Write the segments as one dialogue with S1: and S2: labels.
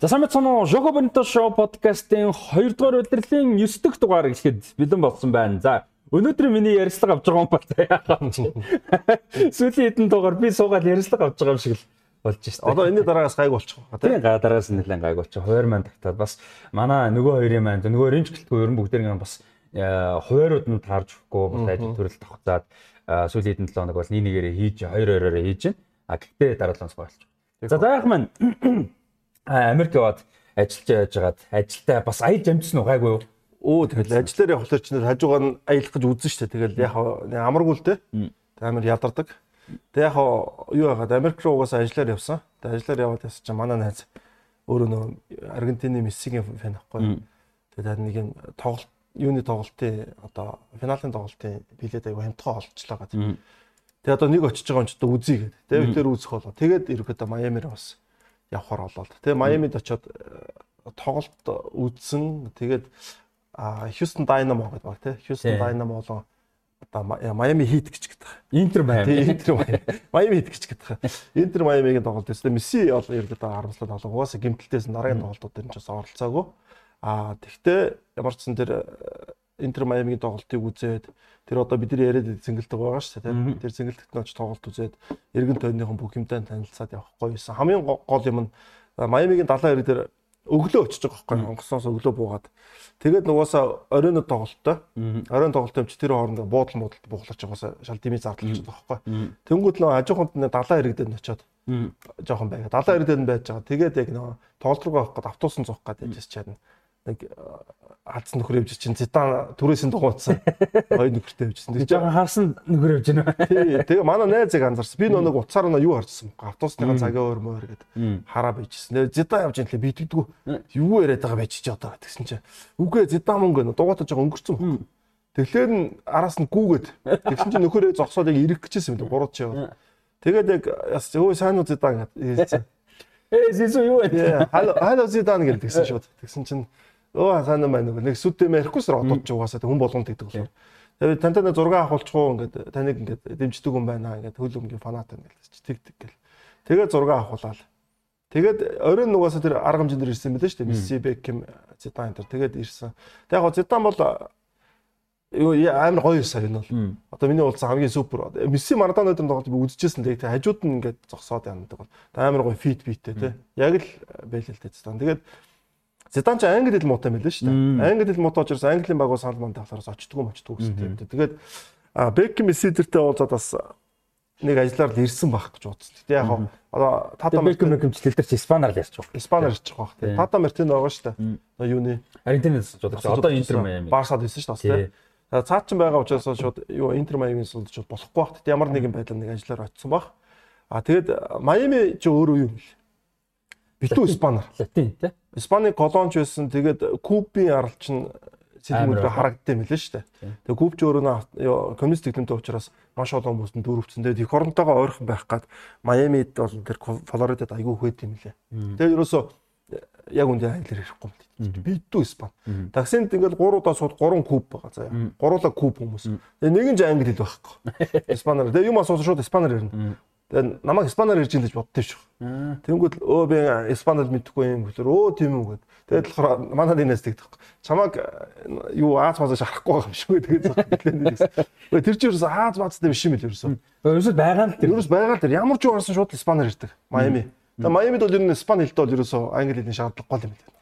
S1: За самбат соно Жого Бонто шоу подкастын 2 дугаар удирлын 9 дахь дугаар эхлэхэд бэлэн болсон байна. За өнөөдөр миний ярилцлага авч байгаа юм ба яахаа чи. Сүүлийн хэдэн дугаар би суугаад ярилцлага авч байгаа юм шиг л болж байна.
S2: Одоо энэний дараагаас гайг болчих.
S1: Тийм дараагаас нэлээд гайг болчих. Хоёр маань тагтаад бас манай нөгөө хоёрын маань нөгөө өрийн ч гэлтгүй ерөн бүгдээрээ бас хуваарууд нь таарж өгөхгүй бас ажил төрөл тогтцаад сүүлийн хэдэн 7 хоног бол нэг нэгээрээ хийж хоёр хоёроо хийж байна. А гэхдээ дараалалаас боолч. За заах маань Америк яваад ажиллаж яаж байгаад ажилдаа бас аяж амжсан уу гайгүй юу?
S2: Оо тэгэл ажиллаар явахлаар чинь хажуугаар нь аялах гэж үзэн штэ. Тэгэл яг амаргүй л те. Амар ядардаг. Тэг яг юу яагаад Америк руу угаасаа ажиллаар явсан. Тэг ажиллаар яваад ясч чинь манай найз өөрөө нөө Аргентины Мессигийн фэн ахгүй. Тэгээд нэг юм тоглолт юуны тоглолтын одоо финалийн тоглолтын билет аягүй хамтгаа олчлаа гад. Тэгээ одоо нэг очиж байгаа юм ч одоо үзье гэдэг. Тэгээ бид тэр үзэх болоо. Тэгээд ерөөхдөө Майамир бас явхаар болоод. Тэгээ Майамид очиод э, тоглолт үзсэн. Тэгээд Хьюстон Дайнамо гэдэг баг тий. Хьюстон Дайнамо болон одоо Майами Хит гэж гэдэг.
S1: Интер Майами.
S2: Интер Майами. Майами Хит гэж гэдэг. Интер Майамигийн тоглолт өстэй Месси бол ерөөдөө харамслаад тоглоо. Угаасаа гимтэлтээс дараагийн тоглолтууд дээр нь ч бас оролцоогүй. Аа тэгтээ ямар ч сан тэр Интер Майамигийн тоглолтыг үзээд тэр одоо бидний яриад зингэлдэг байгаа шүү дээ. Тэр зингэлдэгт нь очиж тоглолт үзээд эргэн тойрныхон бүх юмтай танилцаад явах гоё байсан. Хамгийн гол юм нь Майамигийн далайн хэрэг дээр өглөө очиж байгаа байхгүй онгоцноос өглөө буугаад. Тэгээд нугасаа оройн тоглолттой оройн тоглолттой ч тэр хоорондоо буудал муудалд буухлаач байгаасаа шал дими зардалж байгаа байхгүй тэнгууд нөө нь далайн хэрэг дээр нь очиод жоохон байга. Далайн хэрэг дээр нь байж байгаа. Тэгээд яг нөө тоглолт руу авах гээд автобусын зуух гээд яжс чадна нэг алдсан нөхөр явж чинь зитан түрээсийн дугуйцсан хоёр нөхөртэй явжсэн.
S1: Тэг жоохон харсан нөхөр явж байна.
S2: Тий. Тэгээ манай найзыг анзаарсан. Би нэг уцаар нь юу харчихсан. Автобусныхаа цагаа өөр мөр гэдэг хараа байжсэн. Зитан явж ин лээ битгдгүү. Юу яриад байгаа байж чи одоо гэсэн чинь. Үгүй зитан мөнгө дугаатаж байгаа өнгөрцөн баг. Тэгэхээр нь араас нь гүүгээд тэгсэн чинь нөхөрөө зогсоод яг ирэх гэжсэн юм. Гурав чи яваа. Тэгээд яг өө сайн уу зитан гэдэг.
S1: Ээ зизүү юу вэ?
S2: Хало хало зитан гэдэг тэгсэн шууд. Тэгсэн чинь Өө юм байна. Нэг сүдтэй мэрэхгүй сар одод ч угаасаа хүн болгонд гэдэг болохоор. Тэгээд тантай нэг зураг авахулчих уу ингээд таныг ингээд дэмждэг юм байна. Ингээд хөл өмгийн фанат ингээд тэг тэг гэл. Тэгээд зураг авахулаад. Тэгээд оройн нугасаа тэр арга хэмжээнд ирсэн байлээ шүү дээ. Месси, Бекхэм, Зидан энэ тэгээд ирсэн. Тэгээд яг Зидан бол юу амар гоё юусаа энэ бол. Одоо миний уулзсан хамгийн супер. Месси Марадона өдөр тоглолт би үзчихсэн. Тэгээд хажууд нь ингээд зогсоод явдаг бол. Амар гоё фит биттэй те. Яг л л дээ. Тэгээд Зидан ч англи хэл муутай мэлээ шүү дээ. Англи хэл муутай учраас английн баг санал манд талаараас очтгүй мочтгүй гэсэн юм. Тэгээд Бек Мессидертэй уулзаад бас нэг ажиллаар л ирсэн байх гэж бодсон. Гэтэ яг одоо
S1: Тата Бек Мекэмчлэл дээр ч испанаар л ярьж байгаа.
S2: Испанаар ярьж байгаа байх. Тата Мартино байгаа шүү дээ. Юуны
S1: Аргентинаас жодогч одоо Интер Майами.
S2: Барсад ирсэн шүү дээ. Цаад ч байгаа учраас шууд юу Интер Майамийн сулдж болохгүй байх. Ямар нэгэн байдлаар нэг ажиллаар очсон байх. А тэгээд Майами ч өөрөө юу юм бэ? Битүү испанаар.
S1: Латин тий.
S2: Испаний колонч байсан. Тэгээд Кубын аралч нь сэлмүүд харагддаг юм лээ шүү дээ. Тэгээд Куб ч өөрөө коммунист гэхэмтэй учраас маш олон хүмүүст дүүрвцэн. Тэгээд их оронтойгоо ойрхон байх гад Майамид бол тэр Флоридад айгүй хөөд юм лээ. Тэгээд ерөөсөө яг үндэ айлэр ирэхгүй юм. Битүү испан. Таксинд ингээл 3 удаа сууд 3 куб байгаа заяа. Гуруула куб хүмүүс. Тэгээ нэг нь ч англи хэл байхгүй. Испанаар. Тэгээ юм асуусан шууд испанаар ирнэ. Тэгээ намайг испанаар ирж ин гэж боддоо шүү. Тэнгүүд өө би испанаар мэдэхгүй юм гэхээр өө тийм үү гэд. Тэгээд болохоор манай динээс тэгдэх. Чамаг юу Аз мазаа шарахгүй юм шүү. Тэгээд тэр чинь ерөөс Аз мазтай биш юм л ерөөсөө.
S1: Ерөөсөө байгаа л тэр.
S2: Ерөөс байгаа л тэр. Ямар ч уурсан шууд испанаар ирдэг. Майами. Тэгээд Майамид бол ер нь испани хэлтэй бол ерөөсөө англи хэлний шаардлагагүй юм байна.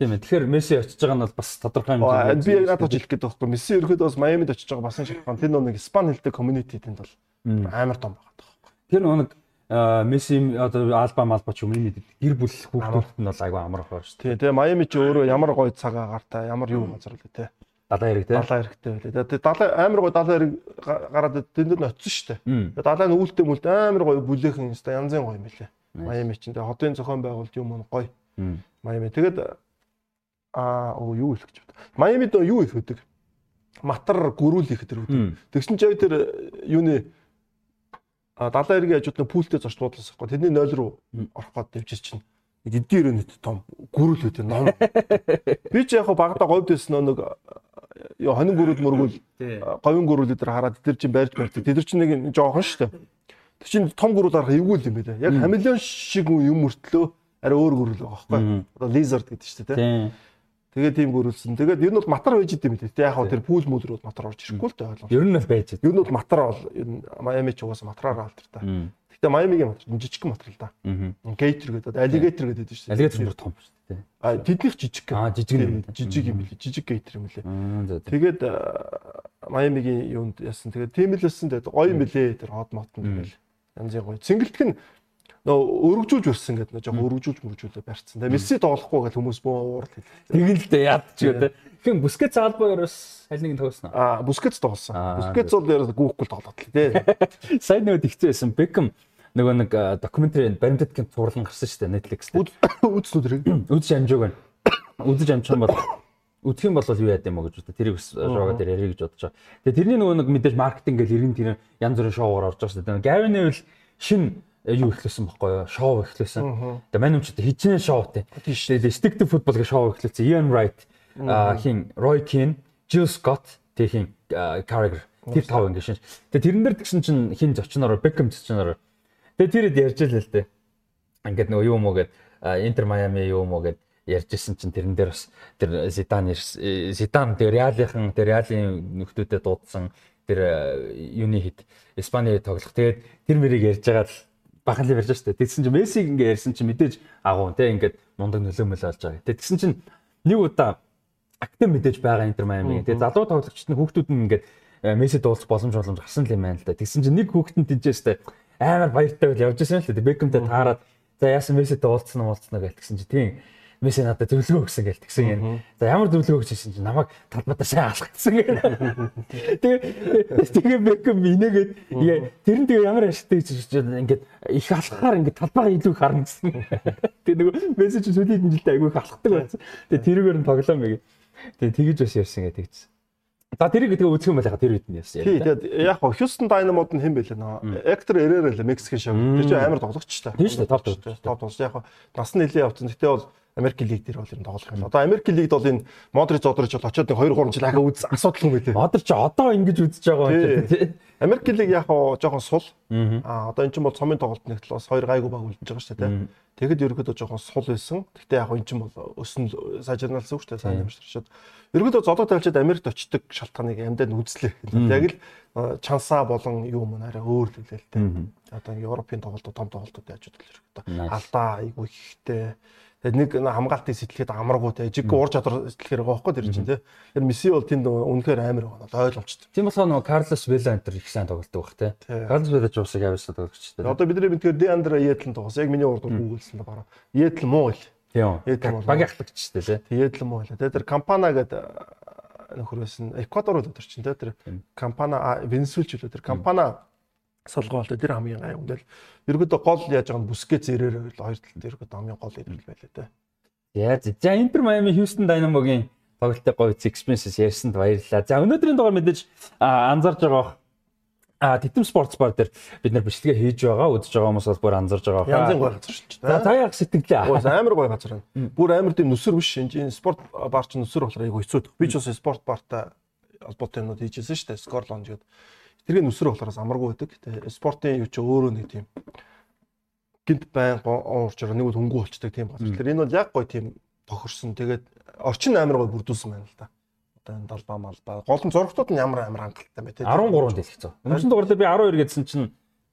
S1: Тийм ээ. Тэгэхээр Месси очиж байгаа нь бол бас тодорхой
S2: юм байна. Би яг надад хэлэх гээд байхгүй. Месси ерөөдөө бас Майамид очиж байгаа бас шалтгаан. Тэр нэг испани хэлтэй community тэнд бол амар том байгаа.
S1: Тэр нэг Месси одоо Алба Малба ч юм ийм гэр бүл хүүхдүүд нь бол айгүй амарх байна шүү
S2: дээ. Тэгээ Майами ч өөрөө ямар гоё цагаа гартай ямар юу газар л те.
S1: Далайн хэрэг те.
S2: Далайн хэрэгтэй байлээ. Тэгээ далайн амар гоё далайн хэрэг гараад тэнд нь очсон шүү дээ. Тэгээ далайн үүлтэй мүлд амар гоё бүлэхэн өстой янзын гоё юм билээ. Майами ч тэгээ хотын зохион байгуулалт юм уу гоё. Майами тэгээд аа оо юу хэлэх гэж байна. Майамид юу их хөдөг? Матар гөрүүл их хөдөг. Тэгсэн чинь тэр юуны далайн эргийн хажууд нь пүүлтэй зорч буудлаас авахгүй. Тэрний 0 руу орох гээд тавьчих чинь. Нэг эдгээр өнөд том гүрүүл үүдээ ном. Би ч яг багада говьд байсан нэг ёо хонин гүрүүл мөргүүл говийн гүрүүл дээр хараад тэр чинь барьж барьдаг. Тэр чинь нэг жоохон шүү дээ. Тэр чинь том гүрүүл харах эвгүй юм байна. Яг хамелеон шиг юм мөртлөө арай өөр гөрөл байгаа байхгүй. Одоо Lizard гэдэг чинь тийм. Тэгээд тийм гөрүүлсэн. Тэгээд ер нь бол матар байж идэм билээ. Яг хаа тэр пул мөдөр бол матар орж ирэхгүй л дээ ойлгомжтой.
S1: Ер нь бол байж идэв.
S2: Ер нь бол матар бол нь Майами ч угаасаа матраар алдар та. Гэтэ Майамигийн матар жижиг матар л да. Гейтер гэдэг аллигейтер гэдэг шүү
S1: дээ. Аллигейтер бүр том шүү дээ.
S2: А тэднийх жижиг.
S1: А жижиг юм.
S2: Жижиг юм билээ. Жижиг гейтер юм билээ. Тэгээд Майамигийн юунд яасан. Тэгээд тийм л өссөн тэгээд гоё юм билээ. Тэр хот мотон тэгэл янзын гоё. Цэнгэлтг нь нөө өргөжүүлж өрсөн гэдэг нөө жоохон өргөжүүлж мөржүүлээ барьцсан. Тэгээ Месси тоглохгүй гэж хүмүүс бөө уурал хэлээ.
S1: Тэгэл л дээ яад ч гэдэг. Хэн Бускетс албаа ерөөс аль нэг нь тоглосон
S2: аа. Аа Бускетс тоглосон. Бускетс бол ерөөс гүүхгүй тоглоод л тий.
S1: Сайн нөгөө тэгцээсэн Бекхэм нөгөө нэг докюментари баримтат гэмт цувралан гарсан шүү дээ Netflix дээр.
S2: Үзсэн үү тэрийг?
S1: Үзэж амжаагүй байна. Үзэж амжих юм бол үтх юм бол юу яд юм уу гэж боддог. Тэрийг шоуга дээр ярих гэж бодож байгаа. Тэгээ тэрний нөгөө нэг мэдээж маркетинг гэл иргэн тэр янз бүрийн шоугаар орж байгаа шүү дээ. Gavin Neville шин юу эхлүүлсэн баггүй юу? Шоу эхлүүлсэн. Тэгээ мань өмчтэй хичнээн шоутай. Тэгээ Detective Football гэх шоу эхлүүлсэн. Ian Wright, хин Roy Keane, Jill Scott тэг хин Carragher тэр тав ингэ шин. Тэгээ тэрэн дээр тэгсэн чинь хин зочноор Beckham зочноор. Тэгээ тэрэд ярьж л л дээ. Ингээд нөгөө юу юм уу гэд Интер Майами юу юм уу гэд ярьж исэн чинь тэрэн дээр бас тэр Зидан Зидан тэр Реалийнхан тэр Реалын нөхдүүдэд дуудсан тэр юуны хит Испани тоглох. Тэгээд тэр мэрийг ярьж байгаа л бахан л ярьж штэ. Тэгсэн чинь Мессиг ингээ ярьсан чинь мэдээж агуу те ингээд мундаг нөлөөмөл олж байгаа. Тэгсэн чинь нэг удаа актив мэдээж байгаа Интер Майами. Тэгээд залуу тоглогчид нь хүүхдүүд нь ингээд Месси дуулах боломж боломж гарсан л юм байна л да. Тэгсэн чинь нэг хүүхэд нь тэнцээстэй амар баяртай байл явж байсан л да. Бекэмтэй таарад за яасан Месситэй уулзсан уу уулзсан уу гэж тэгсэн чинь тийм Месси надад зөвлөгөө өгсөн гэж тэгсэн юм. За ямар зөвлөгөө өгсөн чинь намайг талбайдаа сайн алхацсан гэх. Тэгээ тэгээ бэкэм инээгээд тэр нь тэгээ ямар ашигтай гэж ингээд их алхахаар ингээд талбайгаа илүү харна гэсэн. Тэгээ нөгөө Месси чинь сүүлийн жилдээ айгүй их алхдаг байсан. Тэгээ тэрүүгээр нь тоглоом яг. Тэгээ тэгэж бас ярьсан гэж тэгсэн. За тэрийг тэгээ үзэх юм байхаа тэр үед нь яасан.
S2: Тий, тэгээд яг хоо Houston Dynamo-д нь хэн бэлээ нөө. Эктор Эрера л Мексикийн шав. Тэр чинь амар тоглогч та.
S1: Тийм шүү дээ, топ топ.
S2: Топ топ. Яг хоо нас нь нэлээд явцсан. Гэтэ бол Америк лиг дээр бол ер нь тоглох юм. Одоо Америк лигд бол энэ Модрич Одрич бол очиод 2 3 жил ахаа үз асуудал юм байлээ.
S1: Модрич одоо ингэж үзэж байгаа юм
S2: тий. Америк лиг яг хоо жоохон сул. Аа одоо эн чинь бол цомын тоглолт нэгтэл бас 2 гайгүй баг үлдэж байгаа шүү дээ. Тэгэхэд ерөөдөө жоохон сул байсан. Гэхдээ яг энэ чинь бол өсөн сайжирналсан үг шүү дээ. Сайн ямарчршод. Ерөөдөө зодоо тавьчаад Америкт очдог шалтгааныг амьдад үзлээ. Яг л чансаа болон юу мөн арай өөр л үлээл тий. Одоо Европын тоглолтууд том тоглолтууд яаж бодвол ерөөдөө алдаа айгүй ихтэй Тэгээд нэг хамгаалтыг сэтэлхэд амаргуу те жиг уур чадвар сэтэлхэр байгаа байхгүй тэр чинь те. Тэр Месси бол тэнд үнэхээр амар байгаа ойлгомжтой.
S1: Тийм болохоор нөгөө Карлос Вела энэ их сайн тоглолдог байх те. Карлос Вела ч уусаа явсан тоглогчтой.
S2: Одоо бидний мэдгээр Деандра Етлэн тоглосон. Яг миний урд гүйлсэн л бараа. Етлэн муу л.
S1: Тийм. Етлэн баг ахлагчтэй те.
S2: Етлэн муу л. Тэгээд тэр Кампана гэдэг нөхөр байсан. Эквадор л өдөр чинь те. Тэр Кампана Венесуэлч үлээ тэр Кампана солгоолтой тэр хамгийн гай үндэл ерөөдөө гол яаж байгаа нь бүскэц ирээр хоёр талд ерөөдөө хамгийн гол ирэл байлаа те.
S1: Яаж за Интер Майами Хьюстон Дайнамогийн тоглолтын говь experiences ярьсанд баярлалаа. За өнөөдрийн дугаар мэдээж анзаарж байгаа А титэм спортс бар дээр бид нар бичлэгээ хийж байгаа үзэж байгаа хүмүүс бол бүр анзарж байгаа.
S2: Янзын гой газар шүү дээ.
S1: За та яг сэтгэлээ.
S2: Гоо амар гой газар байна. Бүр амар тийм нүсэр биш энэ спорт бар ч нүсэр болохоор айгу хэцүү. Би ч бас спорт бартай холбоотой юмнууд хийжсэн шүү дээ. Скор лонж гэдэг тэргээ нүсрэ болохоос амаргүй байдаг. Тэгээ спортын юу ч өөрөө нэг тийм гинт байн уурч байгаа нэг бол хөнгүү болчдаг тийм газар. Тэр энэ бол яг гой тийм тохирсон. Тэгээд орчин амар гой бүрдүүлсэн байна л да. Одоо энэ далбаа малбаа. Гол нь зургтууд нь ямар амар хангалттай бай тээ.
S1: 13 дэлгэцүү. Өмнөсөн дугаар дээр би 12 гэдсэн чинь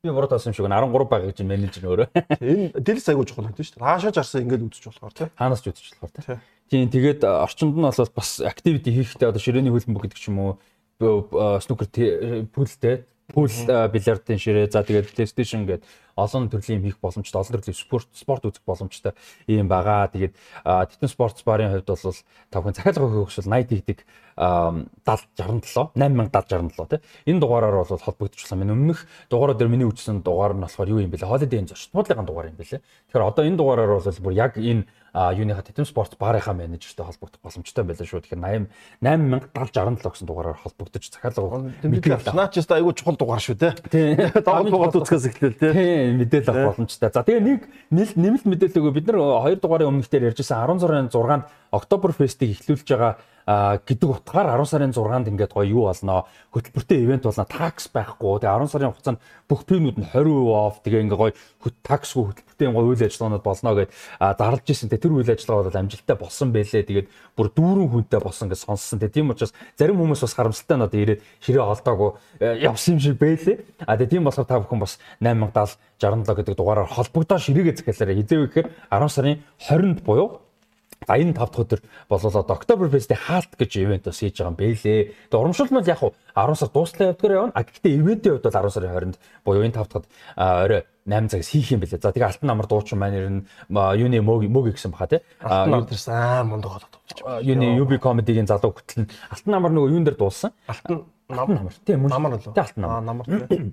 S1: би мурд таасан юм шиг 13 байгаа гэж менежер өөрөө.
S2: Энэ дэлс айгуу чухал гэдэг шүү дээ. Хаашаа жарсан ингээд үзэж болохоор тий.
S1: Хаанаас ч үзэж болохоор тий. Тийм тэгээд орчинд нь бол бас activity хийхдээ одоо ширээний хөлбөмбөг гэдэг ч юм уу снукер пүүлтэй пүүл бильярдын ширээ за тэгээд PlayStation гэдэг олон төрлийн хийх боломжтой олон төрлийн спорт спорт үзэх боломжтой юм байгаа. Тэгээд Титэн спортс барын хувьд бол тавхан захиалга хөгжил 80 тэгдэг 70 67 8767 тий. Энэ дугаараар бол холбогдчихсан. Миний өмнөх дугаараа дээр миний үжсэн дугаар нь болохоор юу юм бэлээ? Holiday Inn зочдлын дугаар юм бэлээ. Тэгэхээр одоо энэ дугаараар бол бүр яг энэ юуныхаа Титэн спорт барынхаа менежертэй холбогдох боломжтой байлаа шүү. Тэгэхээр 80 8767 гэсэн дугаараар холбогдож захиалга
S2: мэдээлэл авах. Наач яста айгүй чухал дугаар шүү те. Тоглолт дугаар үзэхээс эхлэв те.
S1: Тийм мэдээлэл авах боломжтой. За тэгээ нэг нэмэлт мэдээлэл өгөө бид нар 2 дугаарын өмнөх дээр ярьжсэн 16-ны 6-нд October Fest-ийг эхлүүлж байгаа гэдэг утгаар 10 сарын 6-нд ингээд гоё юу болно? Хөтөлбөртэй ивент болно. Такс байхгүй. Тэгээ 10 сарын хугацаанд бүх пинүүд нь 20% off. Тэгээ ингээ гоё таксгүй хөтөлбөртэй гоё үйл ажиллагаанууд болно гэд зарлж исэн тэгээ тэр үйл ажиллагаа бол амжилттай болсон байлээ. Тэгээд бүр дүүрэн хүнтэй болсон гэж сонссон. Тэгээ тийм учраас зарим хүмүүс бас харамсалтай надад ирээд ширээ олдоогүй э, явсан юм шиг байлээ. А тэгээ тийм болохоор та бүхэн бас 8070 67 гэдэг дугаараар холбогдоо ширээгээ захиалаарай. Хизээв гэхээр 10 сарын 20-нд буюу За энэ 5 дахь өдөр болол одоо Oktoberfest-ийн хаалт гэж ивент бас хийж байгаа юм бэлээ. Тэгээ урамшил нь яг 10 сар дууслаа явдгаар явна. А гэхдээ ивентийн хувьд бол 10 сарын 20-нд буюу энэ 5 дахьд орой 8 цагаас хийх юм бэлээ. За тэгээ алтан намар дуучин маань нь юуны мөг гэсэн баха тий.
S2: Алтан намар дээрс аа мундаг болоод.
S1: Юуны UB comedy-гийн залуу хөтөл нь алтан намар нөгөө юун дээр дуулсан?
S2: Алтан намар.
S1: Тийм мөн.
S2: Намар болов.
S1: Тий алтан намар.
S2: Намар тий.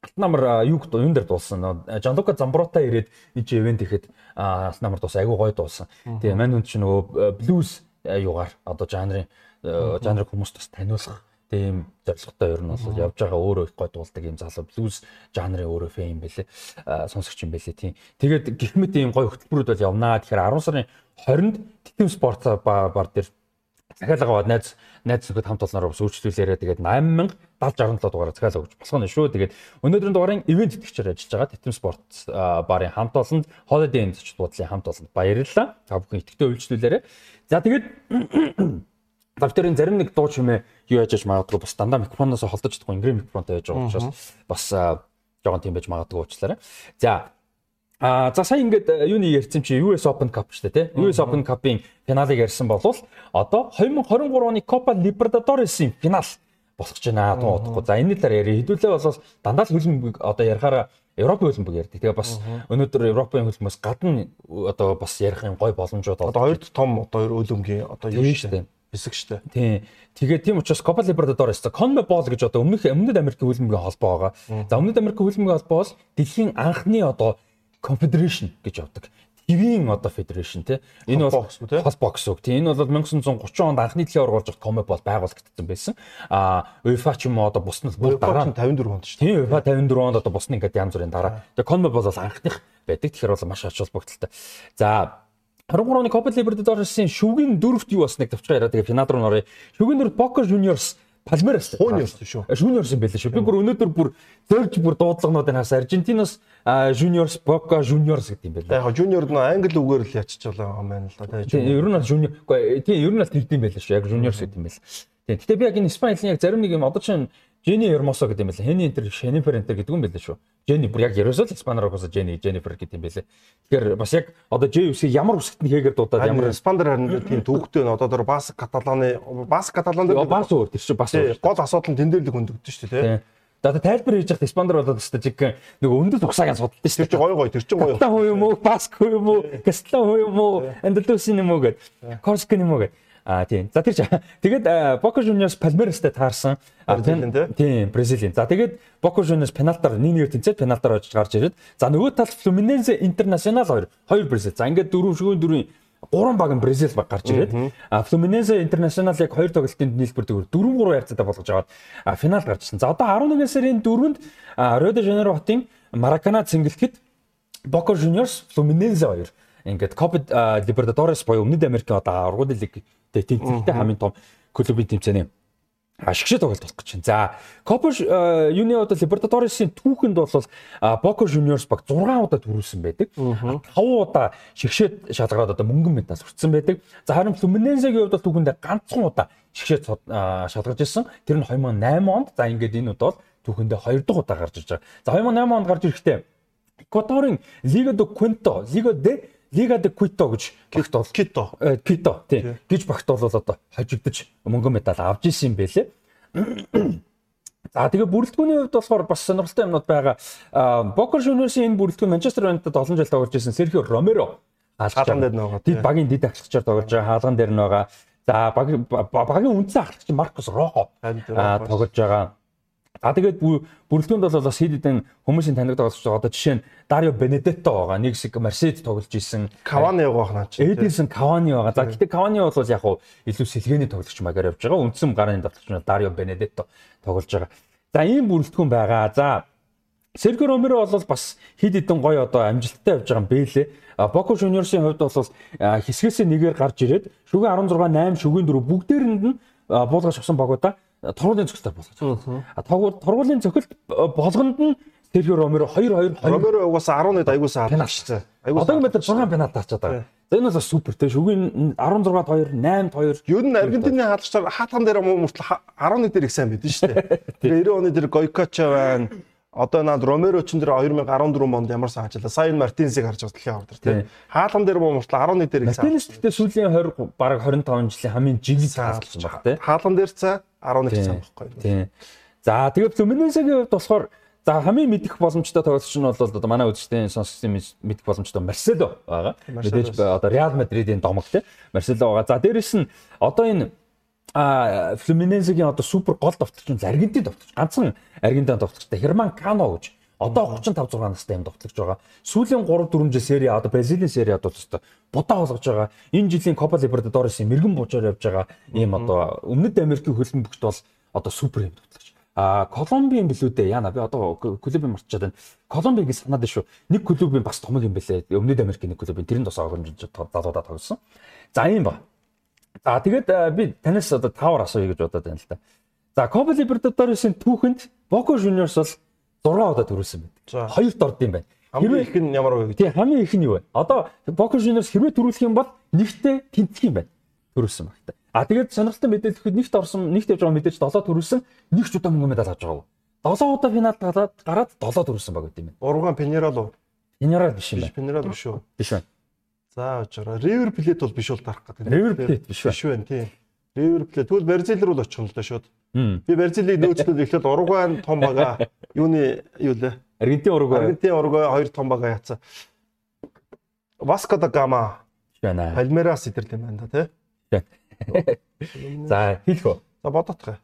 S1: Алтан намар юу юун дээр дуулсан. Жанлука Замброта ирээд энэ чи ивент ихэд алтан намар дуусан. Айгуу гоё дуулсан. Тэгээ мань хүн чинь нөгөө блюз юугаар одоо жанрын жанрыг хүмүүст бас таниулах тийм зорилготой ер нь бол явж байгаа өөрөө их гой дуулдаг юм. Залуу блюз жанрын өөрөө фэн юм бэлээ сонсогч юм бэлээ тийм. Тэгээд гихмэт ийм гой хөтөлбөрүүд бол явнаа. Тэгэхээр 10 сарын 20-нд Титим спорт бар дээр захиалга аваад найз найз нөхөд хамт олноор бас өөрчлөлөөрөө тэгээд 8077 дугаараар захиалга өгч болох нь шүү. Тэгээд өнөөдрийн дугаарын ивент тэтгэгчээр ажиллаж байгаа Титм спорт барын хамт олонд Holiday Inn зочд буудлын хамт олонд баярлалаа. Та бүхэн итгэвтэй үйлчлүүлээрэй. За тэгээд Давтарын зарим нэг дуу чимээ юу яаж магадгүй бас дандаа микрофоноос холдож чадахгүй ингээр микрофонтой байж байгаа учраас бас жоохон тийм байж магадгүй уучлаарай. За А за сайн ингээд э, юуны ярьсан чи US Open Cup шүү дээ тий. US Open Cup-ын финалыг ярьсан болвол одоо 2023 оны Copa Libertadores-ийн финал болох гэж байна тун удахгүй. За энэ талаар ярив. Хэдүүлээ бол дандаа л хөлбөмбөг одоо ярихаараа Европын хөлбөмбөг ярьдаг. Тэгээ бас өнөөдөр Европын хөлбөмбөс гадна одоо бас ярих юм гой боломжууд
S2: одоо хоёрд том одоо хөлбөмбөгийн одоо юу шүү дээ хэсэг штэ.
S1: Тийм. Тэгээд тийм учраас Copa Libertadores CONMEBOL гэж одоо өмнөх өмнөд Америкийн хөлбөмбөгийн холбоо байгаа. За өмнөд Америкийн хөлбөмбөгийн холбоо бол дэлхийн анхны одоо Confederation гэж явдаг. Твийн одоо Federation тий. Энэ бол холбоо гэсэн үг. Тийм энэ бол 1930 онд анхны дэлхийн оргуулж авах CONMEBOL байгуулагдсан байсан. А UEFA ч юм уу одоо бусны
S2: бүр дараа 54 онд шүү.
S1: Тийм UEFA 54 онд одоо бусны ингээд янз бүрийн дараа. Тэгээ CONMEBOL бол анхных байдаг. Тэгэхээр бол маш ач холбогдолтой. За 23 оны Copa Libertadores-ийн шүгэн дөрөвт юу басныг тавчгаа яриад тэгээ финал руу орё. Шүгэн дөрөвт Boca Juniors Палмерас
S2: Juniors шүү.
S1: Juniors юм байлаа шүү. Би бүр өнөөдөр бүр зөрж бүр дуудлагнуудыг хаас Аргентинос Juniors Boca Juniors гэдэг юм байлаа.
S2: Яг Junior нь англи үгээр л ячиж байгаа юм байна л да.
S1: Тийм ер нь Junior үгүй тийм ер нь л тэрдэм байлаа шүү. Яг Juniors гэдэг юм байл. Тийм. Гэтэ би яг энэ Испанилийн яг зарим нэг юм одоо чинь Jenny Hermoso гэдэг юм байлаа. Henny Enter, Jennifer Enter гэдэг юм байлаа шүү. Jenny бүр яг ерөөсөө л Испанаар угаасаа Jenny, Jennifer гэдэг юм байлаа. Тэгэхээр бас яг одоо J үсгийг ямар үсэгт нь хийгээр дуудаад
S2: ямар Испанаар харин тийм төвөгтэй нь одоо тэр Бас Каталаны Бас Каталан дээр
S1: Бас өөр тэр чинь Бас.
S2: Гол асуудал нь тэн дээр л хөндөгдөн шүү дээ.
S1: За тайлбар хийж яхад Испанаар болоод өстой жиг нөгөө өндөд угсаагийн судалдаг
S2: шүү. Тэр чинь гой гой тэр чинь гой.
S1: Кастла хуу юм уу? Баск хуу юм уу? Кастла хуу юм уу? Андалусын юм уу гэд. Корск юм уу гэд. А тийм. За тэр тэгээд Boca Juniors Palmeiras-тай таарсан. Тийм, Бразилийн. За тэгээд Boca Juniors пенальтаар 1-1 тэнцээд пенальтаар очиж гарч ирээд за нөгөө талд Fluminense Internacional 2 2 Бразил. За ингээд дөрөв шгүүн дөрвийн гурван баг нь Бразил баг гарч ирээд а Fluminense International яг хоёр тоглолтын нийлбэр дөрөв 4-3 ярцтай болгож аваад финал гарч ирсэн. За одоо 11 сарын 4-нд Rio de Janeiro хотын Маракана цэнгэлтэд Boca Juniors Fluminense 2 ингээд Copa Libertadores буюу Өмнөд Америкийн одоо аргуудын лиг Тэгээ тэнцвэртэй хамгийн том клубын тэмцээний ашигшээ тоглолт болох гэж байна. За, Copa юуны одоо Libertadores-ийн түүхэнд бол Boca Juniors баг 6 удаа төрүүлсэн байдаг. 5 удаа шигшээ шалгараад одоо мөнгөн медаль хүртсэн байдаг. За, харин Fluminense-гийн хувьд бол түүхэндээ ганцхан удаа шигшээ шалгаж ирсэн. Тэр нь 2008 онд. За, ингээд энэ удаа бол түүхэндээ 2 дахь удаа гарч ирж байгаа. За, 2008 онд гарч ирэхдээ Эквадорын Liga do Quinto, Liga de Лига де Квито гэж
S2: Кито Кито
S1: Кито тий гэж багт бол одоо хожигдож мөнгөн медаль авч исэн юм байлээ. За тэгээ бүрэлдэхүүний хувьд болохоор бас сонирхолтой юмнууд байгаа. Бокер Жуниорсын энэ бүрэлдэхүүн Манчестер Юнайтед олон жил тоглож ирсэн Серхио Ромеро
S2: хаалган дээр байгаа.
S1: Дид багийн дид ахлагчаар тоглож байгаа хаалган дээр байгаа. За багийн үндсэн ахлагч Маркус Рохо тоглож байгаа. А тэгээд бүрэлдэхүүнд бол бас хэд хэдэн хүмүүсийн танигддаг болж байгаа. Одоо жишээ нь Дарио Бенедетто байгаа. Нэг шиг Марсед тоглож исэн.
S2: Кавани байгаа наа
S1: чи. Эдинсон Кавани байгаа. За гэхдээ Кавани бол яг хуу илүү сэлгээний тоглогч магаар явж байгаа. Үндсэн гарааны тоглогч нь Дарио Бенедетто тоглож байгаа. За ийм бүрэлдэхүүн байгаа. За Серхио Ромеро бол бас хид хідэн гоё одоо амжилттай явж байгаа юм бэлээ. Боко Жуниорсын хувьд бол хэсгээсээ нэгээр гарч ирээд шүгэн 16 8 шүгэн 4 бүгдээрэнд нь буулгаж авсан багуудаа тургуулийн цогцтой болгож байгаа. Тургуулийн цогцолт болгонд нь Серхио Ромеро 2 2 2
S2: Ромеро угаасаа 11 аягуулсаа
S1: хадгалчихсан. Одоогийн байдлаар 6 пенальт таачихад байгаа. За энэ бол супер те шүгэн 16 2 8 2
S2: Ер нь Аргентины хаалгачаар хаатган дээр мөртл 11 дээр их сайн байдэн шүү дээ. Тэгээ 90 оны дээр Гойкочо байна. Одоо наад Ромеро ч энэ 2014 онд ямар сан ажиллаа. Сайн Мартинсийг харж байгаа дэлхийн авдар тийм. Хаалган дээр мөртл 11 дээр
S1: сайн. Мартинс гэхдээ сүүлийн 20 бараг 25 жилийн хамгийн жиглэг хаалгач байгаа тийм.
S2: Хаалган дээр цаа 11 сайн байхгүй.
S1: Тийм. За тэгээд Флуминенсегийн хувьд болохоор За хамгийн мэдих боломжтой тоглогч нь бол одоо манай үзэгчдийн сонссон мэдих боломжтой Марсело байгаа. Мэдээж одоо Реал Мадридын домог те Марсело байгаа. За дээрэс нь одоо энэ а Флуминенсегийн одоо супер гол довтлогч нь Аргентин довтлогч. Ганцхан Аргентин довтлогчтой Херман Кано гэж. Одоо 35 6 настай юм довтлогч байгаа. Сүүлийн 3 4 жил сери одоо Бразилийн сери одоо тест будаа болгож байгаа. Энэ жилийн Copa Libertadores-ийн мэрэгэн бужаар явж байгаа ийм одоо Өмнөд Америкийн хөлбөмбөгт бол одоо супер юм довтлогч. А Колумбийн билүү дээ. Яна би одоо клубыг марчаад байна. Колумбиг санаад шүү. Нэг клубын бас томог юм бэлээ. Өмнөд Америкийн нэг клубын тэрэн тусаа хөрөмж залуудаа тоглосон. За ийм ба. За тэгээд би танаас одоо тавар асууя гэж бодоод байна л да. За Copa Libertadores-ийн түүхэнд Boca Juniors бол 6 удаа төрүүлсэн байна. Хоёрт орд юм байна.
S2: Хамгийн их нь ямар вэ
S1: гэж. Тийм хамгийн их нь юу вэ? Одоо Boca Juniors хэрвээ төрүүлэх юм бол нэгтээ тэнцэх юм байна. Төрүүлсэн багтаа. А тэгээд сонирхолтой мэдээлэл ихэд нэгт орсон, нэгт явж байгаа мэдээж 7 төрүүлсэн, нэг ч удаа мөнгө медаль авч байгаа. 7 удаа финалд гараад гараад 7 төрүүлсэн баг гэдэм
S2: юм. Урган Пенерал уу?
S1: Пенерал биш юм байна.
S2: Пенерал биш үү?
S1: Биш байна.
S2: За очроо. Ривер плейт бол биш бол дарах гэдэг.
S1: Ривер плейт биш
S2: байна. Биш байна тийм. Ривер плейт. Тэгвэл Бразил руу л очих юм л да шууд. Би Бразилийг нөөцлөд эхлээд Уругвай том бага юуны юу лээ?
S1: Аргентин Уругвай.
S2: Аргентин Уругвай хоёр том бага яцсан. Васко да Гама.
S1: Байна.
S2: Пальмерас идэр тийм байна да тий.
S1: За хэлэх үү.
S2: За бодоотхой.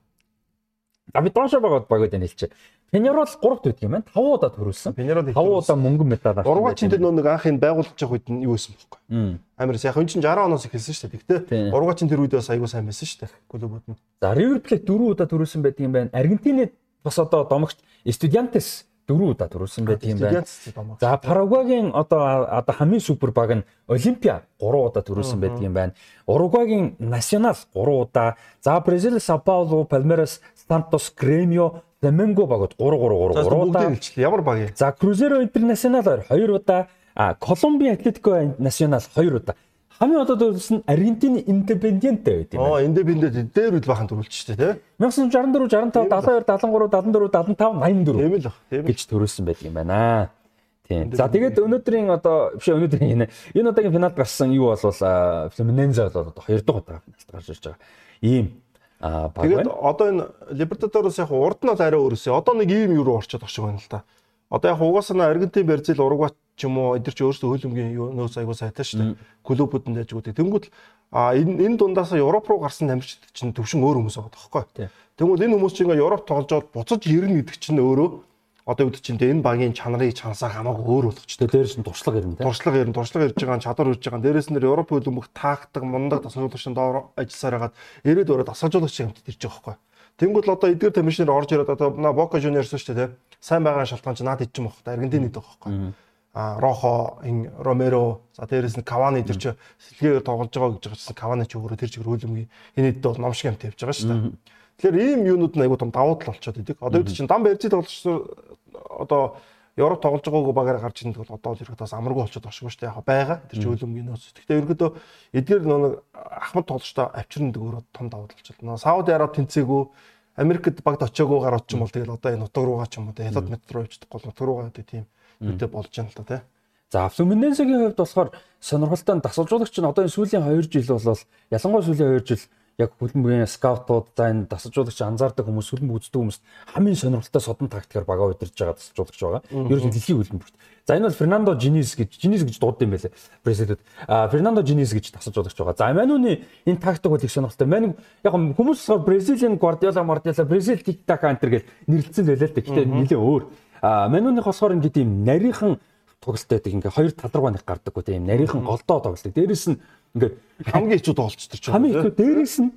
S1: За би доошоо байгаа багууд энэ хэлчих. Пенерол 3-т байдаг юм байна. 5 удаа төрүүлсэн.
S2: Пенерол
S1: 5 удаа мөнгөн медаль
S2: авсан. Ургачин дээр нэг анх энэ байгуулж байгаа үед нь юу байсан бэхгүй. Амирс яг энэ чинь 60 оноос эхэлсэн шүү дээ. Тэгтээ ургачин тэр үед бас аягүй сайн байсан шүү дээ. Клубүүд нь.
S1: За River Plate 4 удаа төрүүлсэн байдаг юм байна. Аргентины бас одоо домогт Estudiantes дөрвөн удаа төрүүлсэн байдаг юм байна. За Парагвагийн одоо одоо хамгийн супер баг нь Олимпиа 3 удаа төрүүлсэн байдаг юм байна. Уругвагийн Национал 3 удаа. За Бразил Сао Пауло, Палмерас, Сантос, Гремио, Фламенго багууд 3 3 3 3 удаа.
S2: Ямар баг юм?
S1: За Крузеро Интернационал 2 удаа. А Колумбия Атлетико Национал 2 удаа хамгийн одоо дөрөвсөн Аргентин Индепенденте байт юм.
S2: Оо, Индепендент дээр үл бахан төрүүлж штэ тий.
S1: 1964, 65, 72, 73, 74, 74, 84
S2: тийм л
S1: баг. гэж төрүүлсэн байдаг юм байна. Тийм. За тэгээд өнөөдрийн одоо биш өнөөдрийн энэ энэ удаагийн финалд гарсан юу болвол Флуминензе бол одоо 2 дахь удаа финалд гарч ирж байгаа. Ийм
S2: аа. Тэгээд одоо энэ Либертадорос яг урд нь л арай өөрөөсөө одоо нэг ийм юу руу орчод шиг байна л да. Одоо яг угаасаа Аргентин, Бразил, Уругвай ч юм уу эдгээр ч өөрсдөө хөлбөмбөгийн нөөц аягүй сайтай шүү дээ. Клубүүд нь дайжгууд. Тэнгүүд а энэ энэ дундаас Европ руу гарсан тамирчид чинь төвшин өөр хүмүүс байгаа тоххой. Тэнгүүд энэ хүмүүс чинь Европ тоглож буцаж ирнэ гэдэг чинь өөрөө одоо үүд чинь энэ багийн чанарыг чансаа хамаагүй өөр болгочтой.
S1: Дээрээс нь туршлага ирнэ
S2: тийм. Туршлага ирнэ, туршлага ирж байгаа чадвар ирж байгаа. Дээрээс нь Европ хөлбөмбөг таахдаг, мундаг тасгалжуулагчдын доор ажилласаар хагаад ирээд өөрөө тасгалжуулагч юмд ирж байгаа байхгүй. Тэнгүүд л одоо эдгээр тамирчнэр орж ирээд одоо Бока Жуниорс шүү дээ тийм. Сайн байгаа шалтгаан чинь наад ид юм байна. Аргентин ид байгаа байхгүй а Рохо, ин Ромеро, за дээрэс нь Кавани тэр чи сэлгээгээр тоглож байгаа гэж байгаа чинь Кавани ч өөрөө тэр чигээр хөлөмгийн энэ хэд бол ном шиг амт явж байгаа шүү дээ. Тэгэхээр ийм юунууд нь айгуу том давуу тал болчиход идэг. Одоо үүд чинь дам барьцыг тоглож одоо Европ тоглож байгаагүй багаар гарч ирэх бол одоо л ирэхэд бас амаргүй болчиход оршгүй шүү дээ. Яг байгаа. Тэр чи хөлөмгийн нөөц. Гэхдээ ерөөдөө эдгээр нэг ахмад тоглолчтой авчирндаг өөрөө том давуу тал болчиход. Нөө Сауди Араб тэнцээгүй Америкт багт очиагүй гараад ч юм бол тэгэл одоо энэ нутаг руугаа ч юм уу хятад метро явчихдаг гол нутаг руугаа тийм үедээ болж байна л да тий.
S1: За Флуминенсегийн хувьд болохоор сонирхолтой дасалжуулагч нь одоо энэ сүүлийн 2 жил бол ялангуяа сүүлийн 2 жил яг хөлбөмбөгийн скаутууд за энэ дасалжуулагч анзаардаг хүмүүс хөлбөмбөг үздэг хүмүүс хамгийн сонирхолтой содон тактикаар багаа удирж байгаа дасалжуулагч байгаа. Ер нь дэлхийн хөлбөмбөгт. За энэ бол Фернандо Жинис гэж Жинис гэж дуудсан юм байлээ. Президент. А Фернандо Жинис гэж дасалжуулагч байгаа. За Мануны энэ тактик бол их сонирхолтой. Мань яг хүмүүс Бразилийн Гвардиола, Мардиола, Бразил тик-так антер гэж нэрлэлсэн байлээ л да. Гэтэ нэлээ өөр. А Мануных болохоор ингээд ийм нарийнхан тоглолттой байдаг. Ингээ хоёр тал руугаа нэг гардаг гоо тийм нарийнхан голдоо тоглолт. Дээрээс нь ингээд
S2: хамгийн хэцүү тоглолт төр чинь.
S1: Хамгийн хэцүү дээрээс нь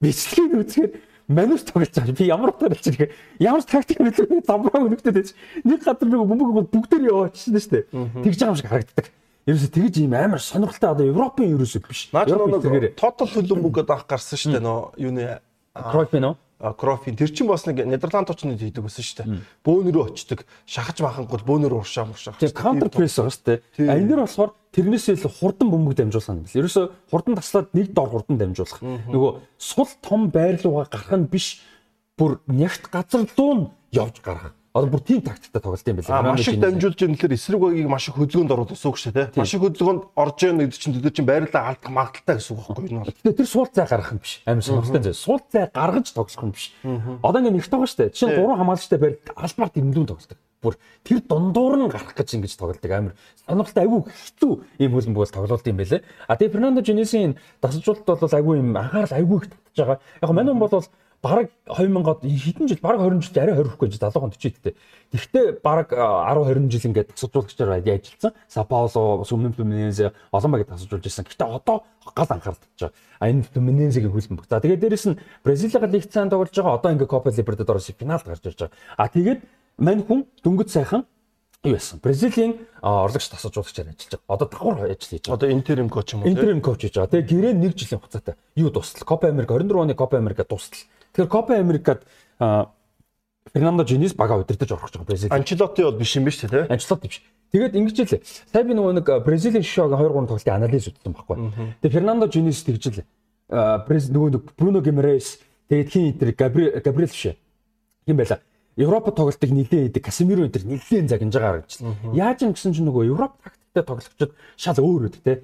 S1: бичлэгийг үзэхээр манус тоглож байгаа. Би ямар утгаар хэлж байгаа. Ямар тактик мэдлэг замбраа өнөгдөд байж нэг гадар нэг бөмбөг бүгдээр яваачсан шүү дээ. Тэгж байгаа юм шиг харагддаг. Ерөөсө тэгж ийм амар сонирхолтой одоо Европын ерөөсө биш.
S2: Наач нэг тотал хөлбөмбөг гэдэг ах гарсан шүү дээ нөө юуны
S1: Кройф нөө
S2: Крофин тэр чинь бас нэг Нидерланд очнод хийдэг байсан шүү дээ. Бөөнөрөө очдөг, шахаж махангууд бөөнөрөө уршаа муршаа.
S1: Тийм counter press байгаа шүү дээ. А энэ дэр болохоор тэрнээсээ л хурдан бөмбөг дамжуулсан юм бэл. Ерөөсө хурдан таслаад нэг дор хурдан дамжуулах. Нөгөө сул том байрлууга гарах нь биш бүр нягт газар руу нь явж гарах. Одоо бүр тийм тактиктай тоглолт юм байна.
S2: Маш их дамжуулж байгаа нэлэр эсрэг багийг маш их хөдөлгөөнд оруулах гэсэн үг шүү дээ. Маш их хөдөлгөөнд орж байгаа гэдэг чинь төдөө чинь байрлалаа алдах магадaltaй гэсэн үг байхгүй юу?
S1: Тэгээ тэр суул цай гаргах юм биш. Амар сонирхолтой зэ. Суул цай гаргаж тоглох юм биш. Одоо ингэ нэг тоглож штэ. Чинь гурван хамгаалагчтай байрлал албаар дэмлүүн тоглолдог. Бүр тэр дундуур нь гарах гэж ингэж тоглолдог амар сонирхолтой айгүй хэцүү ийм хөлн бүл тоглолт юм байлээ. А тэгээ Фернандо Женесийн дасалжуулалт бол айгүй юм анхаарал айгүй татж байгаа. Яг мань хүн бол бараг 2000-ад хэдэн жил бараг 20 жил арай 20 хүрэхгүй жил 70 40-тэй. Тэгвэл бараг 10 20 жил ингээд тасалжуулагчаар ажилласан. Сапауло, Сүмэн Флуминенс олон багт тасалжуулж ирсэн. Гэхдээ одоо гал анхаарал татж байгаа. А энэ Флуминенсгийн хөлбөмбөг. За тэгээд дээрэс нь Бразилийн лигт цаан тоглож байгаа. Одоо ингээд Copa Libertadores финалд гарч ирж байгаа. А тэгээд мань хүн дөнгөж сайхан юу байсан. Бразилийн орлогч тасалжуулагчаар ажиллаж байгаа. Одоо давхар ажил хийж байгаа.
S2: Одоо интерим коуч юм уу?
S1: Интерим коуч хийж байгаа. Тэгээ гэрээ нэг жилийн хугацаатай. Юу дуустал? Копа Америк 24 оны Копа Америка дуустал. Тэгэхээр Копа Америкад Фернандо Женис бага удирдах орох гэж байгаа Бразил.
S2: Анчелоти бол биш юм биш үү?
S1: Анчелоти биш. Тэгээд ингэж л сая би нөгөө нэг Бразилийн шоуг 2 3 тоглолтын анализ үзсэн байхгүй. Тэгээд Фернандо Женис тэгж л Бразил нөгөө нэг Бруно Гемерес тэгээд хин энэ Габриэл биш. Хин байла. Европод тоглолтыг нилээн идэг Касемиро энэ нилээн загнаж байгаа харагдчихлаа. Яаж юм гэсэн чинь нөгөө Европ тактиктэй тоглогчид шал өөр үү те.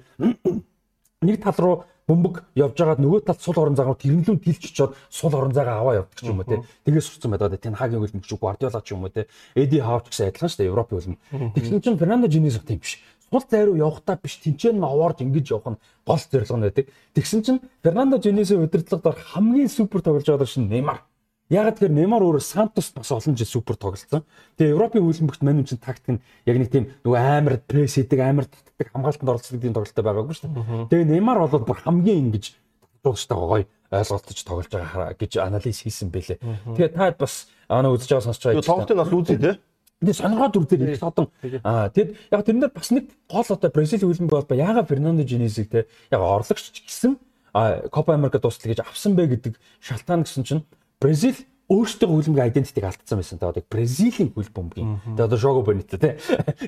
S1: Нэг тал руу бөмбөг явж байгаад нөгөө талд сул орон зайгаа тэрнлүүн очоод сул орон зайгаа аваа явдаг ч юм уу те. Тэгээс сурцсан байдаг. Тэн хагийн хөлбөмбөг ч Гвардиола ч юм уу те. Эди Хавч гэсэн адилхан шүү дээ Европын хөлбөмбөг. Тэгсэн чинь Фернандо Женис тийм биш. Сул зай руу явахдаа биш тэнцэн овоорж ингэж явах нь гол зорилго нь байдаг. Тэгсэн чинь Фернандо Женисийн удирдлагаар хамгийн супер тоглож байгаа шин Неймар. Яг тэгэхээр Неймар өөрөө Сантос бас олон жил супер тоглолцсон. Тэгээ Европын хөлбөмбөгт мань чинь тактик нь яг нэг тийм нөгөө амар пресс хийдэг, амар татдаг хамгаалтанд оролцдог тийм тоглолттой байгаагүй шүү дээ. Тэгээ Неймар бол бүр хамгийн ингэж тоглолттой гоё ойлголтож тоглож байгаа гэж анализ хийсэн бэлээ. Тэгээ та бас анаа үзэж байгаа сонсч байгаа.
S2: Тоглолтын бас үзье те.
S1: Тэгээ сонирхоод үрдээр их содон. Аа тэгэд яг тэрнээр бас нэг гол одоо Бразил хөлбөмбөг бол яга Фернандо Женесиг те яг орлогч гэсэн Копа Америка дуустал гэж авсан бэ гэдэг шалтгаан гэсэн чинь Бразил өөрсдөө хөлбөмбөгийн identity-г алдсан байсан. Тэгээ одоо Бразилийн хөлбөмбөгийн. Тэгээ одоо Jogo Bonito тий.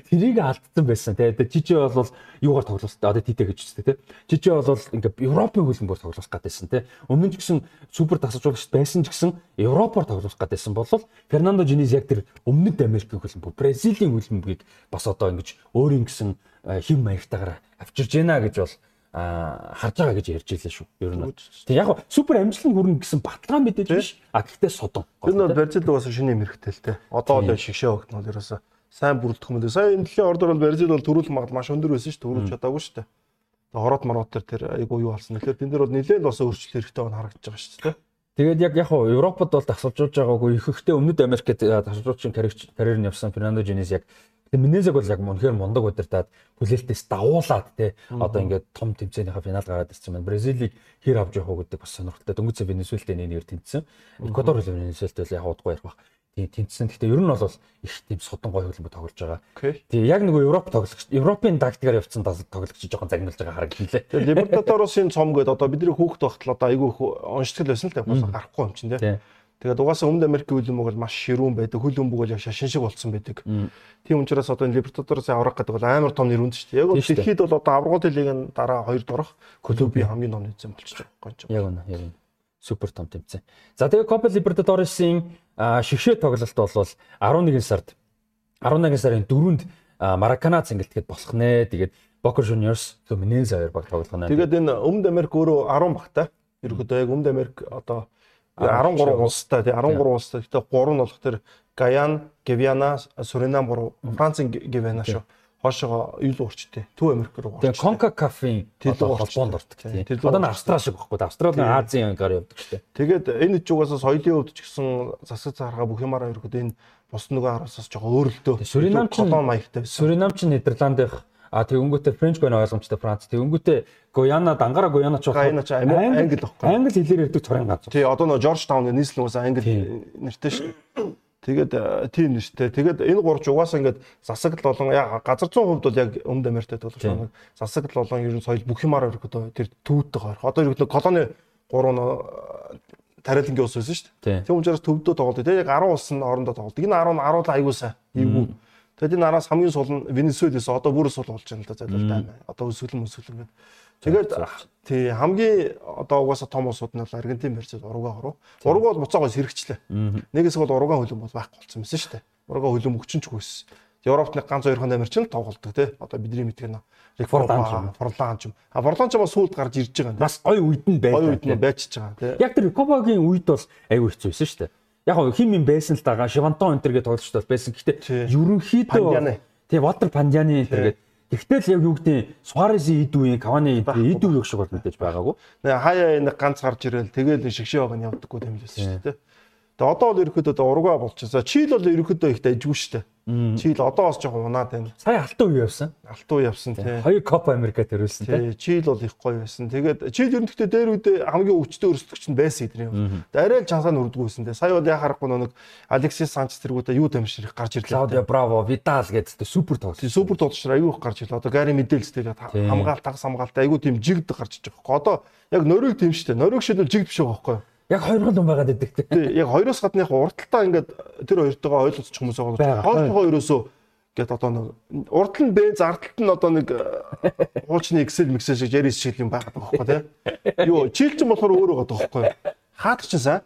S1: Тэрийг алдсан байсан. Тэгээ Жижи бол юугаар тоглуулсан. Одоо Тите гэж үзтээ тий. Жижи бол ингээ Европын хөлбөмбөөр тоглох гэдээсэн тий. Өмнө нь ч гэсэн супер тасалжуулагч байсан ч гэсэн Европоор тоглох гэдээсэн бол Фернандо Женис яг тэр өмнөд Америкийн хөлбөмбөг Бразилийн хөлбөмбөгийг бас одоо ингэж өөрийн гэсэн хэм маягтайгаар авчирж байна гэж бол харж байгаа гэж ярьж илээ шүү. Ер нь. Тэг яг супер амжилтанд хүрнэ гэсэн баталгаа мэдээж биш. А гэхдээ содон.
S2: Тэр нь Бразил угаас шинэ юм хэрэгтэй л те. Одоо л шигшээ өгт нь ерөөсө сайн бүрэлдэх юм дэ. Сая энэ дэлхийн ордор бол Бразил бол төрүүлэх магад маш өндөр байсан шүү. Төрүүлж чадаагүй шүү. Тэгээ хороод марууд тэр тэр айгуу юу болсон. Тэгэхээр тэн дээр бол нэлээд бас өөрчлөлт хэрэгтэй байна харагдаж байгаа шүү дээ.
S1: Тэгээд яг яг Европод бол тасалжуулж байгаагүй их ихтэй өмнөд Америкт тасалжуулчин карьер нь явсан Фернандо Женис яг Тэгээ Минезэг бол яг үнэхээр мундаг удирдаад хүлээлтээс давуулаад те одоо ингээд том тэмцээнийхээ финал гараад ирсэн байна. Бразилийг хэр авч явах уу гэдэг бас сонирхолтой. Дөнгөж Венесуэлтэй нэгээр тэнцсэн. Эквадор бол Венесуэлтэй яг удахгүй ярих баг. Тийм тэнцсэн. Гэхдээ ер нь бол их тийм судан гой хөлбөмбөг тоглож байгаа. Тийм яг нөгөө Европ тоглогч Европын тактикаар явцсан тоглогч жоохон загнуулж байгаа харагдлаа.
S2: Тэгээ Либертадоросын цом гэдэг одоо бидний хүүхэд багтал одоо айгүй онцгой байсан л та бас гарахгүй юм чинь те. Тэгээд угаасаа Өмнөд Америкийн хөл бөмбөг бол маш ширүүн байдаг. Хөл бөмбөг бол яг шашин шиг болцсон байдаг. Тийм учраас одоо энэ Либертадоросын аврах гэдэг бол амар том нэр үнд шүү дээ. Яг бол дэлхийд бол одоо аврагын лигийн дараа хоёр дорох клубын хамгийн том тэмцээн болчихж байгаа
S1: юм. Яг үнэ, яг үнэ. Супер том тэмцээн. За тэгээд Copa Libertadores-ийн шигшээ тоглолт бол 11 сард 11 сарын 4-нд Маракана цэнгэлтгэд болох нэ. Тэгээд Boca Juniors Fluminense хоёр баг тоглох нэ.
S2: Тэгээд энэ Өмнөд Америк өөрөө 10 багтай. Ерөнхийдөө яг Өмнөд Америк одоо 13 улстай тий 13 улстай. Гэтэ 3 нь болох тэр Гаян, Гвиана, Суринам 3, Францын Гвиана шүү. Хоошоо юу л уурчтэй. Төв Америк руу
S1: уурч. Тэгээ CONCACAF-ийн холбоонд ордог тий. Одоо н Австрали шиг баггүй. Австрали Азийн ангаар явдаг шүү.
S2: Тэгээд энэ угаасаа соёлын хувьд ч гэсэн засаг цаарга бүх юмараа ерөөд энэ бус нөгөө хараасаас жоохон өөрлөлтөө.
S1: Суринам ч колон маягтай. Суринам ч Нидерландынх А тэгэнгүүтээ Френч гойно ойлгомжтой Франц. Тэгэнгүүтээ Гuyana дангара Guyana ч
S2: Гuyana ч англи байхгүй.
S1: Англи хэлээр ярьдаг цорын газар.
S2: Тий, одоо нөө George Town нийслэл уусаа англи нэртэй шүү. Тэгээд э, тийм нэртэй. Тэгээд энэ гурч угаасаа ингээд засагл болон газар зүүн хувьд бол яг Өмнөд Америкт толгой шиг засагл болон ер нь соёл бүх юмараа ерөөдөө тэр төвдөө гарах. Одоо ерөөдөө колони гурав нь тариалангийн ус байсан шүү дээ. Тийм учраас төвдөө тоглолт. Тэгээд яг 10 улс нь орондоо тоглолт. Энэ 10 нь 10 аягуусаа эвгүй Тэгээд энэ араас хамгийн сул нь Венесуэлээс одоо бүр сул болж байна л да зайлшгүй байна. Одоо өсвөл өсвөл ингээд. Тэгээд тий хамгийн одоо угаасаа том улсууд нь бол Аргентин, Бразил, Уругвай хоруу. Уругвай бол буцаагаас хэрэгчлээ. Нэгээс бол Уругвай хөлбөм бол байхгүй болсон байсан шүү дээ. Уругвай хөлбөм өчнч хөөс. Европт нэг ганц хоёр хоног амирчин тоглолдог тий. Одоо бидний мэддэг нь
S1: Форланч,
S2: Форланч. А Форланч бас сүүлд гарч ирж байгаа.
S1: Бас гой үед нь байж.
S2: Гой үед нь байчиж байгаа тий.
S1: Яг тэр Кобагийн үед бол айгүй хэцүү байсан шүү дээ яг хим юм байсан л даа Шивантон энэ төргээ тоглолч бол байсан. Гэхдээ ерөнхийдөө тий Валтер Пандяны энэ төргээ Тэгтэл яг юу гэдэг Суаресийн ид үеийн Каваны ид ид үеийг шиг бол мэдээж байгаагүй.
S2: Хаяа энэ ганц гарч ирэл тэгэл шигшээ байгаа нь явдаггүй юм лээс шүү дээ. Тэгээ одоо бол ерөөхдөө ургаа болчихсон. Чийл бол ерөөхдөө их дайжгүй шүү дээ. Чийл одоо бас жоохон унаад байна.
S1: Сая алтан үе явсан.
S2: Алтан үе явсан тий.
S1: Хоёр Копа Америка төрүүлсэн
S2: тий. Чийл бол их гоё байсан. Тэгээд чийл ерөнхийдөө дээр үедээ хамгийн өвчтөе өрсөлдөгч нь байсан эдний. Арай л чансаа нүрдгүү байсан тий. Сая бол яа харахгүй нэг Алексис Санчес тэргүүтээ юу тамширх гарч ирлээ.
S1: Клаудио Браво, Видал гэдэг супер тоглолт.
S2: Супер тоглолт аюу их гарч ирлээ. Одоо Гари Медельс тэгээд хамгаалт тагс хамгаалт аюу тийм жигд гарч иж байгаа. Одоо яг нөрөг тийм шүү дээ. Нөрөг шил жигд биш байгаа байхгүй юу?
S1: Яг хоёр гол юм байгаад байдаг.
S2: Тий, яг хоёроос гадна яг урталтаа ингээд тэр хоёртойгоо ойлголцох хүмүүс байгаа. Хоол хоёроосоо гэт одоо нэг урд нь бенз ардталт нь одоо нэг хуучны Excel миксер шиг ярис шиг юм байгаад байгаа байхгүй тий. Юу чийл ч болохоор өөр байгаа байхгүй. Хаад ч сайн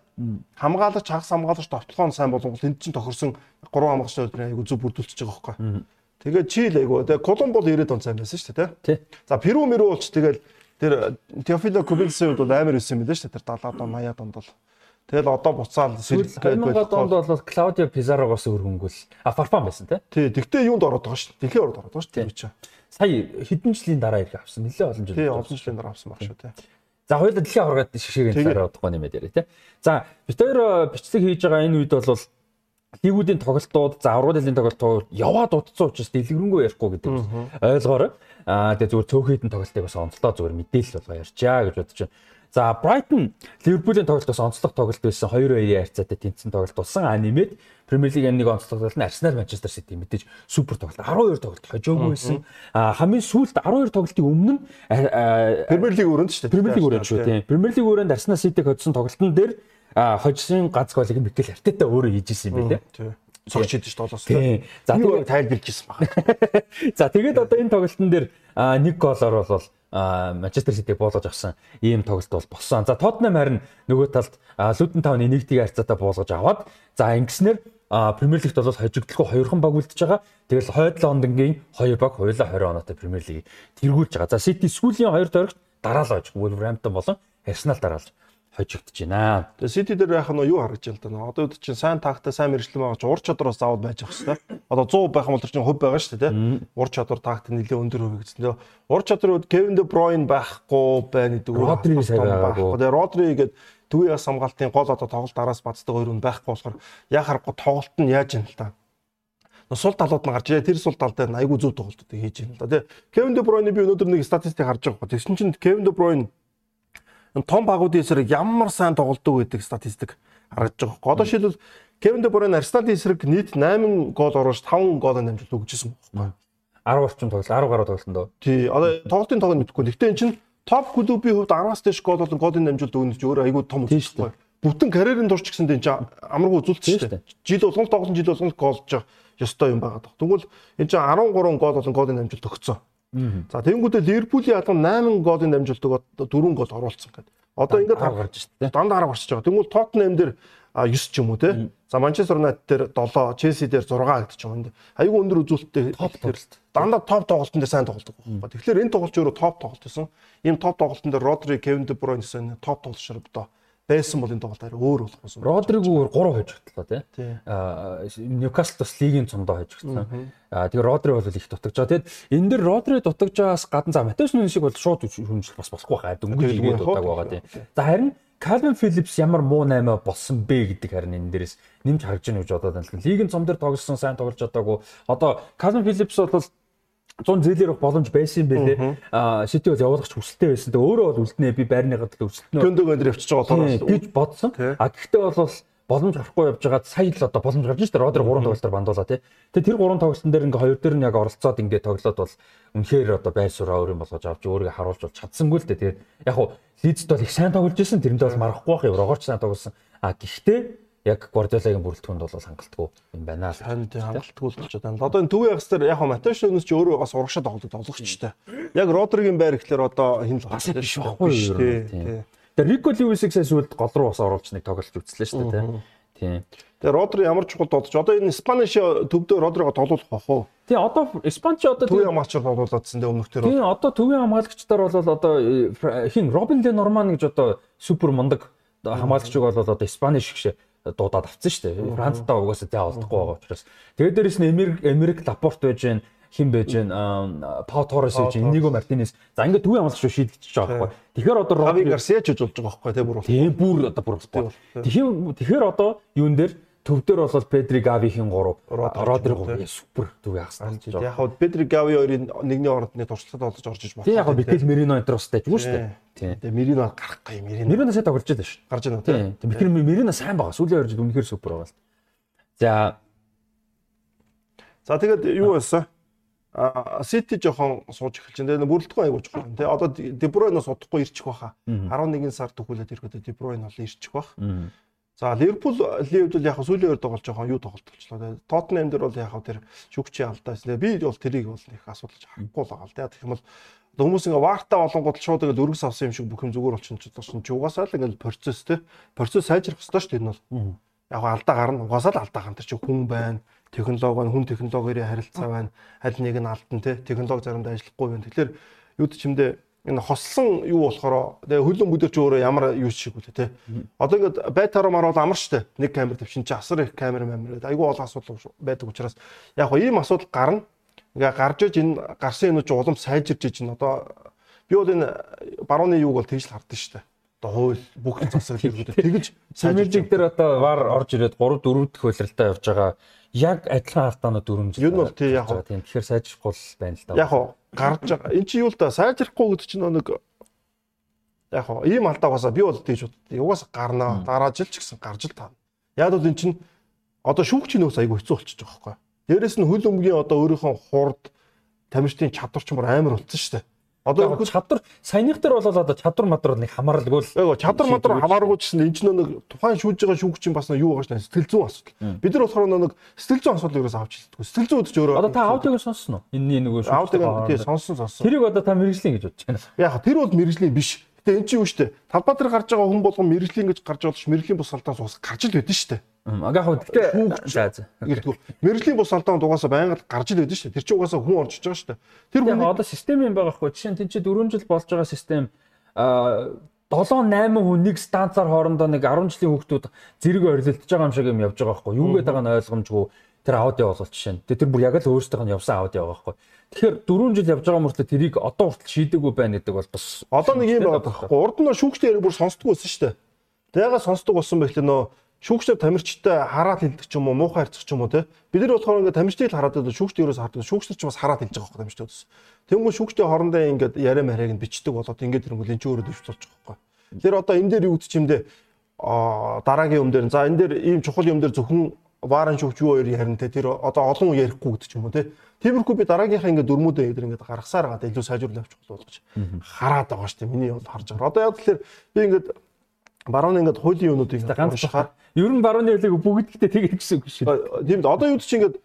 S2: хамгаалагч хагас хамгаалагч товтлогоо сайн болгол энд чинь тохирсон 3 хамгаалагчтай өдрийн айгу зүг бүрдүүлчихэж байгаа байхгүй. Тэгээд чийл айгу тэгээ Колумб бол 90-ад он сайн байсан шүү дээ тий. За Перу мэрүү болч тэгэл Тэр Теофило Кубинсийн үед бол амар өссөн юм байна шүү дээ. Тэр 70-аад он 80-аад онд бол. Тэгэл одоо буцаал
S1: сэргэлгээд байх. 2000-ад онд бол Клаудио Пизарогоос өөр хөнгөл а Фарфан байсан тий.
S2: Тий, тэгтээ юунд ороод байгаа шүү дээ. Дэлхийн ороод ороод байгаа шүү дээ.
S1: Сая хэдэн жилийн дараа ирэх авсан. Нэлээ олон жил.
S2: Тий, олон жилийн дараа авсан баг шүү тий.
S1: За хоёул дэлхийн аваргаад шигшээгийн цаараа удахгүй нэмээд яриа тий. За бид хоёр э, бичлэг хийж байгаа энэ үед бол лигүүдийн тоглолтууд, за аврал дэлхийн тоглолтууд яваад утцсан учраас дэлгэрэнгүй ярихгүй гэдэг ойлгоорой. Аа тэгээ зүгээр цөөхөйдэн тоглолтыг бас онцлоо зүгээр мэдээлэл болгоо ярьчаа гэж бодож байна. За Brighton Liverpool-ийн тоглолтоос онцлог тоглолт байсан 2-2-ийн харьцаатай тэнцэн тоглолт болсон. А нэмээд Premier League-ийн нэг онцлог тоглолт нь Arsenal Manchester City мэдээж супер тоглолт 12 тоглолт хожоогүй байсан. А хамгийн сүүлд 12 тоглолтын өмнө нь
S2: Premier League өрөөнд шүү дээ.
S1: Premier League өрөөнд шүү тийм. Premier League өрөөнд Arsenal City-г хоцсон тоглолтын дээр хожсон гац голыг Микел Артета өөрөө хийжсэн юм байна
S2: цогч идэж тоглосон.
S1: Тийм. За
S2: тэгээд тайлбарлаж ирсэн байна.
S1: За тэгээд одоо энэ тоглолтын дээр нэг голоор бол Манчестер Ситиг буулгаж авсан ийм тоглолт бол болсон. За Тоттенхэм харин нөгөө талд Лутон тавны нэгдгийг харьцаатай буулгаж аваад за ингэснээр Премьер лигт бол хожигдлгүй хоёрхан баг үлдэж байгаа. Тэгэл хойд Лондонгийн хоёр баг хоёулаа 20 оноотой Премьер лигийг тэргүүлж байгаа. За Сити сүүлийн хоёр дараалал хожиг Wolverhampton болон Арсенал дараалж хожигдож байна.
S2: Тэгээ Сити дээр яхаа нөө юу харагдж байна даа. Одоо үед чинь сайн тагтай сайн мэрэгчлэн байгаа ч ур чадвар бас заавал байж ах хэвээр. Одоо 100 байх юм бол чинь хөв байгаа шүү дээ, тий. Ур чадвар тагт нэлээд өндөр хувигдсан. Тэгээ ур чадварын үед Кевин Де Бройн байхгүй байна гэдэг.
S1: Родри сайн байгаагүй.
S2: Тэгээ Родри гээд төвийн яс хамгаалтын гол одоо тоглолт араас бацдаг хоёр хүн байхгүй болохоор яа харахгүй тоглолт нь яаж юм л та сул талууд нь гарч ирээ тэр сул тал дээр айгүй зөв тоглолтыг хийж байна л да тий. Кевин Де Бройны би өнөөдөр нэг статистик харж байгаа. Тэгсэн чинь Кевин Де Бройн том багуудын эсрэг ямар сайн тоглодог гэдэг статистик харагдаж байгаа. Одоо шилбэл Кевин Де Бройн Арсеналын эсрэг нийт 8 гол оруулж 5 гол амжилт өгчээсэн байна.
S1: 10 орчим тоглол 10 гаруй тоглолтонд.
S2: Тий. Одоо тоглолтын тоог мэдэхгүй. Гэхдээ эн чинь топ клубийн хувьд 10-аас дээш гол болон голын амжилт өгнө ч өөр айгүй том
S1: шүү дээ.
S2: Бүтэн карьерийн турш гэсэн дэ чинь амаргүй үзүүлсэн шүү дээ. Жил болгон тоглосон жил болгон голж байгаа ёстой юм байгаа. Тэгвэл эн чинь 13 гол болон голын амжилт өгсөн. За тэгэнгүүтээ Ливерпулийн алган 8 голын дамжуулдаг 4 гол оруулсан гэдэг. Одоо ингээд
S1: гарч шүү дээ.
S2: Дандаа хараа гарч байгаа. Тэгвэл Тоттенхэм дээр 9 ч юм уу те. За Манчестер Юнайтед дээр 7, Челси дээр 6 гэдэг ч юм уу. Аюу өндөр үзүүлэлттэй
S1: топ тоглолт.
S2: Дандаа топ тоглолтын дээр сайн байхгүй. Тэгэхээр энэ тоглолч өөрөө топ тоглолт байсан. Ийм топ тоглолтын дээр Родри, Кевин Де Бройн гэсэн топ тоглолчор одоо байсан бол энэ тоглолт арай өөр болох байсан.
S1: Родригоор 3 хожигдлоо тий. Аа Ньюкасл бас лигийн цомдоо хожигдсан. Аа тэгээ Родри бол их дутагж байгаа. Тэгэд энэ дэр Родри дутагж байгаас гадна за Матеус Нүн шиг бол шууд хүнжил бас болохгүй хаа. Дөнгөж ирээд дутаг байгаа тий. За харин Calvin Phillips ямар муу 8 болсон бэ гэдэг харин энэ дээрээс нэмж харж байна гэж бодоод байна. Лигийн цом дээр тоглосон сайн тоглож чадаагүй. Одоо Calvin Phillips бол 100 зээлэр боломж байсан юм бэлээ. Аа бол явуулах хүсэлтэй байсан. Тэгээ өөрөө бол үлднэ би байрныгаа төлөө өсөлтнө.
S2: Гөндөг өндөр явчихж байгаа
S1: болохоор гэж бодсон. А гэхдээ бол боломж гарахгүй явж байгаа сая л одоо боломж шүү дээ. Родер 3 тоглолтоор бандуулаа тий. Тэгээ тэр 3 тоглолтын дээр ингээ хоёр дээр нь яг оролцоод ингээ тоглоод бол үнэхээр одоо байр сураа өөр юм болгож авч өөрийгөө харуулж бол чадсангүй л дээ. Тэгээд яг хуу Лидс бол их сайн тоглож байсан. Тэрэндээ бол марахгүй байх юм. Рогорч сайн тоглосон. А гэхдээ яг Гвардиолагийн бүрэлдэхүүнд бол хангалтгүй юм байна л.
S2: Харин тийм хангалтгүй л болчиход байна. Одоо энэ төвийн ягс дээр яг Матеш өнөөс чи өөрөө бас урагшаа тоглоод тоглогчтой. Яг Родригийн байр гэхэлэр одоо хин л
S1: бас биш байхгүй юу. Тэгээ Рико Ливисийг сайн сүлд гол руу бас оруулж нэг тоглож үзлээ шүү дээ тийм.
S2: Тэгээ Родри ямар чухал додож одоо энэ Спаниш төвдөө Родриго тоглуулах бах уу?
S1: Тийм одоо Испанч одоо
S2: төвийн хамгаалагчаар тоглууладсан дээ өмнөх төр.
S1: Тийм одоо төвийн хамгаалагчдаар бол одоо э, хин Робин Ле Норман гэж одоо супер мундаг хамгаалагчиг бол одоо Испаниш шиг дуудаад авцсан шүү дээ. Францтай угаасаа зай олдохгүй байгаа учраас. Тэгээд дээрэс нь Эмерик Лапорт байж гэн хин байж гэн Пау Торрес байж Иниго Мартинес. За ингээд төвийн амлах шүү шийдчихэж байгаа байхгүй. Тэгэхээр одоо
S2: Роби Гарсиа ч болж байгаа байхгүй тий бүр.
S1: Тийм бүр одоо бүр. Тэгэхээр одоо юун дээр төвдөр бол Педри Гавихийн 3 Родри 3 супер төв яах гэж байна.
S2: Яг хав Педри Гави хоёрын нэгний ордны туршлагад олж орж иж
S1: байна. Тийм яг битэл Мерино энэ тустай ч юм шүү дээ.
S2: Тийм. Тэгээ Мерино гарахгүй Мерино.
S1: Мерино сая тоглож байгаа шүү.
S2: Гарч байна тийм.
S1: Битэл Мерино сайн байгаа. Сүүлийн хоёр жил үнэхээр супер байгаа л. За.
S2: За тэгээд юу байсан? А Сити жоохон сууж эхэлж байна. Бүрэлдэхүүн аягуулж байна. Тэ одоо Дебройн судахгүй ирчих баха. 11 сар төгөөлөд ирэхэд Дебройн бол ирчих бах. За Ливерпул Ливд бол яг сүүлийн үед тоглож байгаа юу тоглолт болчлоо. Тоттенхэм дээр бол яг тэр шүгчийн алдаас нэ би бол тэрийг бол их асуудалж харахгүй л байгаа л да. Тэгэх юм бол хүмүүс ингээ вартаа болонгод шууд ингээ өргөс авсан юм шиг бүх юм зүгээр болчихно ч чи угаасаа л ингээ процесс те. Процесс сайжрах хэрэгтэй шүү дээ энэ бол. Яг алдаа гарна. Угаасаа л алдаа гарна. Тэр чи хүн байна. Технологи байна, хүн технологийн харилцаа байна. Аль нэг нь алтан те. Технологи заримдаа ажиллахгүй байна. Тэгэхээр юу ч чимдээ энэ хослон юу болохоор тэгээ хөлөн бүдэрч өөрөө ямар юу шиг үлээ те. Одоо ингээд байтараа марвал амар штэ. Нэг камер тавьчин чи асар их камер камер гэдэг. Айгүй олон асуудал байдаг учраас яг хоо ийм асуудал гарна. Ингээ гарч иж энэ гарсан юм чи улам сайжирж иж энэ одоо би бол энэ барууны юуг бол тэгж л хардсан штэ. Одоо хууль бүх засаг хэрэглээд тэгж
S1: сайжирж дээр одоо вар орж ирээд 3 4 дэх хөлрөлтөй явж байгаа яг адилхан алдаанууд өрөмж.
S2: Юу нь бол тий яг
S1: тийм тэгэхээр сайжрахгүй байна л
S2: да. Яг гарч байгаа. Эн чи юу л да сайжрахгүй гэдэг чинь нэг яг ийм алдаа угаасаа би бол тийж боддог. Угаасаа гарнаа. Дараа жил ч гэсэн гарч л таа. Яг бол эн чинь одоо шүүгчийн нөөц айгүй хэцүү болчихж байгаа байхгүй. Дээрэс нь хөл өмгийн одоо өөрийнхөө хурд тамирчдын чадвар ч мөр амар болцсон шүү дээ.
S1: Одоо чадвар саяных дээр бол одоо чадвар мадрал нэг хамааралгүй л.
S2: Эйгөө чадвар мадрал хамааргүй ч гэсэн энэ ч нэг тухайн шүүж байгаа шүүгч юм бас юу байгаа ш сэтгэл зүйн асуудал. Бид нар болохоор нэг сэтгэл зүйн асуудал ерөөс авч хэлдэггүй. Сэтгэл зүйн өдөж өөрөө.
S1: Одоо та аудиог сонссон уу? Энэний нөгөө
S2: шүүгч. Аудиог тий сонссон сонссон.
S1: Тэрийг одоо та мэрэгжлийн гэж бодож байна.
S2: Яг тэр бол мэрэгжлийн биш. Гэтэ эн чинь юу штэ. Талбай дээр гарч байгаа хүн болгон мэрэгжлийн гэж гарч байгаа ш мэрэгжлийн бус алдаас ус гарч л байдэн штэ.
S1: Агаахан гэхдээ за за.
S2: Мэргэжлийн бус алдаанд угаасаа байнга гарч ил байдаг шүү дээ. Тэр чинь угаасаа хүн орж иж байгаа дээ. Тэр
S1: хүн одоо систем юм байгаа хгүй. Жишээ нь тэн чи 4 жил болж байгаа систем а 7 8 хүн нэг станцаар хоорондоо нэг 10 жилийн хүүхдүүд зэрэг орилдож байгаа юм шиг юм явж байгаа хгүй. Юу гэдэг байгаа нь ойлгомжгүй. Тэр аудио болол жишээ нь. Тэр бүр яг л өөрсдийнх нь явсан аудио байгаа хгүй. Тэгэхээр 4 жил явж байгаа мөртлөө тэрийг одоо хүртэл шийдэггүй байна гэдэг бол бас
S2: одоо нэг юм байгаа байхгүй. Урд нь шүүгчтэй яриг бүр сонсдгоо байсан шүү дээ. Тэгээ сонсдог болсон байхлаа нөө шүүгчдэр тамирчтай хараад хэлдэг ч юм уу муухай харьцах ч юм уу те бид нар болохоор ингээд тамирчдыг л хараад байдаг шүүгчдэр ерөөс хардаг шүүгчдэр ч бас хараад хэлж байгаа байхгүй тамирчдад бас тэнгуү шүүгчдийн хоорондоо ингээд яриа марийг нь бичдэг болоод ингээд тэрнгүүл энэ ч өөрөө дэвш болж байгаа байхгүй тэр одоо энэ дээр юу гэдэг чимдээ а дараагийн юм дээр за энэ дээр ийм чухал юм дээр зөвхөн вааран шүүгч юу хоёр ярина те тэр одоо олон ярихгүй гэдэг ч юм уу те тиймэрхүү би дараагийнхаа ингээд дөрмүүдээ эдэр ингээд гаргасаар байгаа илүү сайжруулах авчих болгож хараад байгаа шүү дээ миний бол харж байгаа одоо яг тэгэхээр би ингээд барууны ингээд хуулийн юмнуудыг
S1: уншихаар ер нь барууны хуулийг бүгддээ тэгээд гэсэн үг шүү.
S2: Тийм одоо юу ч ингээд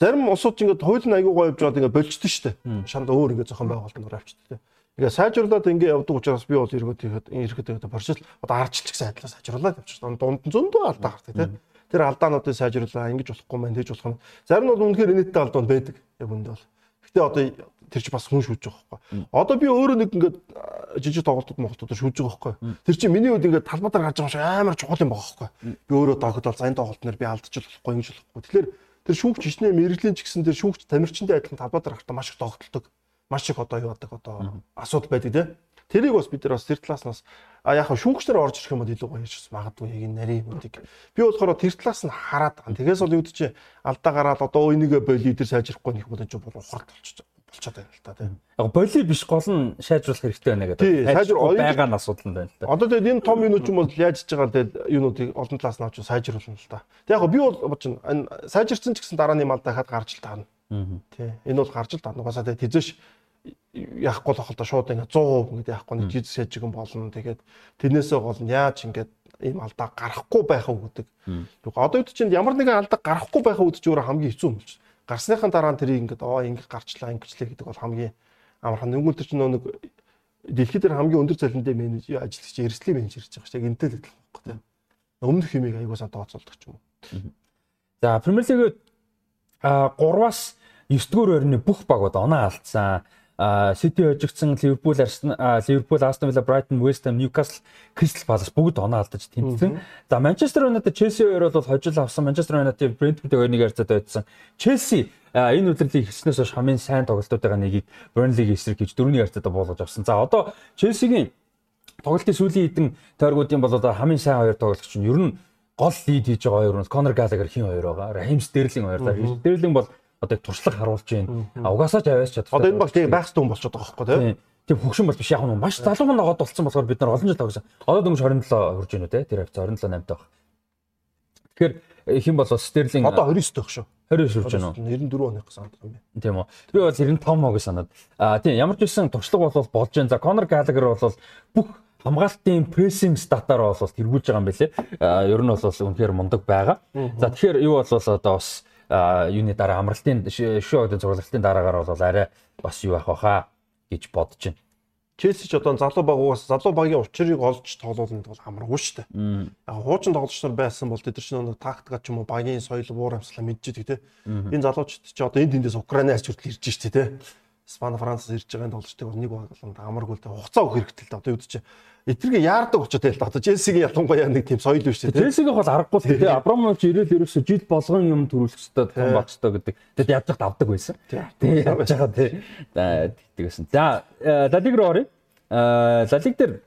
S2: зарим улсууд ингээд хууль нь аягүй гоё явж байгаад ингээд болчтой шүү дээ. Шанд өөр ингээд зохион байгуулалтанд авчдаг. Ингээд сайжруулаад ингээд явдаг учраас би бол эргүүд ихэд ирэхэд одоо боршил одоо арчилч гэсэн айдлаа сайжруулаад явчихсан. Дунд нь зөндөө алдаа гардаг тийм. Тэр алдаануудыг сайжруулаа ингэж болохгүй маань тэгж болох юм. Зарим нь бол үнэхээр инээдтэй алдаанд байдаг. Яг үндэ бол. Гэтэ одоо тэр чи бас хүн шүүж байгаа байхгүй. Одоо би өөрөө нэг ингээд жижиг тоглолтууд Монголд шүүж байгаа байхгүй. Тэр чи миний үед ингээд талбай дээр гарч байгаа шиг амар чухал юм байгаа байхгүй. Би өөрөө бол зайн тоглолтноор би алдчих болохгүй ингэж болохгүй. Тэгэхээр тэр шүүгч ичнэ мэрэглийн ч гэсэн тэр шүүгч тамирчинтай адилхан талбай дээр гарахтаа маш их догтлдог. Маш их одоо юу байдаг одоо асуудал байдаг тийм. Тэрийг бас бид нар бас тэр талаас нас а яг шүүгчнэр орж ирэх юм бол илүү гоё гэж магадгүй яг энэ нарийн юмнуудыг би болохоор тэр талаас нь хараад байгаа. Тэгээс бол юу гэж алдаа гараад одоо энийгээ боли идэр сайжрахгүй нөх бол энэ бол ухарт болчих болчиход байна л та тийм.
S1: Яг боли биш гол нь сайжруулах хэрэгтэй байна гэдэг.
S2: Тий, сайжруул-
S1: байгаа нь асуудал нь байна л да.
S2: Одоо тэгээд энэ том юунууд ч юм бол яаж хийж байгаа тэгээд юунуудыг олон талаас нь авч сайжруулна л та. Тэг яг би бол байна. Энэ сайжирсан ч гэсэн дарааны мал дахиад гарч л таарна. Тий. Энэ бол гарч л таарна. Угаасаа тэгээд тэзэш яахгүй л та шууд ингээ 100% ингээ яахгүй нэг жиж сэжигэн болно. Тэгээд тэрнээсээ гол нь яаж ингээ ийм алдаа гарахгүй байхаа үүдэг. Одоо үүд чинь ямар нэгэн алдаа гарахгүй байхаа үүдч өөрөө хамгийн хэцүү юм болж. Гарсныхан дараа нь тэрийг ингээ оо ингээ гарчлаа ингэчлээ гэдэг бол хамгийн амархан нэгэн төр чинь нөө нэг дэлхийд дээр хамгийн өндөр цалинтай менеж ажиллагч эрсдлийн менежер гэж байгаа шүү. Яг энтэй л адилхан байхгүй тийм. Өмнөх хэмийг аягуулсаа тооцоолдог ч юм уу.
S1: За Премьер Лиг а 3-аас 9 дугаар орны бүх багууд оноо алдсан. Сити хожигдсан Ливерпул, Ливерпул, Астон Вилла, Брайтон, Вест Хэм, Ньюкасл, Кристал Палас бүгд оноо алдаж тэмцсэн. За Манчестер Юнайтед, Челси хоёр бол хожил авсан. Манчестер Юнайтед Брентфорд хоёрыг харьцаад байцсан. Челси энэ удирлыг эхлснээс хойш хамгийн сайн тоглолтуудын нэгийг Бurnley-гийн эсрэг гэж дөрөвний харьцаад болгож авсан. За одоо Челсигийн тоглолтын сүүлийн хэдэн тойргуудын бол одоо хамгийн сайн хоёр тоглогч нь ер нь гол лид хийж байгаа хоёр нь Конор Галагер хин хоёр байгаа. Рахим Стерлинг хоёр. За Стерлинг бол одоо туршлага харуулж байна. Угаасаа ч аваас чадах.
S2: Одоо энэ баг тийм байх хэвээр болчиход байгаа байхгүй тийм.
S1: Тийм хөгшин бол биш яг нь маш залуу ногоод болцсон болохоор бид нар олон жил тоглосон. Одоо дөнгөж 27 хүрж гэнэ үү те. Тэр хавцаа 27 8 таах. Тэгэхээр хэн бол Стерлинг
S2: Одоо 29 дэх шүү.
S1: 29 хүрж гэнэ үү?
S2: 94 оны гэсэн юм байна.
S1: Тийм үү. Би бол 95 мог санаад. А тийм ямар ч үсэн туршлага бол болж байна. За Конор Галагер бол бүх хамгаалтын прессинг статаар бол тэргүүлж байгаа юм байлээ. А ер нь бол үнэхээр мундаг байгаа. За тэгэхээр юу бол одоо бас юуны дараа амралтын шоудын зурлалтын дараагаар бол арай бас юу авах баха гэж бодож байна.
S2: Челси ч одоо залуу багуугаас залуу багийн учрыг олж тоглоулна бол амаргүй шүү дээ. Яг хуучин тоглогч нар байсан бол тэд чинь нэг тактика ч юм уу багийн соёл уур амьсгалаа мэдчихдэг те. Энэ залуучууд ч одоо энэ тэндээс Украинаас хүртэл ирж штэ те. Спан Францаас ирж байгаа тоглогчдыг бол нэг болонд амаргүй л хугацаа өгөх хэрэгтэй л да. Одоо юу гэж эдгэргээ яардаг очоод байл та. Одоо Челсигийн ялангуяа нэг тийм соёл биш те.
S1: Челсигийн бол аргагүй л те. Абрамович ирээл ерөөсө жил болгон юм төрүүлэх хэрэгтэй том хэрэгтэй гэдэг. Тэгэд яаж ч авдаг байсан. Тийм яаж байгаа те. Тэгдэг байсан. За Ла Лиг руу оръё. Ла Лиг дээр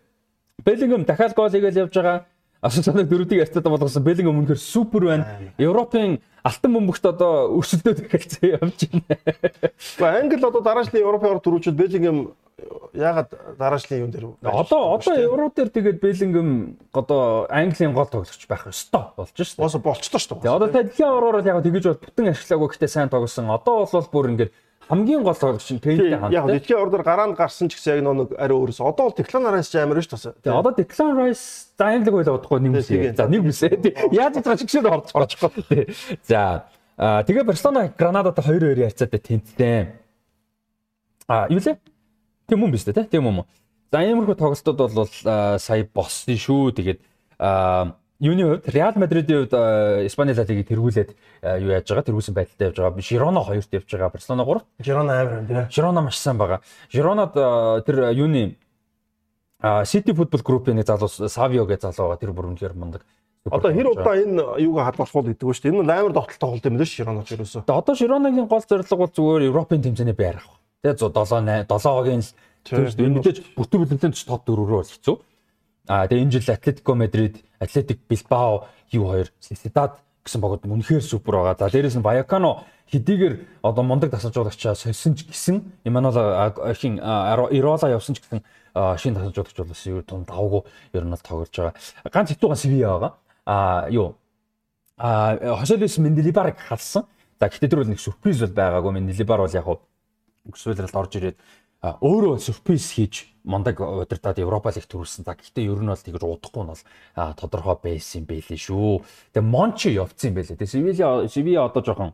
S1: Беллингем дахиад гол хийгээл явж байгаа. Асуусаныг дөрүүдийг ярьцаад болгосон Беллингем үнэхээр супер байна. Европын алтан бөмбөгт одоо өрсөлдөөд эхэлсэн явж байна.
S2: Гэхдээ Англи одоо дараачлын Европын орд төрүүлчихэд Беллингем ягаад дараачлын юун дээр
S1: Одоо одоо Евро дээр тэгээд Беллингем одоо Английн гол тоглогч байх ёстой болж шээ.
S2: Босо болчлоо шүү
S1: дээ. Одоо дэлхийн авраар яг тэгэж бол бүтэн ашиглаагүй гэхдээ сайн тоглосон. Одоо бол бүр ингээд хамгийн гол тоглогч нь Кейнтэй хамт.
S2: Яг дэлхийн ордоор гараанд гарсан ч гэсэн яг нэг ари өөрөөс. Одоо бол Declan Rice амар шүү дээ.
S1: Тэгээ одоо Declan Rice за Англиг байлаа бодохгүй нэг үсээ. За нэг үсээ. Яаж байгаа ч гişэд орж орчихгүй. За тэгээ Барселона Гранадатай 2-2 ярцаад тэнцсэн. А юу лээ? Тийм юм биш үү те? Тийм юм уу? За иймэрхүү тоглолтууд бол сая боссон шүү. Тэгээд юуны хувьд Реал Мадридийн хувьд Испани ла лигийг тэргүүлээд юу яаж байгаа? Тэргүүлсэн байдалтай явж байгаа. Жирона 2-т явж байгаа. Барселона 3.
S2: Жирона амар юм тий.
S1: Жирона маш сайн байгаа. Жиронод тэр юуны Сити футбол группийн нэг залуу Савио гэж залуу байгаа. Тэр бүр үнэхээр мундаг.
S2: Одоо хэр удаа энэ юугаа хадгалах гэдэг вэ шүү дээ. Энэ амар довтлолтой тоглолт юм л шүү Жироноч ерөөсөө.
S1: Тэгээ одоо Жироногийн гол зорилго бол зүгээр Европын тэмцээний байр авах. Тэгээ 7 8 7-гийн л тэр шүү дээ. Мэдээж бүтэн бүлэнтэн ч топ дөрвөрөө бол хэцүү. Аа тэгээ энэ жил Атлетико Мадрид, Атлетик Билбао юу хоёр Сосидад гэсэн богод үнэхээр супер байгаа. За дээрээс нь Баякано хэдийгээр одоо мундаг тасалжуулагчаа сольсон ч гэсэн Эммануэл хин Ирола явсан ч гэсэн шинэ тасалжуулагч бол юу тун давгүй ер нь бол тоглож байгаа. Ганц хэцүүган Севиа байгаа. Аа юу а Хоселес Менделибарыг халсан. За гэхдээ тэр бол нэг сюрприз бол байгаагүй. Менделибар бол яг өксвэлрэлд орж ирээд өөрөө сюрприз хийж мондаг удирдаад Европа лиг төрүүлсэн. За гэхдээ ер нь бол тэгж удахгүй нь бол тодорхой байсан байлээ шүү. Тэгээ Мончи явцсан байлээ. Тэгээ Севиа Севиа одоо жоохон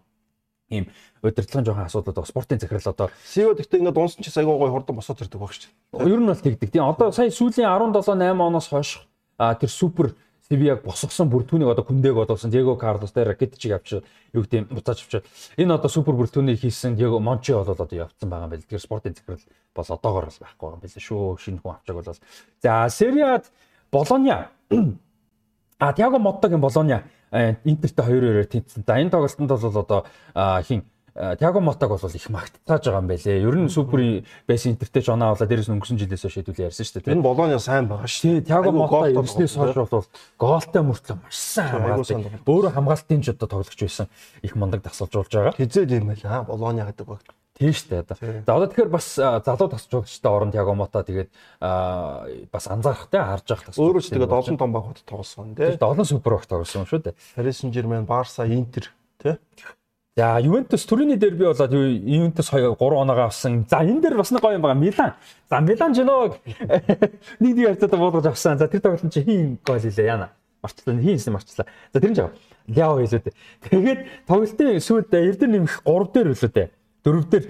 S1: ийм удирдлагын жоохон асуудал одоо спортын захирал одоо
S2: Севиа гэхдээ ингээд дуунсан ч айгуу гой хурдан босоод ирдэг баг шүү.
S1: Ер нь бол тэгдэг. Тийм одоо сая сүүлийн 17 8 оноос хойш тэр супер Севиаг босгосон бүртгүүнийг одоо хүндээг бодсон Диего Карлос дээр ракетчиг авч юу гэдэг буцааж авч энэ одоо супер бүртгүүнийг хийсэн Диего Мончи бол одоо явцсан байгаа юм байл. Тэгэхээр спортын захирал бас одоогор бас байхгүй юм байл шүү. Шинэ хүн авчааг бол за Сериад Болоня а Тиаго Моттагийн Болоня Интертэй 2-2-оор тэнцсэн. За энэ тоглолтод бол одоо хин Тиаго Мотаг бол их магтцааж байгаа юм байлээ. Ер нь супер байсан интертэй ч оноо авлаа дээрээс өнгөрсөн жилээс шийдвүлээ ярьсан шүү дээ.
S2: Энэ Болоня сайн байгаа шүү.
S1: Тийм, Тиаго Мота ерснээс хойш бол гоолтой мөртлөө маш сайн хамгаалдаг. Өөрөө хамгаалтын ч одоо тоглогч байсан их мундаг тасалжуулж байгаа.
S2: Хизээд юм байл аа Болоня гэдэг баг.
S1: Тийм шүү дээ. За одоо тэгэхээр бас залуу тасчуулагчтай оронд яг омота тэгээд бас анзаарах те харж явах тас.
S2: Өөрөө ч тэгээд олон том багууд тоглосон тий.
S1: Тэгээд олон супер баг тоглосон шүү дээ.
S2: Paris Saint-Germain, Barca, Inter тий.
S1: За Ювентус төрөний дерби болоод Ювентус 2 3 оноогоо авсан. За энэ дээр бас нэг гоё юм байгаа. Милан. За Милан Женог нэг нэг хацаа буулгаж авсан. За тэр тоглолт чи хин гол хэлээ яана. Марчлаа хин юм марчлаа. За тэр нь жаа. Ляо хэлээ дээ. Тэгээд тоглолтын сүүлд эрдэр нэмэх 3 дээр үлээ дээ. Дөрөв дээр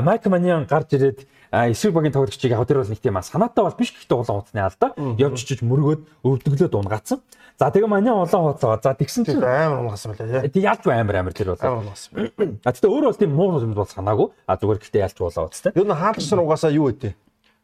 S1: Майк Маниан гарч ирээд эсрэг багийн тоглогчийг яг тэр бол нэг тийм санаатай бол биш гэхдээ улаан хуцны алдаа. Явж чиж мөргөөд өвдөглөөд унгаацсан. За тэгээ манай улаан хуцаа. За тэгсэн чинь
S2: амар унгасан байлаа тий.
S1: Тэг ялч амар амар тэр бол.
S2: Амар унгасан.
S1: А тэгтээ өөрөө бол тийм муу юм бол санаагүй. А зүгээр гэхдээ ялч болоо үстэй.
S2: Юу н хаалчсан угаасаа юу вэ?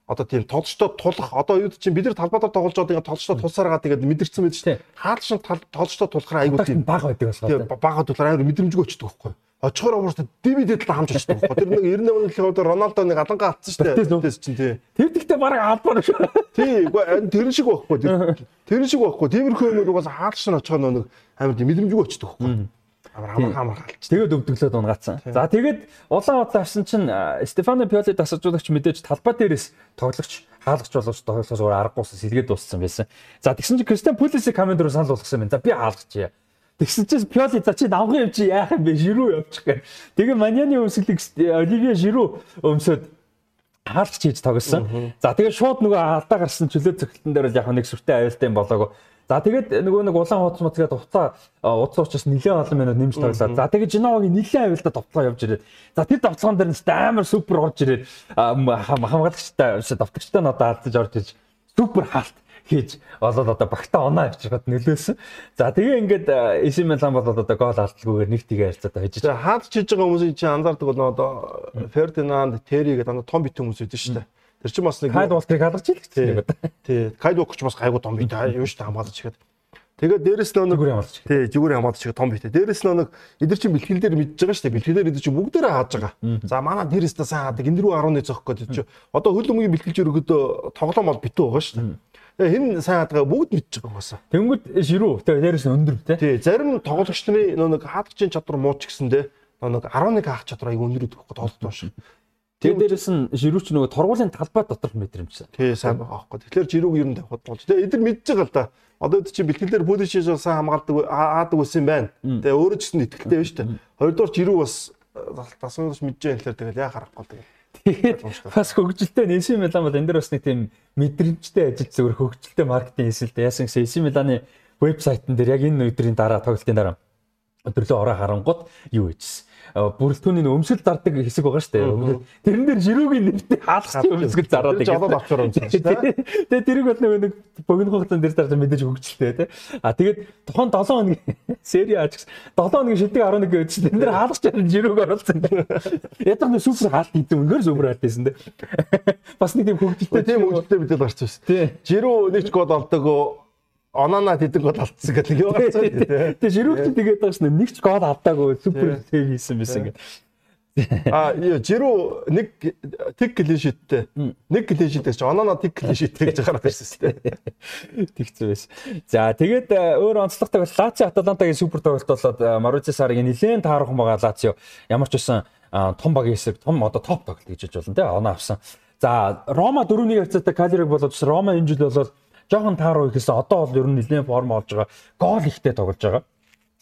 S2: одоо тийм толчтой тулах одоо юу чинь бид нар талбайдаар тоглож байгаа ингээд толчтой тулсараагаа тэгээд мэдэрсэн мэт чинь хаалшин толчтой тулахаар айгуу тийм
S1: баг байдаг болохоо
S2: бага тулахаар амар мэдрэмжгүй өчтдөг байхгүй очихоор уурсаа дивидэд л хамж очдог байхгүй. Тэр нэг 98 оны хувьд Роналдо нэг алангаа алдсан шүү дээ.
S1: Тэс чинь тий. Тэр тэгтээ баг албаар шүү.
S2: Тий үгүй тэр шиг байхгүй. Тэр шиг байхгүй. Тиймэрхүү юм угаас хаалшин очихоор нэг амар мэдрэмжгүй өчтдөг байхгүй. Амар амар галч.
S1: Тэгээд өвдөглөөд унгаацсан. За тэгээд улаан удаа авсан чинь Стефано Пиоли тасалжуулагч мэдээж талбай дээрээс тоглогч хаалгач боловч тоглохоос өөр аргагүйсэн сэлгээд дууссан байсан. За тэгсэн чинь Кристиан Пулисийг команд руу санал болгосон байна. За би хаалгач яа. Тэгсэн чинь Пиоли за чи давган юм чи яах юм бэ? Жирүү явчих гэх. Тэгээ Маняны өмсгөлийг Оливия Жирүү өмсөд хаалгач хийж тоглосон. За тэгээ шууд нөгөө алдаа гарсан чөлөө цогцолтон дээр яг нэг сүртэй аюултай юм болоог За тэгээд нөгөө нэг улаан хуудас мод тэгээд уцаа уцаа учраас нэлээд олон минут нэмж тоглоо. За тэгээд Жиновогийн нэлээд аюултай товтлогоо явж ирээд. За тэр товтлогоон дээр нь амар супер орж ирээд хамгаалагчтай давтагчтай нь одоо алдаж орж ирж супер хаалт хийж олоод одоо багтаа оноо авчирхад нөлөөсөн. За тэгээ ингээд Эсим Милан бол одоо гол алдалгүйгээр нэг тгээ харьцаатай хийж.
S2: За хаад чиж байгаа хүмүүсийн чи анзаардаг бол одоо Фердинанд, Терри гэдэг одоо том бит хүмүүс байдаг шүү дээ. Тэр чинь бас нэг
S1: Кайд Walker-ыг халгаж ийл
S2: гэсэн юм байна. Тий. Кайд Walker ч бас гайгүй том бит юу шүү дээ хамгаалж ихэд. Тэгээд дээрэс нь нэг
S1: зүгээр хамгаалж.
S2: Тий, зүгээр хамгаалж ихэд том бит. Дээрэс нь нэг эдгэр чинь бэлтгэл дээр мэдж байгаа шүү дээ. Бэлтгэлээр эдгэр чинь бүгдээрээ хааж байгаа. За манай дээрэс та сайн хаадаг. Энэ рүү 11 зөөх гэдэг чинь одоо хөл өмгийн бэлтгэлж өргөдөө тоглоом бол битүү байгаа шүү дээ. Тэгээ хин сайн хаадаг бүгд мэдж байгаа юмасаа.
S1: Тэнгүүд ширүү. Тэгээ дээрэс нь өндөр тий.
S2: Тий, зарим тоглогч нарын нэг хаадагчийн чадвар муу ч гэсэндээ нэг 11 хаах чадвар аяг өндөр өгөх тоглолт байна шүү.
S1: Тэгээ дээрэс нь жирүүч нөгөө тургуулийн талбай доторх мэдрэмжсэн.
S2: Тий сайн байгаа аахгүй. Тэгэхээр жирүүг ер нь худалж. Тэгээ эдгээр мэдж байгаа л да. Одоо эд чинь бэлтгэлээр полишж сайн хамгаалдаг аадаг байсан байна. Тэгээ өөрөө ч гэсэн байна шүү дээ. Хоёрдугаар жирүү бас тасгаарч мэдж байгаа юм тэгэхээр тэгээ яа харахгүй тэгээ.
S1: Тэгээд бас хөгжилтэй Нэси Милан бол энэ дээр бас нэг тийм мэдрэмжтэй ажил зүгээр хөгжилтэй маркетинг хийсэлтэй яасан гэсэн Нэси Миланы вебсайтн дээр яг энэ өдрийн дараа тоглолтын дараа өдөрлөө ороо харангууд юу хийжсэн бүрэлдэхүүний өмсгөл зардаг хэсэг байгаа шүү дээ. Тэрэн дээр жирүүгийн нэртэй хаалгач өмсгөл зараад
S2: байгаа. Жолоод авчаар өмссөн шүү дээ.
S1: Тэгээ тэрийг бол нэг богино хугацаанд дээр зарж мэдээж хөгжилтэй тий. А тэгээд тухайн 7 хоног сери аач 7 хоногийн шилдэг 11 гэдсэн. Тэн дээр хаалгач жирүүг оруулсан. Ядах нэг супер хаалт хийдэг үнээр супер хаалт хийсэн дээ. Бас нэг тийм хөгжилтэй
S2: тийм хөгжилтэй мэдээд гарч байсан. Тий. Жирүү нэг ч гол олдог онооно тэдэг гол алдсан гэдэг юу гарцсан
S1: тий. Тэгээ жирүүч тэгээд байгаа шнэ нэг ч гол алдаагүй супер сейв хийсэн байсан гэдэг.
S2: А жирүү нэг тэг клишиттэй. Нэг клишиттэй ч онооно тэг клишиттэй гэж гараад ирсэн шүү дээ.
S1: Тэгсэн байсан. За тэгээд э, өөр онцлогтой бол Лаци Аталантагийн супер тоглолт болоод Маручи Сарыг нэлээд таарах байгаа Лацио ямар ч байсан том багийн хэсэг том одоо топ тоглолт гэж хэлж болно тий. Оноо авсан. За Рома 4-1 хацаатай Калериг болоод Рома энэ жил болоод жоохон тааруу ихсэн одоо бол ер нь нэлээд форм олж байгаа. Гол ихтэй тоглож байгаа.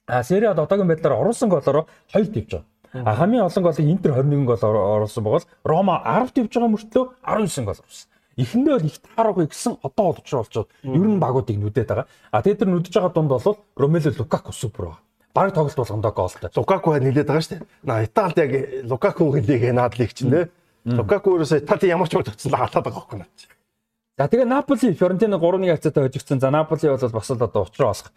S1: А сериад одоогийн байдлаар оруулсан голоор 2 тавьж байгаа. А хамгийн олон голыг Интер 21 гол оруулсан бол Рома 10 тавьж байгаа мөртлөө 19 гол оруулсан. Эхэндээ бол их таарахгүй гэсэн одоо бол учраа болчоод ер нь багуудыг нүдэд байгаа. А тэгээд тэр нүдэж байгаа дунд бол Ромело Лукаку супер байгаа. Баг тоглолт болгондоо голтой.
S2: Лукаку нилээд байгаа шүү дээ. На Италид яг Лукакугийн лиг наадлыг чинь те. Лукаку ерөөсөө Итали ямар ч л хатаад байгаа байхгүй наа.
S1: За тэгээ Наполи Фиорентина 3-1 хацаатай хожигдсон. За Наполи бол бас л одоо уучраа олох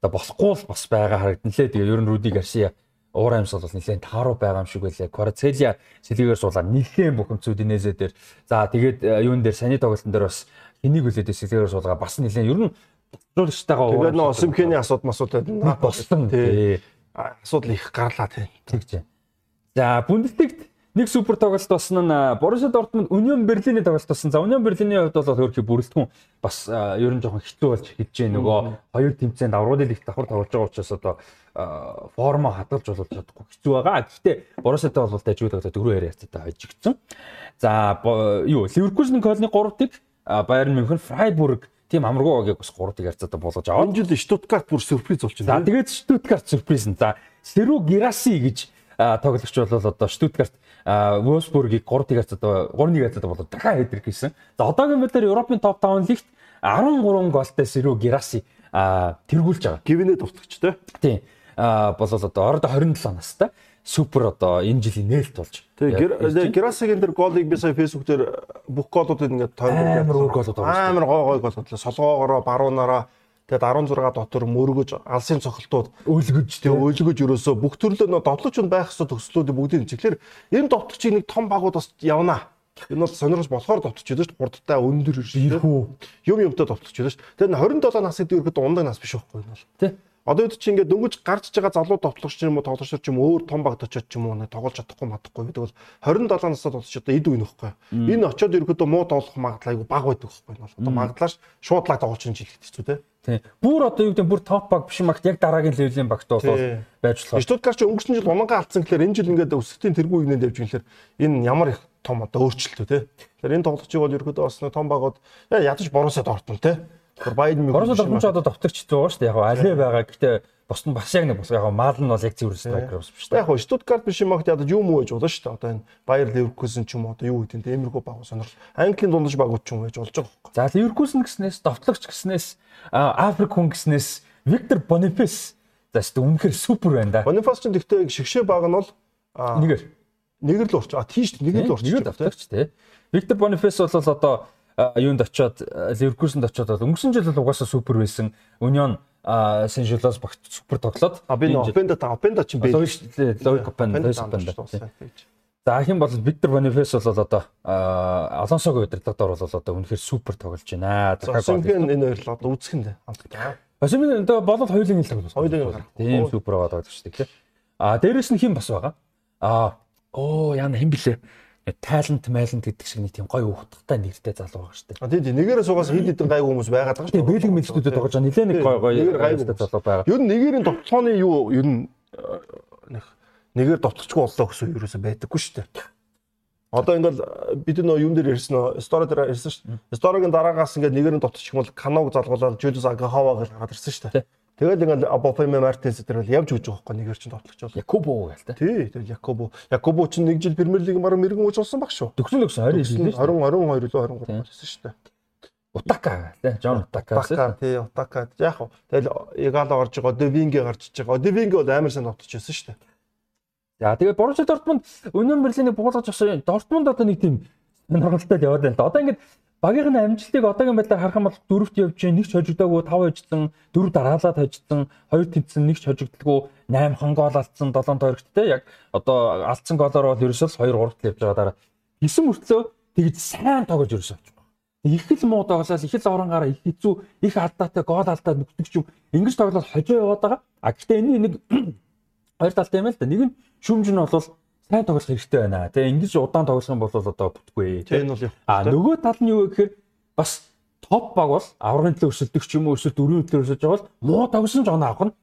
S1: одоо болохгүй л бас байгаа харагдан лээ. Тэгээ ер нь Руди Гарсия уур амьс бол нэлээд тааруу байгаа юм шиг байлаа. Кварацелия сэлгээр суулаа нэлээд бухимцүүд инээзээ дээр. За тэгээд э, юун дээр саний тоглолтын дээр бас хэнийг үлээдээ сэлгээр суулгаа бас нэлээд ер нь жуулчтайгаа
S2: уур. Тэгээд нөө Симхений асууд масууд
S1: болсон. Тий.
S2: Асуудал их гарлаа тий.
S1: Тэгж. За Бундеслигт нэг супер тоглолт болсон нь Боруссия Дортмунд Union Berlin-ийн тоглолт болсон. За Union Berlin-ийн хувьд бол өөрхий бүрэлдэхүүн бас ер нь жоохон хэцүү болж эхэлж байна. Нөгөө хоёр тэмцээнд авралын лигт давхар тоглож байгаа учраас одоо формо хадгалж болж чадахгүй хэцүү байгаа. Гэхдээ Боруссиатай бол дайжгүй тоглоод дөрөв яриа хацаатай хожигдсон. За юу Ливерпулын Кольны 3-ыг Bayern München Freiburg тийм амаргүй байгааг бас 3-ыг харьцаатай болгож аваад.
S2: Энэ жил Штутгарт бүр сюрприз болж
S1: байна. За тэгээд Штутгарт сюрприз. За Сэрүү Гираси гэж тоглогч бол одоо Штутгарт Wolfsburg-ийг 3-1 хацаад 3-1 хацаад болоод дахиад хэдрэх гэсэн. За одоогийн байдлаар Европын топ 5 лигт 13 голтой Сэрүү Гираси тэргүүлж байгаа.
S2: Гивнэ те.
S1: Тийм. Болол одоо оройдо 27 настай супер одоо энэ жилийн нээлт болж.
S2: Тэгээ Герасигийн тэр голыг би сая фэйсбүүк дээр бүх голуудыг ингээд
S1: тойрог амар өөр голууд
S2: байгаа. Амар гой гой голууд. Солгоогоороо баруунаараа Тэгээд 16 дотор мөргөж алсын цохилтууд
S1: өөлгөж
S2: тийм өөлгөж ерөөсөө бүх төрлөө нөө довтлооч нь байх хэвээр төслүүдийг бүгдийг чиглэлэр энэ довтлогчийг нэг том багууд бас явна. Энэ бол сонирхож болохоор байдаг шүү дээ. Хурдтай өндөр
S1: ирхүү.
S2: Юм юмтай довтлож байдаг шүү дээ. Тэгээд 27 нас гэдэг ерөөд ундаг нас биш байхгүй энэ бол.
S1: Тий.
S2: Одоо үүд чи ингээд дөнгөж гарч байгаа залуу товтлогч юм уу тоглогч ч юм өөр том багт очиод ч юм уу тоглож чадахгүй мадахгүй гэдэг бол 27 настай тоглогч одоо эд үе нөхгүй. Энэ очиод ерөөдөө муу тоглох магадлал айгу бага байдаг байхгүй бол одоо магадлалш шуудлаа тоглож чинь жилхэд хэцүү те.
S1: Тийм. Бүр одоо юу гэдэг бүр топ баг биш магт яг дараагийн левелийн багт бол байж болох.
S2: Штутгарт ч өнгөрсөн жил унангаа алдсан гэхээр энэ жил ингээд өсөлтийн тэргүү игнэнд явж гэхээр энэ ямар их том одоо өөрчлөлтөө те. Тэгэхээр энэ тоглогчийг бол ерөөдөө бас том багууд ядаж боросоо дортон те
S1: Тэр Байден мөн Орос томч одоо давтагч байгаа шүү дээ. Яг алей байгаа. Гэхдээ бос нь бас яг нэг бос яг маал нь бол яг цэвэр страйкер бас биш
S2: дээ. Яг Штутгарт биш юм аа одоо юу муу байж болно шүү дээ. Одоо энэ Баер Ливеркузен ч юм уу одоо юу гэдэг нь эмэрхүү баг сонирхол. Английн дундаж багууд ч юм байж болж байгаа
S1: байхгүй. За Ливеркузен гэснээс давтлагч гэснээс Африк хүн гэснээс Виктор Бонифес за шүү үнэхээр супер байна да.
S2: Бонифас ч гэхдээ шигшээ баг нь бол
S1: нэгээр
S2: нэгээр л урч. А тийш нэгээр л урч.
S1: Нэгээр давтлагч тий. Виктор Бонифес бол одоо юунд очиод Ливеркузенд очиод бол өнгөрсөн жил бол угаасаа супер байсан. Union Сен-Жилос багт супер тоглоод
S2: би энэ Опенда та Опенда ч юм бэ.
S1: Логик Опенда Опенда. За хэн бол Виктор Бонифес бол одоо Алонсогийн удирдлагаар бол одоо үнэхээр супер тоглож байна.
S2: Симхэн энэ хоёр л одоо үүсгэн дээ.
S1: Симхэн одоо болол хоёулын л тоглож.
S2: Хоёулын гарах.
S1: Тийм супер байгаа тоглож шүү дээ. А дээрэс нь хэн бас байгаа? А оо яна хэн блэ? Талент майлент гэдэг шиг нэг тийм гоё ухтгатай нэртэй залуу байгаа шүү дээ.
S2: А тийм тийм нэгээрээ суугаас хэд хэдэн гайгүй хүмүүс байгаад байгаа
S1: шүү дээ. Бэлэг мэлтүүдэд байгаа жаа нилээ нэг гоё гоё гайгүй залуу байгаа.
S2: Юу нэгээрийн товтлооны юу юу нэг нэгээр товтлогчгүй боллоо гэсэн юу юусаа байдаггүй шүү дээ. Одоо ингээл бид нөө юун дээр ярьсан нөө стори дээр ярьсан шүү дээ. Сторигийн дараагаас ингээд нэгээрийн товтлогч юм бол каног залгуулаад Жулиус Агахава гэж гараад ирсэн шүү дээ. Тэгэл ингээл Абофеме Мартинс бол явж өгч байгаа байхгүй нэг чинь тоглогч бол.
S1: Якобо гээл та.
S2: Тий, тэгэл Якобо. Якобо чинь нэг жил Премьер лиг мараа мэрэгэн үж болсон баг шүү.
S1: Төгсөн төгсөн 29
S2: 20 22 лөө 23 болсон шүү дээ.
S1: Утака тий, Жон Утака.
S2: Утака тий, Утака. Яг хөө. Тэгэл Игало орж байгаа, Девинги гарч иж байгаа. Девинги бол амар сайн тоглож байсан шүү дээ.
S1: За тэгээд Боруссия Дортмунд Union Berlin-ийг буулгаж авсан. Дортмунд одоо нэг тийм сонирхолтой яваад байна. Одоо ингээд багийн амжилтыг одоогийн байдлаар харах юм бол дөрөвт явж чинь нэг ч хожигдоогүй 5 хожигдсан, дөрөв дараалаад хожигдсан, хоёр тэнцсэн нэг ч хожигддаггүй, 8 хон гол алдсан, 7 тойрогт те яг одоо алдсан голоор бол ерөөсөө 2 3-т явж байгаа дараа гисэн мөртлөө тэгж сайн тоглож ерөөсөө авч байгаа. Их л муу тоглолол их л оронгаараа их хэцүү, их алдаатай гол алдаад нүгдэг ч юм ингэж тоглол хожоо яваад байгаа. А гэхдээ энэ нэг хоёр талтай юм л да. Нэг нь шүмж нь бол сайн тоглох хэрэгтэй байна. Тэгээ ингэж удаан тоглох юм бол одоо бүтгүй.
S2: Тэгээ энэ бол
S1: а нөгөө тал нь юу гэхээр бас топ баг бол аврагын төлөө өсөлдөг ч юм уу эсвэл дөрвийн төлөө өсөж байгаа бол муу тогсон ч оноо авах нь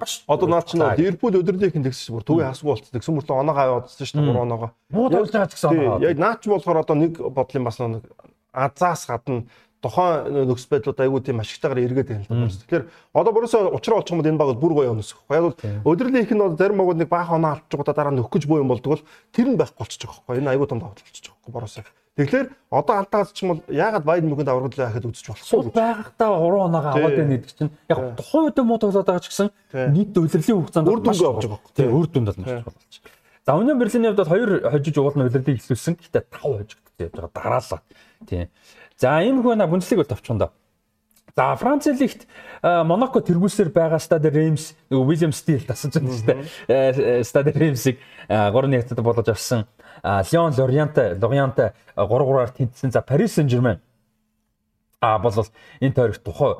S2: бас одоо наа чи нөө Ливерпул өдрлийнхэн тэгсэн бүр төвийн хасгүй болцсон. Тэгсэн мөртлөө оноо аваадсан шүү дээ 3 оноогоо.
S1: Муу тоглож байгаа ч гэсэн оноо.
S2: Яг наач болохоор одоо нэг бодлын бас нэг азаас гадна тухайн нөхцөл байдлууд айгүй тийм ашигтайгаар эргээд байна л да. Тэгэхээр одоо бүрээсээ учраа олчих юм бол энэ баг бүр гоё өнөсөх. Яг бол өдрөлийн их нь бол зарим багууд нэг баах оноо авч байгаа дараа нөх гэж боо юм болдог бол тэр нь байхгүй болчих жоох байхгүй. Энэ айгүй том давтал болчих жоох боросоо. Тэгэхээр одоо алтаас ч юм бол яагаад Байден мөнгөнд аврагдлаа гэхэд үзэж болохгүй.
S1: Байгахтаа 3 оноогоо аваад байна гэдэг чинь яг тухайн үед муу тоглоод байгаа ч гэсэн нийт удирдлагын хугацаанд
S2: үр дүнгээ авч байгаа.
S1: Тийм үр дүнд бол маш болж. За Union Berlin-ийн хувьд бол 2 хожиж уулна удирдлагыг ихлүүлсэн. Гэхдээ 5 хожигдсон явж байгаа дараалал. Тийм. За иймэрхүү байна Бундслиг бол товчхон доо. За Франц лигт Монако тэргүүлсээр байгаа Стад Реймс нөгөө Уильям Стил тасаж байна шүү дээ. Стад Реймсийг 3-1 хятад болгож авсан. Лион Лориант Лориант 3-3-аар тэнцсэн. За Парис Сен-Жермен а бол энэ тойрогт тухай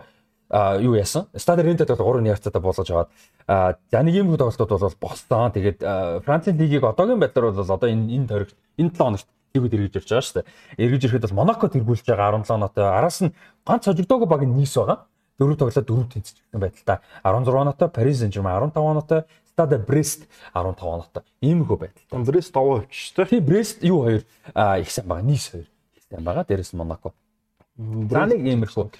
S1: юу яасан? Стад Рентэд бол 3-1 харьцаатай болгож аваад за нэг юм тоглолтууд бол болсон. Тэгээд Францын лигийг одоогийн байдлаар бол одоо энэ энэ тойрогт энэ 7 хоногт лигүүд эргэж ирж байгаа шүү дээ. Эргэж ирэхэд бол Монако тэргүүлж байгаа 17 ноттой. Араас нь ганц хожигдоогүй баг нь нийс байгаа. Дөрөв тоглоод дөрөв тэнцсэн байдалтай. 16 ноттой, Paris Saint-Germain 15 ноттой, Stade Brest 15 ноттой. Иймэрхүү байдалтай.
S2: Брест 5 хувьч шүү дээ.
S1: Тийм Брест юу хоёр их сайн байгаа. Нийс хоёр их сайн байгаа. Дээрээс нь Монако. За нэг иймэрхүү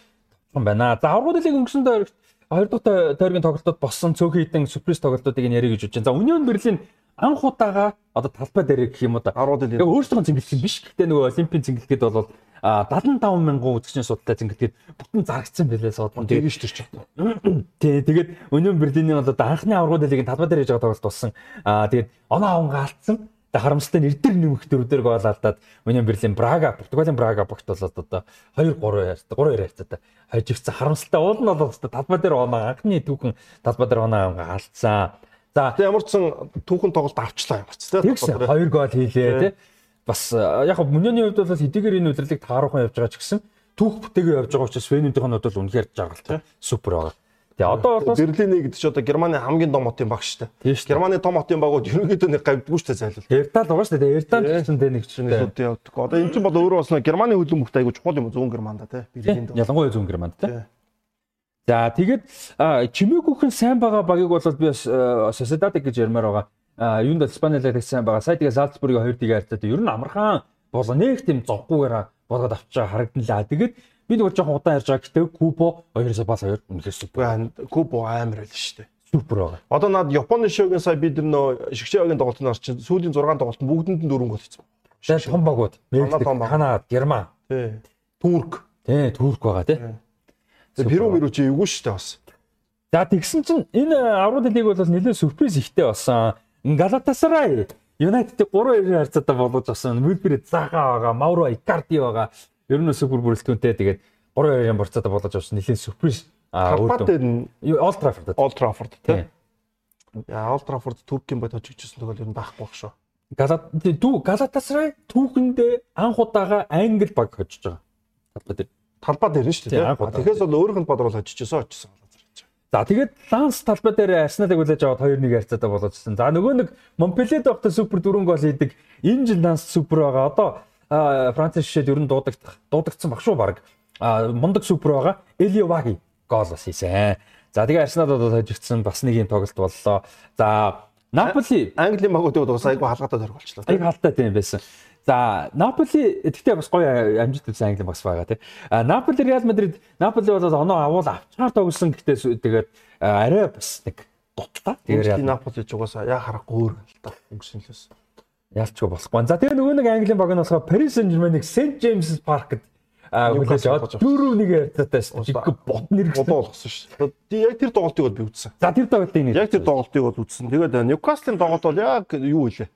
S1: юм байна. За аврагууд лиг өнгөрсөн тойрогт хоёр дахь тойргийн тоглолтод боссон цөөхөн хитэн сюрприз тоглолтуудыг нэрийг гэж үзэж байна. За Union Berlin анх удаага одоо талбай дээр гэх юм уу
S2: лиг.
S1: Өөрсдөө зингэлэх юм биш. Гэхдээ нөгөө Олимпийн зингэлгээд бол 75 мянган үзэгчийн судалтай зингэлгээд бүтэн зарагдсан байлээ сууд.
S2: Тэгэж төрч байна.
S1: Тий, тэгээд Union Berlin-ийн бол одоо анхны аврагууд лигийн талбай дээр хийж байгаа тоглолт болсон. Аа тэгээд оноо аванга алдсан. Тэгээ харамсалтай нь эрдэр нэмэх дөрөвдөр гол алдаад Union Berlin Брага, Португалийн Брага багт болоод одоо 2 3 харьцаа 3 2 харьцаатай хожигдсан. Харамсалтай уул нь бол одоо талбай дээр оноо анхны түүхэн талбай дээр оноо аванга алдсан.
S2: За ямар ч сан түүхэн тоглолт авчлаа ямар ч
S1: тийм 2 гол хийлээ тийм бас яг хөө мөнөний хувьд бол хэдийгээр энэ удирдлыг тааруухан явж байгаа ч гэсэн түүх бүтээгээ явж байгаа учраас Свенүүдийн хувьд бол үнэхээр жаргалтай. Супер байгаа. Тэгээ одоо бол
S2: Берлиний гэдэг чи одоо Германы хамгийн том хотын баг шүү дээ. Германы том хотын багууд ерөнхийдөө нэг гавдгүй шүү дээ зайлвал.
S1: Эрдал байгаа шүү дээ. Эрдал ч гэсэн нэг чинь
S2: сүд явдаг. Одоо энэ чинь бол өөрөө бас Германы хөлбөмбөгт айгуу чухал юм зүүн Германда тий.
S1: Берлинд. Ялангуяа зүүн Германд тий. За тэгээд чимээгүйхэн сайн байгаа багийг бол би бас Sociedad гэж ярмаар байгаа. Юунд Испанилд тэгсэн байгаа. Сая тэгээ Salzburg-ийн 2-1 харьцаатай ер нь амархан болоо нэг тийм зоггүйгээр болгоод авчиж харагданлаа. Тэгээд Би нэг жоохон удаан ярьж байгаа гэхдээ Кубо 2-оос бас 2 үнэхээр
S2: супер. Кубо амар байл шүү дээ.
S1: Супер байгаа.
S2: Одоо над Японы шоугийн сая бид нөө шигшээгийн тоглолтын орчин сүүлийн 6 тоглолтод бүгдэнд нь дөрөнгө гол хийсэн.
S1: Тэгээд том багууд. Канада, Герман.
S2: Тий. Турк.
S1: Тий, Турк байгаа тий.
S2: Перу мөрөө чи эвгүй шүү дээ бас.
S1: За тэгсэн чинь энэ аврал лиг бол нэлээд сюрприз ихтэй болсон. Галатасарай Юнайтед 3-2 харьцаатай болгож авсан. Мülбер Заха байгаа, Мауро Икарди байгаа. Ер нь супер бүрэлдэхүүнтэй тэгээд 3-2-ын борцоодоо болгож авсан нэлийн сюрприз.
S2: А Карпат нь
S1: Олд Траффорд.
S2: Олд Траффорд тийм. Яа Олд Траффорд Туркийн бод хожигдчихсэн төгөл ер нь байхгүй байх шүү.
S1: Галат дүү Галатасрай түүхэндээ анх удаага англи баг хожиж байгаа.
S2: Талбай дээр. Талбай дээр нь шүү дээ. Тэгэхээс бол өөрийнх нь бодрол хожижсэн очсон.
S1: За тэгээд Ланс талбай дээр Арсеналыг хүлээж аваад 2-1 харьцаатай болоодсэн. За нөгөө нэг Монпелед байхдаа супер дөрвөн гол хийдэг. Энэ жил Ланс супер байгаа. Одоо Франц шишээд ер нь дуудагдах дуудагдсан баг шүү баг. А мундаг супер байгаа. Элиоваги гол бас хийсэн. За тэгээ Арсенал бол хожигдсан бас нэг юм тоглолт боллоо. За Наполи
S2: Английн багуудад бас айгүй халгаатай төр болчихлоо.
S1: Айгүй халтай тийм байсан. За Наполи гэхдээ бас гоё амжилт үзсэн Англи багс байгаа тийм. А Наполи Реал Мадрид Наполи бол оноо авуул авчгаар тоглосон гэхдээ тэгээд арай бас нэг дутгаа.
S2: Тэгээд Наполи ч угаасаа яа харахгүй өөр л та өнгөрсөн л байсан
S1: ялчгүй болохгүй. За тэгээ нөгөө нэг Английн баг нь болохоор Paris Saint-Germain-ыг St James Park-д хүлээж аваад дөрөв нэг ярьцаатай жиг бод нэргсэн
S2: болгосон шүү. Яг тэр тоглолтыг бол би үзсэн.
S1: За тэр тоглолтыг
S2: нэг. Яг тэр тоглолтыг бол үзсэн. Тэгээд Newcastle-ийн тоглолт бол яг юу вэ?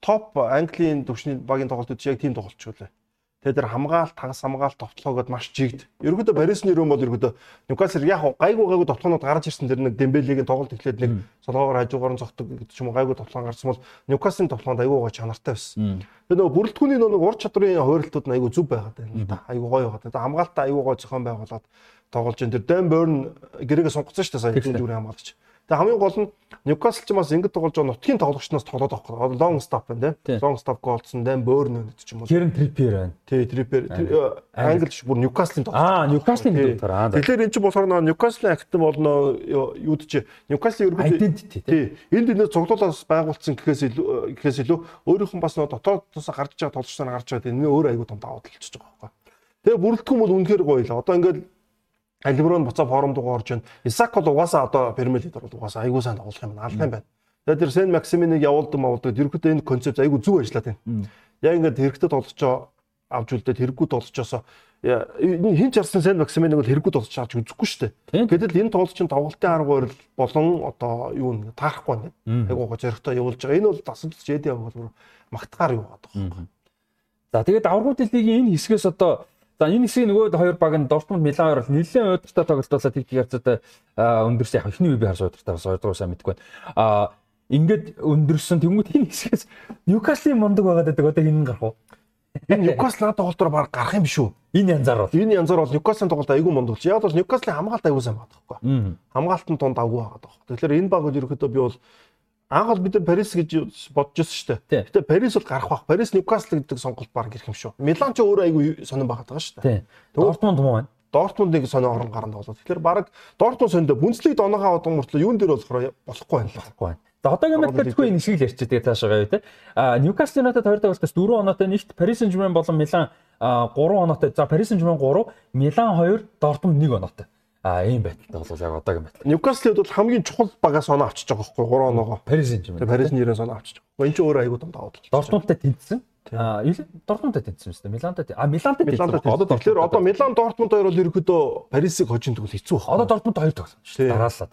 S2: Топ Английн төвчний багийн тоглолтууд яг тийм тоглолт ч үлээ. Тэгээд тэр хамгаалт, тагс хамгаалт товтлоогоод маш жигд. Ерөнхийдөө Парисны өрөө бол ерөнхийдөө Ньюкасл яг гайгүй гайгүй товтлоонууд гарч ирсэн тэр нэг Дембелегийн тоглолт эхлээд нэг солоогоор хажуугаар нь зогтдог гэдэг ч юм уу гайгүй товтлоон гарсан бол Ньюкаслын товтлоонд айгүй гоо чанартай байсан. Тэгээд нөгөө бүрэлдэхүүний нөгөө ур чадрын хувиралтууд нь айгүй зүв байгаад байна. Айгүй гоё байгаад. Тэгээд хамгаалтаа айгүй гоё зохион байгуулад тоглож энэ тэр Дэм Борн гэрээгээ сунгацсан шүү дээ сая жүжигний хамгаалагч. Тэгээ хамгийн гол нь Ньюкасл ч бас ингэж тоглож байгаа нутгийн тоглогчноос тоглоод байгаа. Long stop байна тийм. Long stop голдсон дан Бөөрн гэдэг ч юм уу.
S1: Керн Триппер байна.
S2: Тий, Триппер. Англи ч бүр Ньюкаслын
S1: тоглож. Аа, Ньюкаслын тоглож.
S2: Тэгэхээр эн чинь болохоор Ньюкаслын актив болно юуд чи Ньюкаслын
S1: ерөнхийдөө
S2: тий. Энд энэ цуглуулаас байгуулсан гэхээс илүү гэхээс илүү өөрийнх нь бас нөө дотоодоос гарч байгаа тоглогч нар гарч байгаа. Энэ өөр аягүй том даваа талчиж байгаа байхгүй. Тэгээ бүрэлдэхүүн бол үнэхээр гоё л. Одоо ингээд Альброн буцаа форумд орж байна. Исак бол угаасаа одоо Премьер лигт ороод угаасаа айгүй сайн тоглох юм алах юм байна. Тэгээд тэр Сен Максиминыг явуулдаг мавуулдаг ерөөхдөө энэ концепт айгүй зүг ажиллаад байна. Яг ингээд хэрэгтэй тоглолцоо авч үлдээд хэрэггүй тоглолцоосоо энэ хин ч арсан Сен Максиминыг бол хэрэггүй тоглолцоо авч үзэхгүй шүү дээ. Гэтэл энэ тоглолч нь тоглолтын арга барил болон одоо юу нэг таарахгүй байна. Айгүй гоо зоригтой явуулж байгаа. Энэ бол тасалж ядээ бол магтахаар юу байгаа.
S1: За тэгээд аврагууд лигийн энэ хэсгээс одоо За энэ хэсгийг нөгөө хоёр баг нь Дортмунд Милан хоёр бол нэлээд удиртай тоглолтоосоо тэг тэг харцаатай өндөрсөн яг эхний үе би харж удиртай бас хоёрдугаар сайн мэдгүй байна. А ингээд өндөрсөн тэнгууд энэ хэсгээс Ньюкаслийн мундаг байгаад байдаг одоо хинэн гарах уу?
S2: Энэ Ньюкасл надад тоглолтоор баг гарах юм биш үү?
S1: Энэ янзаар бол.
S2: Энэ янзаар бол Ньюкаслын тоглолт айгүй мондуулж. Яг бол Ньюкаслын хамгаалт айгүй сайн байгаа байхгүй.
S1: Мм.
S2: Хамгаалтын тунд авгүй байгаа байхгүй. Тэгэхээр энэ баг бол ерөөхдөө би бол анх бол бид нар Парис гэж бодож байсан шүү дээ. Гэтэ Парис бол гарах бах. Парис Ньюкасл гэдэг сонголт баг ирэх юм шүү. Милан ч өөрөө айгүй сонирн байгаад байгаа шүү дээ.
S1: Дортмунд муу байна.
S2: Дортмундыг сонио орон гаранд болоо. Тэгэхээр баг Дортмунд сонио бүнцлийг доноогоо одон мөртлөө юун дээр болохоор болохгүй байна л.
S1: Болохгүй байна. Одоогийн мэд тэрхүү энэ шиг л ярьчих тэгээ цаашаа гавь те. А Ньюкасл Юнайтед 2 дахь болтос 4 оноотой нэгт Paris Saint-Germain болон Милан 3 оноотой. За Paris Saint-Germain 3, Милан 2, Дортмунд 1 оноотой. А ийм байдалтай бол яг одоогийн байдлаа.
S2: Ньюкаслд бол хамгийн чухал багаас оноо авчиж байгаа байхгүй 3 оноогоо.
S1: Paris Saint-Germain.
S2: Тэгээ Парис нэрээс оноо авчиж байгаа. Энд чинь өөрөө айгүй том даваад болж.
S1: Дортмундтай тэнцсэн. А Дортмундтай тэнцсэн юм шүү дээ. Милантай. А Милантай тэнцсэн.
S2: одоо тэгэхээр одоо Милан Дортмунд хоёр бол ерөөдөө Парисыг хожин тэгвэл хэцүү байна.
S1: Одоо Дортмунд 2 тоглосон шүү дээ. Дараалаад.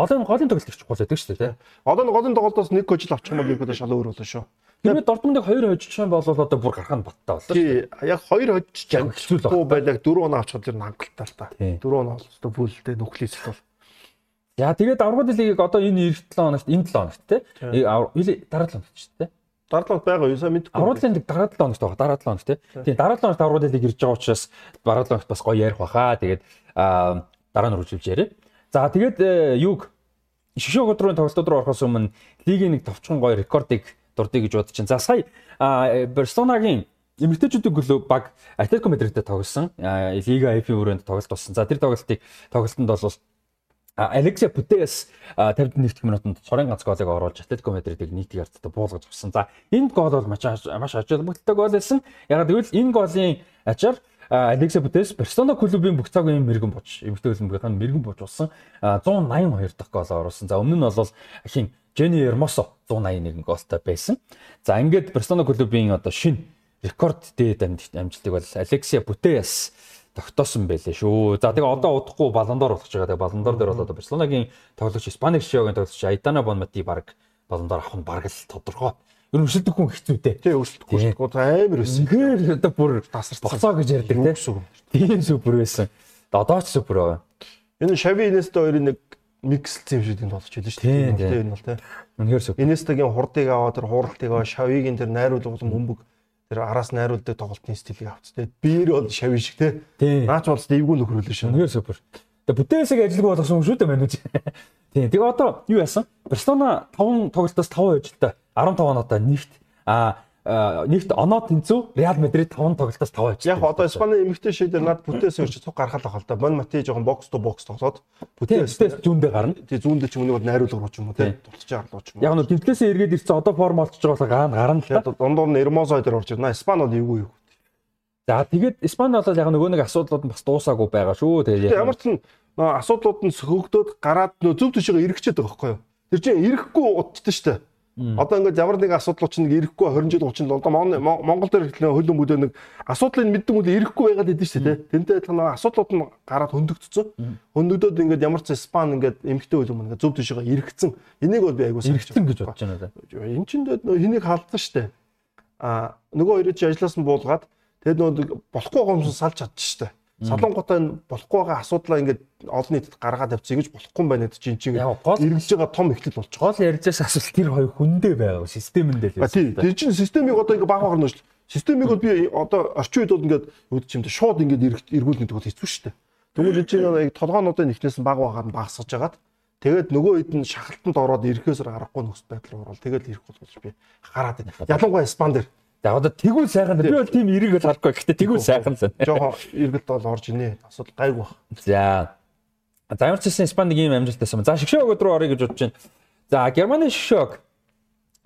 S1: Энэ голын тоглолт их чухал байдаг шүү дээ.
S2: Одоо голын тоглолтоос нэг хожил авчих юм бол ерөөдөө шал өөр болно шүү.
S1: Хэрвээ Дортмундыг 2 хожиж юм бол одоо бүр гарах нь баттай боллоо.
S2: Тий, яг хоёр хожиж
S1: л байна.
S2: байлаг 4 оноо авчихвал ер нь хангалттай л та.
S1: Тий.
S2: 4 оноо олстой бүлдээ нүхлээс бол.
S1: За тэгээд аврагууд лигийг одоо энэ 7 хоногт энэ 7 хоногт тий.
S2: Тий.
S1: Юу дараа 7 хоногт шүү дээ.
S2: Дарлал байгаа юу сайн мэдгүй.
S1: Аврагын лиг дараа 7 хоногт байгаа. Дараа 7 хоногт тий. Тийм дараа 7 хоногт аврагын лиг ирж байгаа учраас дараа 7 хоногт бас гоё ярих баха. Тэгээд аа, дараа нь үргэлжлүүлж яриа. За тэгээд э, юуг шишөө өдрийн тоглолтууд руу орохоос өмнө лигийн нэг товчхон гоё рекордыг дурдъя гэж бодож чинь. За сая Барселонагийн эмэгтэйчүүдийн клуб баг Атлетико Мадридтэй тоглосон. Лига F-ийн өрөөнд тоглолт болсон. За тэр тоглолтыг тоглолтод бол А, Алексия Путес 51 минутанд цорын ганц голыг оруулж Атлетико Мадридыг нийтийн ардтай буулгаж авсан. За энэ гол бол маш маш бүгдтэй гол байсан. Яг гэвэл энэ голын ачаар а, Алексия Путес Барселона клубын бүх цагийн мэрэгэн боч эмэгтэй хөлбөмбөгийн мэрэгэн боч болсон а, 182 дахь гол оруулсан. За өмнө нь бол хин Жени Ермосо 181 голтой байсан. За ингээд Барселона клубын одоо шинэ рекорд дээд амжилт- амжилтыг бол Алексия Путес тогтоосон байлээ шүү. За тэгээ одоо удахгүй балондор болох байгаа. Тэгээ балондор дээр бол одоо Барселонагийн тоглогч Испаник Шиогийн тоглогч Айдана Бонмати баг балондор авах нь баг л тодорхой. Ер нь өсөлтөх хүн хэцүүтэй.
S2: Тий өөрсдөө өөрсдөө амар өссөн.
S1: Ингээд одоо бүр
S2: Тасарсан.
S1: боцоо гэж ярьдаг тийм.
S2: Юу
S1: Тийм супер байсан. Одоо ч супер байна.
S2: Энэ Шави Инеста хоёрын нэг миксэлсэн юм шиг тийм болж байлаа шүү дээ.
S1: тий.
S2: Энэ бол тий.
S1: Үнэхээр супер.
S2: Инестагийн хурдыг аваад тэр хууралтыг аваа Шавигийн тэр найруулга болон бөмбөг тэр араас найруулдаг тоглолтын стилийг авц тий. Биер бол Шави шиг тий.
S1: Тийм.
S2: Наач бол эвгүй нөхрөлөө шүү.
S1: Үнэхээр супер. Тэгээ бүтээсэг ажилгүй болгосон юм шүү дээ манайч. Тийм. Тэгээ одоо юу яасан? Барселона 5 тоглолтоос 5 ажилтай 15 оноотой нэгт а а, нэгт оноо тэнцүү Реал Мадрид 5 тоглолтоос 5 ажилтай.
S2: Яг одоо Испани эмэгтэй шийдэр над бүтээс өрч цуг гаргах л байгаа л да. Бон Мати жоохон бокс то бокс тоглоод бүтээс
S1: зүүндээ гарна.
S2: тий зүүндээ ч юм уу найруулга руу ч юм уу тий тулчж арлуу ч юм уу.
S1: Яг нь тэмцлээсээ эргээд ирсэн одоо форм олчж байгаа бол гарна гарна л та.
S2: Тэгээд дундуур нь Эрмозо дээр орж ирнэ. Испани бол эвгүй юу.
S1: За тэгээд Испани бол яг нөгөө нэг асуудлууд нь бас дуусаагүй байгаа шүү. Тэгээд
S2: ямар ч асуудлууд нь сөхөгдөөд гараад нөө зөв төшөөгөө ирэхчээд байгаа байхгүй юу? Тэр чинь ирэхгүй удтдаа штэ. Одоо ингээд ямар нэг асуудал чинь нэг ирэхгүй 20 жил 30 жил одоо Мон- Мон- Монгол дээр хэлнэ хөлөн бүдөө нэг асуудлыг мэддэг үл ирэхгүй байгаад идэв штэ тий. Тэнтэй адилхан нэг асуудлууд нь гараад хөндөгдсөн. Хөндөгдөөд ингээд ямар ч Испани ингээд эмгтэй хөлөн ингээд зөв төшөөгөө ирэхсэн. Энийг бол би айгуу
S1: иргэцэн гэж бодож байна да.
S2: Энд чинь хэнийг халдсан штэ. А нөгөө хоёрыг чи ажиллаас нь буулгаад тэгээд нөгөө болохгүй гомсон салж чадчих штэ. Салангуудаа энэ болохгүй байгаа асуудлаа ингээд олон нийтэд гаргаад тавьчих ингэж болохгүй юм байна гэдэг чинь чинь эргэлж байгаа том ихтэл болж байгаа.
S1: Гол ярьж байгаа асуулт тэр хоёр хүндээ байгаа системэндээ л
S2: тий. Тэр чинь системийг одоо ингээд баг багаар нөөш. Системийг бол би одоо орчин үед бол ингээд үүд чимдэ шууд ингээд эрг- эргүүлнэ гэдэг бол хэцүү штэ. Тэгвэл энэ чинь яг толгоонуудын ихнээс нь баг багаар нь багасгаж хагаад тэгээд нөгөө хэд нь шахалтанд ороод ирэхээс гарахгүй нөхцөл байдал орвол тэгээд ирэх болж би гараад байна. Ялангуяа Испан дээр
S1: За одоо тэгвэл сайхан. Би бол тийм эрэг бол харахгүй. Гэхдээ тэгвэл сайхан л
S2: жоохон эргэлт бол орж инээ. Асуудал гайгүй баг.
S1: За. За ямар ч гэсэн Испани нэг юм амжилттай юм. За шгшөг өдрөө орё гэж бодож байна. За Германы шгшөг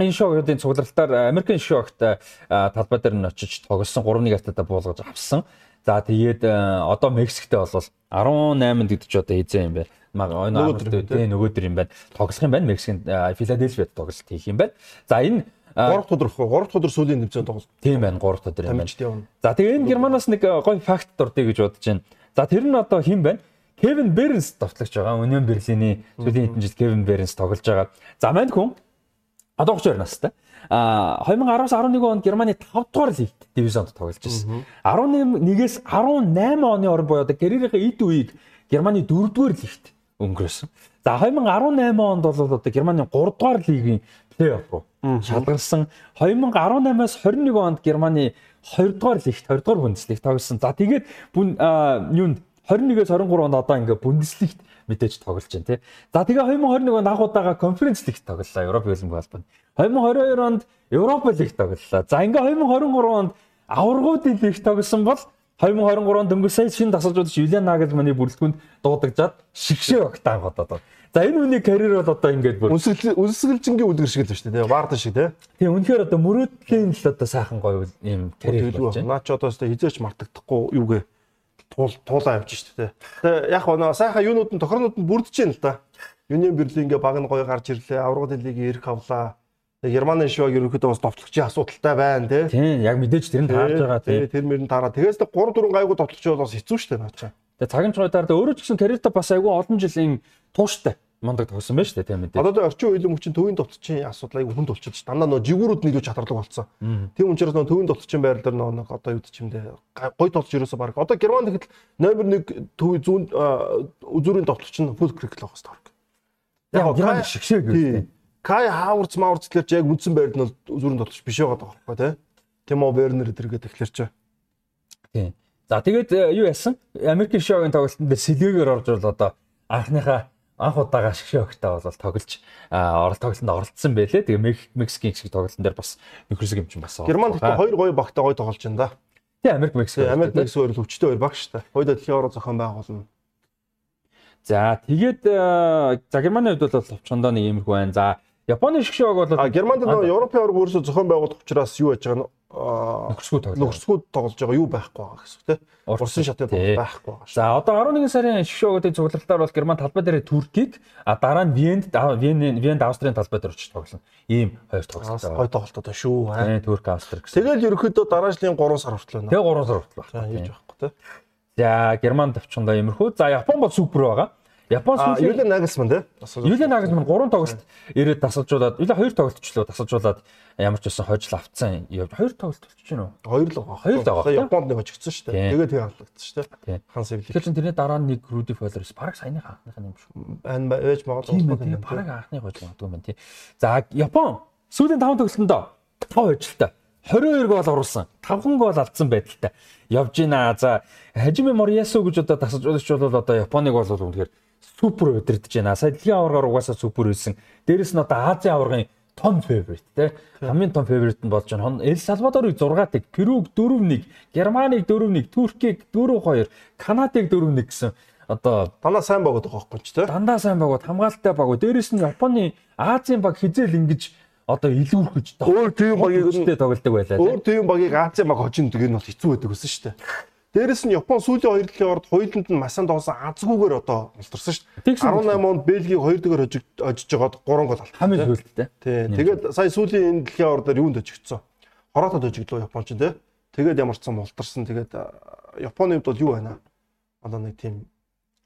S1: энэ шогуудын цугларалтаар Америкийн шогт талбай дээр нь очиж тоглосон 3-1 алтаа буулгаж авсан. За тэгээд э, одоо Мексиктэй бол 18-нд гэдэг ч одоо хизээ юм байна. Мага
S2: Нөгөөдөр юм,
S1: тий нөгөөдөр юм байна. Тоглох юм байна. Мексикийн Филадельфиад тоглолт хийх юм байна. За энэ
S2: 3 дахь өдөр 3 дахь өдөр сүүлийн тэмцээн тоглолт
S1: тийм байна 3 дахь өдөр юм байна. За тэгээ энэ Германаас нэг э, гоё факт дурдъя гэж бодож байна. За тэр нь одоо хэн байна? Кевин Бернс товтлогч байгаа. Union Berlin-ийн сүүлийн хэдэн жил Кевин Бернс тоглож байгаа. За манд хүн одоо 32 настай. А 2010-11 онд Германы 5 дугаар лигт дивизионд тоглож байсан. 11-ээс 18 оны орн буюу одоо карьерийнхээ эд үеийг Германы 4 дугаар лигт өнгөрөөсөн. За 2018 онд бол одоо Германы 3 дугаар лигийн плей-офф руу шалгалсан. 2018-аас 21 онд Германы 2 дугаар лигт 2 дугаар Бундеслиг тоглосон. За тэгээд юунд 21-ээс 23 онд одоо ингээ Бундеслигт мэдээж тоглож байна тий. За тэгээ 2021 онд анх удаага конференц лигт тоглолоо Европ хөлбөмбөг албанд. 2022 онд Европа лигт тоглолоо. За ингээ 2023 онд аваргуудын лигт тоглосон бол 2023 онд дөнгөж сая шинэ тасалжуулагч Юлиан Нагелманы бүрэлдэхүүнд дуудагжаад шигшээ огт анх удаад. За энэ хүний карьер бол одоо ингээд бүр
S2: үнсгэлжингийн үлгэр шиг л шүү дээ. Вардан шиг тий.
S1: Тийм үнэхээр одоо мөрөөдлийн л одоо сайхан гоё юм карьер болж
S2: байна. Наа ч одоо хизээч мартагдахгүй юугээ туул туулаа явж шүү дээ. Тэгээ яг нөө сайхан юунууд нь тохирнууд нь бүрдэж байна л да. Юнион Берлингээ баг нь гоё гарч ирлээ. Аврагын лигийн эрх авлаа. Германы шиваг ерөнхийдөө бас товтлогчийн асуудалтай байна тий.
S1: Тийм яг мэдээж тэр нь таарж байгаа тий.
S2: Тэр мөрөнд таараа. Тэгээс 3 4 гайгүй товтлогч бол бас хэцүү шүү дээ наачаа.
S1: Тэгээ цагийн чойдаар өөрөө ч гэсэн карьертаа бас айгүй олон жилийн тууштай мундаг шүү дээ тийм мэдээ.
S2: Одоо орчин үеийн хүчин төвийн товтлогчийн асуудал айгүй хүнд болчиход шүү. Дандаа нөө жигүүрүүд нийлүү чатарлаг болсон. Тийм учраас нөө төвийн товтлогчийн байр дээр нөө одоо юу гэж юм дээ. Гой тоглож ерөөсө баг. Одоо Герман тэгэхэд номер 1 төвийн зүүн үзүүрийн товтлогч нь фул крикл байх хэрэгтэй.
S1: Яг Герман шигшээ гэдэг.
S2: Кай Хаварц Маурц тэгэхээр ч яг үндсэн байрд нь үзүүрийн тоглогч биш байгаа байхгүй тий. Тимо Вернер эдэргээд тэгэхээр ч.
S1: Тийм. За тэгээд э, юу яасан? Америкийн шоугийн тоглолтод сэлгээгээр орж бол одоо анхныхаа анх удаага шгшээ өгтөө бол тоглож орол тоглолтод оролцсон байлээ. Тэгээ Мексикийн шиг тоглолтын дээр бас нөхөрсөг юм чинь бас.
S2: Герман гэхдээ хоёр гоё багтаа гоё тоглож байна да.
S1: Тий Америк Мексик.
S2: Америк Мексик хоёр өвчтөе хоёр баг шүү дээ. Хоёулаа дэлхийн ороо зохион байгуулна.
S1: За тэгээд за Германы хувьд бол товчондоо нэг иймэрхүү байна. За Японы шгшөөг бол
S2: Германд нөө Европын орг өөрсдөө зохион байгуулах учраас юу яаж байгаа нь
S1: нөхөрсгөө тоглож
S2: байгаа юу байхгүй байгаа гэсэн тийм. Урсан шатын тоглож байхгүй байгаа
S1: шүү. За одоо 11 сарын шгшөөгүүдийн цуглалтаар бол Герман талбай дээр Туркийг а дараа нь Венд Вен Венд Австрийн талбай дээр очиж тоглосон. Ийм хоёр тоглолт.
S2: Гой тоглолтоо шүү.
S1: Тийм Турк Австри
S2: гэсэн. Тэгэл ерөөхдөө дараа жилийн 3 сар хүртэл байна.
S1: Тэгээ 3 сар хүртэл
S2: байна. Яаж байхгүй тийм.
S1: За Герман төвчөндөө иймэрхүү. За Япон бол супер байгаа.
S2: Япон сүүлийн Юлиан Нагelsmann тий.
S1: Юлиан Nagelsmann 3 тоглолт ирээд тасалжуулаад Юлиан 2 тоглолтчлоо тасалжуулаад ямар ч байсан хожил авцсан. 2 тоглолт болчих жоо.
S2: 2 л байгаа.
S1: 2 л байгаа.
S2: Японд нэг очигдсан шүү дээ. Тэгээд тэг хаалгагдсан шүү дээ.
S1: Хан Севли. Тэгэхээр чинь тэрний дараа нэг Руди Фолерс бараг саяны хаахных юм шүү.
S2: Ань ээж магадгүй
S1: тийм бараг хаахны хож магадгүй юм тий. За Япон сүүлийн 5 тоглолтонд 5 хожилтой. 22 гол оруулсан. 5 гол алдсан байдалтай явж байна. За Хажими Мориасо гэж одоо тасалжуулагч бол одоо Японыг бол үнэхээр супер удирдах байна. Сая дэлхийн аваргаар угаасаа супер байсан. Дээрэс нь одоо Азийн аваргын том фаворит те хамгийн том фаворит нь болж байна. Эл Салвадорыг 6-ыг, Перуг 4-1, Германыг 4-1, Туркийг 4-2, Канадыг 4-1 гэсэн одоо
S2: дандаа сайн багууд байгаа байхгүй ч те.
S1: Дандаа сайн багууд, хамгаалалтай багууд. Дээрэс нь Японы Азийн баг хизээл ингэж одоо илүүрхэж
S2: өөр тийм багийг
S1: нь тоглолдог байлаа.
S2: Өөр тийм багийг Азийн баг хожинд гэх нь бол хэцүү байдаг гэсэн шүү дээ. Дээрэс нь Япон сүүлийн хоёр дэлхийн орд хоёуланд нь масанд доосон азгүйгээр одоо ултарсан шүү дээ. 18 онд Бельгийг хоёр дэгээр хожиж жагаад 3 гол алдсан.
S1: Хамгийн сүүлдтэй.
S2: Тий. Тэгээд сая сүүлийн энэ дэлхийн ордоор юунд хожигдсон? Хороотод хожигдлоо Японч тий. Тэгээд ямар ч зам ултарсан. Тэгээд Японы хувьд бол юу байна? Одоо нэг тийм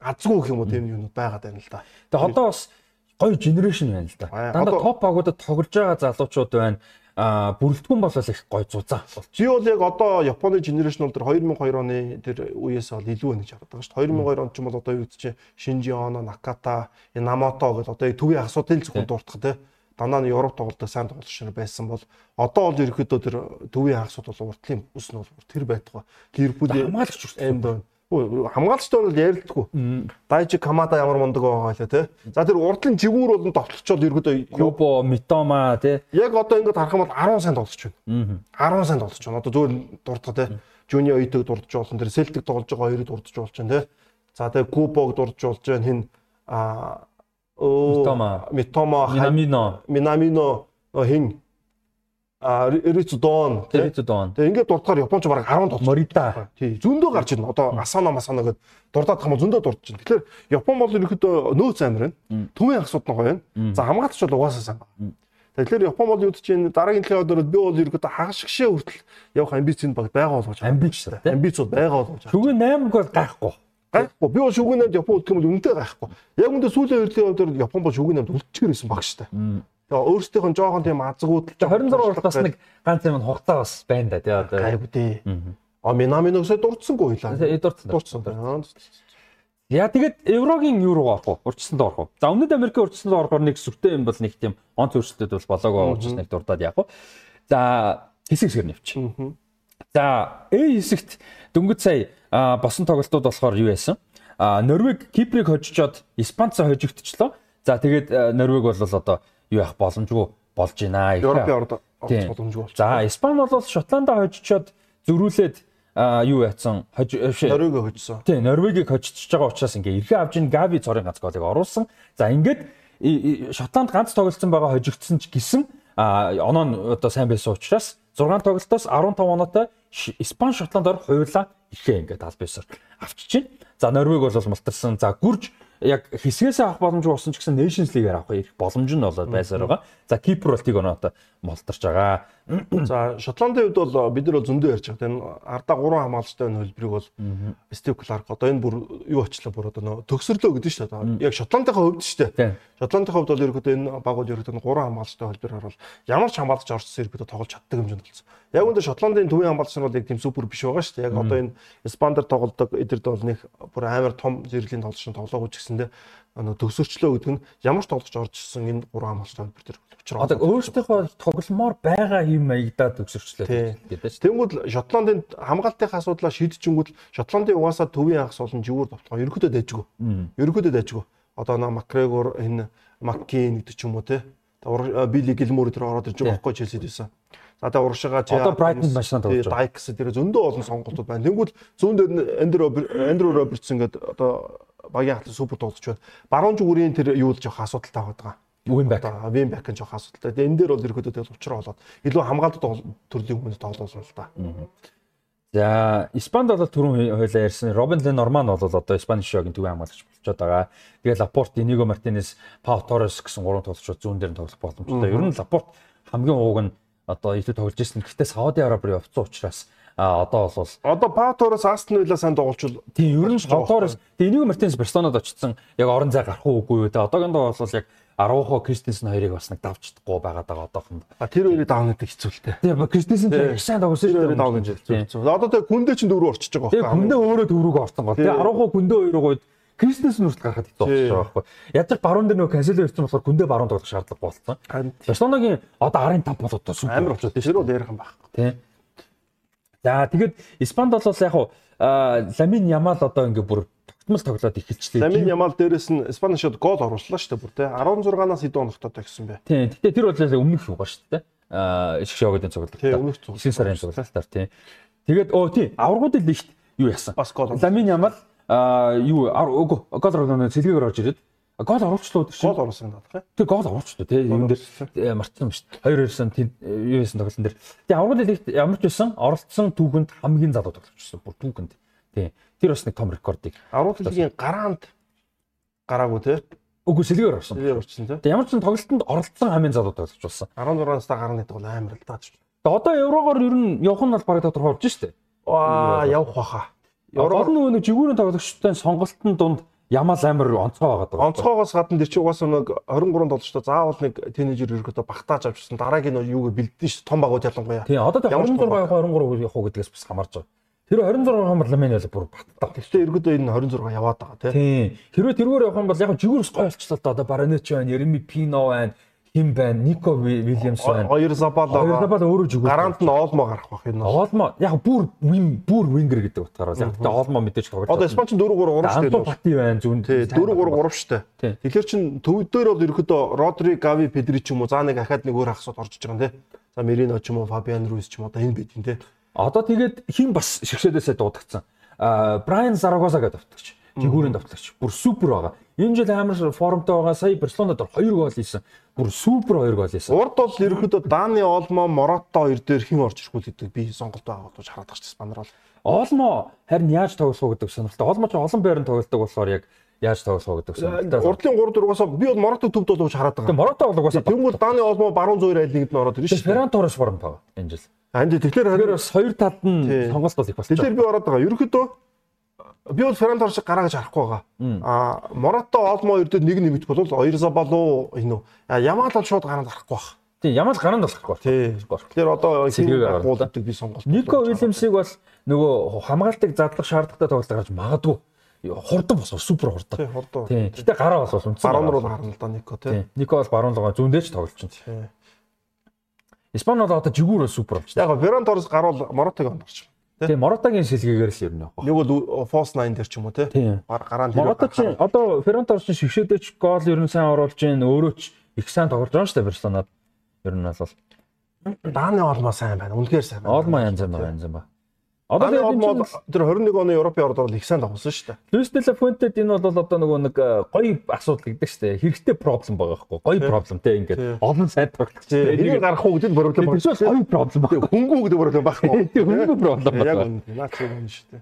S2: азгүй гэх юм уу тийм юмуд байгаад байна л да.
S1: Тэгээд одоо бас гоё генерашн байна л да. Дандаа топ багуудад тоглож байгаа залуучууд байна а бүрэлдэхүүн бол их гой зузаан
S2: болж. Би бол яг одоо Японы генерашн бол 2002 оны тэр үеэс бол илүү байна гэж хараад байгаа шүү дээ. 2002 онд ч юм бол одоо юу гэж Шинжи Оно, Наката, Намото гэдэг одоо төвийн асуудлын зөвхөн дуртах те дандаа нь Европ тоглолтод сайн тоглогч нар байсан бол одоо бол ерөөхдөө тэр төвийн хагасууд бол уртлын бүс нь бол тэр байтугай. Ливерпулийн
S1: хамгаалагч
S2: энд байна хамгаалагчтай бол ярилдаггүй. Дайжи Камада ямар мундаг байгаа лээ те. За тэр урдлын жигүүр бол товтлогчод ерөөдөө
S1: Юбо, Митома те.
S2: Яг одоо ингээд харах юм бол 10 сайн тоглож байна. 10 сайн тоглож байна. Одоо зөвөр дурдах те. Жуни Ойтог дурдж болсон. Тэр Селтик тоглож байгаа хоёрыг дурдж болж байна те. За тэгээ Кубог дурдж болж байна. Хин а
S1: Митома,
S2: Митома,
S1: Минамино,
S2: Минамино хин а Рицдон
S1: Рицдон.
S2: Тэгээ ингээд дурдахаар Японч бараг 10 тоглож
S1: Морита.
S2: Тий. Зөндөө гарч ирнэ. Одоо Асана Масана гэд дурдаад хам зөндөө дурдж байна. Тэгэхээр Япон бол ерөөхдөө нөөц амир байна. Төвийн ахсууд нь гоё байна. За хамгаалагч бол угаасаа сайн байна. Тэгэхээр Япон бол юу гэж чинь дараагийн дэлхийн өдрөд би бол ерөөхдөө хагас шгшээ хүртэл явах амбицийн баг байгаа болгож
S1: байна. Амбиц
S2: тий. Амбиц бол байгаа болгож байна.
S1: Шүгэн 8 гол гайхгүй.
S2: Гайхгүй. Би бол шүгэн 8 Япон үлдэх юм бол үнэтэй гайхгүй. Яг үндэ сүүлийн дэлхийн өдрөд Япон бол шүгэн 8 үлдчихэр байсан баг штэ. Тэгээ өөрсдийнх нь жоохон тийм азгууд
S1: 26 уралд бас нэг ганц юм хугацаа бас байна да тий одоо.
S2: Гайгүй дээ. А Минаминогсоо дурдсангүй
S1: байлаа. Дурдсан.
S2: Дурдсан.
S1: Яа тэгээд еврогийн юу руу орох вэ? Урьдчиланд орох уу? За өмнөд Америкийн урьдчиланд орохоор нэг сүртэй юм бол нэг тийм онц өөрчлөлтөд бол болоогоо уучлах нэг дурдаад яах вэ? За хэсэг хэсгээр нэвч. За A хэсэгт дөнгөж сая босон тоглолтууд болохоор юу яасан? А Норвег Киприйг хожижоод Испанцаа хожигдчихлоо. За тэгээд Норвег бол одоо юу яах боломжгүй болж байна.
S2: Европын орд орох боломжгүй
S1: болчихсон. За Испани бол Шотландаа хожичоод зөрүүлээд юу яатсан
S2: Норвегийг хожсон.
S1: Тий, Норвегийг хожиж байгаа учраас ингээ эрхээ авж ин Гави цорын ганц голыг оруулсан. За ингээд Шотланд ганц тоглолцсон байгаа хожигдсон ч гэсэн а оноо нь одоо сайн байсан учраас 6 тоглолтоос 15 оноотой Испани Шотландаар хуйлаа ихээ ингээд аль бисаар авчиж байна. За Норвег бол мултарсан. За гүрж яг хэсгээс авах боломжгүй болсон ч гэсэн Nations League-аар авах боломж нь болоод байсаар байгаа. За Кипр бол тийг оноотой молтарч байгаа.
S2: За Шотландын хувьд бол бид нар зөндөө ярьж байгаа. Энэ ардаа 3 хамгаалалттай энэ хөлбрийг бол Steve Clark одоо энэ бүр юу очлоо бүр одоо нөө төгсрлөө гэдэг шүү дээ. Яг Шотландынхаа хувьд шүү дээ. Шотландынхаа хувьд бол ерөөдөө энэ багууд ерөөдөө 3 хамгаалалттай хөлбрээр бол ямар ч хамгаалж орцсон ерөөдөө тоглож чаддаг хэмжээнд болсон. Яг үүндээ Шотландын төвийн хамгаалагч нар бол яг тийм супер биш байгаа шүү дээ. Яг одоо энэ Испандер тоглодог эдэрд бол нэг бүр амар том зэрэглэлийн тоглолч тоглоогүй ч гэсэндээ төгсөрчлөө гэдэг нь ямар ч тоглож оржсэн энэ гурван хамгаалч хөлбөр төр
S1: учраас одоо өөрсдийнхөө тогломоор байгаа юм маягдаад төгсөрчлөө
S2: гэдэг шүү. Тэнгүүд Шотландын хамгаалтын асуудлаа шийдчихэнгүүт Шотландын угаасаа төвийн хагас болон живүүр тоглоо. Ерөнхийдөө дайжгүй. Ерөнхийдөө дайжгүй. Одоо наа Макгрегор энэ Маккин гэдэг ч юм уу те. Билли Гилмор тэр ороод ирж байгаа байхгүй Челсид байсан. За тэгээ уршигаа чи
S1: одоо Брайтонд маш сайн тоглож
S2: байгаа. Дайкс тэр зөндөө олон сонголтууд байна. Тэнгүүд зүүн дээр Эндрю Эндрю Робертсон гэдэг одоо багийн хатлын супер тоглож байна. Баруун зүгүүрийн тэр юу л жоох асуудалтай байгаа.
S1: Винбек.
S2: Винбек нь жоох асуудалтай. Тэгээ энэ дээр бол ерөөдөө тэгэл учраа болоод илүү хамгаалалт төрлийн хүмүүс тоглосон л та.
S1: За, Испанд бол түрүүн хойлоо ярьсан Робин Ленорман бол одоо Испани шогийн төвийн хамгаалагч болчиход байгаа. Тэгээ Лапорт, Иниго Мартинес, Пау Торрес гэсэн гурван тоглогчид зүүн дээр нь тоглох боломжтой. Ер нь Лапорт хамгийн ууг нь одоо илүү тоглож ирсэн. Гэхдээ Сауди Арабын явцсан учраас а одоо бол
S2: одоо Паутороос Астон Вилла сайн тоглолчвол
S1: тийм ер нь Паутороос тийм энийг Мартинес Барселонод очсон яг орон зай гарах уугүй үү те одоогондоо бол яг Арухо Кристенсен хоёрыг бас нэг давчдаггүй байгаад байгаа одоохон.
S2: А тэр хоёрыг давна гэдэг хэцүүлтэй.
S1: Тийм Кристенсен тэр их сайн тоглосон
S2: шүү дээ. Давна гэж хэцүү. Одоо тэр гүндээ чинь дөрөв орчиж байгаа
S1: байхгүй. Тийм гүндээ өөрөө дөрөв орсон гол. Тэгээ Арухо гүндээ хоёрыг Кристенсен нүрт гарахад хэцүү байгаа байхгүй. Ядаж баруун дээр нөө канцело ирсэн болохоор гүндээ баруун тоглох шаардлага болсон. Барселонагийн одоо 15 бол одоо
S2: супер амар болчихсон. Тэр бол ярих юм байхгүй.
S1: Тийм. За тэгэд Испанд бол яг хуу Ламин Ямал одоо ингээ бүр тогтмол тоглоод эхэлчлээ.
S2: Ламин Ямал дээрэс нь Испани шууд гол орууллаа шүү дээ бүр те 16-наас хэдэн оногтой тагсан бэ.
S1: Тийм. Гэтэ тэр бол өмнөх юугаа шүү дээ. Аа ишг шоугийн цуглалт.
S2: Тийм өмнөх цуглалт.
S1: 9 сарын цуглалтаар тийм. Тэгээд өө тийм аврагуудын лигт юу яасан?
S2: Бас гол.
S1: Ламин Ямал аа юу гол оруулаад цэлгээр орж ирээд Гол оруулчлаа өдөр чинь.
S2: Гол оруулсан надад.
S1: Тэг гол оруулчлаа тий. Юм дээр мартсан юм шүү дээ. Хоёр хоёрсан юу яасан тоглолтын дээр. Тэг аврал лигт ямар ч байсан оролцсон түүхэнд хамгийн залуу тоглогчсон. Бүр түүхэнд. Тий. Тэр бас нэг том рекордыг.
S2: Аврал лигийн гараанд гараагүй тий.
S1: Үгүй сэлгээр орсон.
S2: Сэлгээр орсон тий.
S1: Тэг ямар ч тоглолтод оролцсон хамгийн залуу тоглогч болсон.
S2: 16-аас та гарна гэдэг бол амар л даа.
S1: Тэг одоо еврогоор ер нь явах нь бол бараг тодорхой болж штэ.
S2: Аа явах баха.
S1: Еврогоор нөгөө нэг жигүүрийн тоглогчтой сонголтын дунд Ямал амар онцгой байгаад
S2: байгаа. Онцгойгоос гадна тэр чинь угаасаа нэг 23 толчтой заавал нэг тинейжер ерөөдөө багтааж авчихсан. Дараагийн нь юуг бэлдэн ш том багууд ялангуяа.
S1: Тийм одоо 26 явах 23 явах гэдгээс бас хамаарж байгаа. Тэр 26 хамар ламын бол бүр баттаа.
S2: Гэхдээ ерөөдөө энэ 26 яваад байгаа
S1: тийм. Хэрвээ тэргээр явах юм бол яг жигүүрс гоё болчихлоо та одоо Баранеч байна, Ереми Пино байна хим байна? Нико Вильямс байна.
S2: Хоёр Забала.
S1: Хоёр Забала өөрөө жүгүүр.
S2: Гарант нь Олмо гарах бах
S1: энэ. Олмо яг бүр вин бүр вингер гэдэг утгаараа яг тэгээ Олмо мэдээж
S2: тоглож. Одоо Испанч 4 3 3
S1: шүү дээ. Пати байна зүүн.
S2: 4 3 3 шүү дээ. Тэгэхээр чин төв дээр бол ерөөдөө Родри, Гави, Педри ч юм уу заа нэг ахаад нэг өөр ахсууд орж иж байгаа юм те. За Мерино ч юм уу, Фабиан Руис ч юм уу одоо энэ бид юм те.
S1: Одоо тэгээд хин бас шигшээдээсээ дуудагдсан. Аа Брайан Зарагоза гэдэг давтагч. Жигүүрийн давтагч. Бүр супер байгаа. Энэ жил амар формтой байгаа. Сая Барселонад 2 гол хийсэн. Бүр супер 2 гол хийсэн.
S2: Урд бол ерөөхдөө Дани Олмо, Морото хоёр дээр хэн орж ирэх вэ гэдэг би сонголт байгаа гэж хараад байгаа ч Спанер бол.
S1: Олмо харин яаж тоглох вэ гэдэг сонирхолтой. Олмо ч олон байранд тоглолдог болохоор яг яаж тоглох вэ гэдэг сонирхолтой.
S2: Урдлын 3 4-аас би бол Морото төвд болооч хараад байгаа.
S1: Морото бол угаасаа
S2: Тэнгүүл Дани Олмо баруун зөөр айлнэгд нь ороод ирнэ
S1: шүү. Ферран Торрес форм тав энэ жил.
S2: Анд тэгэхээр
S1: тэгэхээр бас хоёр талд нь сонголт бол их
S2: болсон. Тэгэхээр би ороод байгаа. Ерөнхийдөө би бол Феррандор шиг гараа гэж харахгүй байгаа. А Морото Олмо өрдөд нэг нэмэгт бол хоёр забалуу энэ үү. Ямаал бол шууд гараанд гарахгүй баг.
S1: Тийм Ямаал гараанд болохгүй.
S2: Тийм. Тэгэхээр одоо гуулдаг би сонголт.
S1: Нико Уильямсыг бол нөгөө хамгаалтыг задлах шаардлагатай тоглолт гарч магадгүй. хурдан босгоо супер хурдан.
S2: Тий, хурдан.
S1: Тийм. Гэтэ гараа бол унтсан.
S2: Баруун руу гарна л да Нико тий.
S1: Тийм. Нико бол баруун руугаа зүүндээ ч тоглож.
S2: Тий.
S1: Испани бол одоо жигүүр супер болж.
S2: Яг Ферран Торрес гарвал Моротыг ондорч.
S1: Тийм. Моротагийн шилгээгээр л ер нь явах.
S2: Нэг бол Фос 9 дээр ч юм уу.
S1: Тийм.
S2: Гараанд
S1: Морото чи одоо Ферранторс чи шигшээдэж гол ер нь сайн оруулж гин өөрөө ч их сайн тоглож байгаа шүү дээ Барселонад. Ер нь бол
S2: Дааны олмоо сайн байна. Үнэхээр сайн байна.
S1: олмоо янз янз байгаа янз янз ба. Одоо тэгээд
S2: тэр 21 оны Европын ордоор бол их сайн тоглосон шүү дээ.
S1: Луис де ла Фуэнтед энэ бол одоо нөгөө нэг э, гоё асуудал гэдэг шүү дээ. Хэрэгтэй проблем байгаа байхгүй. Гоё проблем те ингээд олон сайн тоглож байна.
S2: Энийг гарах уу гэдэг проблем
S1: Тэр чинь гоё проблем байна.
S2: Хөнгүү гэдэг проблем байхгүй.
S1: Тийм хөнгө проблем
S2: Яг
S1: байна.
S2: үнэ. Наач юм шүү дээ.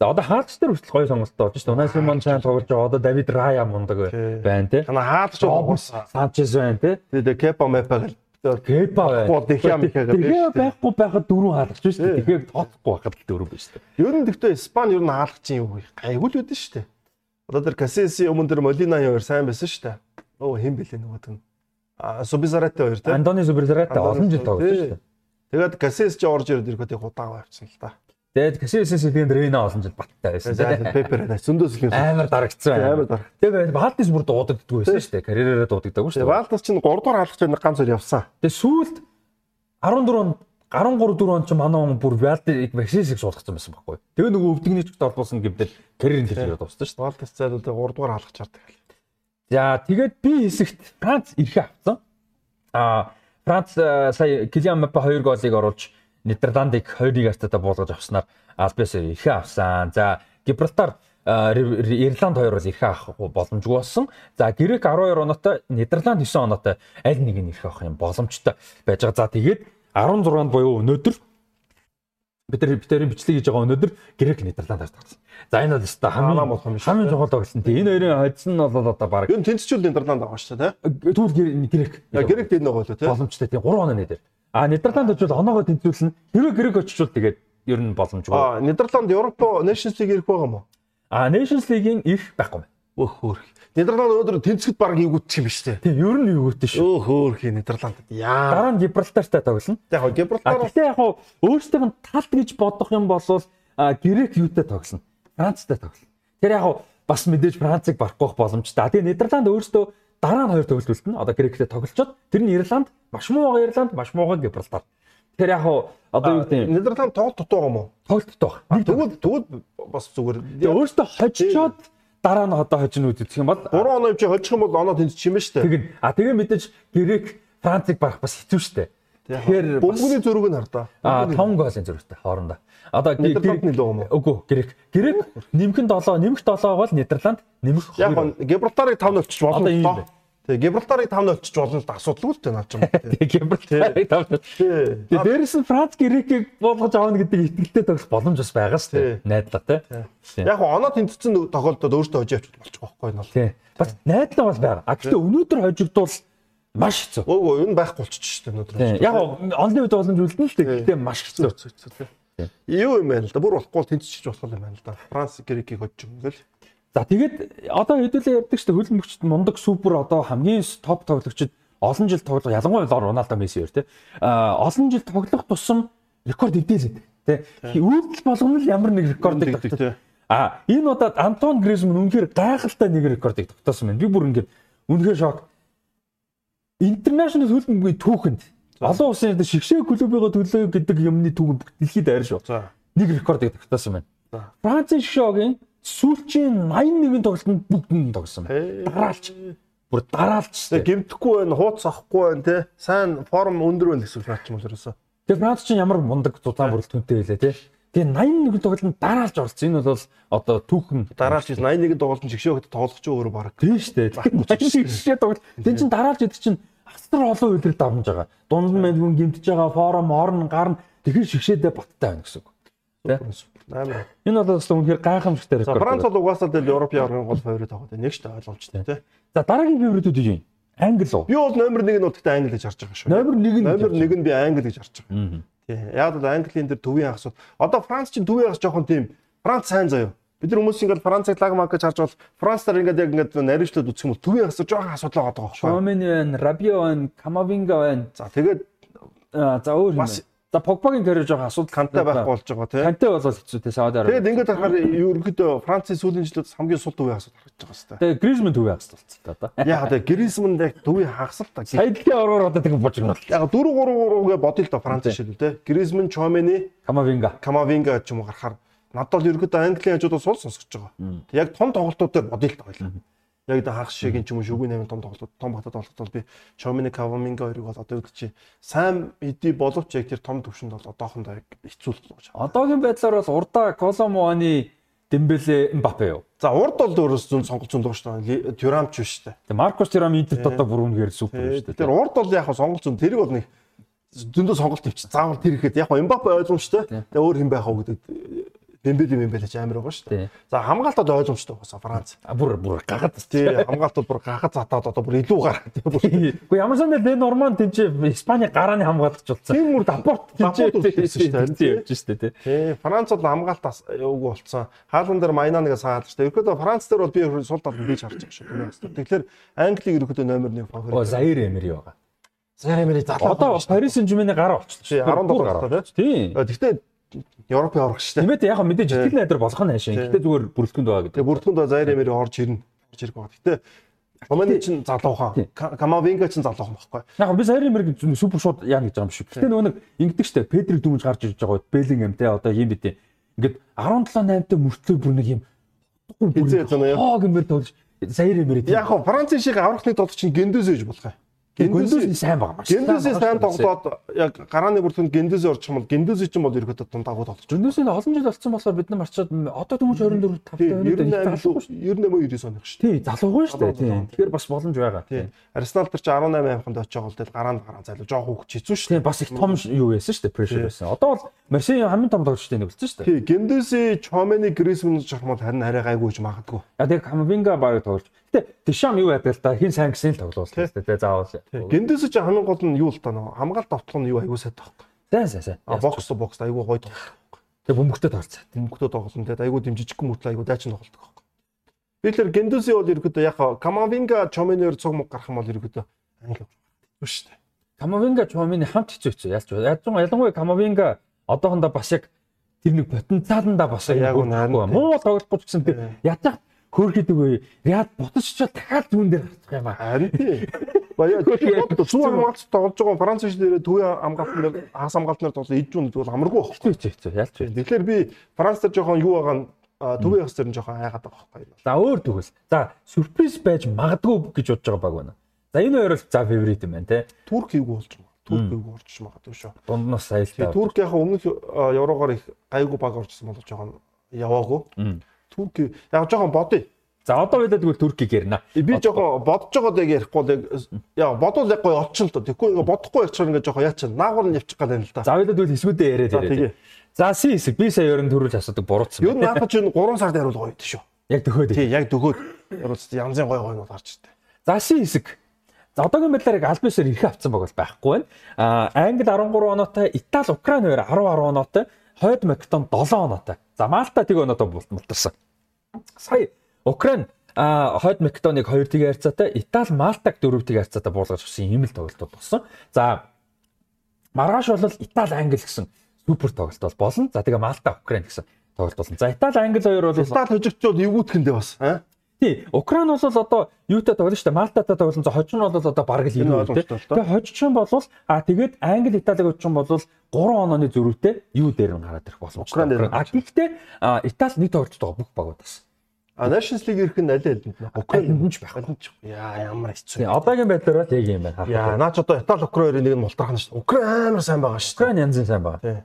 S1: За одоо хаач дээр хүртэл гоё сонголттой болж шүү дээ. Унай Симон сайн тоглож байгаа. Одоо Давид Рая мундаг байна те.
S2: Тана хаад ч уусаа.
S1: Санчес байна те.
S2: Тэгээд Кепа Мепа гэл
S1: Кепа байна.
S2: Гол Дехя Михага
S1: Тэгээ байхгүй байхад дөрөв хаалгач шүү дээ.
S2: Тий.
S1: Тэгээ тооцохгүй байхад дөрөв биш үү.
S2: Ер нь гэхдээ Испани ер нь хаалгач юм уу? Гайгүй л үүдэн шүү дээ. Одоо тэр Касеси өмнө тэр Молина хоёр сайн байсан шүү дээ. Оо хэн бэлээ нөгөөд нь. А Субизарате хоёр тийм.
S1: Антони Суберзарата олон жил тоглож шүү дээ.
S2: Тэгээд Касес ч орж ирээд ирэхэд удаан авчихсан л та.
S1: Тэгээд Касиэсээс тэгээд Рейна олон жил баттай байсан.
S2: Пепер на зөндөөс л
S1: Амар дарагдсан
S2: амар дараа.
S1: Тэгээд Балтис бүр дуудагддаггүй байсан шүү дээ. Карьераараа дуудагдаагүй шүү
S2: Тэгээд
S1: дээ.
S2: Валтас чинь 3 дугаар хаалгач нэг ганц хоёр явсан.
S1: Тэгээд сүүлд 14 онд 13 4 онд ч манай он бүр Валдиг Ваксисыг суулгацсан байсан байхгүй. Тэгээ нөгөө өвдөгний ч толбоосон гэмтэл карьерийн төлөв дууссан шүү дээ.
S2: Валтас зайлууд 3 дугаар хаалгач хардаг.
S1: За тэгээд би хэсэгт Франц ирэхээ авсан. Аа Франц э, сая Килиан Мбаппе 2 голыг оруулж Нидерландыг 2-1 артаа буулгаж авснаар Альбес ирэхээ авсан. За Гибралтар Ир- Ир- Ирланд 2 бол ирэхээ авах боломжгүй болсон. За Грек 12 оноотой, Нидерланд 9 оноотой аль нэг нь ирэхээ авах юм боломжтой байж байгаа. За тэгээд 16-нд буюу өнөөдөр бид нар битэрийн бичлэг хийж байгаа өнөөдөр Грек Нидерландаар тоглосон. За энэ бол өстой хамгийн
S2: болох юм шүү
S1: хамгийн чухал тоглолт. Энэ хоёрын хоцсон нь бол одоо баг
S2: Ер нь тэнцчүүл Нидерланд байгаа шүү дээ.
S1: Тэгвэл гэр- грек.
S2: Грек дэд нэг болоо тий.
S1: боломжтой тийм 3 оноо нэ дээр. А Нидерланд очвол оноогоо тэнцвүүлнэ. Хэрвээ грек очивол тэгээд ер нь боломжгүй.
S2: А Нидерланд Европ Nations League ирэх байгаа мó?
S1: А Nations League-ийн ирэх байхгүй байна.
S2: Өөх хөөх. Нидерланд өнөөдөр тэнцэхэд баг ивгүтчих юм биш үү?
S1: Тийм ер нь гэдэг шүү.
S2: Өөх хөөх Нидерландд. Яа.
S1: Дараа нь Гибралтартай тоглоно.
S2: Яг гоо
S1: А
S2: Гибралтар
S1: гэхдээ яг хуу өөрсдийнх нь талт гэж бодох юм бол грек юутай тоглоно. Францтай тоглоно. Тэр яг хуу бас мэдээж Францыг барахгүй байх боломжтой. А, Тэгээ Нидерланд өөрсдөө дараа нь хоёр тоглолт үлдэнэ. Одоо гректэй тоглолцоод тэр нь Ирланд, маш муу байгаа Ирланд, маш муу байгаа Гибралтар. Тэр яг одоо юу гэдэг юм
S2: Нидерланд тоглолт дутуу мó?
S1: тоглолттой баг. Нэг
S2: Тэгвэл тэгвэл бас зүгээр.
S1: Тэгээ өөртөө хожичоод дараа нь одоо хожино үү гэх юм бол
S2: 3 оноо чи хожих юм бол оноо тэнцчих юм ба штэ.
S1: тэгнь. А тэгээ мэдээж грек Францыг барах бас хэцүү шттэ. Тэгэхээр
S2: бөмбөгийн зөрүүг нь хардаа.
S1: Аа 5 голын зөрүүтэй хоорондоо. Одоо
S2: Нидерланд нөлөө юм уу?
S1: Үгүй Грек. Грек нэмэх 7, нэмэх 7 бол Нидерланд, нэмэх 2.
S2: Яг нь Гибралтарыг 5-0 олчих болно доо. Тэгээ Гибралтарыг 5-0 олчих болно л асуудалгүй л байна ч юм.
S1: Тэгээ Гибралтарыг
S2: 5-0.
S1: Тэгээ дээрээс нь Франц Грекийг буулгаж аавна гэдэг итгэлтэй тогтох боломж бас байгаа шүү дээ. Найдлага тий.
S2: Яг нь оноо тэмцсэн тохиолдолд өөртөө хожиж авч болчих واخгүй нь бол.
S1: Тий. Бас найдлага бас байгаа. А гэхдээ өнөөдөр хожигдвол маш хэцүү.
S2: Өө энэ байхгүй болчих штэ өнөөдөр.
S1: Тий. Яг онлын үед боломж үлдэн л дээ. Гэхдээ маш хэцүү.
S2: Юу юм байна л да. Бүр болохгүй тэнцчих болох юм байна л да. Франц Грекийг хожиж өгнө гэл.
S1: За тэгээд одоо хэдүүлээ ярьдаг шүү дээ хөлбөмбөгчд мундаг супер одоо хамгийн топ тоглогчид олон жил тоглох ялангуяа Роналдо Месси хоёр тий. А олон жил тоглох тусам рекорд эвдээлээд тий. Үйлдэл болгоно л ямар нэг рекордыг
S2: тий.
S1: А энэ удаад Антон Гризман үнэхээр гайхалтай нэг рекордыг тогтоосон байна. Би бүр ингээд үнэхээр шок. Интернэшнл хөлбөмбөгийн түүхэнд олон улсын ярд шигшээ клубыгоо төлөө гэдэг юмны түүхэнд дэлхийд айр шүү. Нэг рекордыг тогтоосон байна. Францын шогийн сүүлчийн 81 тоглолтод бүгдэнд тоглосон байна. Дараалж. Бүр дараалж.
S2: Тэгээ гимтэхгүй байна, хууц авахгүй байна те. Сайн форм өндөр байна гэсэн франч мөн ерөөсөө.
S1: Тэгээ Франц чинь ямар мундаг зузаан бүрэл түнтэй байлаа тий. Тэгээ 81 тоглолтод дараалж орсон. Энэ бол одоо түүхэн
S2: Дараалж 81 тоглолт нь жигшөөхөд тоглох ч өөрөө баг.
S1: тийм шүү дээ. 81 шишээ тоглолт. Тэн чинь дараалж идэх чинь асар олон үйлрэл давмж байгаа. Дунд нь мань хүн гимтэж байгаа, форум, орн, гарна тэгэхээр шигшээдээ баттай байна гэсэн үг.
S2: Амар.
S1: Энэ бол бас үнэхээр гайхамшигтай
S2: За
S1: рекорд.
S2: Франц бол угаасаа л Европын оргын гол фаворит аваад байна. Нэг ч ойлгомжтой те.
S1: За дараагийн фаворитууд юу юм? Англи уу?
S2: Би бол номер 1 нь удаатай англи гэж харж байгаа шүү.
S1: Номер 1 нь
S2: Номер 1 нь би англи гэж харж байгаа.
S1: Аа.
S2: Тий. Яг л английн дээр төвийн хагас. Одоо Франц чинь төвийн хагас жоохон тийм Франц сайн заяа. Бид нар хүмүүс ингээд Францыг лагмаг гэж харж бол Францаар ингээд яг ингээд наривчлаад үзэх юм бол төвийн хагас жоохон асуудал байгаа байхгүй.
S1: Шомин байна, Рабио байна, Камавинга байна.
S2: За тэгээд
S1: Аа, За өөр юм. За Погбагийн карьер жоохон асуудал
S2: Канте байхгүй болж байгаа тийм.
S1: Канте бол хэцүү те Сауди Араби.
S2: Тэгэд ингээд харахаар ерөнхийдөө Францын сүүлийн жилүүд хамгийн сул төвийн хагас харагдаж байгаа хэвээр.
S1: Тэгээ Гризман төвийн хагас болцсон та одоо.
S2: Яг тэгээ Гризман яг төвийн хагас л та.
S1: Саядлын ороор одоо тэгээ божигнол.
S2: Яг 4 3 3 гээ бодъё л да Франц жишээл те. Гризман, Чомени,
S1: Камавинга.
S2: Камавинга ч юм уу гарахаар надад бол ерөнхийдөө Английн хажуудаас сул сонсгож байгаа. Яг том тоглолтууд дээр л да хоёлаа яг да хагас шиг ч юм уу шүгэн 8 том тоглолт том батад тоглолт бол би Чомини Каваминга хоёрыг бол одоо үед чи сайн эдий боловч яг тэр том төвшөнд бол одоохондоо яг хэцүүлэх гэж
S1: байна. Одоогийн байдлаар бол урдаа Коломоаны Дембеле Мбаппе юу.
S2: За урд бол өөрөөс зүүн сонголт зүүн шүү дээ. Тюрамч биш шүү дээ.
S1: Маркос Тюрам Интерт одоо бүрүүнгээр супер шүү дээ.
S2: Тэр урд бол яг сонголт зүүн тэрийг бол нэг зөндөө сонголт өвч. Заавал тэр ихэд яг Мбаппе ойлгомжтой. Тэгээ өөр хэн байх вэ гэдэг Бэмбэли Бэмбэли ч амар байгаа шүү дээ. За хамгаалтад ойлгомжтой байсан Франц.
S1: Бүр бүр гахад
S2: тий хамгаалтад бүр гахад затаад одоо бүр илүү гараад тий.
S1: Үгүй ямар сандаа Ле Норман тэнч Испани гарааны хамгаалагч болсон.
S2: Тийм үр дапорт
S1: шүү дээ. Явж шүү дээ
S2: тий. Франц бол хамгаалтаас ууг болцсон. Хаалан дээр Майна нэг саадаг шүү дээ. Ерөөдөө Франц дээр бол би сул талд бийж харж байгаа шүү. Тэгэхээр Англиг ерөөдөө номер 1
S1: фаворит. Оо Заир Эмери байгаа.
S2: Заир Эмери залуу.
S1: Одоо Парис Сен-Жермэний гараа болчихлоо.
S2: 17 гараа тий. Гэхдээ Европ явах шүү дээ.
S1: Тиймээ яг мэдээж итгэл найдар болох нь хаашаа. Гэтэ зүгээр бүрэлдэхүүнд байгаа гэдэг.
S2: Тэгээ бүрэлдэхүүнд Заир Эмери орж ирнэ. Орж ирэх байгаа. Гэтэ Романы чинь залуухан. Камавинга чинь залуухан байхгүй.
S1: Яг би Заир Эмериг супер шууд яа гэж байгаа юм шиг. Гэтэ нөгөө нэг ингэдэг штэ. Педриг дүмж гарч ирж байгаа. Беллингем те одоо юм битээ. Ингээд 17 8-тай мөртлөө бүр нэг юм. Хоо гэмээр тоглож Заир Эмери.
S2: Яг хоо Францын шиг аврахны тулд чинь гэндэс ээж болох юм.
S1: Гендүс сайн байгаа маш.
S2: Гендүс сайн тоглоод яг гарааны бүртгэнд гендүс орчих юм бол гендүс чинь бол ерөөдөө дунд агуу тоглож.
S1: Гендүс нь олон жил болсон болохоор бид нар марчаад одоо дөнгөж 24
S2: 5 98 98 оных шүү.
S1: Тий, залуугүй шүү. Тэгэхээр бас боломж байгаа.
S2: Тий. Арсенал төр чи 18 амханд очиж байгаа бол тэгэл гараанд гараа зайлуу жоох хөвч хэцүү шүү.
S1: Тий, бас их том юу байсан шүү. Прешэр байсан. Одоо бол Марсей хамгийн том тоглогчтой нэг болсон шүү.
S2: Тий, Гендүси Чомени Грисмэн жохмол харин арай гайгүй гэж магадгүй.
S1: А тэгээ Камавинга баг тоглож. Гэтэ Дишам юу яадаг л да хин сайн гэсэн л тоглоулсан шүү дээ. Заавал.
S2: Гендүси ч хамгийн гол нь юу л та нөө хамгаалт давтлах нь юу аягүй сайд таахгүй.
S1: Сайн сайн сайн.
S2: А бокс бокс аягүй гоё тоглох.
S1: Тэгээ бөмбөгтэй таарцаа.
S2: Бөмбөгтэй тоглосон. Тэгээ аягүй дэмжижигхэн мөртлөө аягүй дайчин тоглолдог байхгүй. Би тэр Гендүси бол ерөөдөө яг Камавинга Чомениор цуг мог гарах юм бол ерөөдөө англи шүү дээ.
S1: Камавинга Чомени хамт хэцүү хэцүү. Ялч ялангуяа Камавинга одоохондоо бас яг тэр нэг потенциаланда бас яг муу тоглохгүй ч гэсэн тэр ятах хөөрхөдөг үе. Яад бутаж чад дахиад зүүн дээр гарчих юм аа.
S2: Харин тий. Баяа зүүн хамгаалт тоглож байгаа Франц шиг нэрээ төвийн хамгаалтан дээр хагас хамгаалтнаар тоглож идж үн бол амаргүй баг.
S1: Хэцүү хэцүү ялч.
S2: Тэгэхээр би Франц дээр жоохон юу байгаа нь төвийн хагас дээр жоохон айгаад байгаа байхгүй.
S1: За өөр төгс. За сюрприз байж магадгүй гэж бодож байгаа баг байна. За энэ хоёр бол за фаворит юм байна те.
S2: Турк юу болж байгаа Турк юу орж магадгүй шүү.
S1: Дунднаас саялтаа.
S2: Турк яг өмнөх еврогоор их гайгүй баг оржсон бол жоохон яваагүй. Турк яг жоохон бодъё.
S1: За одоо байлаа тэгвэл Туркийг ярина.
S2: Би жоохон бодож байгааг яг ярихгүй яг бодвол яг гоё олчихно л доо. Тэгэхгүй ингээ бодохгүй ячих ингээ жоохон яач наагур нь явчих гал юм л да.
S1: За байлаа тэгвэл хэсгүүдээ яриад яриад. За си хэсэг би сая ерөн төрүүлж асуудаг буруутсан.
S2: Ер нь наапа чинь 3 сард яруул гоё дээ шүү.
S1: Яг төхөөд.
S2: Тий, яг төхөөд яруул янзын гоё гоё нь гарч иртээ.
S1: За си хэсэг. За одоогийн байдлаар яг альбисээр ирэх авцсан бол байхгүй байна. Аа Англи 13 оноотой, Итали, Украин хоёр 10 10 оноотой, Хойд Македон 7 оноотой. За Малта тэг оноотой мултарсан. Сая Украин а хойд Македоныг 2 тэг харьцаатай, Итали Малтаг 4 тэг харьцаатай буулгаж өгсөн ийм л тоглолтууд болсон. За маргааш бол Итали Англи гэсэн супер тоглолт бол болно. За тэгээ Малта Украин гэсэн тоглолт болно. За Итали Англи хоёр бол
S2: Итали хожигчдод эвгүүтгэндээ бас аа
S1: Тий, Украин бол одоо юутай тоглоно шүү дээ. Малтатай тоглосон. За хожим бол одоо бараг л ирнэ үү. Тэгээ хожим бол а тэгээд Англи, Итали хожим бол 3 онооны зөрүүтэй юу дээр нь гараад ирэх боломжтой. А гэхдээ Итали нэг тоглолт байгаа бүх багууд бас.
S2: А Nations League ирэх нь аль аль нь
S1: Украин ч байх.
S2: Яа ямар хэцүү.
S1: Одоогийн байдлаар бол яг юм байна.
S2: Яа наач одоо Итали Украин нэг нь мултрах нь шүү. Украин амар сайн байгаа шүү.
S1: Украин янзын сайн байгаа.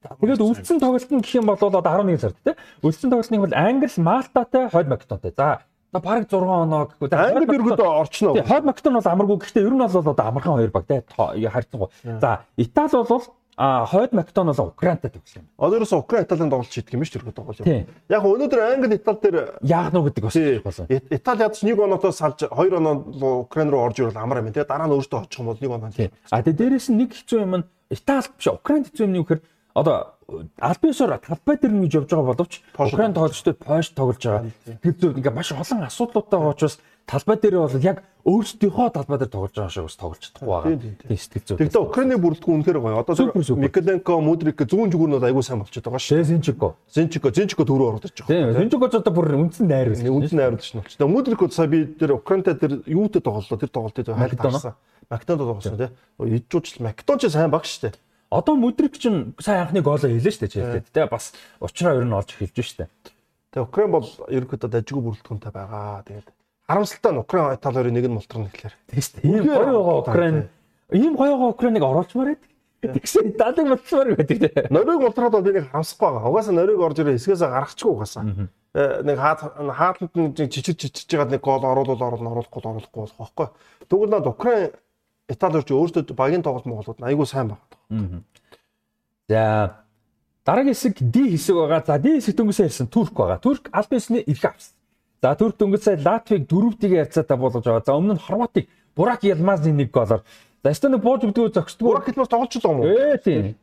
S1: Тэгээд үлдсэн тоглолт нь гэх юм бол одоо 11 сард тий. Үлдсэн тоглолтын бол Англи, Малтатай, Хойд Македонтой. За одоо бараг 6 оноо гэхгүй.
S2: Англи өргөдөө орчихно.
S1: Тий, Хойд Македон бол амаргүй. Гэхдээ ер нь бол одоо амархан хоёр баг тий. Харьцангуй. За Итали бол А хойд Македон бол Украинтай тоглосон юм.
S2: Одоо ерөөсө Украин Италийн тоглолт шийдэх юм шүү дээ тоглолт. Яг өнөөдөр Англи Итали дээр
S1: яах нь гэдэг бас болсон.
S2: Итали ядч нэг оноотоо салж хоёр оноо Украин руу орж ирвэл амар юм. Тэгээ дараа нь өөртөө очих юм бол нэг оноо.
S1: А тэгээ дээрэс нь нэг хэцүү юм нь Итали биш Украин хэцүү юм нь юу гэхээр одоо Альбиосоор талбай дээр гэж явж байгаа боловч Украин тоглогчдод пойш тоглож байгаа. Тэр зөв ингээ маш олон асуудлуудтай байгаа учраас талбай дээр бол яг өөрсдийнхөө талбай дээр тоглож байгаа шиг бас тоглож чадахгүй байгаа. Тийм сэтгэл зүй.
S2: Тэгвэл Украины бүрэлдэхүүн үнэхээр гоё. Одоо Микеленко, Мудрик зүүн зүгүүрнүүд аягүй сайн болчиход байгаа
S1: шүү. Зинчико.
S2: Зинчико, Зинчико төрөө ороод ирж байгаа.
S1: Тийм, Зинчико ч одоо бүр үндсэн найр
S2: байсан. Үндсэн найр болсон болчих. Тэгээ Мудрик сая би тэр Украинтай тэр юутай тоглолоо тэр тоглолтыг
S1: хайлтсан.
S2: Макдонд тоглосон тий. Иджууч Макдон ч сайн баг шүү дээ.
S1: Одоо Мудрик ч сайн анхны гоолоо хийлээ шүү дээ Челсид. Тэгээ бас учраа ер нь олж эхэлж шүү дээ.
S2: Тэгээ Украин бол ерөнхийдөө дажгүй бүрэлдэхүүнтэй байгаа. Тэгээд харамсалтай нь Украин Итали хоёрын нэг нь мултрна гэхлээр.
S1: Тийм шүү дээ. Ийм гоё байгаа Украин. Ийм гоё байгаа Украиныг оруулчмаар байдаг. Тэгсэн Италиг мулчмаар байдаг тийм.
S2: Норвег мултраад бол би нэг харамсахгүй байгаа. Угаасаа Норвег орж ирээ эсгээсээ гарахчгүй угаасаа. Э, нэг хаалт нь жижиг жижиг жигаад нэг гол оруулал оруулна оруулахгүй оруулахгүй болох байхгүй. Тэгвэл над Украин Итали орж өөрсдөө багийн тоглолт Монголууд айгүй сайн байна.
S1: За дараагийн хэсэг D хэсэг байгаа. За D хэсэг дөнгөсөө ярьсан Турк байгаа. Турк аль бисны эрх авсан. За Турк дөнгөсөө Латвиг дөрөвдгийг ярьцаатаа болгож байгаа. За өмнө нь Хорватыг Бурак Ялмазны нэг голоор. За нэг бууж өгдгөө зогсдгоо.
S2: Бурак Ялмаз тоглож байгаа юм уу?
S1: Ээ тийм.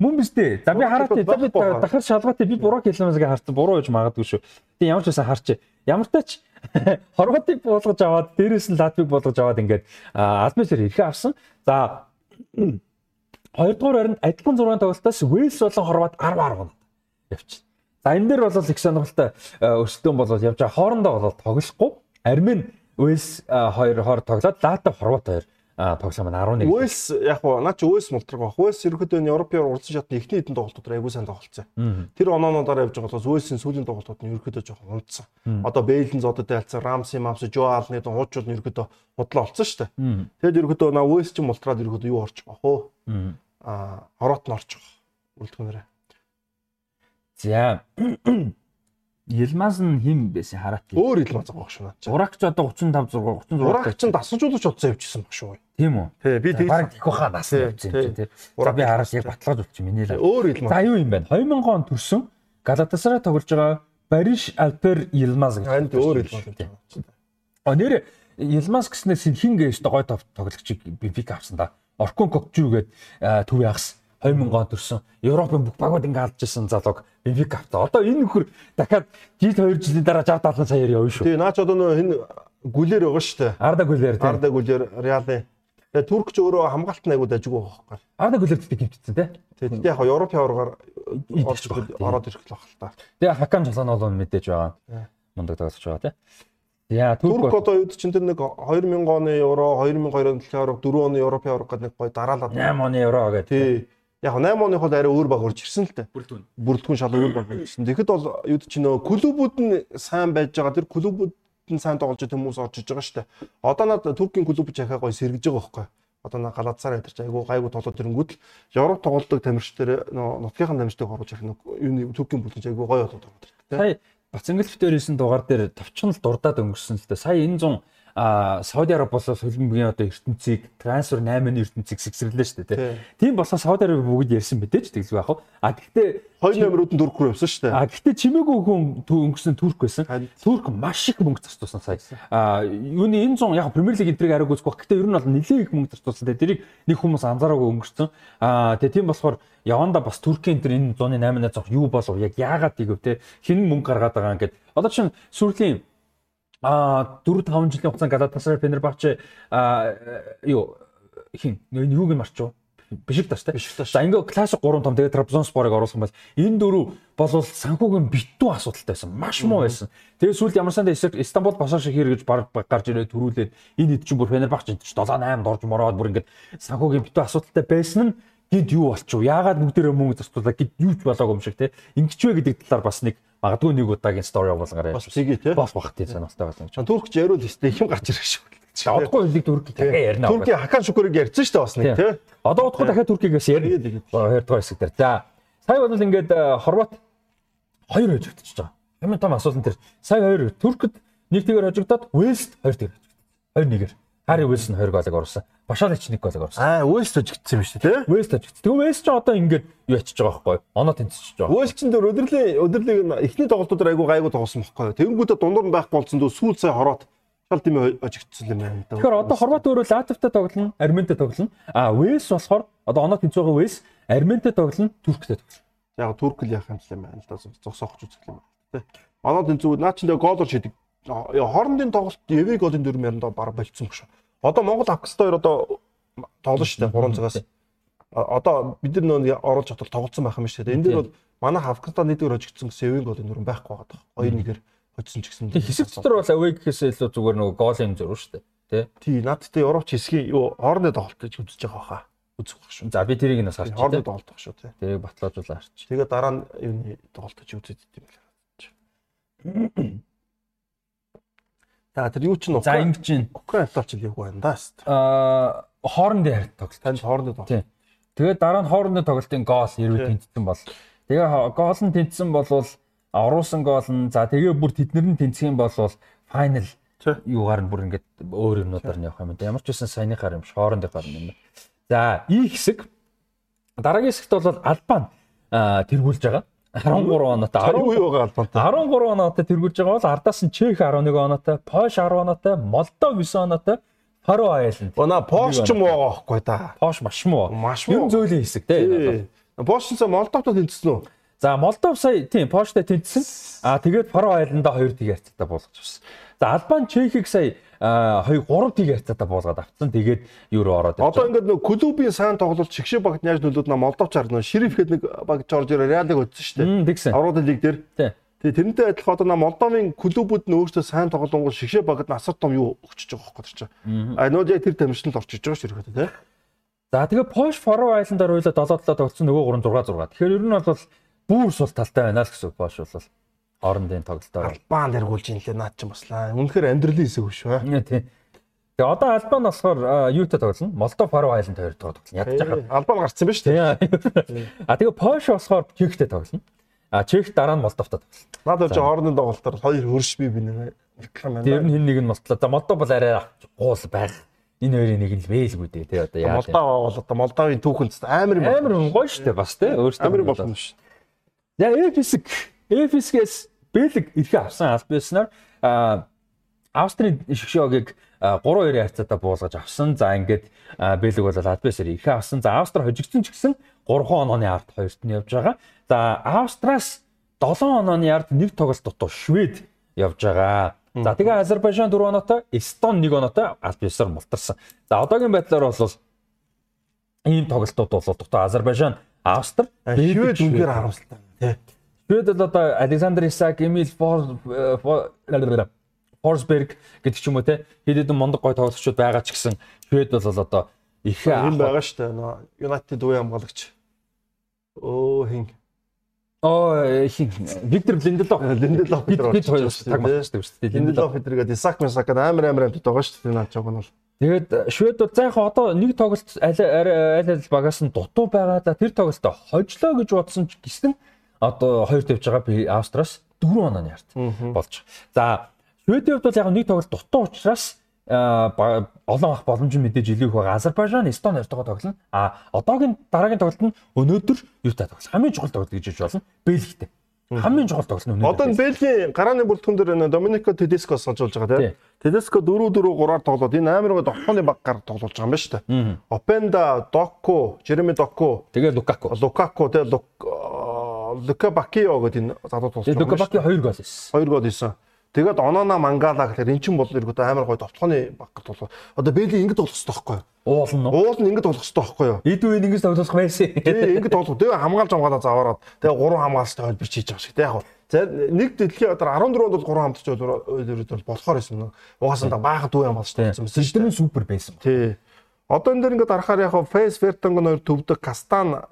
S1: Мөн биз дээ. За би хараад би дахиад шалгаатай би Бурак Ялмазыг харсан. Буруу гэж магадгүй шүү. Тийм ямар ч байсан харч. Ямар тач Хорватыг болгож аваад дээрээс нь Латвиг болгож аваад ингээд Альбисэр эрхээ авсан. За Хоёрдугаар харинд адилхан 6 тоглолтоос Вэлс болон Хорват 10 10 явчихна. За энэ дээр бол их сонирхолтой өрсөлдөөн бол явж байгаа. Хоорондоо бол тоглохгүй. Армен Вэлс 2 хоор тоглоод Латв Хорват 2 тоглоом нь 11.
S2: Вэлс яг уу наа чи Вэлс мултраг баг. Вэлс ерөөдөө Европын уралсан шатны эхний хэдэн тоглолтууд аягүй сайн тоглолцсон. Тэр оноонуудаар явж байгаа бол Вэлсийн сүүлийн тоглолтууд нь ерөөдөө жоохон унтсан. Одоо Бейлэн зодод айлцсан Рамси, Мамс, Жо Алны хуучууд нь ерөөдөө худлаа олцсон шүү дээ. Тэгэд ерөөдөө наа Вэлс чинь мултраад ерөөдөө юу орж байгаа хөө. Аа хорот нь орж байгаа. Үлдгүүнээрээ.
S1: За Илмаз нь хим байсан хараат.
S2: Өөр Илмаз байгаа шүү наа.
S1: Урагч одоо 35 6 36.
S2: Урагч нь дасалжуулж удсан явчихсан баг шүү.
S1: Тийм үү?
S2: Тий, би
S1: тийм. Бараг их хаа нас явчихсан юм тий. За би хараад яг баталгааж болчих миний л.
S2: Өөр Илмаз.
S1: За юу юм бэ? 2000 он төрсөн Галатасарай тоглож байгаа Бариш Альпер Илмаз
S2: гэж. Ханд өөр Илмаз.
S1: А нэр Илмаз гэснээс хин гээш гой тоглогчийг Бенфика авсан да. Оркон Кокжу гээд төв ягс 2000 он төрсэн Европын бүх багууд ингээ алдж исэн залууг Бенфика авта. Одоо энэ нөхөр дахиад жил 2 жилийн дараа 60 70 саяар явна шүү.
S2: Тий, наач одоо нөө энэ гүлээр байгаа шүү дээ.
S1: Арда гүлээр
S2: тий. Арда гүлээр Реалын. Тэгээ Туркч өөрөө хамгаалт найгуу дажгүй байхгүй.
S1: Арда гүлээр тэгтээ гимтсэн тий.
S2: Тэгтээ яг Европын аваргаар ороод ирэх л баг л та.
S1: Тэгээ хакам цолон бол мэдээж байгаа. Мундаг дагсаж байгаа тий.
S2: Яа Турк одоо юуд чинь тэр нэг 2000 оны евро, 2002 оны аварга, 4 оны Европын аварга гэдэг нэг гой дараалаад
S1: 8 оны евро гэдэг.
S2: Тий. Яг 8 оных бол арай өөр баг орж ирсэн л дээ. Бүрдгүн. Бүрдгүн шал өөр баг ирсэн. Тэгэхэд бол юуд чинь нөө клубүүд нь сайн байж байгаа. Тэр клубүүд нь сайн тоглож байгаа хүмүүс орж иж байгаа шүү дээ. Одоо над Туркийн клуб чахаа гоё сэргэж байгаа байхгүй. Одоо на Галатсарай дээр ч айгу гайгүй тоглоод ирэнгүүт л Европ тоглолтог тамирч дээр нутгийнхаа тамирчдыг оруулж ирэх нэг Туркийн бүлгэж айгу гоё болоод байгаа.
S1: Сая Бацангэл битэрсэн дугаар дээр товчхон л дурдаад өнгөрсөн л дээ. Сая энэ 100 а Сауди Араб болоо хөлбөмбөгийн одоо ертөнцийг трансфер 8-ны ертөнцийг сэгсэрлээ шүү дээ тийм болсоо Сауди Араб бүгд ярьсан мэдээж тэгэл байх уу? А гэхдээ
S2: хоёр номерууд нь турк руу явсан шүү дээ
S1: а гэхдээ чимээгүй хүн өнгөрсөн турк байсан. Турк маш их мөнгө зарцуулсан сая. А юуны энэ 100 яг Премьер лиг энтриг арайг үзэх гэхдээ ер нь бол нэлээд их мөнгө зарцуулсан дээ тэрийг нэг хүмүүс анзаараагүй өнгөрсөн. А тэгээ тийм болохоор яванда бас Туркийн энэ энэ 108-аас зов юу болов яг яагаад тийгв те хэн мөнгө гаргаад байгаа юм гээд одоо чинь сүрлийн а 4 5 жилийн хугацаанд Галатасарай Фенербахче а юу хин энэ юуг нь марчуу Бишикташ те. За ингээ классик 3 том тэгээ Трабзонспорыг оруулах юм бол энэ дөрөв болвол санхүүгийн битүү асуудалтай байсан. Маш муу байсан. Тэгээ сүүлд ямар санд Истанбул Башашиг хэрэгж гарч ирээд төрүүлээд энэ хэд ч бүр Фенербахч 7 8 дорж мороод бүр ингээ санхүүгийн битүү асуудалтай байсан нь гинт юу болчихв? Яагаад бүгдээрээ мөнгө зарцуулаад гинт юу ч болоогүй юм шиг те. Ингэчвэ гэдэг талаар бас нэг магадгүй нэг удаагийн стори явуулгаарай.
S2: Бас зиги те.
S1: Бас бах тий санаатай байна.
S2: Чон туркч яриул өстэй юм гарч ирэх шүү.
S1: Одохгүй хэлийг турк дахиад ярина.
S2: Туркийн хакан шүкүрийг ярьсан шүү дээ бас нэг тий.
S1: Одоо удахгүй дахиад туркигээс ярина. Хоёр дахь хэсэг дээр. За сая бол ингээд э, хорват хоёр хожигдчихж байгаа. Хамгийн том асуулт тэр. Сая хоёр туркд нэг тэгээр хожигдоод Вэлст хоёр тэгээр хожигдсон. Хоёр нэгээр. Вэлс нь 20 голыг оруулсан. Башалич нэг голыг оруулсан.
S2: Аа, Вэлс тожигдсан юм шүү дээ.
S1: Вэлс тожигдсан. Тэгээ Вэлс ч одоо ингээд юу ячиж байгаа байхгүй юу? Оноо тэнцэж байгаа.
S2: Вэлс ч дөр өдрлээ өдрлийг эхний тоглолтууд айгу гайгүй тоглосон байхгүй юу? Тэнгүүдээ дундуур нь байхгүй болсон дөө сүүл цай хороод шал тийм ожигдсан юм байна.
S1: Тэгэхээр одоо Хорват өөрөө Латвтай тоглоно, Арментай тоглоно. Аа, Вэлс болохоор одоо оноо тэнцэж байгаа Вэлс Арментай тоглоно, Турктэй тоглоно.
S2: Яг Турк л яах юм байна л да. Зогсоох ч үзэх юм байна. Тэ. Оноо тэнцүүд наа ч нэ гоолор шидэг хоорондын тоглолт Еве голын дүрм яриндаа баг болцсон баг шүү. Одоо Монгол Афганистай хоёр одоо тоглоно шүү дээ 3 цагаас. Одоо бид нар нөө оруулж чадвал тоглолцсон байх юм шүү дээ. Энэ дээр бол манай Афганистан нэгдүгээр хожигдсон гэсэн Еве голын дүрм байхгүй байгаа. 2-1-ээр хоцсон ч гэсэн.
S1: Хэсэг дотор бол away гэхээс илүү зүгээр нөгөө голын зурв шүү дээ. Тэ.
S2: Тий, надтай Европч хэсгийн юу хоорондоо тоглолт гэж үзэж байгаа хаа. Үзэх баг шүү.
S1: За би тэрийг нас харчих.
S2: Хоорондоо тоглолт баг шүү тий.
S1: Тэрийг батлаажуулаа харчих.
S2: Тэгээ дараа нь юуны тоглолт гэж үзээд идэм билээ. За тэр юу ч н
S1: За ингэ чинь
S2: Украинтал ч яг байна да.
S1: аа хоорондын харьт тоглолт.
S2: Танд хоорондоо тоглолт.
S1: Тэгээд дараа нь хоорондын тоглолтын гол хэрвээ тэнцсэн бол тэгээ гол нь тэнцсэн болвол оруулсан гол нь за тэгээ бүр тэднэр нь тэнцэх юм бол файнал юугаар нь бүр ингээд өөр юмнуудаар нь явах юм да. Ямар ч байсан саяныхаар юм хоорондынхаар юм. За И хэсэг дараагийн хэсэгт бол Албан тэргүүлж байгаа. 13 оноотой
S2: 10 байгаа албантай.
S1: 13 оноотой тэргүүлж байгаа бол ардаас нь Чех 11 оноотой, Польш 10 оноотой, Молдов 9 оноотой, Фаро Айланд.
S2: Бона Польш ч юм байгаа байхгүй да.
S1: Польш маш муу.
S2: Маш муу.
S1: зөлийн хэсэг те.
S2: Польшнсаа Молдовтой тэнцсэн үү?
S1: За Молдов сая тийм Польштой тэнцсэн. Аа тэгээд Фаро Айландаа 2 тийг харьцаатай болгож авсан. За Албан Чехийг сая 2 3 тийг харьцаатай болгоод авцсан. Тэгээд евро ороод
S2: Одоо ингээд нөө клубын сайн тоглолт шигшээ багт яаж нөлөөд на Молдовчаар нөө Шериф гэдэг нэг баг Жорж Реалыг өдсөн шүү дээ. Аврал лиг дээр. Тэгээ тэрнтэй адилхан одоо на Молдовын клубүүд нь өөрсдөө сайн тоглонгол шигшээ багт насар том юу өгчөж байгаа байхгүй тэр чинь. А нөө яг тэр тамирчинд орчиж байгаа ерөөхдөө тий.
S1: За тэгээд Польш Фаро Айландаар хоёулаа 7-7 тогтсон нөгөө 3 6 6. Тэгэхээр ер нь бол бүр сул талтай байна л гэсэн Польш бол хоорондын тоглолтоор.
S2: Албан дэргүүлж ин лээ наад чинь баслаа. Үнэхээр амьдралын хэсэг биш үү?
S1: Нэ тий. Тэгээ одоо Албан болохоор юутай тоглоно? Молдов Фаро Айланд хоёр тоглоно. Ядчих хаа.
S2: Албан гарцсан биз дээ.
S1: Тийм. А тэгээ Польш болохоор Чехтэй тоглоно. А Чех дараа нь Молдовтой тоглоно.
S2: Надад чи хоорондын тоглолтоор хоёр хөрш би би байна.
S1: Тэр нь хин нэг нь Молдов. За Молдов бол арай гуул байх. Энэ хоёрын нэг нь л бэлгүй дээ тий одоо яа.
S2: Молдов бол одоо Молдовын түүхэнд амар.
S1: Амар гоё штэ бас тий өөртөө.
S2: Амар болно шүү.
S1: За Эфисг Эфисгээс Бэлэг эрхээ авсан аль байснаар а Австрийн шгшөөгийг 3-2 харьцаатай буулгаж авсан. За ингээд Бэлэг бол аль байсаар эрхээ авсан. За Австри хожигдсон ч гэсэн 3 онооны ард хоёрт нь явж байгаа. За Австраас 7 онооны ард нэг тоглолт дутуу Швед явж байгаа. За тэгээ Азербайджан 4 оноотой, Эстон 1 оноотой аль байсаар мултарсан. За одоогийн байдлаар бол ийм тоглолтууд бол дутуу Азербайджан, Австри,
S2: Швед үнээр харамсалтай тий.
S1: Швед бол одоо Александр Исаак, Эмил Форсберг гэдэг ч юм уу те хэд хэдэн мундаг гой тоглогчид байгаа ч гэсэн Швед бол одоо их
S2: юм байгаа шүү дээ. United үе хамгаалагч. Оо хин.
S1: Оо хин Виктор Линделов.
S2: Линделов
S1: бид бид хоёр таг мацдаг шүү дээ.
S2: Линделов гэдэргээд Исаак Мисаак амар амар амтд байгаа шүү дээ. Наад чог нь бол.
S1: Тэгээд Швед бол зайхан одоо нэг тоглолт аль аль аль багаас нь дутуу байгаа да тэр тоглолтоо хожлоо гэж бодсон ч гэсэн одоо хоёр тавьж байгаа би Австраас 4 онооны арт болж. За Шведийн хувьд бол яг нэг тоглолт дутуу учраас олон ах боломж мэдээж илүү их байгаа. Азербайджан, Эстон хоёртойгоо тоглоно. А одоогийн дараагийн тоглолт нь өнөөдөр юутай тоглох. Хамгийн чухал тоглолт гэж хэлж болно. Бельгитэй. Хамгийн чухал тоглолт нь өнөөдөр.
S2: Одоо энэ Бельгийн гарааны бүрэлдэхүүн дээр Доминико Тедеско сонсуулж байгаа тийм. Тедеско 4-4-3-аар тоглоод энэ амар гоо тохооны баггаар тоглуулж байгаа юм байна шүү дээ. Опенда, Доку, Жереми Доку,
S1: тэгээ Лукаку.
S2: Лукаку тэгээ Лука Бакио гэдэг энэ залуу
S1: байгаа. Лука Баки 2 гол хийсэн.
S2: 2 гол хийсэн. Тэгээд Онона Мангала гэхээр эн чинь бол эргүүд амар гоё товтлооны баг тоглоо. Одоо Бэли ингэж тоглох хэрэгтэй байхгүй юу?
S1: Уулна уу?
S2: Уул нь ингэж тоглох хэрэгтэй байхгүй юу?
S1: Үе ингэж тоглох байсан.
S2: Тий, ингэж тоглох. Тэгээ хамгаалж хамгаалаа заваараад тэгээ гурван хамгаалалттай хөлбөрч хийж байгаа шиг тий яг гоо. За нэг дэлхийн одоо 14 онд бол гурван хамтч бол болохоор байсан. Угаасаа баахан дүү хамгаалж
S1: тоглосон. Систем нь супер байсан.
S2: Тий. Одоо энэ дэр ингэж харахаар яг Фейс Вертонгон хоёр төвдөг Кастан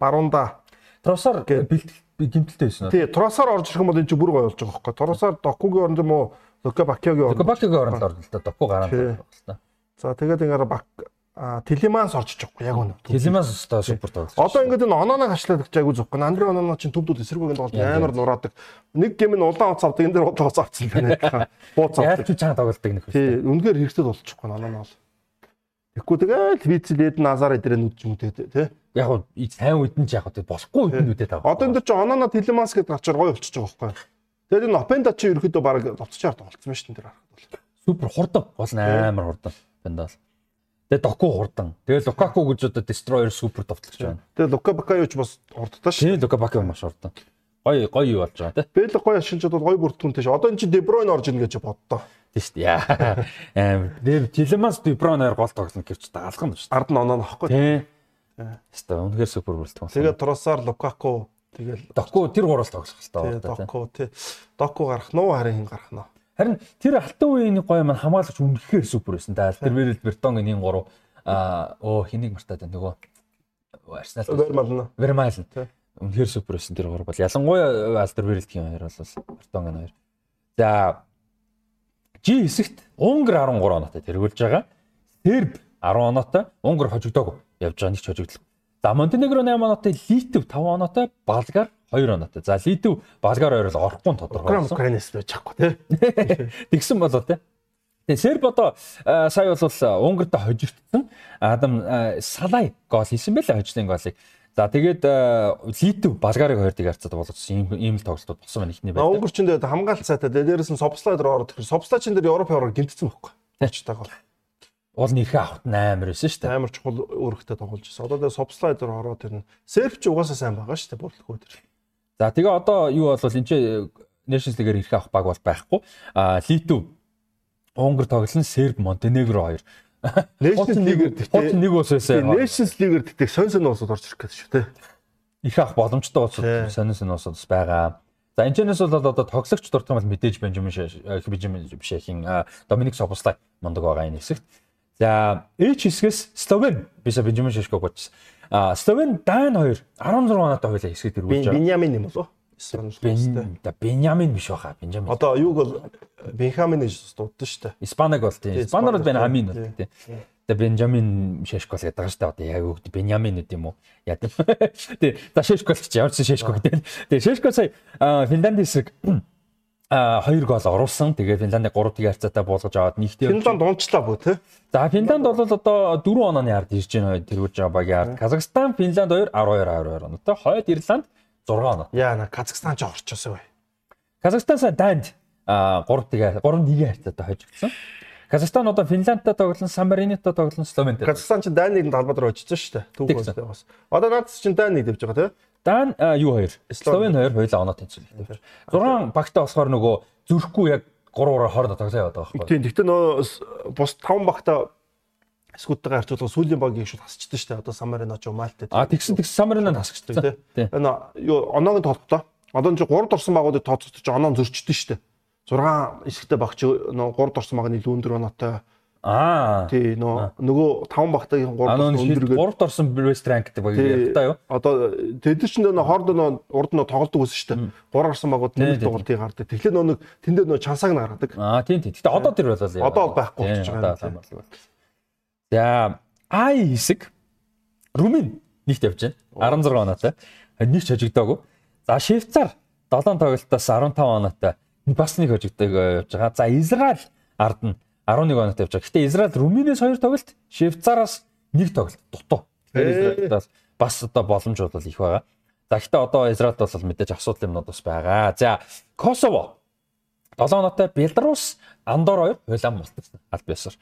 S2: Барунда
S1: Тросоор бэлтгэл гимтэлтэй байсан уу?
S2: Тий, Тросоор орж ирэх юм бол энэ чинь бүр гоё болж байгаа хөөхгүй. Тросоор Докугийн оронд юм уу? Лука Бакиогийн
S1: оронд. Лука Бакиогийн оронд орлоо л да. Доку гараад байна л да.
S2: За тэгээд ингээд Бак Телеманс орж байгаа яг үнэ.
S1: Телеманс өстой супер тоглож.
S2: Одоо ингээд энэ онооноо хашлаад гэж айгу зөхгүй. Андре онооноо чинь төвдүүд эсэргүүгийн тоглолт амар нураадаг. Нэг гем нь улаан уц авдаг, энэ дээр улаан уц авцсан байна. Бууц
S1: Яаж
S2: авдаг.
S1: ч чанга тоглолтыг нөх.
S2: Тий, үнэхээр хэрэгтэй болчихгүй онооноо бол. Тэгэхгүй тэгэл вицлээд назар эдрээ нүд юм тий тий.
S1: Яг гоо сайн нь ч яг үед нь үдээд байгаа.
S2: Одоо энэ дэр чи онооноо телеманс гэдэг гачаар гоё болчихж байгаа байхгүй. Тэгээд энэ опенда чи ерөөхдөө баг товцчаар тоглолцсон шүү дээ энэ харахад бол.
S1: Супер хурдан. Гол амар хурдан. Пендал. Тэгээд доку хурдан. Тэгээд Лукаку гэж одоо destroyer супер товтлогч байна.
S2: Тэгээд Лука Бакайо ч бас хурдтай шүү.
S1: Тийм Лука Бакайо маш хурдан. Гоё гоё юу болж байгаа тий.
S2: Бэл гоё ашиглаж бол гоё бүртгэнтэй ш. Одоо эн чинь Дебройн орж ийн гэж боддоо.
S1: Тийм шүү дээ. Яа. Аим Телемас Дебройноор гол тоглоно гэвч даалгана шүү дээ.
S2: Ард нь оноо нөхгүй.
S1: Тий. Хэвээ үнэхээр супер бүртгэн.
S2: Тэгээд Тросар, Лукаку тэгэл
S1: Доку тэр гурал тоглох хэрэгтэй байна.
S2: Доку тий. Доку гарах нуу харин хин гарах нөө.
S1: Харин тэр алтан үеийн гоё маань хамгаалагч үнэхээр супер байсан. За Альтерверэл Бертонгийн гурав аа оо хэнийг мартаад байна нөгөө Арсенал
S2: Вермал нь.
S1: Вермайлн.
S2: Тий.
S1: Үнэхээр супер байсан тэр гурав бол ялангуяа Альтерверэлтгийн хоёр бол Бертонгийн хоёр. За G хэсэгт Унгар 13 оноотой тэргүүлж байгаа. Серб 10 оноотой, Унгар хожигдоогүй явж байгаа нэг ч хожигдлоо. За Монтенегро 8 оноотой, Литв 5 оноотой, Болгар 2 оноотой. За Литв, Болгар хоёр бол орохгүй тодорхой болсон.
S2: Украинаас байж чадахгүй тий.
S1: Тэгсэн болоо те. Тэгээ Серб одоо а, сая бол Унгарт хожигдсон. Адам а, Салай гол хийсэн байлаа хожлын голыг. За тэгээд Литв Болгарыг хоёрыг харьцаад болгосон ийм ийм л тоглолтууд болсон байна ихний байдлаар.
S2: Унгарчин дээр хамгаалт сайтай дээрээс нь Собслайдер ороод тэр Собслайчин дээр Европ яваар гинтсэн байхгүй. Тэчтэйг бол
S1: Уул нэрхээ авахт амар байсан шүү дээ.
S2: амар чухал үүрэгтэй тоглож байсан. Одоо дээр Собслайдер ороод тэр нь Серб ч угаасаа сайн байгаа шүү дээ бодлого дээр.
S1: За тэгээ одоо юу бол энэ ч Nations League-ээр ирэх авах баг бол байхгүй. А Литв Унгар тоглосон Серб Монтенегро хоёр.
S2: Nations League-ээр
S1: Хоц нэг ус байсан.
S2: Nations League-ээр тэгтээ сонь сонь уусууд орж ирэх гэдэг шүү дээ.
S1: их авах боломжтой болсон
S2: Тий.
S1: сонин сонин ус байгаа. За энэ чэнэс бол одоо тоглогч дуртай бол мэдээж Бенжамин Бенжамин Бишэхийн Доминик Собослай мундаг байгаа энэ хэсэгт. За H хэсгээс Словен бисаа Бенжамин Шашко гоцсон. А Словен Дан 2 16 оноотой хойлоо хэсэгт ирүүлж байгаа.
S2: Беньямин юм болов?
S1: Бен да Бенjamин биш баха Бенjamин.
S2: Одоо юуг бол Бенхамин гэж дуудсан шүү дээ.
S1: Испанаг бол тийм.
S2: Тий,
S1: Испанаар бол
S2: тий.
S1: бол тийм. Тэгээ Бенjamин Шешко л гэдэг дээ. Одоо яг үг Бенjamин үт юм уу? Тийм. Тий. За Шешко л ч ямар ч Шешко гэдэг. Тэгээ Шешко сая Финланд хэсэг а хоёр гол оруулсан. Тэгээ Финландыг 3-1 харьцаатай болгож аваад нэгтэй.
S2: Финланд унчлаа бөө те.
S1: За Финланд бол одоо 4 онооны ард ирж байна тэргүүлж байгаа багийн ард. Казахстан, Финланд 2 12 12 оноотой. Хойд Ирланд 6 оноо.
S2: Яа на Казахстан ч орчоосоо бай.
S1: Казахстан сая Данд а 3-1 3-1 харьцаатай хожигдсон. Казахстан одоо Финландтай тоглосон, Сан Маринотой тоглосон, Словентэй.
S2: Казахстан ч дайныг талбай дээр очсон шүү дээ. Түүх бас. Одоо наадс чинь дайныг дэвж байгаа те.
S1: Дан юу хоёр?
S2: Словен.
S1: Хоёр хоёулаа оноо тэнцвэрлэв. 6 багтаа болохоор нөгөө зүрхгүй яг 3-3 хоорондоо тоглоо яваад байгаа байхгүй.
S2: Тийм. Гэхдээ нөө бус 5 багта скуттайгаа харьцуулах сүүлийн багийг шууд хасчихдээ шүү дээ. Одоо Самарино ч Мальт.
S1: А тэгсэн тэгсэн Самаринонд хасчихсан.
S2: тий. Энэ юу оноогийн тоглолтоо. Одоо энэ 3 дорсон багуудыг тооцохдож оноо зөрчдөн шүү дээ. 6 хэсэгтэй багч нөө 3 дорсон баг нь илүү өндөр оноотой.
S1: Аа.
S2: Тий нөө нөгөө 5 багтагийн 3
S1: А
S2: дорсон
S1: нөө
S2: өндөргээд
S1: 3 дорсон West Rank гэдэг баг явтаа юу?
S2: Одоо тэд нар ч нөө хоорондоо нөө урд нөө тоглолдог байсан шүү дээ. 3 орсон багууд
S1: Тий,
S2: нэг
S1: тий,
S2: тоглолтыг гардаг. Тэгэхээр нөө тэндээ нөө чансааг нь гаргадаг.
S1: Аа тийм тийм. Гэтэ одоо тэр болоо.
S2: Одоо байхгүй болчихж байгаа юм, тий.
S1: байна. За I хэсэг Румын нэгт явж байна. 16 оноотой. Нэг ч хожигдоогүй. За Швейцар 7 тоглолтоос 15 оноотой. Бас нэг хожигдоог явж байгаа. За Израиль ард нь 11 оноотой явж байгаа. Гэтэ Израиль Румынээс 2 тоглолт, Швейцараас 1 тоглолт дутуу. Тэгэхээр Израильтаас бас одоо боломж бол их байгаа. За гэтэ одоо Израильд бол мэдээж асуудал юмнууд бас байгаа. За Косово 7 оноотой Беларусь Андор 2 хуйлаа мултсан аль биесээр.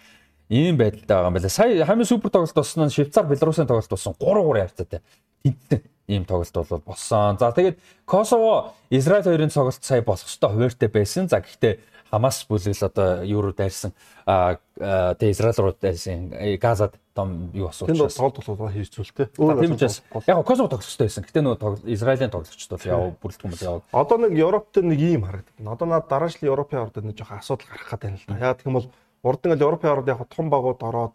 S1: Ийм байдалтай байгаа юм байна. Сая хамгийн супер тоглолт болсон нь Швейцар Беларусын тоглолт болсон 3-3 харьцаатай. Тэнцэн ийм тоглолт бол болсон. За тэгээд Косово Израиль хоёрын тоглолт сая болох ёстой хуваартай байсан. За гэхдээ Хамас бүлэгл одоо юу руу дайрсан тэгээ Израиль руу дайрсан э, Газад том юу асууж
S2: Тэнд
S1: байна.
S2: тоглолт болоо хийцүүлтэй.
S1: Тийм учраас яг Косово тоглолттой байсан. Гэтэ нөгөө Израилийн тоглолтч бол яв бүрэлдэхүүн бол яв.
S2: Одоо нэг Европт нэг ийм харагдав. Одоо наад дараачлал Европын ордод нэг жоохон асуудал гарах гэдэг юм л да. Яг гэх юм бол урд нь л Европын ордод яг том багууд ороод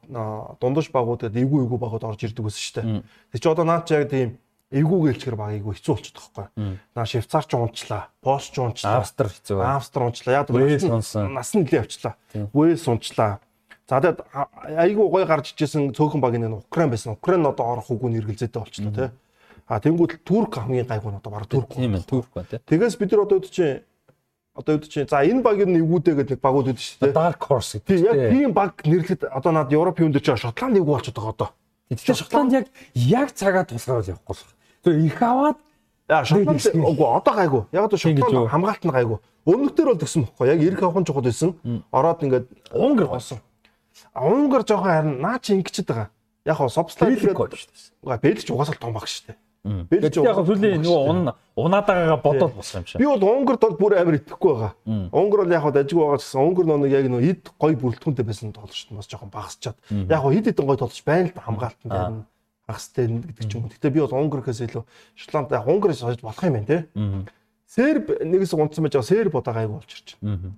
S2: дундаж багууд гэдэг эвгүй эвгүй багууд орж ирдэг байсан шүү дээ. Тэг чи одоо наад чи яг тийм эвгүй гэлчгэр баг эвгүй хэцүү болчиход байгаа байхгүй. Наа Швейцар ч унчлаа, Польш ч унчлаа,
S1: Австри хэцүү.
S2: Австри унчлаа. Яг
S1: Вэлс
S2: нас нь- нь нэлээ авчлаа. Вэлс унчлаа. За тэгээд а- айгүй гой гарч ижсэн цөөхөн баг нэг Украин байсан. Украин одоо орох үгүй нэргэлзээтэй болчихлоо тий. А тэнгууд Турк хамгийн гайгүй нь одоо баг Турк.
S1: Тийм ээ, Турк байна тий.
S2: Тэгээс бид нар одоо үүд чинь одоо үүд чинь за энэ багийн нэгүүдээ гэдэг нэг багууд үүд шүү дээ.
S1: Dark Horse
S2: Тийм
S1: гэдэг.
S2: яг тийм баг нэрлэхэд одоо над Европын өндөр чинь Шотланд нэг болчиход байгаа одоо.
S1: Тэгэхээр Шотланд яг яг цагаа тусгаар явахгүй болох. Тэгээ их аваад
S2: Яа Шотланд үгүй одоо гайгүй. Яг одоо? Шотланд хамгаалт нь гайгүй. Өмнөдөр бол тэгсэн бохгүй. Яг ирэх авахын чухал байсан. Ороод ингээд
S1: Унгар
S2: болсон. Унгар жоохон харин наа чи ингэчихэд байгаа. Яг хоо
S1: дээ.
S2: Угаа бэлч угаасаа л том баг шүү дээ.
S1: Бэлж яг сүүлийн нөгөөун унаадагаа бодоод босох юм шиг.
S2: Би бол Унгарт бол бүр амар итгэхгүй байгаа. Унгар бол яг хад ажиг байгаа гэсэн Унгар нэг яг нөгөө эд гой бүрэлдэхүүнтэй байсан тоглолч нь бас жоохон багасчаад. Яг хад эд эдэн гой тоглож байна л хамгаалтан дээр нь хагастай гэдэг ч юм уу. Гэтэ би бол Унгар гэхээс илүү Шотланд яг Унгараас хойж болох юм байна те. Серб нэгээс унтсан байж байгаа Серб удаа гайг болж ирж байна.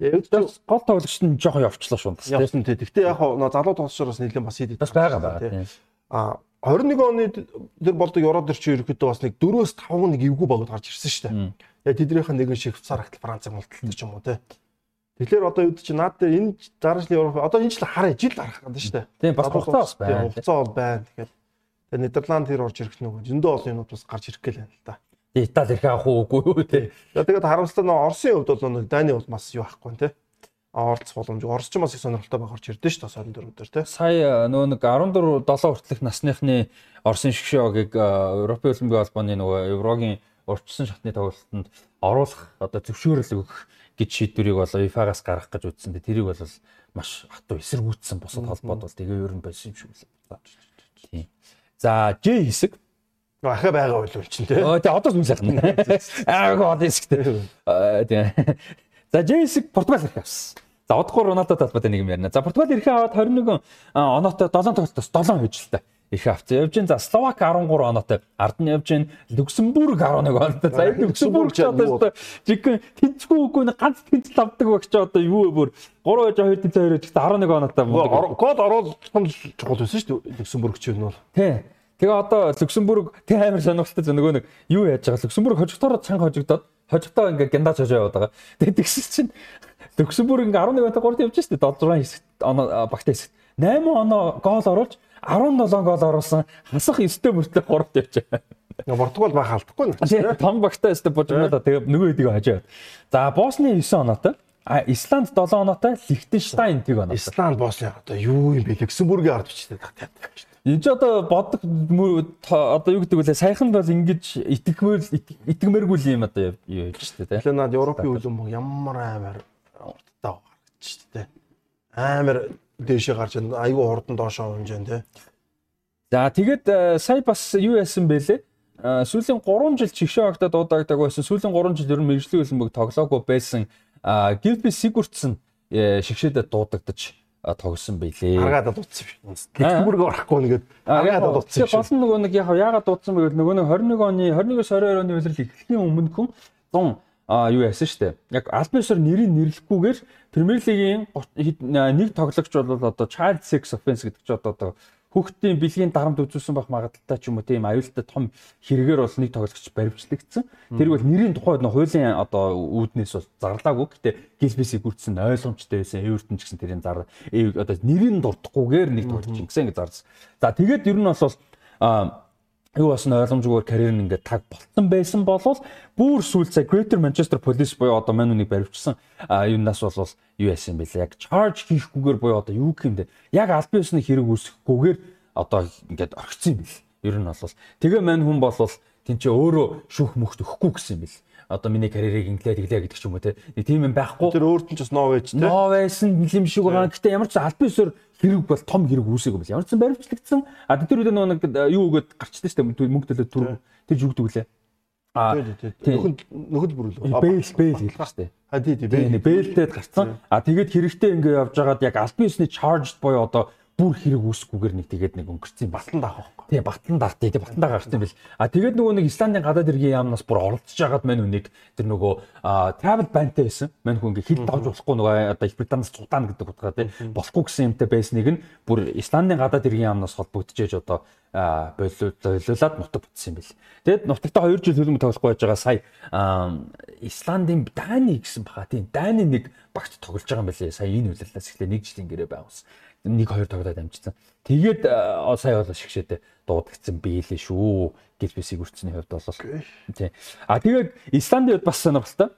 S1: Яг гол тоглогчд нь жоохон явчлаа шүү
S2: дээ. Явсан тий. Гэхдээ яг нөө залуу тоглогчдоос нэлээд бас хийдэг.
S1: Бас байгаа байгаа.
S2: А 21 оны тэр болдог Еврод төрчин ерөөхдөө бас нэг 4-өөс 5 нэг эвгүй богод гарч ирсэн шүү дээ. Яг тэднийхэн нэгэн шиг цаар ахтал Францыг мулталдаг ч юм уу те. Тэгэхээр одоо юу чи наад дээр энэ дараагийн Европ одоо энэ жил хараа жил гарах гэдэг шүү дээ.
S1: Тийм бас хугацаа бас байна.
S2: Хугацаа бол байна. Тэгэхээр тэгээ Нидерланд тэр орж ирэх нөгөө зөндөө олон юмуд бас гарч ирэх гээл байна л да.
S1: Итали ирэх авах уугүй юу те.
S2: Тэгээд харамсалтай нь Оросын хувьд бол нэг Дани бол бас юу ахгүй те. Оролцох боломж. Орос ч бас их сонирхолтой байх орж ирдэ шүү дээ 24 дээр те.
S1: Сая нөгөө нэг 14 7 хүртэлх насныхны Оросын шгшөөгийг Европын улсын холбооны нөгөө Еврогийн урьдчилсан шатны тоглолтод оруулах одоо зөвшөөрөл өгөх гэж шийдвэрийг бол FIFA-гаас гаргах гэж үзсэн. Тэрийг бол маш хатуу эсэргүүцсэн бусад холбоод бол тэгээ ер нь байсан юм шиг байна. Тийм. За J хэсэг
S2: Ахаа байгаа үйл үлчин тий.
S1: Оо тий одоо сүнс яхна. Аа гоо дисгтэй. тий. За Джейсик Португал ирэх авсан. За одоохоор Роналдо талбайтай нэг юм ярина. За Португал ирэх аваад 21 оноотой 7 тоглолтоос 7 хөжилтэй их авцсан. Явж гин за Словак 13 оноотой, ард нь явж гин Люксембург 11 оноотой. За энэ Люксембург ч одоо жиг тэнцгүй үгүй нэг ганц тэнцэл авдаг багч одоо юу вэ бүр 3 хожоо 2 тэнцэл 2 жигт 11 оноотой.
S2: Гол оруулах нь чухал байсан шүү дээ. Люксембург ч юм бол.
S1: Тий. Тэгээ одоо Люксембург тэг амар сонирхолтой нөгөө нэг юу яаж байгаа Люксембург хожигдороо цанга хожигдоод хожигдоо ингээ гяндаж хожоо яваад байгаа. Тэгээ тэгсэн чинь Люксембург ингээ 11-т 3-т явж штэ 7 хэсэгт оноо багтаа хэсэгт 8 оноо гол оруулж 17 гол оруулсан хасах 9-т мөртөө 3-т явж.
S2: Португал баг алдахгүй
S1: нэ. Том багтаа божмоо да тэгээ нөгөө хэдийг хожоо. За Босны 9 оноотой А Исланд 7 оноотой, Лихтенштайн 1 оноотой.
S2: Исланд Босны одоо юу юм бэ? Люксембургийн ард бичтэй таг тав.
S1: Энд ч одоо бодох одоо юу гэдэг вэ? Саяхан бол ингэж итгэмээр итгэмээргүй юм одоо яаж штэ тий.
S2: Тэгэхээр над Европын хөлбөмбөг ямар амар штэ тий. Амар дээшээ гарч аюу хурдан доошоо хөнжэн тий.
S1: За тэгээд э, сая бас юу яасан бэлээ? Э, сүүлийн 3 жил чигшээ огтод дуудаагдаг байсан. Сүүлийн 3 жил ер нь мэрэгжлийн хөлбөмбөг тоглоогүй байсан. Гилби Сигүртсэн шигшээдэд дуудагдаж тогсон байлээ.
S2: Аргаад дуудсан юм. Тэтгэврэг орохгүй нэгэд аргаад дуудсан.
S1: Гол нь нөгөө нэг яг яагаад дуудсан бэ гэвэл нөгөө нэг 21 оны 21-с 22 оны улирал эхлэхийн өмнө хүн 100 а юу яасан штэ. Яг албан ёсоор нэрийг нэрлэхгүйгээр Премьер лигийн нэг тоглогч бол одоо child sex offense гэдэг ч одоо хүүхдийн бэлгийн дарамт үзүүлсэн байх магадaltaй ч юм уу тийм аюултай том хэрэгээр бол нэг тоглогч баримтлагдсан. Тэр бол нэрийн тухайд нь хуулийн одоо үүднээс бол зарлаагүй. Гэтэ гэлбисийг гүрдсэн ойлгомжтой байсан. Эвертон ч гэсэн тэрийн зар одоо нэрийн дурдахгүйгээр нэг тоглогч ингэсэн гэж зарласан. За тэгээд ер нь бол юу бас ойлгомжгүйгээр карьер нь ингээд таг болцсон байсан болвол бүр сүүлцээ Greater Manchester Police буюу одоо мань үнийг баривчсан юунаас бол юу яасан бэлээ яг charge хийхгүйгээр буюу одоо юу бэ? Яг аль биесний хэрэг үүсэхгүйгээр одоо ингээд орхисон юм бэл. Ер нь бол. Тэгээ мань хүн болвол тэнцээ өөрөө шүүх мөхт өгөхгүй гэсэн юм бэл одоо миний карьерийг инглээ тэглээ гэдэг ч юм уу те. Тийм юм байхгүй.
S2: Тэр өөрт нь ч бас ноо байж те.
S1: Ноо байсан юм шиг байгаа. Гэтэ ямар ч аль бисээр хэрэг бол том хэрэг үүсээг юм. Ямар ч баримтлагдсан. А тэр үед нэг юу өгöd гарчдаг шүү дээ. Мөнгө төлөө түр тэр зүгдэг үлээ.
S2: А нөхөд нөхөд бүр
S1: л бэйл бэйл шүү дээ.
S2: А тий тий бэйл
S1: бэйлдээд гарцсан. А тэгээд хэрэгтэй ингээ явж байгаад яг аль бисны charged буюу одоо бүр хэрэг үүсэхгүйгээр нэг тэгээд нэг өнгөрцөн батлан даах байхгүй. Тийм батлан даарт тийм батлан daa гарсан бил. А тэгээд нөгөө нэг Исландын гадаад иргэн яамнаас бүр оролцож байгаад мань үнийг тэр нөгөө travel banтай байсан. Мань хүн ингээ хил давж болохгүй нөгөө одоо Их Британаас цудаана гэдэг утгаа тийм болохгүй гэсэн юмтай байсныг нь бүр Исландын гадаад иргэн яамнаас холбогдчихэж одоо болиулаад нутаг бүтсэн юм бил. Тэгэд нутагтаа 2 жил хөлбөмбө тоглохгүй байж байгаа сая Исландын Дани гэсэн баха тийм Дани нэг багт тоглож байгаа юм билээ. Сая энэ хөлөлтөөс эхлээ нэг жилийн гэрээ байгуулсан нэг хоёр тоглоод амжицсан. Тэгээд сая бол шигшээдэ дуудагдсан биелээ шүү. гэж би сигүрцний хувьд бол тий. А тэгээд Исландын хувьд бас сонирхолтой.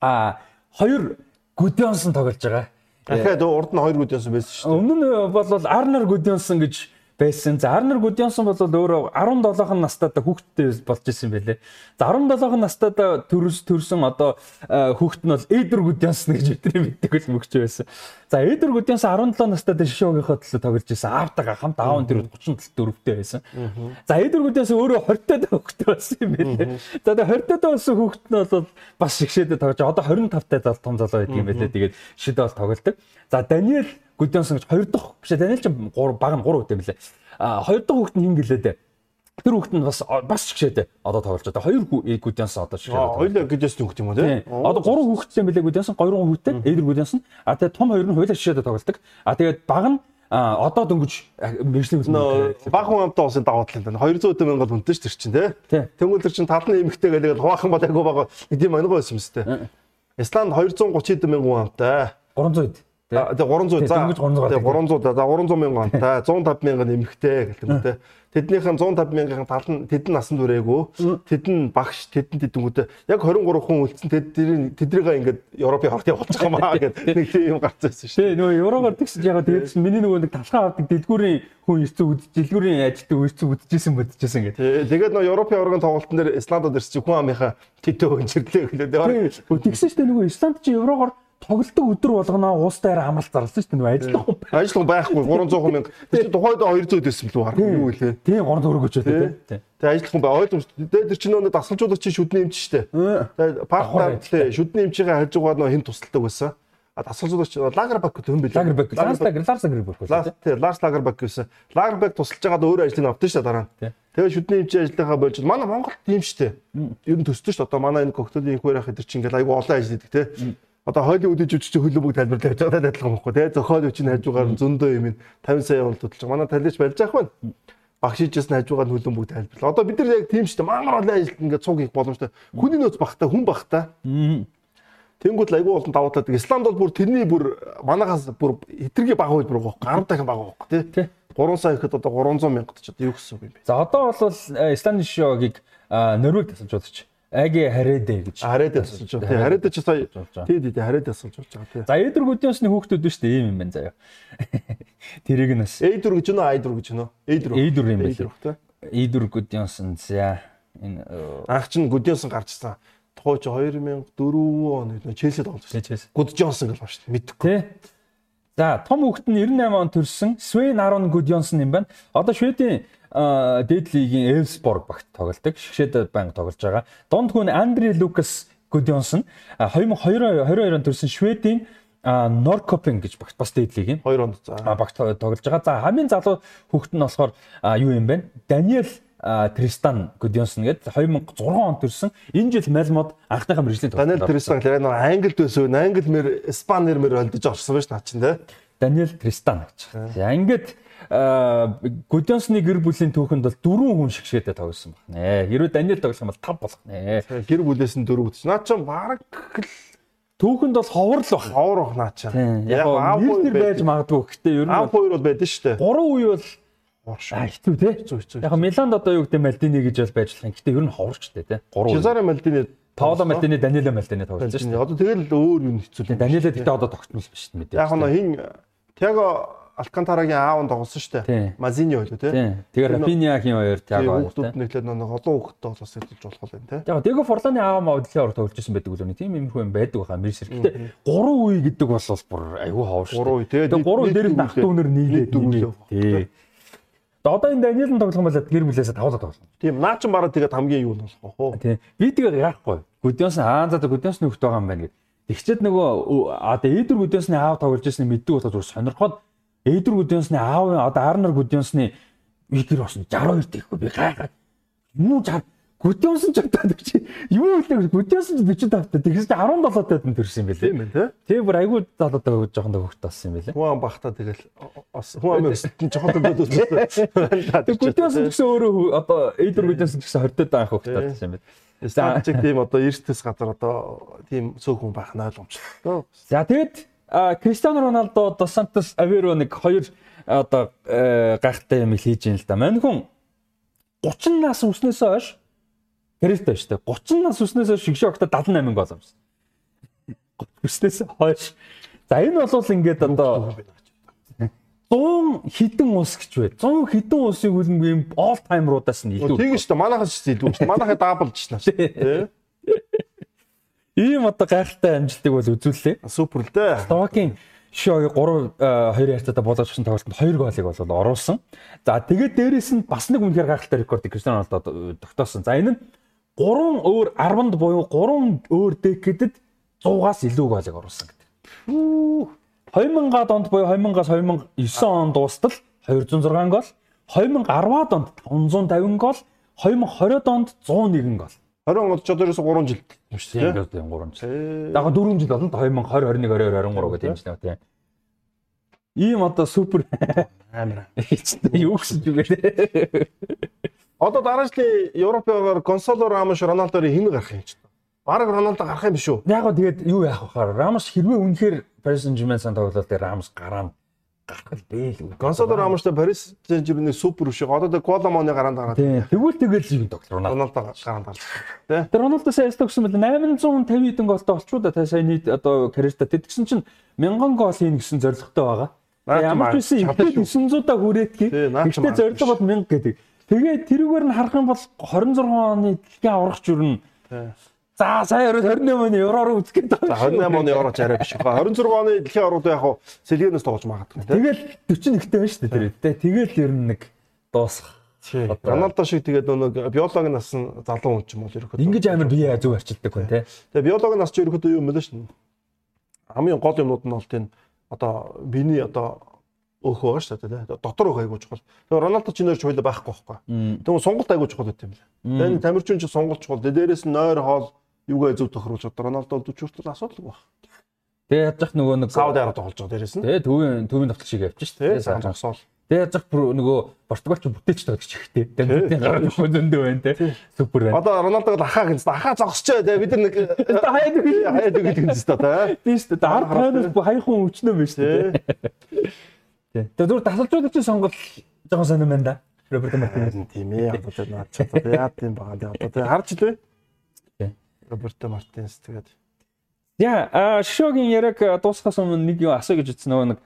S1: А хоёр Гудионсон тоглож байгаа.
S2: Дахиад урд нь хоёр Гудионсон байсан шүү
S1: дээ. Өмнө нь бол Арнар Гудионсон гэж байсан. За Арнер Гудьонсон бол өөрөө 17 настайдаа хүүхдтэй болж исэн байлээ. За 17 настайдаа төрс төрсөн одоо хүүхэд нь бол Эдер Гудьонсон гэж бидний мэддэг л мөгч байсан. За Эдер Гудьонсон 17 настайдаа шишөөгийнхөө төлөө тоглож исэн. Аавтайгаа хамт аав нь тэр 34-тэй байсан. За Эдер Гудьонсон өөрөө 20-тай хүүхдтэй болсон юм байлээ. За тэгээ 20-тай болсон хүүхэд нь бол бас шигшээдэ тоглож одоо 25-тай зал том залуу байдаг юм байлээ. Тэгээд шидэ бол тоглолдог. За Даниэл Гудьонсон гэж хоёр дахь биш Даниэл ч баг нь 3 үгтэй мөлий. А хоёр дахь хүүхэд нь хин гэлээ Тэр хүүхэд нь бас бас шигшээд одоо тоглож байгаа. Хоёр Гудянсан одоо шигшээд.
S2: Хоёулаа Гудянсан хүүхэд юм уу те?
S1: Одоо гурван хүүхэдтэй мэлээ Гудянсан, гурван хүүхэдтэй Эдэр Гудянсан. А тэгээ том хоёр нь хоёулаа шигшээд тоглолдог. А тэгээд баг нь А одоо дөнгөж мэржлийн
S2: хөлбөмбөг баг хүн амтаа усын давуу тал энэ 200 мянга бол үнтэй ш тэр чинь тий. Тэнгүүл тэр чинь талны эмхтэй гэдэг хуваахан бол айгуу байгаа нэг юм ангой байсан юм сте. Исланд 230 хэдэн мянган хүн амтай.
S1: 300 хэд.
S2: Тэгээ 300 за 300 за 300 мянган амтай 150 мянган эмхтэй гэх юм те. Тэднийхэн 150 мянган тал нь тэдэн насан турээгүй. Тэдэн багш тэдэн тэдэнгүүтээ яг 23 хүн үлдсэн тэдний тэдрийгээ ингээд Европын хорт явуулчих юм аа гэдэг нэг тийм юм гарч байсан шүү.
S1: Тий нөгөө Европоор тэгсэн яг тэгээд миний нөгөө нэг талхаа авдаг дэлгүүрийн хүн ирсэн үдж дэлгүүрийн ажилтдаг ирсэн үдчихсэн бодчихсэн гэдэг.
S2: Тэгээд нөгөө Европын оргон тоглолтын дээр Исландод ирсэн хүн амынхаа тэтөө өнчирлээ гэлээ.
S1: Тэгсэн шүү дээ нөгөө Исланд чи Еврогоор тоглолтын өдөр болгоно уустай амралт зарласан шүү дээ. Ажиллах хүн
S2: ажиллах байхгүй 300 мянга тэр тухайд 200 дэсэн л харах юу гэлээ
S1: тийм 300 төгрөг өчөө тий.
S2: Тэгээ ажиллах хүн бай ойлгомжтой тэр чинь нөгөө дасгалжуулагч шүдний эмч шүү дээ. Тэгээ партнер тий шүдний эмчийн байгаа нөгөө хин тусалдаг байсан. А дасгалжуулагч Лагербак юм билээ
S1: Лагербак Ларс Лагер Ларс Лагербак
S2: Ларс тий Ларс Лагербак гэсэн Лагербак тусалж байгаад өөр ажлыг авдаг шүү дээ дараа. Нь Тэгээ шүдний эмчийн ажиллагаа болж манай Монгол тийм шүү дээ. Ер нь төссөн шүү дээ. Одоо манай энэ коктейлийн инхвэр ах эдэр чинь ингээл айгу олон ажил хийдэг тий одоо Холливуудын жүжигч хөлбөмбөг тайлбарлаж явж байгаа адилхан байхгүй тий зохиол хүчин хажуугаар нь зөндөө юм 50 сая хөдөлж байгаа. Манай талич барьж авах байна. Багшижсэн хажуугаар нь хөлбөмбөг тайлбарлаа. Одоо бид нар яг тийм шүү дээ. Мангар олон ажилт ингээд цуг хийх боломжтой. Хүний нөөц багтаа хүн багтаа. Тэнгүүд айгүй олон давуу талууд. Исланд бол бүр тэрний бүр манахаас бүр хитрхи бага хөл бүр гоохоо 10 дахин бага гоохоо тий. 3 сая ихэд одоо 300 мянгад ч одоо юу гэсэн үг юм бэ?
S1: За одоо бол Исландын шогийг Норвег тасалж удаач. Аги Харэдэ гэж.
S2: Харэдэ тасалж байгаа. Тий, Харэдэ ч сая тий тий тасалж болж байгаа.
S1: За Эдэр Гудиосны хүүхдүүд биш үү ийм юм байна заяа. Тэрийг нь бас
S2: Эдэр гэж нөө Айдэр гэж нөө.
S1: Эдэр. Эдэр юм байна. Эдэр Гудиосон за энэ
S2: анх чинь Гудиосон гарчсан. Тухай чи 2004 он нөө Челсид тоглож
S1: байсан.
S2: Гуд Джонсон гэж байна шүү дээ. Мэдгүй.
S1: Тий. За том хүүхэд нь 98 он төрсэн Свен Арон Гудионсон юм байна. Одоо Шведийн дээд лигийн Элсборг багт тоглолдог. Шгшээд банк тоглож байгаа. Донд хүн Андре Лукас Гудионсон 2022 онд төрсэн Шведийн Норкопен гэж багт бас дээд лигийн
S2: 2 онд за
S1: багт тоглож байгаа. За хамгийн залуу хүүхэд нь болохоор юу юм бэ? Даниэл Тристан Гудионсон гээд 2006 онд төрсэн. Энэ жил Малмод анхныхаа мэржлийн
S2: тоглолт. Даниэл Тристан гэдэг нь Англид байсан. Англи мэр Испанир мэр олдож орсон байж наа чинь те.
S1: Даниэл Тристан гэж. За ингээд Гудионсны гэр бүлийн түүхэнд бол дөрвөн хүн шигшгээдэ тоглосон байна. Хэрвээ Даниэл тоглох юм бол 5 болох нэ.
S2: Гэр бүлээс нь дөрөв гэж. Наа ч баг
S1: түүхэнд бол ховор л баг.
S2: Ховор баг наа ч.
S1: Яг аав хоёр байж магадгүй. Гэхдээ ер нь
S2: аав хоёр бол байдсан шүү дээ.
S1: Гурван үе бол
S2: ховор шүү.
S1: Хэцүү те. Яг Миланд одоо юу гэдэг Малдини гэж бол байж болох. Гэхдээ ер нь ховорч дээ те.
S2: Гурван. Чезаре Малдини
S1: Паоло Малдини, Даниэло Малдини тоглож шүү дээ.
S2: Одоо тэгэл өөр юм хэцүү.
S1: Даниэло гэхдээ одоо тогтмол биш мэдээ.
S2: Яг нь хин Тяго Алкантарагийн аав нь тоглосон шүү дээ. Мазини байлуу тий.
S1: Тэгээ Рафиниагийн хоёр
S2: Тяго. Хүүхдүүд нэглээд нэг олон хүүхдтэй болоос хэлж болох юм тий.
S1: Яг Дэго Форланы аав маа дэлхийн орд тоглож байсан байдаг үлээ. Тийм юм их юм байдаг баха Мерсер. Гэтэ гурван үе гэдэг бол бүр айгүй ховор шүү.
S2: Гурван үе тий.
S1: Тэгээ гурван дээр нь ах дүүнэр нийлээд тий. Одоо энэ Даниэл нь тоглох юм бол гэр бүлээсээ тавлаа тоглоно.
S2: Тийм наа ч бараг тэгээд хамгийн юу нь болох
S1: уу? Тийм. Би тэгээ яахгүй. Гүдэнс аа за гүдэнсний хөлт байгаа юм байна гэд. Тэгчээд нөгөө тэгээ эдэр гүдэнсний аав тоглож байсан мэддэг болоод сонирхоод Эйдэр Гудионсны аав одоо Арнер Гудионсны игэр болсон 62 тэгэхгүй би гайхаад юу 60 Гудионсон ч одоо чи юу хэлээ Гудионсон ч 45 та тэгээс 17 таад нь төрсэн юм байлээ.
S2: Тийм ээ.
S1: Тэгээ бүр айгүй залууд байгаа жоохон хөвгт болсон юм байлээ.
S2: Хүн бахта тэгэл хүн ам өсөлтөн жоохон төдөөс.
S1: Тэг Гудионсон гэсэн өөрөө одоо Эйдэр Гудионсон гэсэн 20 таад анх хөвгт болсон юм.
S2: За чиг тийм одоо эрсдэс газар одоо тийм цөөхөн байх нь ойлгомжтой.
S1: За тэгэд Кристиано Роналдо Дос Сантос Аверо нэг хоёр одоо э, гайхалтай юм хийж ийн л да. Мань хүн 30 нас өснөөсөө хойш Тэрэлтэй шүү дээ. 30 нас өснөөсөө шигшээ огта 78 гол амсан. Өснөөсөө хойш. За энэ бол ингээд одоо 100 хідэн ус гэж бай. 100 хідэн усыг үлэн юм all timer-уудаас нь илүү.
S2: Тийм шүү дээ. Манайхаас ч илүү шүү дээ. Манайхаа даблж шнаа шүү дээ.
S1: Ийм одоо гайхалтай амжилтыг бол үзүүллээ.
S2: Супер л дээ.
S1: Словакийн Шогийн 3 2 яртаа болгочихсон тоглолтод 2 голыг бол оруулсан. За тэгээд дээрэс нь бас нэг үнэхээр гайхалтай рекордыг Криштиано Роналдо тогтоосон. За энэ нь 3 өөр 10-д буюу 3 өөр декедэд 100-аас илүү голыг оруулсан гэдэг. 2000-ад онд буюу 2000-аас 2009 он дуустал 206 гол, 2010-ад онд 550 гол, 2020-ад онд 101 гол.
S2: 20 онд ч одоо ерөөсө 3 жил юм шүү дээ.
S1: Тийм 3 жил. Яг 4 жил болно 2020, 21, 22, 23 гэдэг юм шиг тийм. Ийм одоо супер
S2: Амар.
S1: юу гэсэн ч үгүй.
S2: Одоо дараа жилийн Европоор Гонсало Рамош Роналдорыг хин гарах юм чинь. Бараг Роналдо гарах юм биш үү?
S1: Яг гоо тэгээд юу яах вэ? Рамос хэрвээ үнэхээр Paris Saint-Germain сан тоглолт дээр Рамос гараа гарах л бэ л.
S2: Гонсало Рамоштой Paris Saint-Germain супер биш. Одоо тэгээд Коломоны гараанд гараад.
S1: Тэгвэл тэгэл юм тоглол
S2: Роналдо гараанд гарч. Тэ?
S1: Тэр Роналдо сайн стогсон мэл 850 хэдэн голтой болчихоо да та сайн нийт одоо карьертаа тэгсэн чинь 1000 гол хийн гэсэн зорилготой байгаа. Ямар ч үсэн ихтэй 900-аа хүрээдгийг. Ихтэй зорилго бол 1000 гэдэг. Тэгээд тэрүүгээр нь харах юм бол 26 оны дэлхийн аврагч юу За сая 28 оны евроор үзэх гээд
S2: За 28 оны евро ч арай биш. 26 оны дэлхийн орууд яг хуу Сэлгэнээс тоглож магадгүй тийм.
S1: Тэгэл 41-тэй байна шүү дээ тэр. Тэгэл ер нь нэг дуусах.
S2: Роналдо шиг тэгээд нэг биологи нас залуу хүн ч юм уу ерөөхдөө.
S1: Ингэж амар бие зөв арчилдаг хүн тий.
S2: Тэгээд биологи нас ч ерөөхдөө юу юм бэ шүү. Хамгийн гол юмнууд нь бол тийм одоо биений одоо өөх байгаа шүү дээ тий. Дотор өөх айгуу чухал. Тэгээд Роналдо ч нэрч хойло байхгүй байхгүй. Тэгвэл сонголт айгуу чухал байт юм байна. Тэгээд тамирчин ч сонголт чухал. Дээрээс нь нойр хоол юугаа зөв тохируулж одоо Роналдо бол 40 хүртэл асуудалгүй байна.
S1: Тэгээ яаж зах нөгөө нэг
S2: Сауди Арабид тоглож байгаа дээрээс нь.
S1: Тэгээ төвийн төвийн давтал шиг явчих шүү дээ.
S2: Сайн зогсоол.
S1: Тэгээ яаж зах нөгөө Португалч бүтээч тоглож чихтэй. Дамжуултын гараад хөндөндөө байна те. Супер байна.
S2: Одоо Роналдог ахаа гэнэ. Ахаа зогсчоо те. Бид нар нэг
S1: хаяад үгүй
S2: хаяад үгүй гэнэ тест та.
S1: Тийм шүү дээ. Ард тайнаас хаяхан өвчнөө байна шүү дээ. Тий. Тэгээ зүр тасалжуулагчийн сонголт жоохон сонирн байна да. Роберто Мартинес.
S2: Тийм ээ. Одоо наад ч одоо яа тийм байгаа. Одоо тэр харж илвэ. Роберто Мартинес тэгээд
S1: Яа, шогийн яриг дуусахаас өмнө нэг юу асуу гэж утсан нөгөө нэг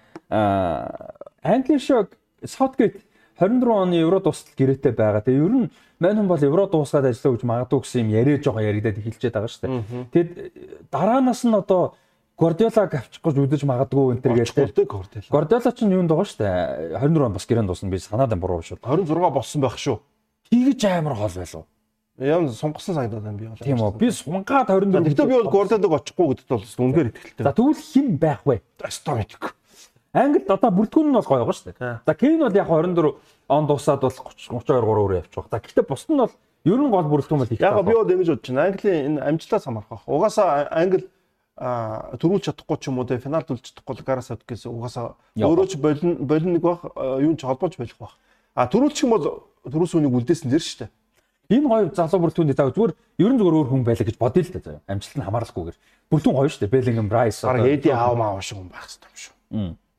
S1: Англи шог Southgate 24 оны Евро дуустал гэрээтэй байгаа. Тэгээ ер нь мань хүн бол Евро дуусгаад ажиллаа гэж магадгүй гэсэн юм яриа жоо яригадад эхэлчихэд байгаа шүү дээ. Тэгэд дараанаас нь одоо Гвардиолаг авчих гэж үдэж магадгүй энэ төр
S2: гэдэг.
S1: Гвардиола ч юунд байгаа шүү дээ. 24 он бас гэрээнд дуусна би санаад юм буруу шүү.
S2: 26 болсон байх шүү.
S1: Тэгэж амар хол байлуу.
S2: Яам сунгасан санагдаад байна би бол.
S1: Тийм үү. Би сунгаад 24.
S2: Гэхдээ би бол Гвардиолаг очихгүй гэдэгт бол үнээр итгэлтэй.
S1: За тэгвэл хэн байх вэ?
S2: Астомик.
S1: Англид одоо бүрдгүүн нь бол гоё байгаа шүү дээ. За Кейн бол яг 24 он дуусаад бол 30 32 3 өөр явчих. За гэхдээ бус нь бол ер нь гол бүрдгүүн бол их.
S2: Яг би бол ингэж бодож байна. Английн энэ амжилтаас хамаарх байх. Угаасаа Англи төрүүлж чадахгүй ч юм уу те финал төлж чадахгүй гараас авдгээс угаасаа өөрөө ч болин болин нэг бах юу ч холбооч байх бах. А төрүүлчих юм бол төрүүлс үнийг үлдээсэн дэр шүү дээ.
S1: Энэ гоё залуу бүртүүний заа зүгээр ер нь зүгээр өөр хүн байлаа гэж бодъё л дээ заяа. Амжилт нь хамааралгүйгээр. Бүртүүн гоё шүү дээ. Беллингем, Райс.
S2: Бараг эди аав маа шиг хүн байх хэрэгтэй юм шүү.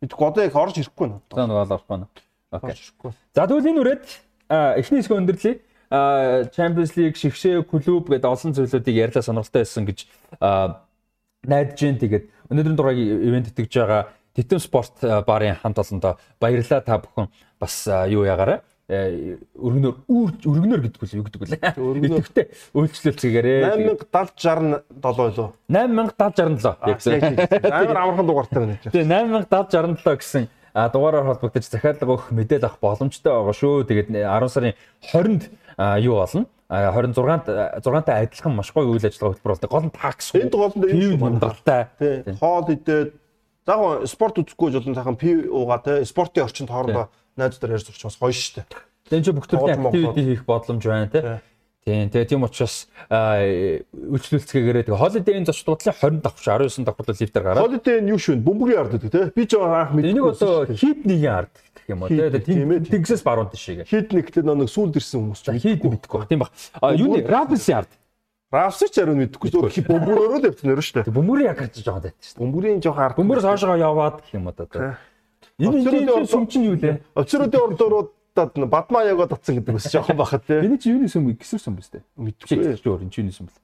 S2: Мэдгүй одоо яг орж ирэхгүй нэ.
S1: За нэг олоорох байна. Окей. За тэгвэл энэ үрээд эхний хэсэг өндөрлөе. Champions League, шигшээ, клуб гэдэг олон зүйлүүдийг ярьлаа сонирхолтой байсан гэж найдаж जैन тэгээд өнөөдрийн дугаарыг ивент итгэж байгаа Титэн спорт барын хамт олондоо баярлалаа та бүхэн бас юу ягаараа өргөнөөр өргөнөөр гэдэг үл юу гэдэг вэ? Өргөнөөртэй үйлчлүүлцгээрээ
S2: 8067 лөө
S1: 807067
S2: амар амархан дугаартай байна.
S1: Тэгээ 807067 гэсэн дугаараар холбогдож захиалга өгөх мэдээлэл авах боломжтой байгаа шүү. Тэгээд 10 сарын 20-нд юу болно? 26-нд 6-тай адилхан маш гоё үйл ажиллагаа хөтөлбөр болдог. Гол нь такс.
S2: Энд гол нь
S1: юу хандлагатай.
S2: Хоол идээд яг спорт үзэхгүй жолон сайхан пив уугаа те спортын орчинд хоорондоо найзтайгаар ярьж сурч бас гоё шүү дээ.
S1: Тэн чи бүх төрлийн активити хийх боломж байна те. Тийм тэгээ тийм учраас үйлчлүүлцгээгээр тэгээ холидейн зочдлын 20 давхрч 19 давхрлал лифтээр гараад.
S2: Холидей нь юу швэн бөмбөрийн ард гэдэг те. Би ч анх
S1: мэдгүй. Энийг одоо хит нэгэн ард гэх юм уу те. Тэнгисээс баруун тийш гээ.
S2: Хит нэг гэдэг нэг сүүлд ирсэн хүмүүс
S1: ч хит мэдэхгүй баг. Тийм баг. Юу нэ Равсийн ард.
S2: Равс ч ариун мэдэхгүй зөв бөмбөрөөрөө л явчихсан шүү дээ.
S1: Бөмбөрийн яг гэж байгаа даа шүү дээ.
S2: Бөмбөрийн жоох ард.
S1: Бөмбөрөөс хоошоо яваад гэх юм одоо. Энэ энэ сүм чинь юу лээ?
S2: Офицеруудын ордорууд бадмаа ягаа татсан гэдэг бас жоохон бахад те.
S1: Эний чи юуны сүм гисэр сүм биз дээ. Чи өөр энэ юуны сүм бэл.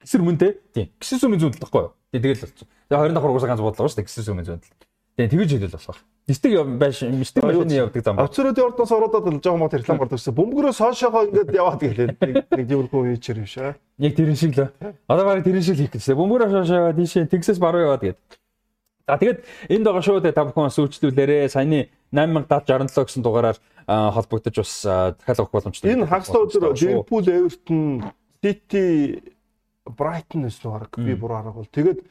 S1: Гисэр мөн те. Тийм. Гисэр сүмийн зүүн талахгүй юу? Тийм тэгэл болцсон. Тэгээ 20 давхар угаасаа ганц бодлоо шүү дээ гисэр сүмийн зүүн тал. Тэгээ тэгэж хэлэл болох. Мистик байж мистик машины явдаг зам.
S2: Авцруудын ордоос ороод жоо мод реклам гардаг гэсэн. Бөмбөрөөс хоошоогоо ингээд яваад гэлээ. Нэг Ливерпул үеичэр юм шиг.
S1: Яг тэрэн шиг л. Одоо барыг тэрэн шиг хийх гэсэн. Бөмбөрөөс хоошоо тийшээ тэгсээс баруун яваад гээд. За тэгээд энд байгаа шүү та бүхэн бас үйлчлүүлээрээ саяны 8067 гэсэн дугаараар холбогдож бас дахиад авах боломжтой.
S2: Энэ хагас өдөр Ливерпул, Эвертон, Сити, Брайтон гэсэн баг би хараг бол. Тэгээд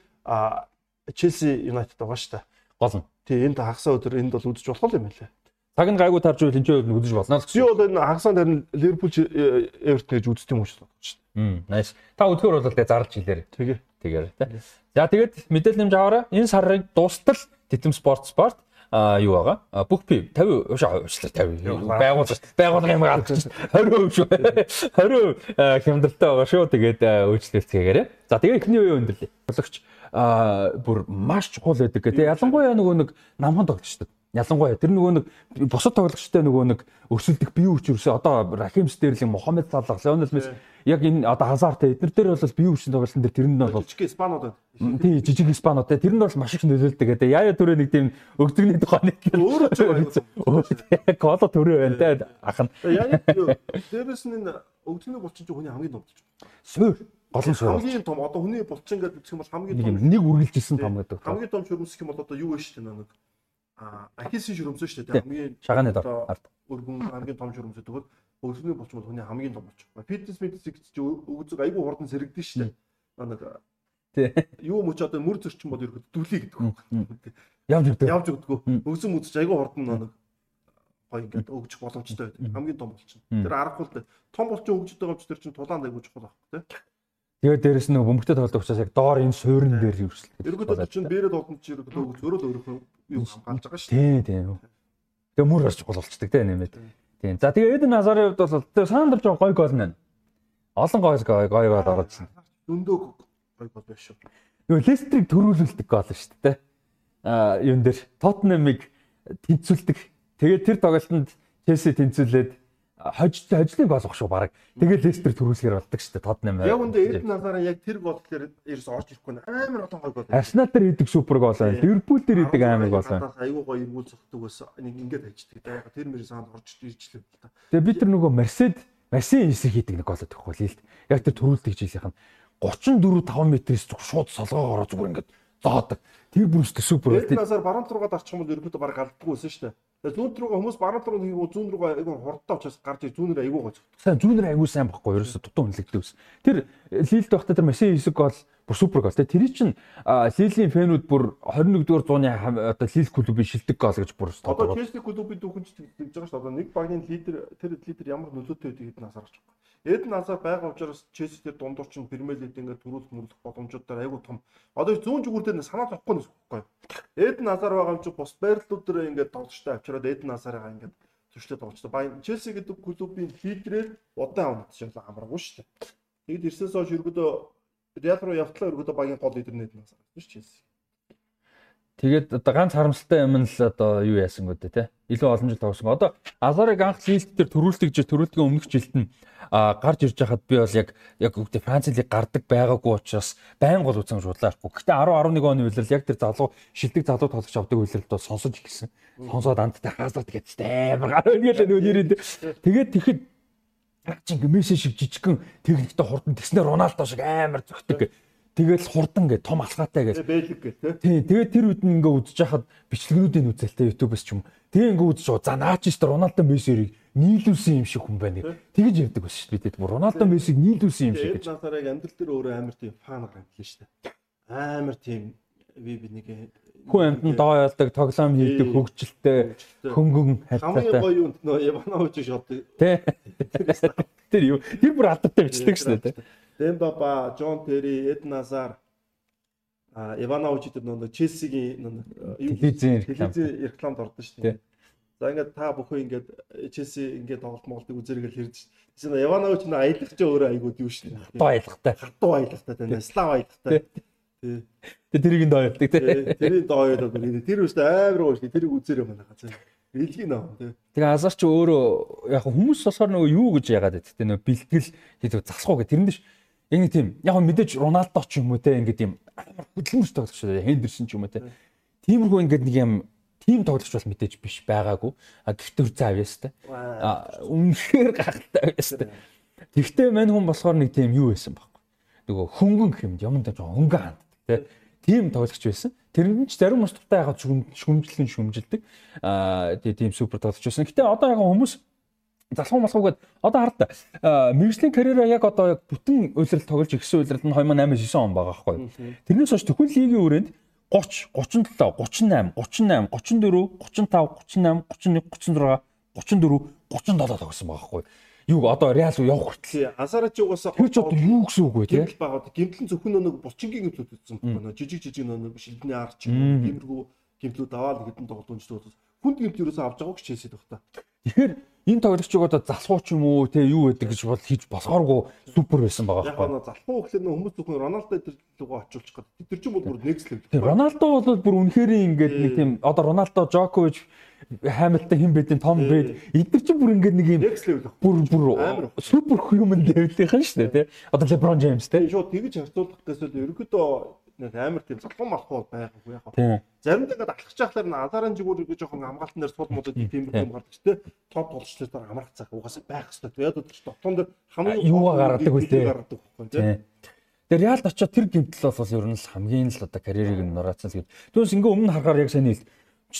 S2: Челси Юнайтед байгаа шүү дээ.
S1: Гол нь.
S2: Тий энд хагасаа өдөр энд бол үзэж болох юм байна лээ.
S1: Цаг нь гайгүй тарж үйл энэ үзэж болно л
S2: гэсэн. Би бол энэ хагасаа дээр Ливерпул Эвертон гэж үздэг юм шүү дээ.
S1: Хм, nice. Та өдгөр бол тэгээ зарлж хэлээрэй.
S2: Тэгээ.
S1: Тэгээр тий. За тэгээд мэдээлэл нэмж аваарай. Энэ сарын дуустал Титэм спорт спорт а юу байгаа? Бүх би 50 уушаа уушлаа 50. Байгуул байгуулгын юм алж 20% шүү. 20% хямдалтай байгаа шүү. Тэгээд үйлчлэлцгээгээрэй. За тэгээд эхний үеийн өндөрлөө. А бүр маш чухал байдаг гэх. Тэгээ ялангуяа нөгөө нэг намхан тоглогчдод. Ялангуяа тэр нөгөө нэг бусад тоглогчтой нөгөө нэг өрсөлдөх бие хүч ерөөсөө одоо Рахим Стерлинг, Мохаммед Салах, Леонел Месси яг энэ одоо Хазартай эднэр дээр бол бие хүчин тоглолтын дээр тэр нь бол
S2: жижиг Испанууд
S1: тий жижиг Испанууд те тэр нь бол маш их нөлөөлдөг гэдэг. Яя төрөө нэг тийм өгдөгний тухайн нэг
S2: өөрөө
S1: коло төрөө байна те ах нь.
S2: Яа дээрээс нь өгдөгний булчин чинь хүний хамгийн том булчин.
S1: Суур гол нь суур.
S2: Хамгийн том одоо хүний булчин гэдэг юм бол хамгийн том
S1: нэг үргэлжилсэн том гэдэг.
S2: Хамгийн том шүрмс гэх юм бол одоо юу вэ шүү дээ нэг ахисын шүрмс шүү дээ
S1: хамгийн шагааны дор ард
S2: өргөн хамгийн том шүрмс гэдэг Өсвөрний булчин бол хүний хамгийн том булчин. Фитнес фитнес гэж өгзөг айгүй хурдан сэрэгдэн шүү дээ. Нэг Тий. Юу мөч одоо мөр зөрчин бол ерөөд дүлий гэдэг үг.
S1: Явж өгдөг.
S2: Явж өгдөг. Өгсөн үзэж айгүй хурдан нэг гой ингээд өгчих боломжтой байдаг. Хамгийн том булчин. Тэр аргагүй л том булчин өгж байгаа чи тэр чинь тулаанд айгүй чухал баг тий.
S1: Тэгээд дээрэс нь бөмбөгтэй тоглох учраас яг доор энэ суурин дээр
S2: хөвсөл. Ерөөдөө чинь бэрээд олдонд чи ерөөдөө зөрөөл өөрөөх юу хамгаалж байгаа шүү.
S1: Тий, тий. Тэгээ мөр бас чухал болцдог тий нэмээд. Тийм. За тэгээ Эден Хазарын хувьд бол тэгээ орж байгаа гой гол нэ. Олон гой гой гой гол оролцсон.
S2: Зөндөө гой гол биш шүү.
S1: Нөгөө Лестрийг төрүүлүүлдэг гол шүү дээ. Аа юун дээр Тоттенхэмиг тэнцвүүлдэг. Тэгээд тэр тоглолтод Челси тэнцвүүлээд хожид хожлын гол ах шүү баг. Тэгээд Лестер төрүүлсээр болдог шүү дээ Тотнем.
S2: Яг үндэ Эден Назараа яг тэр гол дээр ерөөс орж ирэхгүй амар олон гол гол.
S1: Арсенал дээр идэг супер гол байна. Ливерпул дээр идэг амар гол байна.
S2: Айгуу гоё эргүүл цогтөг бас нэг ингээд хайчдаг. Яг тэр мэр санд орж ирчлээ л та.
S1: Тэгээд би тэр нөгөө Мерсед Мерсен эсрэг хийдэг нэг гол өгөхгүй л. Яг тэр төрүүлдэг жилийнх нь 34 5 метрээс шууд солгоогоор зүгээр ингээд зоодог. Тэр бүрстэй супер
S2: бол. Эден Назар баруун руугаа дарчих юм бол ерөөдөө баг алддаггүй байсан шүү дээ. Зүүн рүүгээ хүмүүс баруун руу нэг зүүн рүүгээ айгүй хурдтай учраас гарч ир зүүнээр айгүй гоц.
S1: Сайн зүүнээр айгүй сайн баггүй ерөөсө дутуу үнэлэгдээ ус. Тэр лилд байхдаа тэр машин хэсэг бол бүр супер гол. Тэгээ тэр чинь лилийн фэнүүд бүр 21-р зууны одоо лил клубын шилдэг гол гэж бүр
S2: одоо Челси клубын дүүхэн ч тэгж байгаа шүү дээ. Одоо нэг багийн лидер тэр лидер ямар нөлөөтэй байдгийг хэдэн асарч байгаа. Эдэн Азар байгаа учраас Челси тэр дундуур чинь Премьер Лиг ингээд төрүүлэх мөрлөх боломжуудаар айгүй том. Одоо зүүн зүгүүр дээр санаа зовхгүй нэс байхгүй. Эдэн Азар байгаа юм чи бус байрлууд дээр ингээд тоглолттой авчираад Эдэн Азараа ингээд зөвшлөө тоглолттой. Баян Челси гэдэг клубын лидерээр удаан ч амаргүй шүү дээ. Тэгэд ирсээс хойш өргөдөө Реал руу явтлаа өргөдөө багийн гол лидер нь Азар шүү Челси.
S1: Тэгээд одоо ганц харамсалтай юм нь л одоо юу яасан гэдэг те. Илүү олон жил тоглосон. Одоо Азарыг анх лист дээр төрүүлдэг жил төрүүлдгийн өмнөх жилд нь гарч ирж хахад би бол яг яг үгтэй Франц лиг гардаг байгаагүй учраас байн гол үзэн шуудлаахгүй. Гэтэ 10 11 оны үеэр яг тэр залуу шилдэг залуу тоглож авдаг үеэрд бол сонсож ирсэн. Сонсоод андтай хазард гэдэгтэй амар гар өнөөл нөгөө нэрээд. Тэгээд тэгэхэд яг чинь Месси шиг жижигхэн техниктэй хурдан тэгснээр Роналдо шиг амар зөгтөг Тэгэл хурдан гэ том алхаатай гэж.
S2: Бэлэг гэ тэ.
S1: Тий, тэгээд тэр үед ингээ үзэж хахад бичлэгнүүдийн үзэлтэй YouTube-с ч юм. Тэгээ ингээ үзэж байгаа. За наач шүү Роналдо Мессийг нийлүүлсэн юм шиг хүн байна. Тэгэж явдаг бас шүү бид. Роналдо Мессийг нийлүүлсэн юм шиг
S2: гэж. Насараг амьдрал дээр өөрөө амар тийм фан гаргалаа шүү дээ. Амар тийм би би нэг
S1: хүн амьтан доо ялдаг, тоглоом хийдэг, хөгжилтэй, хөнгөн
S2: хайртай. Хамгийн гоё юм нөө Иванович шотдаг.
S1: Тэ. Тэр юу? Тэр бүр алдтай бичдэг шүү дээ.
S2: Дембаба, Жон Терри, Эден Азар а Иванович гэдэг нэг Челсигийн
S1: телевизийн
S2: телевизийн рекламад ордон шүү дээ. За ингээд та бүхэн ингээд Челси ингээд тоглолт моголтыг үзэргээл хэрж чинь Иванович нэг аялах ч өөрөө айгууд юу шүү дээ.
S1: Хатуу аялахтай.
S2: Хатуу аялахтай тийм Слав аялахтай.
S1: Тий. Тэгээ тэрийг доойлдог тий.
S2: Тэрийг доойлдог. Тэр үстэй амар гоё шүү. Тэрийг үзээрэй манайха цаа. Билгийн нөө тий.
S1: Тэгээ азар ч өөрөө яг хүмүүс болохоор нөгөө юу гэж яагаад гэдэг тий нөгөө бэлтгэл хийдэг засах уу гэх тэрэн дэш яг нэг тийм яг мэдээж Роналдо ч юм уу те ингээд тийм амар хөдөлмөрч тоглох шүү дээ. Хендерсон ч юм уу те. Тиймэрхүү ингээд нэг юм тим тоглогч бол мэдээж биш байгаагүй. А гэхдээ үрзэн авьяастай. А үнэхээр гахалтай авьяастай. Тэгвэл мань хүн болохоор нэг тийм юу байсан байхгүй. Нөгөө хөнгөн хэмд юмд жоо хөнгөн ханд тий. Тим тоглогч байсан. Тэрэнд ч зарим ус туртаа ягаад шүмжлэн шүмжилдэг. Аа тийм супер тоглогч байсан. Гэтэ одоо яг хүмүүс залхуу малхуугаад одоо хард мэржлийн карьераа яг одоо яг бүтэн уйлрал тоглож ирсэн уйлрал нь 2008 9 он байгаа байхгүй. Тэрнээс хойш төхөл лигийн үрээнд 30, 37, 38, 38, 34, 35, 38, 31, 36, 34, 37 тогсон байгаа хгүй. Юу одоо Реал руу явах хүртэл
S2: Асараж угаасаа
S1: тэр ч одоо юу гэсэн үг вэ те?
S2: Гэмтэл байгаа. Гэмтэл зөвхөн нэг булчингийн гэмтлүүд үзсэн байна. Жижиг жижиг нэг шилбэний арч гэмргүү гэмтлүүд аваад хэдэн тоглоомчдод хүнд гэмт юусаа авч байгааг ч хэлсэд баг та.
S1: Тэгэхээр энэ тоглогчийг одоо залхуу ч юм уу те юу гэдэг гэж бол хийж болохооргүй супер байсан байгаа
S2: байхгүй. Яг залхуу гэхлээр хүмүүс зөвхөн Роналдо дээр лугаа очуулчих гэдэг. Тэр чинь бол бүр next
S1: level. Роналдо бол бүр үнэхээр ингээд нэг тийм одоо Роналдо, Жокович Хамилтон хэн бэдэн Том Брэд эдгээр чинь бүр ингээд нэг юм бүр бүр супер human level-ийнхэн шүү дээ тий. Одоо LeBron James тий.
S2: Шууд тэгж харьцуулах гэсэн ерөөдөө нэг амар тийм залхуу малхуу байгаагүй яг. Заримдаа ингээд алхаж яхахлаар н азарын жигүүр гэж жоохон хамгаалтан дээр сул модод тийм юм гардаг ч тийм топ тоглолчдоор амрах цаг угаасаа байх хэрэгтэй. Яг л дотоон дээр
S1: хамгийн юу гаргадаг үлээ. Гаргадаг байхгүй тийм. Тэр Реалд очиод тэр гимтэл бол ер нь л хамгийн л одоо карьерийг нь нураацсан л гэж. Түүнээс ингээ өмнө харахаар яг сайн хэлсэн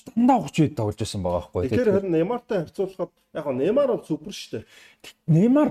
S1: дандаа 30 үед тоглож байсан байгаа байхгүй.
S2: Тэгэхээр харин Неймартай харьцуулахад яг Неймар бол супер шүү дээ.
S1: Неймар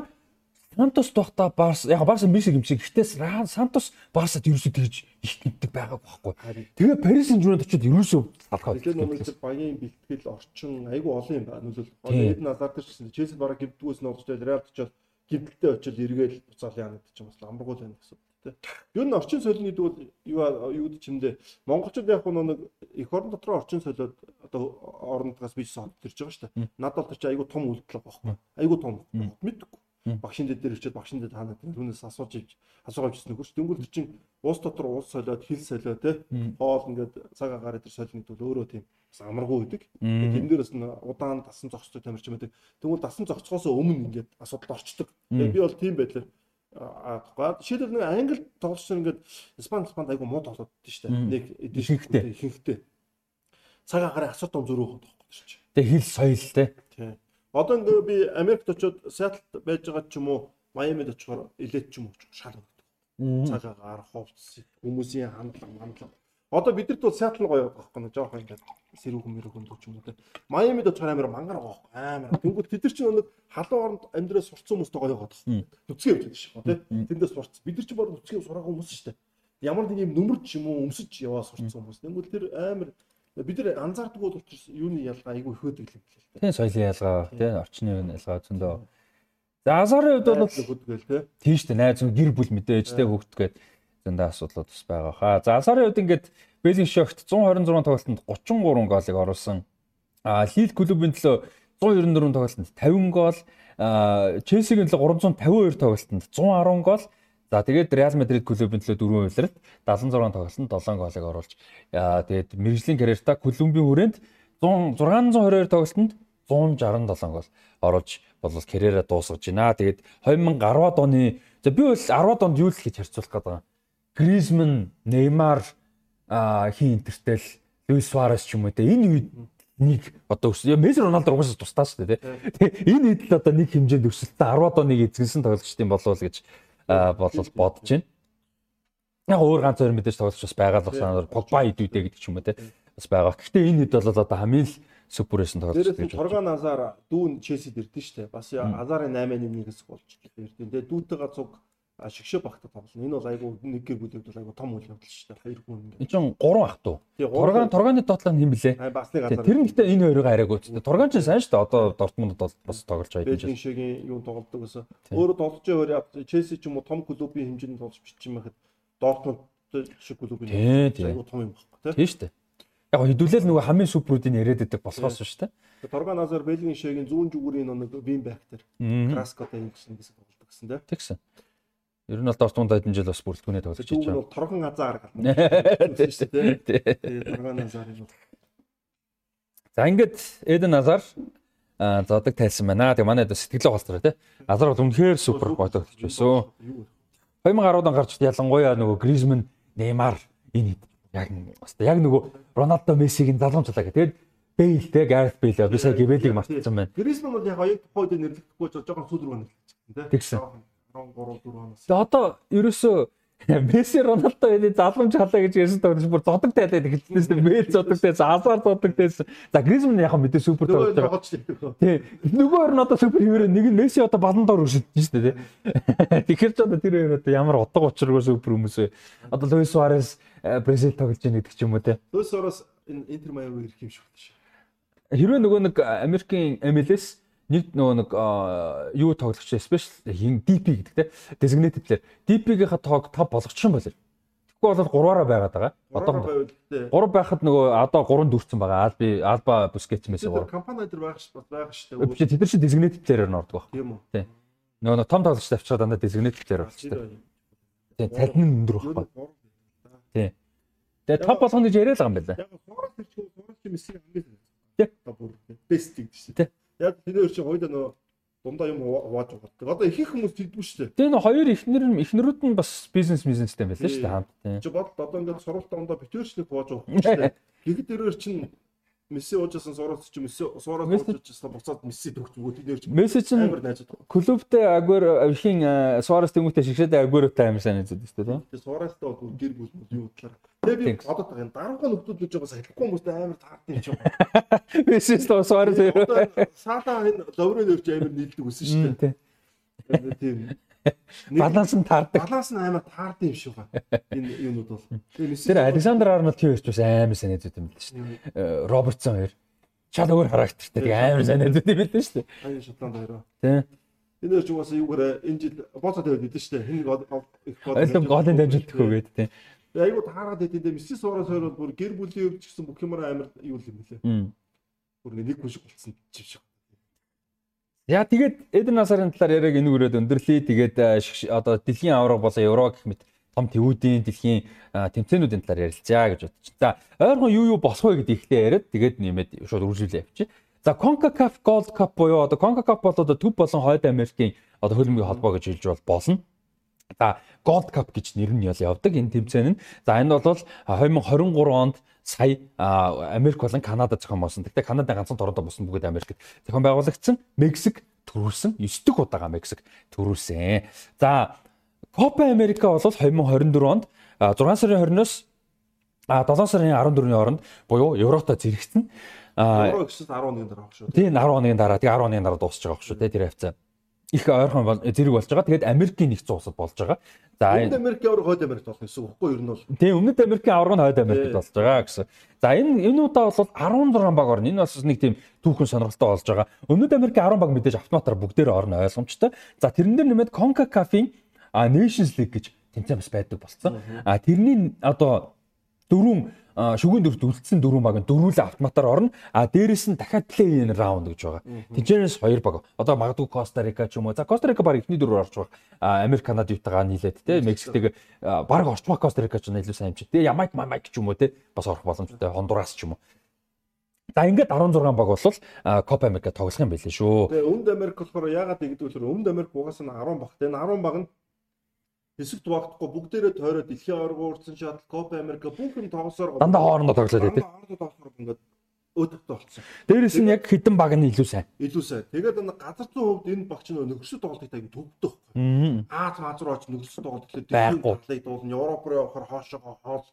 S1: Сантос тухта Барс яг Барс Месси гимшиг гэхдээ Сантос Барсад ерөөсөө тэгж их гимдэг байгаагүй байхгүй. Тэгээ Парис Сен-Жермэнд очиод ерөөсөө
S2: салхаад. Тэгээ нөгөө багийн бэлтгэл орчин айгүй олон юм байна. Нөлөөл Эд Назар дээр ч гэсэн Челси бараг гимддгүйс нь олж Реал очиод гимтэлтэй очиод эргээл буцаал яана гэдэг ч юм бас амаргуул байна гэсэн тий. Юу н орчин соёлын гэдэг бол юу юу гэж юмдээ монголчууд яг нэг эх орон дотор орчин соёлоод одоо орнотгоос бич сод төрж байгаа шүү дээ. Надад бол ч айгүй том үйлдэл байхгүй. Айгүй том мэдгүй багшин дээр ирчээд багшин дээр та нарт түүнээс асууж ивч асуугаа бичсэн нөхөрч тэнгуэл чинь уус дотор уус солиод хил солиод те хоол ингээд цаг агаар дээр солино гэдэг бол өөрөө тийм бас амаргүй байдаг. Тэн дээрээс нь удаан дасан зогсдог тамирч юм байдаг. Тэнгуэл дасан зогсохоос өмнө ингээд асуудал орчдөг. Би бол тийм байдлаар аа жишээлбэл нэг англи тоглогч ингээд Испани Испанд айгу муу тоглоод дээ шүү дээ. Нэг
S1: ихэнхтэй
S2: ихэнхтэй цаг агаар асуудал зөрөөх байхгүй шүү.
S1: Тэгээ хил соёл те.
S2: Тийм Одоо ингээ би Америкт очиод Сиэтлд байж байгаа ч юм уу, Майамид очихоор илээд ч юм уу шал өгдөг. Цагаагаар хувцс хүмүүсийн хандлага хандлага. Одоо бидэрт бол Сиэтл гоё байхгүй нэ жоох ингээ сэрүүхэн мэрүүхэн ч юм уу те. Майамид очихоор амар мангар гоох амар. Тэнгүүд тэд нар чинь нэг халуун оронд амьдраас сурцсан хүмүүстэй гоё гоох. Нүцгэн явж байгаа шүү те. Тэндээс сурц. Бид нар чинь баг нүцгэн сураагүй хүмүүс шүү дээ. Ямар нэг юм нүмерч юм уу өмсөж яваа сурцсан хүмүүс. Тэнгүүд тэр амар бид нар анзаардаг бол учраас юуны ялгаа айгүй хөөдөг юм
S1: лээ. Тийм соёлын ялгаа, тийм орчны ялгаа зөндөө. За азарын хувьд бол
S2: хөдгөл тий.
S1: Тийм шүү дээ. Найз гэр бүл мэдээж тий хөгтгээд зөндөө асуудлууд бас байгаа хаа. За азарын хувьд ингээд Бэлин шогт 126 тоглолтод 33 голыг оруулсан. А Лил клубын төлөө 194 тоглолтод 50 гол, Челсигийн төлөө 352 тоглолтод 110 гол, За тэгээд Реал Мадрид клубын төлөө дөрвөн хувилралт 76 тоглолтод 7 голыг оруулж тэгээд мэрэгжлийн карьертаа Колумбийн хүрээнд 622 тоглолтод 167 гол оруулж болол карьераа дуусгаж байна. Тэгээд 2010-ад оны за би бол 10-ад онд юу л хийж харьцуулах гэдэг юм. Гризман, Неймар хин интертэл Луис Суарес ч юм уу те энэ үед нэг одоо өссөн. Месси Роналдо угаасаа тусдаа шүү дээ тий. Энэ хэд л одоо нэг хэмжээнд өсөлтөд 10-ад оныг эзэнсэн тоглогчдын болов гэж болол бодож байна. Яг өөр ганц хоёр мэдээж тоглож бас байгаа л басаа Погба идүүдээ гэдэг ч юм уу те бас байгаа. Гэхдээ энэ хэд бол одоо хамгийн л супер байсан тоглож
S2: байгаа. Торган Азар дүүн Челсид ирдэ штэ. Бас Азарын 8-1 хэсэг болж ирдэ. Тэгээ дүүтэйгээ цуг шигшээ багтаа тоглоно. Энэ бол айгу нэг гэр бүлүүд бол айгу том үйл явдал шүү дээ. Хоёр хүн
S1: ингэ. Энэ чинь гурван ах トゥ. Торган торганы доотлоо хэм блэ?
S2: Бас нэг азар.
S1: Тэр нь гэтээ энэ хоёрыг арайгүй ч. Торган чинь сайн шүү дээ. Одоо Дортмунд бол бас тоглож байгаа
S2: юм чинь. Шигийн юу тоглодог гэсэн. Өөрөө тоглож байгаа хоёр Челси ч юм уу том клубийн хэмжээнд тоглож юм байхад Дортмунд шиг клубын
S1: айгу том юм багхгүй тийм шүү дээ. Яг хэдүүлэл нөгөө хамгийн суперүүдийн яриад байдаг болохоос шүү дээ.
S2: Торган Азар Бэлгийн шигийн зүүн зүгүүрийн нэг Винбек тэр Краскотой юм гэсэн гэсэн тоглодог гэсэн тийм.
S1: Тэгсэн. Ер нь бол Дортмунд хэдэн жил бас бүрэлдэхүүнээ тоглож
S2: байгаа. Бол торгон азар гарна. Тийм тийм. Торгон азар юм.
S1: За ингээд Эден Азар зодог тайлсан байна. Тэгээ манай сэтгэлээ холцороо тий. Азар бол үнэхээр супер бодогдож байсан. 2010 он гарч ялангуяа нөгөө Гризман, Неймар энэ Яг өстой яг нөгөө Роналдо Мессигийн залгамжлаа гэх. Тэгээд Бейл те Гарет Бейл би сая Гибелийг мартсан байна.
S2: Гризман бол яг яг тухайд нэрлэхгүй жоохон сүүл рүү нэрлэчихсэн те.
S1: Тэгсэн.
S2: 13 4 оноос.
S1: Тэгээ одоо ерөөсөө Месси Роналдо энэ залгамж халаа гэж ярьсан тоглож бүр зодог тайлаад дээ. Мэл зодог тай, Азар зодог тай. За Гризман яг мэдээ супер тоглож байгаа. Тий. Нөгөө хоёр нь одоо супер хөвөрөө нэг нь Месси одоо балан доор өшөлдөж шүү дээ. Тэгэхээр ч одоо тэр хоёр одоо ямар утга учиргүй супер хүмүүс вэ? Одоо Луис Суарес Бразил тоглож байгаа гэдэг ч юм уу те.
S2: Луис Суарес энэ Интер Майами ирэх юм шиг байна шүү.
S1: Хэрвээ нөгөө нэг Америкийн MLS нэг нөгөө нэг юу тоглогч special хин DP гэдэг те designated player DP-ийнхаа тоог 5 болгочихсон байлаа. Тэгэхгүй бол 3-аараа байгаад байгаа. Одоо 3 байхад нөгөө одоо 3 дүрцэн байгаа. Алби Алба Бускетс мэсээ
S2: 3. Компани дээр байх ш байх
S1: дээ. Бид тэд нар чи designated player-аар ордог баг.
S2: Тийм үү.
S1: Тийм. Нөгөө том тоглогч авчираа дандаа designated player болчихдог. Тийм, цалин нь өндөр байхгүй. Тийм. Тэгээ топ болгоно гэж яриад байгаа юм байна.
S2: Яг хоороос төрчих хоороос чи мессиг хамгийн.
S1: Тийм.
S2: Best гэдэг чинь.
S1: Тийм.
S2: Яг тэр чинь хоёул нөө дундаа юм хувааж байгаа. Одоо их их хүмүүс тэгдэггүй шүү дээ.
S1: Тэгээ нөө хоёр ихнэр ихнэрүүд нь бас бизнес бизнестэй байлаа шүү дээ хамт.
S2: Чи бод одоо ингээд сургуультай ондоо битэрчлэг хувааж юм шүү дээ. Гэхэд тэрээр чинь Месси уужсан сууралт чи Месси сууралт уужсан буцаад Месси төгч өгөө тэдээр чи
S1: Месси чи амар найзад. Клубтэй агуур ихийн Суарес тэмүүтэй шигшээд агууртай амар сайн найзад шүү дээ.
S2: Тэгээ Суарестай бол гэр бүл юу талаар. Тэгээ би одоо энэ дараагийн нөхдүүд гэж байгаа салхихгүй хүмүүстэй амар таардаг юм шиг.
S1: Месси Суарес
S2: Саата энэ ловрын нөрч амар нийлдэг үсэн шүү дээ. Тийм
S1: баланс нь таардаг.
S2: Баланс нь амар таардаг юм шиг байна. Энэ юмуд бол.
S1: Тэр Александр Арнольд тийм ч бас амар сайн найзууд юм байна шүү дээ. Робертсон хоёр. Чад өөр характертай тийм амар сайн найзууд юм байна шүү дээ.
S2: Аяа Шотланд хоёроо.
S1: Тийм.
S2: Энэ ч угаасаа юугаар энэ жил боцоо тавиад идэв шүү дээ. Хин гол
S1: их гол. Ойлгом голын дамжуулдаг хөөгээд тийм.
S2: Айгуу таараад идэв. Месси суураас хоёр бол бүр гэр бүлийн өвч гэсэн бүх юмараа амар юу юм бэлээ. Бүр нэг хүн шиг болцсон юм шиг.
S1: Яа тэгээд Эден Насарын талаар яриаг энүүрээд өндөрлөе. Тэгээд одоо дэлхийн авраг болон Евро гэх мэт том төвүүдийн дэлхийн тэмцээнүүдийн талаар ярилцъя гэж бодчих. За ойрхон юу юу болох вэ гэдэг ихтэй яриад тэгээд нэмээд шууд үргэлжлүүлээ явчих. За CONCACAF Gold Cup буюу одоо CONCACAF бол одоо төв болон хойд Америкийн одоо хөлбөмбөгийн холбоо гэж хэлж болно. За Gold Cup гэж нэр нь явдаг энэ тэмцээн нь. За энэ бол 2023 онд сая Америк болон Канада зохион болсон. Гэхдээ Канадын ганцхан Торонто болсон бүгд Америкт зохион байгуулагдсан. Мексик төрүүлсэн. 9 дэх удаага Мексик төрүүлсэн. За Копа Америка бол 2024 онд 6 сарын 20-оос 7 сарын 14-ний хооронд буюу Европто зэрэгцэн.
S2: Евро гэсэд 10 хоногийн дараа шүү.
S1: Тийм 10 хоногийн дараа. Тэгээ 10 хоногийн дараа дуусах байгаа шүү. Тэр хавцаа их ойрхон зэрэг болж байгаа. Тэгээд Америкийн нэгдсэн улсад болж байгаа.
S2: За Өмнөд Америкийн авраг хойд Америкт болох гэсэн үг үгүй юу? Ер нь бол.
S1: Тийм Өмнөд Америкийн авраг нь хойд Америкт болж байгаа гэсэн. За энэ энэ удаа бол 16 баг орно. Энэ бас нэг тийм түүхэн сонирхолтой болж байгаа. Өмнөд Америкийн 10 баг мэдээж автоматар бүгдээр орно ойлгомжтой. За тэрэн дээр нэмээд CONCACAF-ийн Nations League гэж тэмцээн бас байдаг болсон. А тэрний одоо дөрвөн шүгэн дөрөвт үлдсэн дөрвөн баг нь дөрвөлээ автоматар орно. А дээрэс нь дахиад play in round гэж байгаа. Тэнцэнээс хоёр баг. Одоо магадгүй Коста Рика ч юм уу. За Коста Рика баг эхний дөрөөр орж байгаа. А Америк Канада Ютагаа нийлээд те Мексиктэг баг орчмоо Коста Рика ч илүү сайн хэмжээ. Тэгээ Ямайк Мамайк ч юм уу те бас орох боломжтой. Хондурас ч юм уу. За ингээд 16 баг бол Копа Америка тоглох юм байлээ шүү.
S2: Тэгээ Өмнөд Америк болохоор яагаад гэдэг вэ? Өмнөд Америк угаасаа 10 баг. Тэгээ 10 баг нь хэсэгт багтахгүй бүгдээрээ тойроо дэлхийн аварга уурсан шатл Копа Америка бүх юм тоглосоор
S1: дандаа хоорондоо тоглоод байдаг.
S2: Хоорондоо тоглохоор ингээд өөдөгтэй болцсон.
S1: Дээрээс нь яг хідэн баг нь илүү сайн.
S2: Илүү сайн. Тэгээд энэ газар зүйн хувьд энэ багч нь нөхөрсөд тоглолтыг таг төвдөх. Аз мазруу оч нөхөрсөд тоглолт гэхэлээ дэлхийн тоглолтыг дуулна. Европ руу явахаар хоошоо хоол.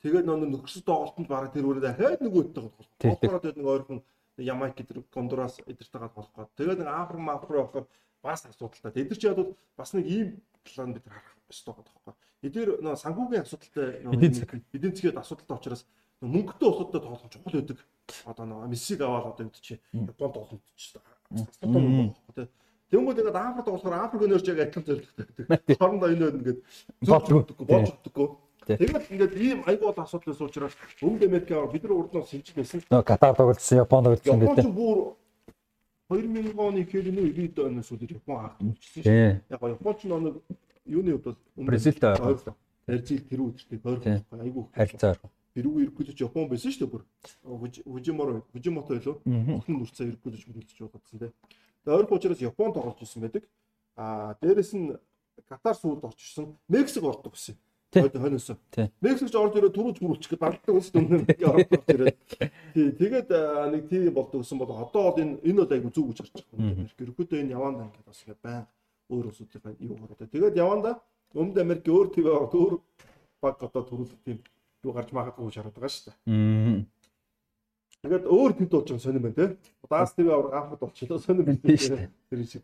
S2: Тэгээд нөө нөхөрсөд тоглолтод баг тэр үрээ дахиад нөгөөдтэй тоглох. Тоглохоор тэгээд нэг ойрхон Ямайк гэдэг Гондурас эдэртэйгээ болох гоо. Тэгээд нэг Африк Мафр явахаар бас асуудалтай. Эдэр чи ядууд бас нэг ийм план бид харах ёстой тоххой. Эдгээр нөө санхүүгийн асуудалтай эдийн засгийн асуудалтай учраас мөнгөтэй улсуудтай тоглох чухал байдаг. Одоо нөө Мессиг аваад одоо энэ чи Японд тоглох ч асуудалтай. Тэнгүүд ингээд Африкт болохоор Африк өнөрч яг адилхан зорилготой гэдэг. Хоорондоо энэ ингээд
S1: болж
S2: өгдөггүй, болж өгдөггүй. Тэгээд ингээд ийм бол асуудал байсан учраас Өмнөд Америкаар бид нар урд нь сэлж байсан.
S1: Нөө Катар тоглолцсон, Японд тоглолцсон
S2: гэдэг. Япон ч бүр 2000 оны хэрнүү 90 оноос үл Япон хаагт үлдсэн шүү. Яг Япон ч нэг юуны хувьд бол
S1: Бразилтай ойрлоо.
S2: Бразил тэр үедээ ойрлоо. Айгүй
S1: харилцаа ойрлоо.
S2: Перуг ирэхгүй ч Япон байсан шүү дээ бүр. Фужиморо Фужимото байлоо. Охин нүрцээ ирэхгүй ч бүрэлдэж байгаадсан тийм. Тэгээ ойрхон учраас Япон тоглож ирсэн байдаг. Аа дээрэс нь Катар сууд орчихсон. Мексик ордог гэсэн. Хойноос. Мексикч орж ирээд түрүүж мөрүүлчих гээд балдаг ус дүнээр орж ирээд. Тий, тэгээд нэг тийм болдог гэсэн бол одоо бол энэ энэ бол айгу зүг гэж харж байгаа юм. Ерөөдөө энэ яванда ингээд бас ингээд байн өөр усуудын юу гараад. Тэгээд яванда Өмнөд Америк өөр төв өөр баг одоо төрүүлэх тийм юу гарч магадгүй шаард байгаа шүү дээ. Тэгээд өөр төв болж байгаа сонирм байна те. Даас төв авраг Африкт болчихлоо сонирм шүү дээ. Тэр шиг.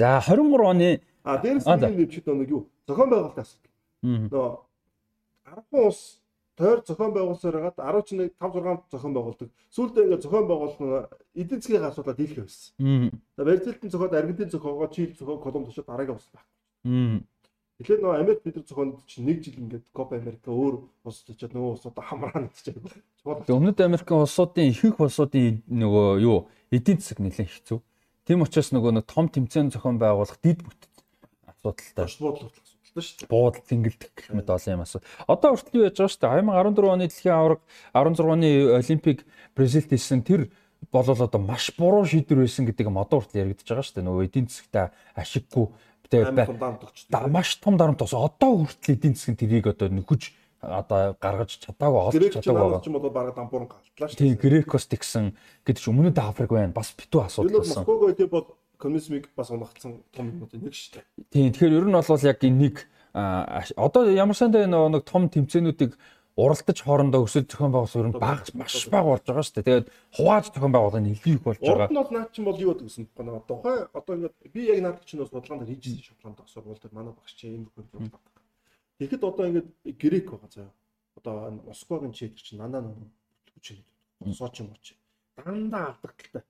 S1: За 23 оны
S2: а дээрс нэг нэвчд нэг юу зохион байгуулалтаас. Нөө 10 ус тойр зохион байгуулсаар хагаад 11 5 6 зохион байгуулдаг. Сүүлдээ ингээд зохион байгуулалт эдийн засгийн асуудлаа дийлэх байсан. За Бразилийн зохиод Аргентин зохиогоо Чили зохиог Колумб зохиод дараагийн ус байна. Тэгэхээр нөгөө Америк бид нар зохионд чинь нэг жил ингээд Копа Америка өөр улс очиод нөгөө улсуудаа хамраа нэгчээд.
S1: Өмнөд Америкийн улсуудын ихэнх улсуудын нөгөө юу эдийн засаг нэлээд хэцүү. Тийм учраас нөгөө нэг том тэмцээн зохион байгуулах дид бүтэц асуудалтай.
S2: Буудлах асуудалтай шүү дээ.
S1: Буудал тэнгэлдэх гэх мэт олон юм асуу. Одоо хүртэл юу яаж байгаа шүү дээ. 2014 оны дэлхийн аварга 16 оны Олимпик Бразилд хийсэн тэр болол одоо маш буруу шийдвэр байсан гэдэг юм одоо хүртэл яригдчихэж байгаа шүү дээ. Нөгөө эдийн засгтаа ашиггүй тэгээ маш том дарамт тос одоо хүртэл эдийн засгийн тэрийг одоо нөхөж одоо гаргаж чадаагүй
S2: олж чадаагүй байгаа. Грек ч бол баг дампуурн галтлаа шүү.
S1: Тийм Грекос тэгсэн гэдэг чи өмнөд Африк байна. Бас битүү асуудал
S2: болсон. Москваг гэдэг бол коммунизмыг бас унгацсан том юмнууд нэг шүү дээ.
S1: Тийм тэгэхээр ер нь бол яг энэ нэг одоо ямар сандаа нэг том тэмцээнүүдийг уралдаж хоорондоо өсөл зохион байгуулалт ер нь баг маш бага болж байгаа шүү дээ. Тэгээд хувааж зохион байгуулалт нь илүү их болж байгаа.
S2: Урд нь бол наад чинь бол юу гэсэн бэ? Нөгөө тухай одоо ингээд би яг наад чинь бас бодлоонд хийжсэн шотланд сургуульд манай багш чинь ийм юм байна. Тэгэхэд одоо ингээд грек байгаа заяа. Одоо Москвагийн чийдэр чинь дандаа нөгөө хүч сооч юм уу чи. Дандаа алдагдaltaй.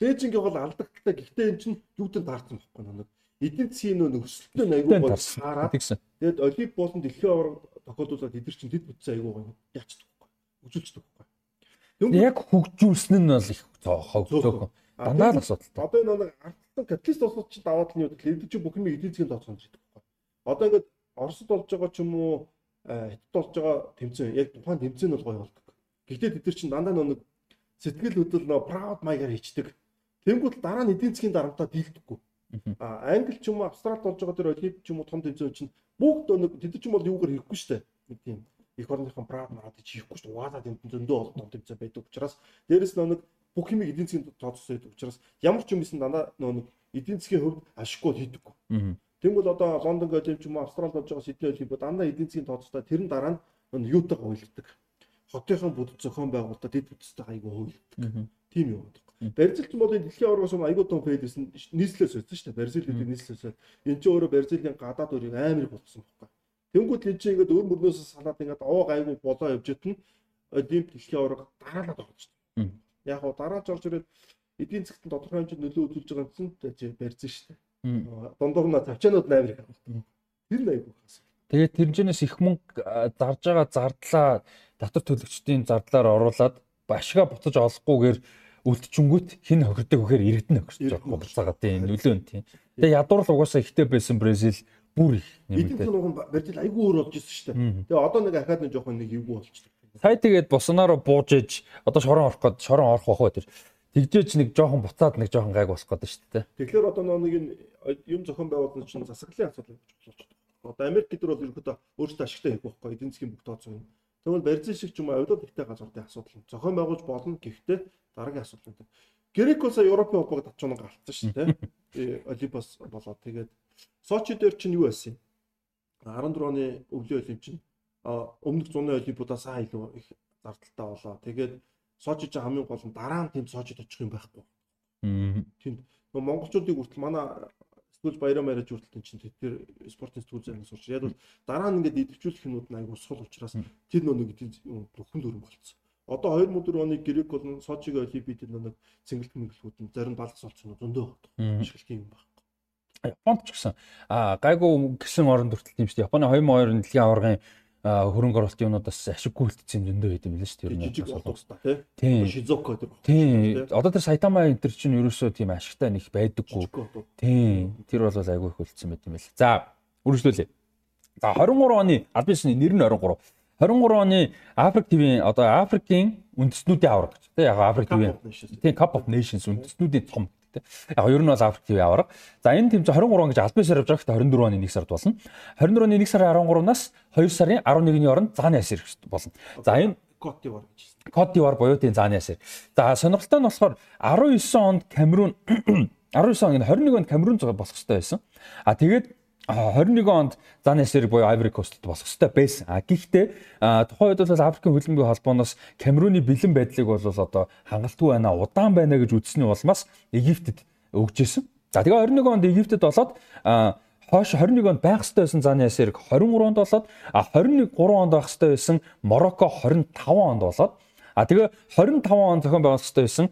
S2: Бээжингийн бол алдагдaltaй. Гэхдээ эн чинь юуд таарсан байхгүй нэг эдийн засгийн нөө өсөлтөө айгүй бол саараад тэгээд олимп болон дэлхийн аварга тохиолдуулаад эдгээр чинь дэд бүтцээ айгүй гоё яачдаг байхгүй үзүүлчихдэг
S1: байхгүй. Яг хөгжүүлсэн нь бол их хогцоог дандаа л асуудалтай.
S2: одоо энэ нэг ардсан капиталист улсууд чинь даваад нь юу гэхэл эдгээр чинь бүх юм эдийн засгийн тооцоолж байдаг байхгүй. Одоо ингээд Оросд болж байгаа ч юм уу хятад болж байгаа тэмцээн яг тухайн тэмцээн бол гоё болдог. Гэхдээ эдгээр чинь дандаа нэг сэтгэл хөдлөл нөө proud маягаар хийчдэг Тэнгүүд дараа нь эдийн засгийн дарамтаа дийлдэхгүй А Англи ч юм уу Австралид болж байгаа тэр олимп ч юм уу том тэмцээн чинь бүгд нэг тэд чинь бол юугаар хийхгүй шүү дээ. Нэг тийм их орныхон брат марад хийхгүй шүү дээ. Угаалаа тэнд зөндөө олон том тэмцээн байдаг учраас дээрэс нэг бүх юм эдийн засгийн тооцоос байдаг учраас ямар ч юм исэн дандаа нэг эдийн засгийн хөвд ашиггүй хийдэггүй. Тэгвэл одоо Лондон олимп ч юм уу Австралид болж байгаа Сидней олимпиад дандаа эдийн засгийн тооцоостой тэр нь дараа нь юутайгаа хуйлдаг. Хотынхон бүд зохион байгуулалтад дэд бүтцтэй айгүй хуйлдаг. Тийм юм байна. Бразил ч бол энэ дэлхийн аваргаас өмнө айгүй том фейлсэн нийслэлээс өссөн шүү дээ. Бразил гэдэг нийслэлээс энэ ч өөрөө Бразилийн гадаад өрийг амар их болцсон байхгүй. Тэнгүүд энэ чинь ингээд өр мөрнөөс салаад ингээд овоо айгүй болоо явж итэн Олимп дэлхийн аварга дараалаад байгаа шүү дээ. Яг гоо дарааж орж ирээд эдийн засгт тодорхой хэмжээнд нөлөө үзүүлж байгаа гэсэн чинь барьсан шүү дээ. Дундуур нь тавчаанууд амар их. Тэр нь айгүй хас.
S1: Тэгээд тэрнээс их мөнгө зарж байгаа зардлаа татвар төлөгчдийн зардлаар оруулаад башгаа буцаж олохгүйгээр үлдчингүүт хин хохирдог вэхээр иргэдэн хохирч байгаа хугацаагаа тийм нөлөө нь тийм. Тэгээ ядуур л угаасаа ихтэй байсан Бразил бүр их
S2: нэмэгдээ. Эдгээр нуган Бразил айгүй өөр болж ирсэн шүү дээ. Тэгээ одоо нэг ахаад нэг жоохон нэг эвгүй болчихлоо.
S1: Сая тэгээд Босонаро бууж иж одоо шорон орох гээд шорон орох бах байтэр. Тэгжээч нэг жоохон буцаад нэг жоохон гайг болох гээд шүү дээ.
S2: Тэгэхээр одоо нэг энэ юм зохион байгуулалт чинь засаглалын асуудал гэж болчихлоо. Одоо Америк гэдэг бол ерөөдөө өөрсдөө ашигтай хийх байхгүй эдийн засгийн бүх тооцоо юм. Тэгвэл Бразил шиг ч юм уу авилал ихтэй газруудын асуудал. Зохион байгуулж болно гэхдээ дараагийн асуудал үүтэй. Грекос Европын холбоог татчуунаа галтсан шүү дээ. Олимпос болоод тэгээд Сочи дээр чинь юу байсан юм? 14 оны өвлийн олимп чинь өмнөх зуны олимпиудаас аа илүү их зардалтай болоо. Тэгээд Сочи чинь хамгийн гол нь дараа нь тэнд Сочид очих юм байхгүй. Тэнд монголчуудыг хүртэл манай сэтгүүл баяраа мариж хүртэл чинь тэр спортын сэтгүүл зайнаас сурч. Яг бол дараа нь ингээд идэвхжүүлэх юмуд нь айгу сул учраас тэр нэг бүхэн дүрэн болцсон. Одоо 2004 оны Грек болон Сочиг Олимпиадад нэг цэнгэлт мэнгэлгүүд нь зарим балгас олцсон зөндөө ашиглах юм байна.
S1: Японд ч гэсэн а гайгүй гисэн оронд хүртэл тийм шүү дээ. Японы 2002 дэлхийн аваргын хөрөнгө оруулалтын юмнуудаас ашиггүй үлдсэн юм зөндөө байд юм лээ шүү
S2: дээ. Жижиг боловстой тий.
S1: Тийм.
S2: Шизоко гэдэг.
S1: Тийм. Одоо тэр Сайтама энэ төр чинь ерөөсөө тийм ашигтай нэг байдаггүй. Тийм. Тэр бол айгүй их үлдсэн байт юм байна. За, үргэлжлүүлье. За 23 оны аль бисны нэр нь 23. 23 оны Африк ТV-ийн одоо Африкийн үндэстнүүдийн авраг гэж. Тэ яг Африк ТV. Тийм Cup of Nations үндэстнүүдийн том. Те. Яг ер нь бол ТV аварга. За энэ тэмцээн 23 он гэж албан ёсоор явж байгаа гэхдээ 24 оны 1 сард болно. 24 оны 1 сарын 13-наас 2 сарын 11-ний хооронд зааны ясэр болно. За энэ
S2: Кот дивар гэж.
S1: Кот дивар буюу тийм зааны ясэр. За сонирхолтой нь болохоор 19 онд Камерун 19 он 21 онд Камерун зугаа болох хэрэгтэй байсан. А тэгээд 21 онд Занесэр буюу Ivory Coast-д болох ёстой байсан. А гэхдээ тухайн үед бол Африкийн хөлбөмбөгийн холбооноос Камеруны бэлэн байдлыг бол одоо хангалтгүй байна, удаан байна гэж үзсний улмаас Египтэд өгч исэн. За тэгээ 21 онд Египтэд болоод хойш 21 онд байх ёстой байсан Заны Ясерг 23 онд болоод а 21 3 онд байх ёстой байсан Марокко 25 онд болоод а тэгээ 25 онд зохион байгуулах ёстой байсан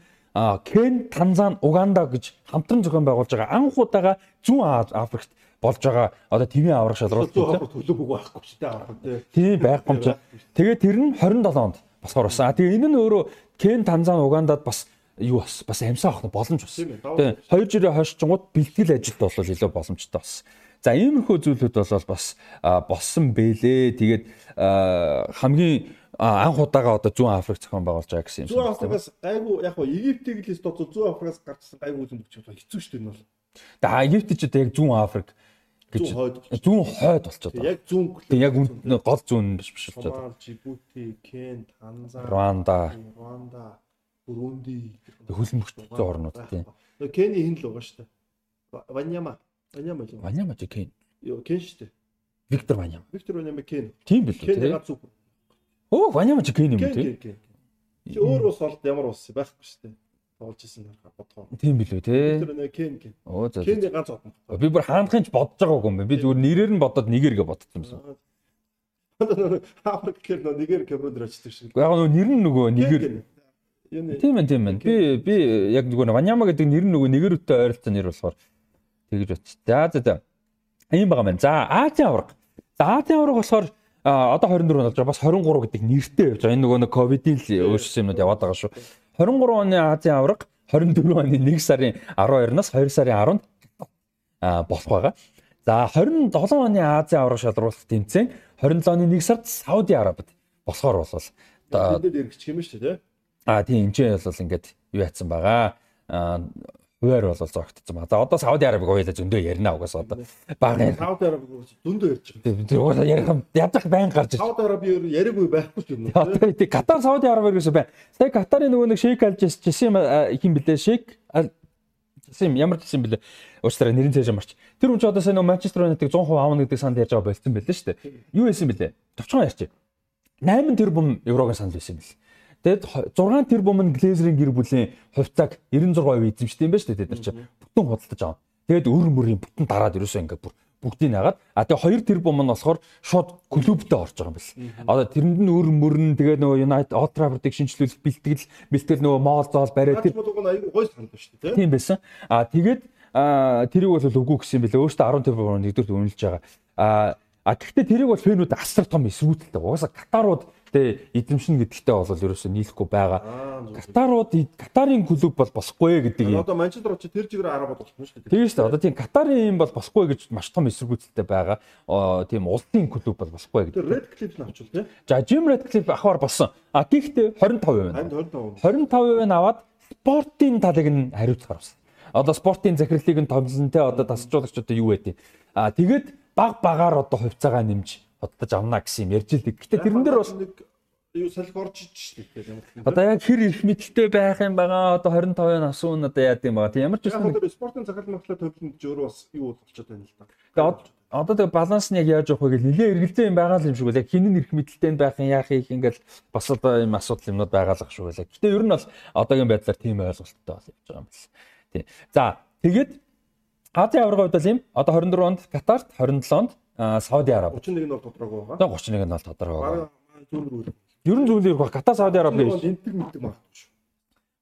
S1: Кен, Танзан, Уганда гэж хамтран зохион байгуулж байгаа анх удаага зүүн Африкт болж байгаа одоо твийн аврах шалралт
S2: төлөв бүг байхгүй ч тийм
S1: тийм байхгүй юм чи. Тэгээ тэр нь 27 онд болохоор басан. А тэгээ энэ нь өөрөө Кен, Танзан, Угандад бас юу бас бас амьсаа авах боломж бас. Тийм хоёр жирээ хойшчингууд бэлтгэл ажилд бол илүү боломжтой бас. За иймэрхүү зүйлүүд бол бас болсон бэлээ. Тэгээд хамгийн анх удаага одоо зүүн Африк зохион байгуулж байгаа гэсэн юм
S2: шиг. Зүүн Африкаас айгу яг нь Египтийг л тооцоо зүүн Африкаас гарчсан айгу үзэн бөчөж хэцүү шүү дээ энэ бол.
S1: За Египт ч одоо яг зүүн Африк гэж зүүн хойд болчиход
S2: байна. Яг зүүн
S1: яг гол зүүн биш биш болчиход
S2: байна. Жибути, Кен, Танзан,
S1: Руанда,
S2: Руанда, Бурунди
S1: хөлбөмбөгчтэй орнууд тийм.
S2: Кени хин л байгаа шүү дээ. Ваняма. Ваняма л.
S1: Ваняма ч Кен.
S2: Йоо, Кен шүү дээ.
S1: Виктор Ваняма.
S2: Виктор Ваняма Кен.
S1: Тийм бил үү?
S2: Кен гац зүг.
S1: Оо, Ваняма ч Кен юм тийм.
S2: Чи өөр ус олд ямар ус байхгүй шүү дээ болж исэн бодгоо.
S1: Тийм билүү те.
S2: Тэр нэг кен кен.
S1: Оо за.
S2: Кен ганц одно.
S1: Би бүр хаандахын ч бодож байгаагүй юм байна. Би зүгээр нэрээр нь бодоод нэгээр гэ бодсон юмсан.
S2: Африк нөө нэгээр Камерун дээр очдөг шиг.
S1: Яг нөө нэр нь нөгөө нэгээр Тийм ээ тийм ээ. Би би яг нөгөө Ваняма гэдэг нэр нь нөгөө нэгэрүүтэй ойролцоо нэр болохоор тэгэж бодчих. За за за. Ийм байгаа маань. За Азийн авраг. За Азийн авраг болохоор одоо 24 болж байгаа. Бас 23 гэдэг нэртэй явж байгаа. Энэ нөгөө ковидын өөрчлөсөн юмнууд яваад байгаа шүү. 23 оны Азийн авраг 24 оны 1 сарын 12-наас 2 сарын 10-нд болох байгаа. За 27 оны Азийн авраг шалруулах тэмцээн 27 оны 1 сард Сауди Арабид болохоор болвол
S2: тэдэд эргэчих юм шүү дээ.
S1: А тийм энэ бол ингээд юу яатсан байгаа. Хуваар бол зогтцсон ба. За одоо Сауди Арабиг уйлаж өндөө ярина угаас одоо
S2: багын Сауди Арабиг зөндөө ярьж байгаа.
S1: Тийм угаасаа ярих юм ядах байн гарч
S2: ирж. Сауди Араби яриаггүй байхгүй ч юм
S1: уу. Тийм Катар Сауди Арабиг гэсэн байна. Сая Катарын нөгөө нэг шейк алж жисэн хин блэ шейк жисэн ямар жисэн блэ. Уучлаарай нэрийн цааш марч. Тэр хүн ч одоо сая нөгөө Манчестер Юнайтед 100% аавна гэдэг санд ярьж байгаа болцсон байлээ шүү дээ. Юу байсан бэлээ? Товчхон ярьчих. 8 тэрбум еврогийн санал байсан бэл. Тэгэд 6 тэрбум нь Глезерийн гэр бүлийн хувьцааг 96% эзэмшдэг юм байна шүү дээ тэд нар чинь. Бүтэн худалдаж аваа. Тэгэд өөр мөрийн бүтэн дараад ерөөсөө ингээд бүр бүгдийг нагаад а тэгээ 2 тэрбум нь болохоор шууд клубтэй орж байгаа юм бэл. Одоо тэрэнд нь өөр мөрн тэгээ нөгөө United Old Trafford-ыг шинжлүүлэх бэлтгэл бэлтгэл нөгөө моол зоол бариад
S2: тэр аюу гой санал шүү дээ.
S1: Тийм байсан. А тэгээд тэрийг бол үгүй гэсэн юм бэлээ. Өөртөө 10 тэрбум нэгдүгээр үнэлж байгаа. А А гэхдээ тэрийг бол фэнүүд асар том эсрүүцэлтэй. Угаасаа Катарууд тэ эзэмшин гэдэгтээ бол ерөөсөө нийлэхгүй байгаа. Катарууд Катарын клуб бол босхгүй гэдэг
S2: юм. Одоо Манчестер ч тэр чигээр араа болох юм шүү
S1: дээ. Тийм шүү дээ. Одоо тийм Катарын юм бол босхгүй гэж маш том эсрүүцэлтэй байгаа. Тийм улсын клуб бол босхгүй гэдэг.
S2: Тэр Red Cliff нь авчвал тий.
S1: За Jim Redcliffe ахвар болсон. А гэхдээ 25% байна.
S2: 25%.
S1: 25% нь аваад спортын талыг нь хариуцахаар болсон. Одоо спортын захирлыг нь томсон те одоо тасжуулагч одоо юу байдیں۔ А тэгээд баг багаар одоо хувьцаагаа нэмж оддож авна гэсэн юм ярьж л. Гэтэ тэрэн дээр бол
S2: юу салхи орж ич шүү дээ.
S1: Одоо яг хэр их мэдлэлтэй байх юм байгаа. Одоо 25 нас уу одоо яад юм байгаа. Тийм ямар ч
S2: үсэн спортын захирал махлаа төвлөнд зөөр бас юу болчиход байна л да.
S1: Тэгээ одоо тэгээ баланс нь яг яаж явах вэ гэж нэлээ эргэлзээ юм байгаа л юм шиг үү. Яг хин нь их мэдлэлтэй байх юм яах их ингээл бас одоо юм асуудал юмнууд байгаа л шүү дээ. Гэтэ ер нь бол одоогийн байдлаар тийм ойлголттой бол явж байгаа юм байна. Тийм. За тэгээд Азийн аварга хувьд бол юм. Одоо 24 онд Катарт, 27 онд Сауди Араб.
S2: 31 нь бол тодорхойгүй байгаа.
S1: 31 нь бол тодорхойгүй байгаа. Ер нь зөвлөөр баг Катар Сауди Араб
S2: гэж энтэг мэддэг магадгүй.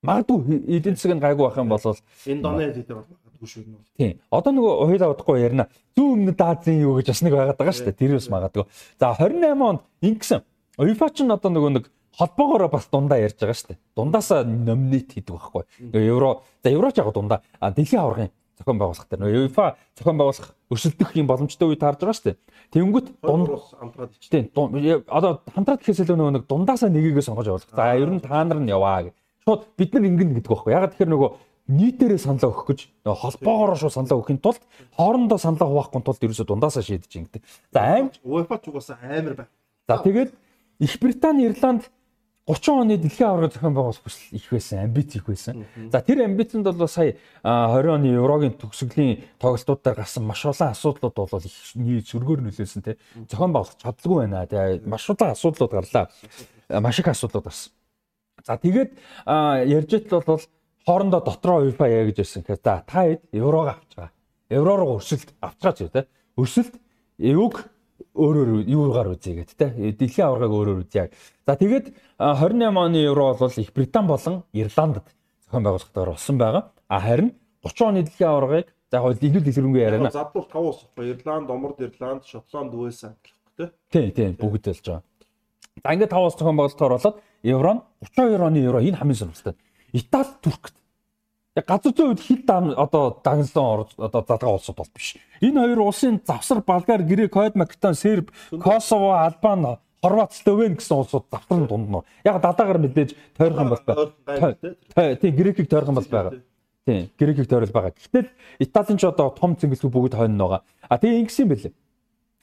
S1: Магадгүй эдийн засаг нь гайгүй байх юм бол
S2: Индонез дээр бол магадгүй шүү
S1: нь. Тийм. Одоо нөгөө хоёулаа удахгүй ярина. Зүүн өмнөд Азийн юу гэж бас нэг байгаад байгаа шүү дээ. Тэр бас магадгүй. За 28 онд ингэсэн. UEFA ч нь одоо нөгөө нэг холбоогоор бас дундаа ярьж байгаа шүү дээ. Дундаасаа номинет хийдэг байхгүй. Евро за евроч яг дундаа дэлхийн аваргын зохион байгуулах дээр нөө UEFA зохион байгуулах өрсөлдөх юм боломжтой үе таарж байгаа шүү дээ. Тэнгүүт
S2: дунд хамтраад
S1: ичтэй. Одоо хамтраад гэхээс илүү нөгөө дундаасаа нэгийгээ сонгож явуулах. За ер нь та нар нь яваа гэж. Шууд бид нар ингэн гэдэг байхгүй. Ягаад тэгэхээр нөгөө нийтээрээ саналаа өгөх гэж нөгөө холбоогоор шууд саналаа өгөхийн тулд хоорондоо саналаа хуваахгүй тулд ерөөсө дундаасаа шийдэж ингэдэг. За аим
S2: UEFA ч угаасаа амар байна.
S1: За тэгээд Их Британи, Ирланд 30 оны дэлхийн аварга зохион байгуулах хүсэл их байсан, амбиц их байсан. За тэр амбицэнд бол сая 20 оны Еврогийн төгсгөлийн тоглолтуудаар гарсан маш олон асуудлууд бол их зөргөөр нөлөөлсөн те. Зохион байгуулах чадлагүй байна. Тэгээ маш олон асуудлууд гарлаа. Маш их асуудлууд гарсан. За тэгээд ярьж байтал бол хоорондоо дотроо UEFA яа гэж хэлсэн. За та хэд еврог авч байгаа. Евро руу өрсөлд авчгаач те. Өрсөлд эвг өөрөөр юугаар үзье гэдэг те. Дэлхийн аваргыг өөрөөр үзье. За тэгээд 28 оны евро бол Их Британь болон Ирландд зохион байгуулалтаар болсон байгаа. А харин 30 оны дэлхийн аваргыг за яг илүү дэлгэрэнгүй яриана.
S2: Задвал 5 ус баггүй. Ирланд, Оморд, Ирланд, Шотланд, Уэльс амтлах те.
S1: Тий, тий, бүгд болж байгаа. За ингээд 5 ус зохион байгуулалтаар болоод евро нь 32 оны евро энэ хамгийн сонирхолтой. Итали, Туркт Яг газар зүйн үед хит одоо дагнсан одоо залгаа улсууд бол биш. Энэ хоёр улсын завсар Болгар, Грек, Хойд Македон, Серб, Косово, Албан, Хорват, Словен гэсэн улсууд завсрын дунд нь. Яг дадагаар мэдээж тойрхон бол байгаа. Тийм Грекийг тойрхон бол байгаа. Тийм Грекийг тойрол байгаа. Гэтэл Италийн ч одоо том цэнгэлгүй бүгд хойно байгаа. А тийм ингэсэн бэлээ.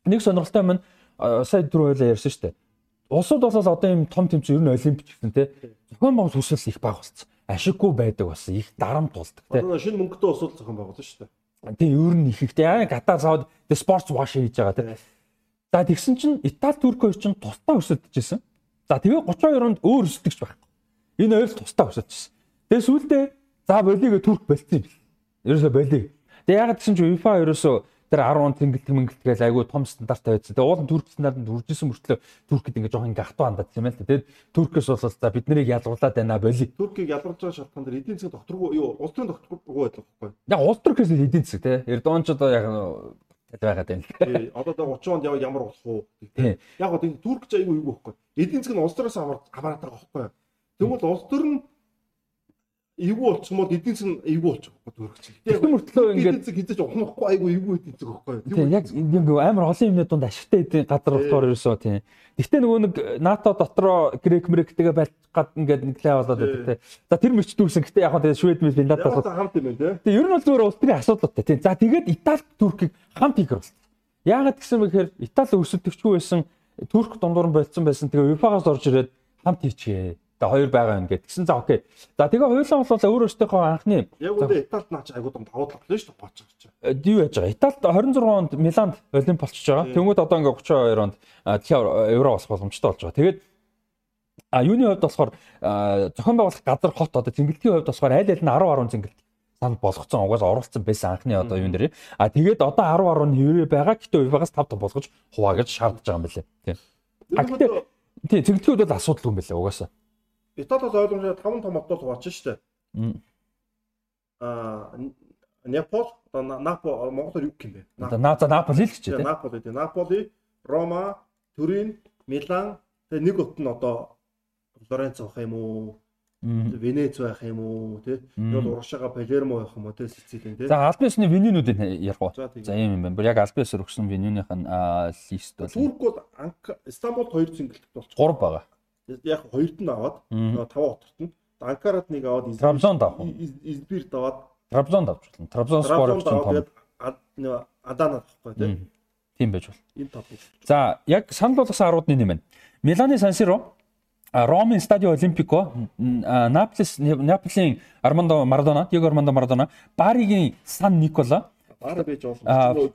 S1: Нэг сонирхолтой юм сая дөрөв ойлаа ярьсан шүү дээ. Улсууд бол одоо ийм том тэмцээн ер нь олимпич гэсэн тий. Зохион байгуулалт хүсэл их бага болсон ашиггүй байдаг бас их дарамт болдог
S2: тийм. Шинэ мөнгөтэй усуул зохион байгуулсан шүү дээ.
S1: Тийм ер нь их ихтэй аа гадаа цаад спортс ваш хийж байгаа тийм. За тэгсэн чинь Итали Турк хоёр чинь тусдаа өсөдчихсэн. За тэгээ 32 онд өөр өсдөгч байхгүй. Энэ хоёр тусдаа өсөдчихсэн. Тэгээ сүүлдээ за болиго Турк болцсон юм. Ерөөсө болиг. Тэгээ ягаад гэсэн чинь UEFA ерөөсө тэр 10 тэнгэлт мэнгэлтгээл айгүй том стандарттай байсан. Тэгээ уулын турк стандарт үржсэн мөртлөө туркид ингээ жоохон ингээ хатуу хандаад юм л да. Тэгээд туркээс бол за бид нарыг ялгуулад байна боли.
S2: Туркийг ялгуулж байгаа шалтгаан дээр эдийн засгийн докторгүй юу улс төрийн докторгүй байдаг байхгүй.
S1: Яг улс төрөөс эдийн засаг те. Эрдоган ч одоо яг байгаад байна.
S2: Тий. Одоо тэгээ 30 онд ямар болох уу? Яг одоо турк ч айгүй юу байхгүй. Эдийн засаг нь улс төрөөс хамаарат байгаа байхгүй. Тэгмэл улс төр нь эвгүй болчихсон бол эдийн засгийн эвгүй болчих واخгүй төрөгч.
S1: Тэгэхээр мөртлөө ингээд
S2: эдийн засаг хязгаарч ухнахгүй айгүй эвгүй эдийн засаг واخгүй.
S1: Тийм яг ингээд амар олон юмны дунд ашигтай эдийн газар болохоор ерөөсөө тийм. Гэхдээ нөгөө нэг НАТО дотроо грек мрек тэгээ байлт гад ингээд нэлээ болоод байдаг тийм. За тэр мөрч дүүсэн. Гэхдээ яг хөө тэгээ швед мэл финланд
S2: асуу. Хамт юм байна тийм.
S1: Тийм ер нь бол зүгээр улс төрийн асуудалтай тийм. За тэгээд Итали Туркийг хамт хийгэр бол. Яагаад гэсэн мэхээр Итали өсөлтөгчгүй байсан Турк дундуур нь болцсон байсан. Тэгээ УЕФА-гаас орж ирээд хамт хийчихээ Тэгээ хоёр байгаа юм гэд. Тэгсэн за окей. За тэгээ хоёулаа бол өөр өөртөөхөө анхны
S2: яг үндэ Италид наач айгуу том давуу тал болно шүү дээ бооч гэж.
S1: Юу яаж байгаа? Италид 26 онд Миланд Олимп болчихж байгаа. Тэнгүүд одоо ингээ 32 онд евро болох боломжтой болж байгаа. Тэгээд а юуны хувьд болохоор зохион байгуулах газар хот одоо зингэлтийн хувьд болохоор аль аль нь 10 10 зингэлт санд болгоцсон угаас оролцсон байсан анхны одоо юун дээр. А тэгээд одоо 10 10 нь хэврээ байгаа. Гэтэ UEFA-гаас 5 5 болгож хувааж шаардж байгаа юм билээ. Тийм. А гэтээ зингэлтийн хувьд бол асуудалгүй юм билээ угаасаа.
S2: Итали бол ойлгомжтой 5 том хотод хуваачсан шүү дээ. Аа Непал одоо Напол Монголоор юу гэх юм бэ?
S1: Наза Наполи л гэж
S2: тийм. Наполи тийм. Наполи, Рома, Турин, Милан тэгээ нэг хот нь одоо Флоренц байх юм уу? Венец байх юм уу тий? Бол урагшаага Палермо байх юм уу тий Сицилийн тий.
S1: За албан ёсны венюнуудыг ярих уу? За ийм юм байна. Бүр яг албан ёсоор өгсөн венюных нь лист бол.
S2: Турк бол Стамбул хоёр зингэлт болчих.
S1: 3 байгаа
S2: яг хоёрт нь аваад нөгөө таван хотод нь Анкарад нэг аваад
S1: Трабзонд авах.
S2: Избирт аваад
S1: Трабзонд авч болно. Трабзонспор авч
S2: том. нөгөө Аданад авахгүй тийм.
S1: Тийм байж бол.
S2: Энэ топ.
S1: За яг санал болгосон арууд нь юм байна. Миланы Сансиро Ромын Стадио Олимпико, Наполис Наполийн Армандо Марадона, Диего Армандо Марадона, Баригийн Сан Никола,
S2: Бара байж болно.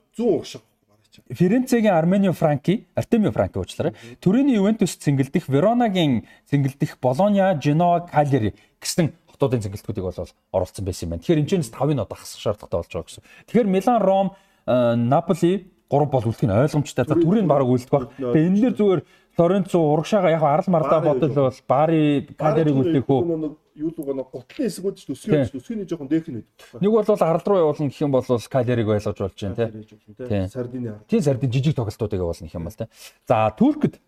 S2: Зүүн урагшаа
S1: Ференцегийн Арменио Франки, Артемио Франки уучлаарай. Турины Ювентус цэнгэлдэх, Веронагийн цэнгэлдэх, Болоня, Женоа, Калери гэсэн хотуудын цэнгэлтгүүдийг бол оролцсон байсан юм байна. Тэгэхээр энэ ч 5-ын одоо хасах шаардлагатай болж байгаа гэсэн. Тэгэхээр Милан, Ром, э, Наполи гурав бол үлдэх нь ойлгомжтой. За түрийн бараг үлдэх баг. Тэгээ энэ дээр зүгээр Лоренцо урагшаага яг арал мардаа бодол бол Бари Калериг үлдээх үү
S2: юу л гоо гутлын хэсгүүд ч өсгөө өсгөний жоохон дээх нь байдаг.
S1: Нэг бол арал руу явуулна гэх юм бол Калериг ойлгож болж байна тий.
S2: Сардины.
S1: Тийм сардин жижиг тоглолтуудыг явуулна гэх юм бол тий. За Туркд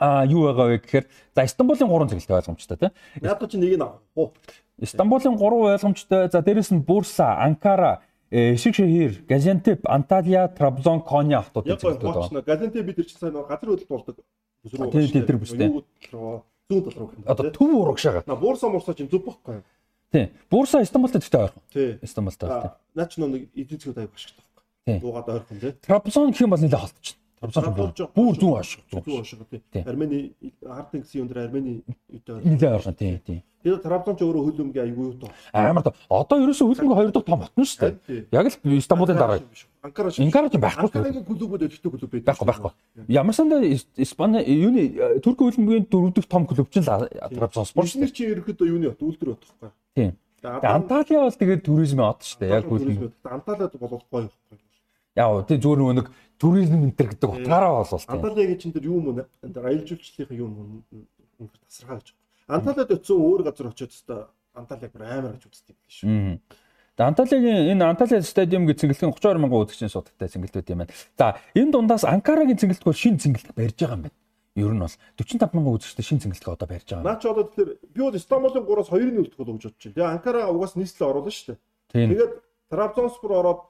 S1: а юу байгаа вэ гэхээр за Стамбулын 3 цэглэлтэй ойлгомжтой тий.
S2: Яг ч нэг нь авах.
S1: Стамбулын 3 ойлгомжтой. За дээрэс нь Бурса, Анкара, Эшиг шehir, Газиантеп, Анталия, Трабзон, Коня автуудын
S2: цэглэлтэй байна. Газиантеп бид нар ч сайн газар хөдлөлт болдог.
S1: Тийм тийм тэр бүстэй.
S2: Зүүн тал руу гэх юм.
S1: Одоо төв урагшаага.
S2: На буурса мурса чинь зүг байхгүй.
S1: Тийм. Бурса Стамбулд тэгтээ ойрхон.
S2: Тий.
S1: Стамбулд байна.
S2: Наа ч нэг эдийн засгууд аяг ашигтай
S1: Тий.
S2: байхгүй. Дуугаад ойрхон тий.
S1: Трабзон гэх юм бол нэлээд холтчихно. Трабзон бүр бүр зүүн ашиг.
S2: Зүү ашиг
S1: Тий.
S2: тий. Армени гэсэн юм дээр Армени үедээ.
S1: Нэлээд ойрхон тийм тийм.
S2: Тэгээд Трабзон ч өөрөө хөлөмгийн аягүй юу тоо.
S1: Амар тоо. Одоо ерөөсөө хөлбөмбөг хоёр дахь том хотно шүү дээ. Яг л Стамбулын дараа.
S2: Анкара шиг.
S1: Анкара ч байхгүй.
S2: Анкарагийн клубүүд өдөртөө клуб байдаг.
S1: Байхгүй байхгүй. Ямар санда Испани юуны Турк хөлбөмбөгийн дөрөв дэх том клуб Трабзонспор шүү дээ.
S2: Спорт чи ерөөхдөө юуны бат үйлдвэр бат байхгүй.
S1: Тийм. Тэгээ Анталиа бол тэгээд туризмын од шүү дээ. Яг хөлбөмбөг.
S2: Анталиад болох гоё байхгүй.
S1: Яг тий зүгээр нөгөө нэг туризм энтер гэдэг утгаараа болвол тийм.
S2: Анталиагийн чинь тэр юу мөн энэ дээр аялал жуулчлалын юм үнээр тасархаа гэж. Анталиад өтсөн өөр газар очиод та Анталиаг бүр амар гэж үздэг юм шүү.
S1: Аа. Тэгээ Анталиагийн энэ Анталиа стадиум гэж цэнгэлтгэн 32 мянган үзэгчийн судалтай цэнгэлтүүд юм байна. За энэ дундаас Анкарагийн цэнгэлтэг бол шинэ цэнгэлтэг барьж байгаа юм байна. Ер нь бол 45 мянган үзэгчтэй шинэ цэнгэлтэг одоо барьж байгаа.
S2: Наа чи одоо тэгэхээр би бол Стамбулын 3-аас 2-ын үлдэх бол гэж бодож байна. Тэгээ Анкара угаас нийслэл оруулаа шүү дээ. Тэгээд Трабзонспор ороод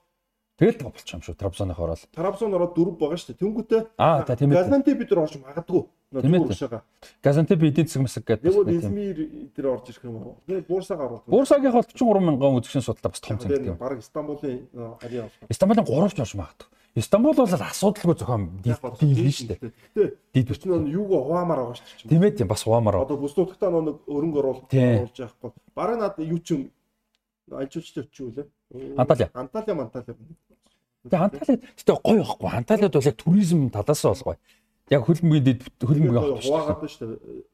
S1: Тэгэл болчих юм шүү. Трабзоных ороод.
S2: Трабзон ороод 4 байгаа шүү. Тэнгүүтээ
S1: Аа та тийм ээ.
S2: Газанти бид нар орж магадгүй. Уршаага.
S1: Газантеп эдийн засаг мэсэг гэдэг.
S2: Нэг бол Измир дээр орж ирэх юм уу? Нэг Буурсаага ороод.
S1: Буурсагийн хол 43 мянган үзэгчийн судалтай бас том цэнгэлтэг юм.
S2: Бараг Стамбулын харьяа болох.
S1: Стамбулын 3 ч орж магадгүй. Стамбул бол асуудалгүй зохион дийлэн шүү дээ. Дид
S2: чинь нэг юугаа хуваамаар байгаа шүү дээ.
S1: Тийм ээ тийм бас хуамаар.
S2: Одоо бүс нутагтаа нэг өрөнгө оруулж яахгүй. Бараг над юу ч юм альжуулчтай очив үлээ.
S1: Анталиа.
S2: Анталиа манталиа.
S1: Тэгээ Анталиа тэгтээ гоё байхгүй. Анталиад бол яг туризм талаас нь бол гоё. Яг хөлбөмбөгийн хөлбөмбөгийн хот шүү дээ.
S2: хуваагаад байна шүү дээ.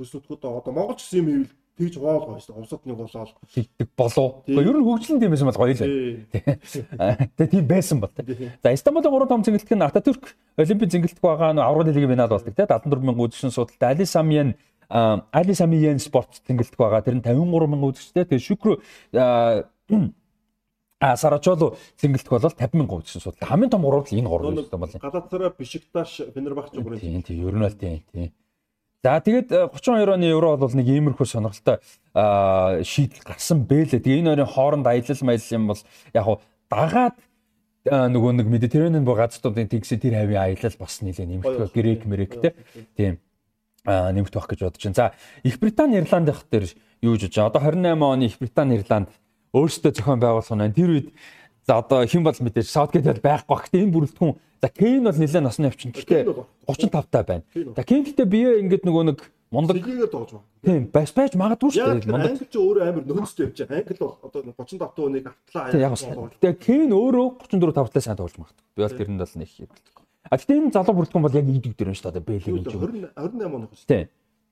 S2: Бүс нутгуудаа одоо Монгол ч юм ивэл тэгж хуваал гоё шүү дээ. Усад нэг болоод.
S1: Тэгдэг болов. Гэхдээ ер нь хөгжлөн тийм байсан бол гоё л байна. Тэгээ тийм байсан бол. За Стамбулын 3 том цэнгэлтэг нь Ататүрк Олимпийн цэнгэлтэг байгаа нөө аврал лигийн финал болдог те 74 мянган үзэгчийн судалтай Али Самиян Али Самиян спорт цэнгэлтэг байгаа. Тэр нь 53 мянган үзэгчтэй. Тэгээ Шүкрү А Сарачоло цэнгэлтэх бол 50 мянган үзсэн судал. Хамгийн том гурав л энэ гурав юм байна.
S2: Галатсарай, Бишикташ, Фенербахч гурав.
S1: Тийм тийм ер нь бол тийм тийм. За тэгээд э, 32 оны евро бол нэг иймэрхүү сонирхолтой шийдэл гарсан бэлээ. Тэгээ энэ хоёрын хооронд аялал маялал юм бол яг хуу дагаад аа, нөгөө нэг Медитерранеан бо газруудын тэгсээ тэр хавийн аялал бас нэлээ нэмэгдэх грек мэрэгтэй. Тийм. Нэмэгдэх гэж бодож байна. За Их Британи Ирланд явах дээр юу гэж бодож байна? Одоо 28 оны Их Британи Ирланд өөрсдөө зохион байгуулах нь тэр үед за одоо хэн бол мэдээж Саутгейт бол байхгүй. Гэтэ энэ бүрэлдэхүүн за Кейн бол нэлээд насны явчин. Гэтэ 35 таа байна. За Кейн гэтэ бие ингээд нөгөө нэг мундаг
S2: Сэлгээгээ доож байна.
S1: тийм байс байж магадгүй шүү дээ. Мундаг.
S2: англи ч өөрөө амар нөхөстэй явж байгаа. Англи бол одоо 35 тууныг автлаа.
S1: Тийм яг сайн. Гэтэ Кейн өөрөө 34 тавтай сайн тоглож магадгүй. Би бол тэрэнд бол нэг хэвлэлтэй. А гэтэ энэ залуу бүрэлдэхүүн бол яг идэг дээр нь шүү дээ. Бэлэг юм чи.
S2: 20 28 оных шүү.
S1: Тийм.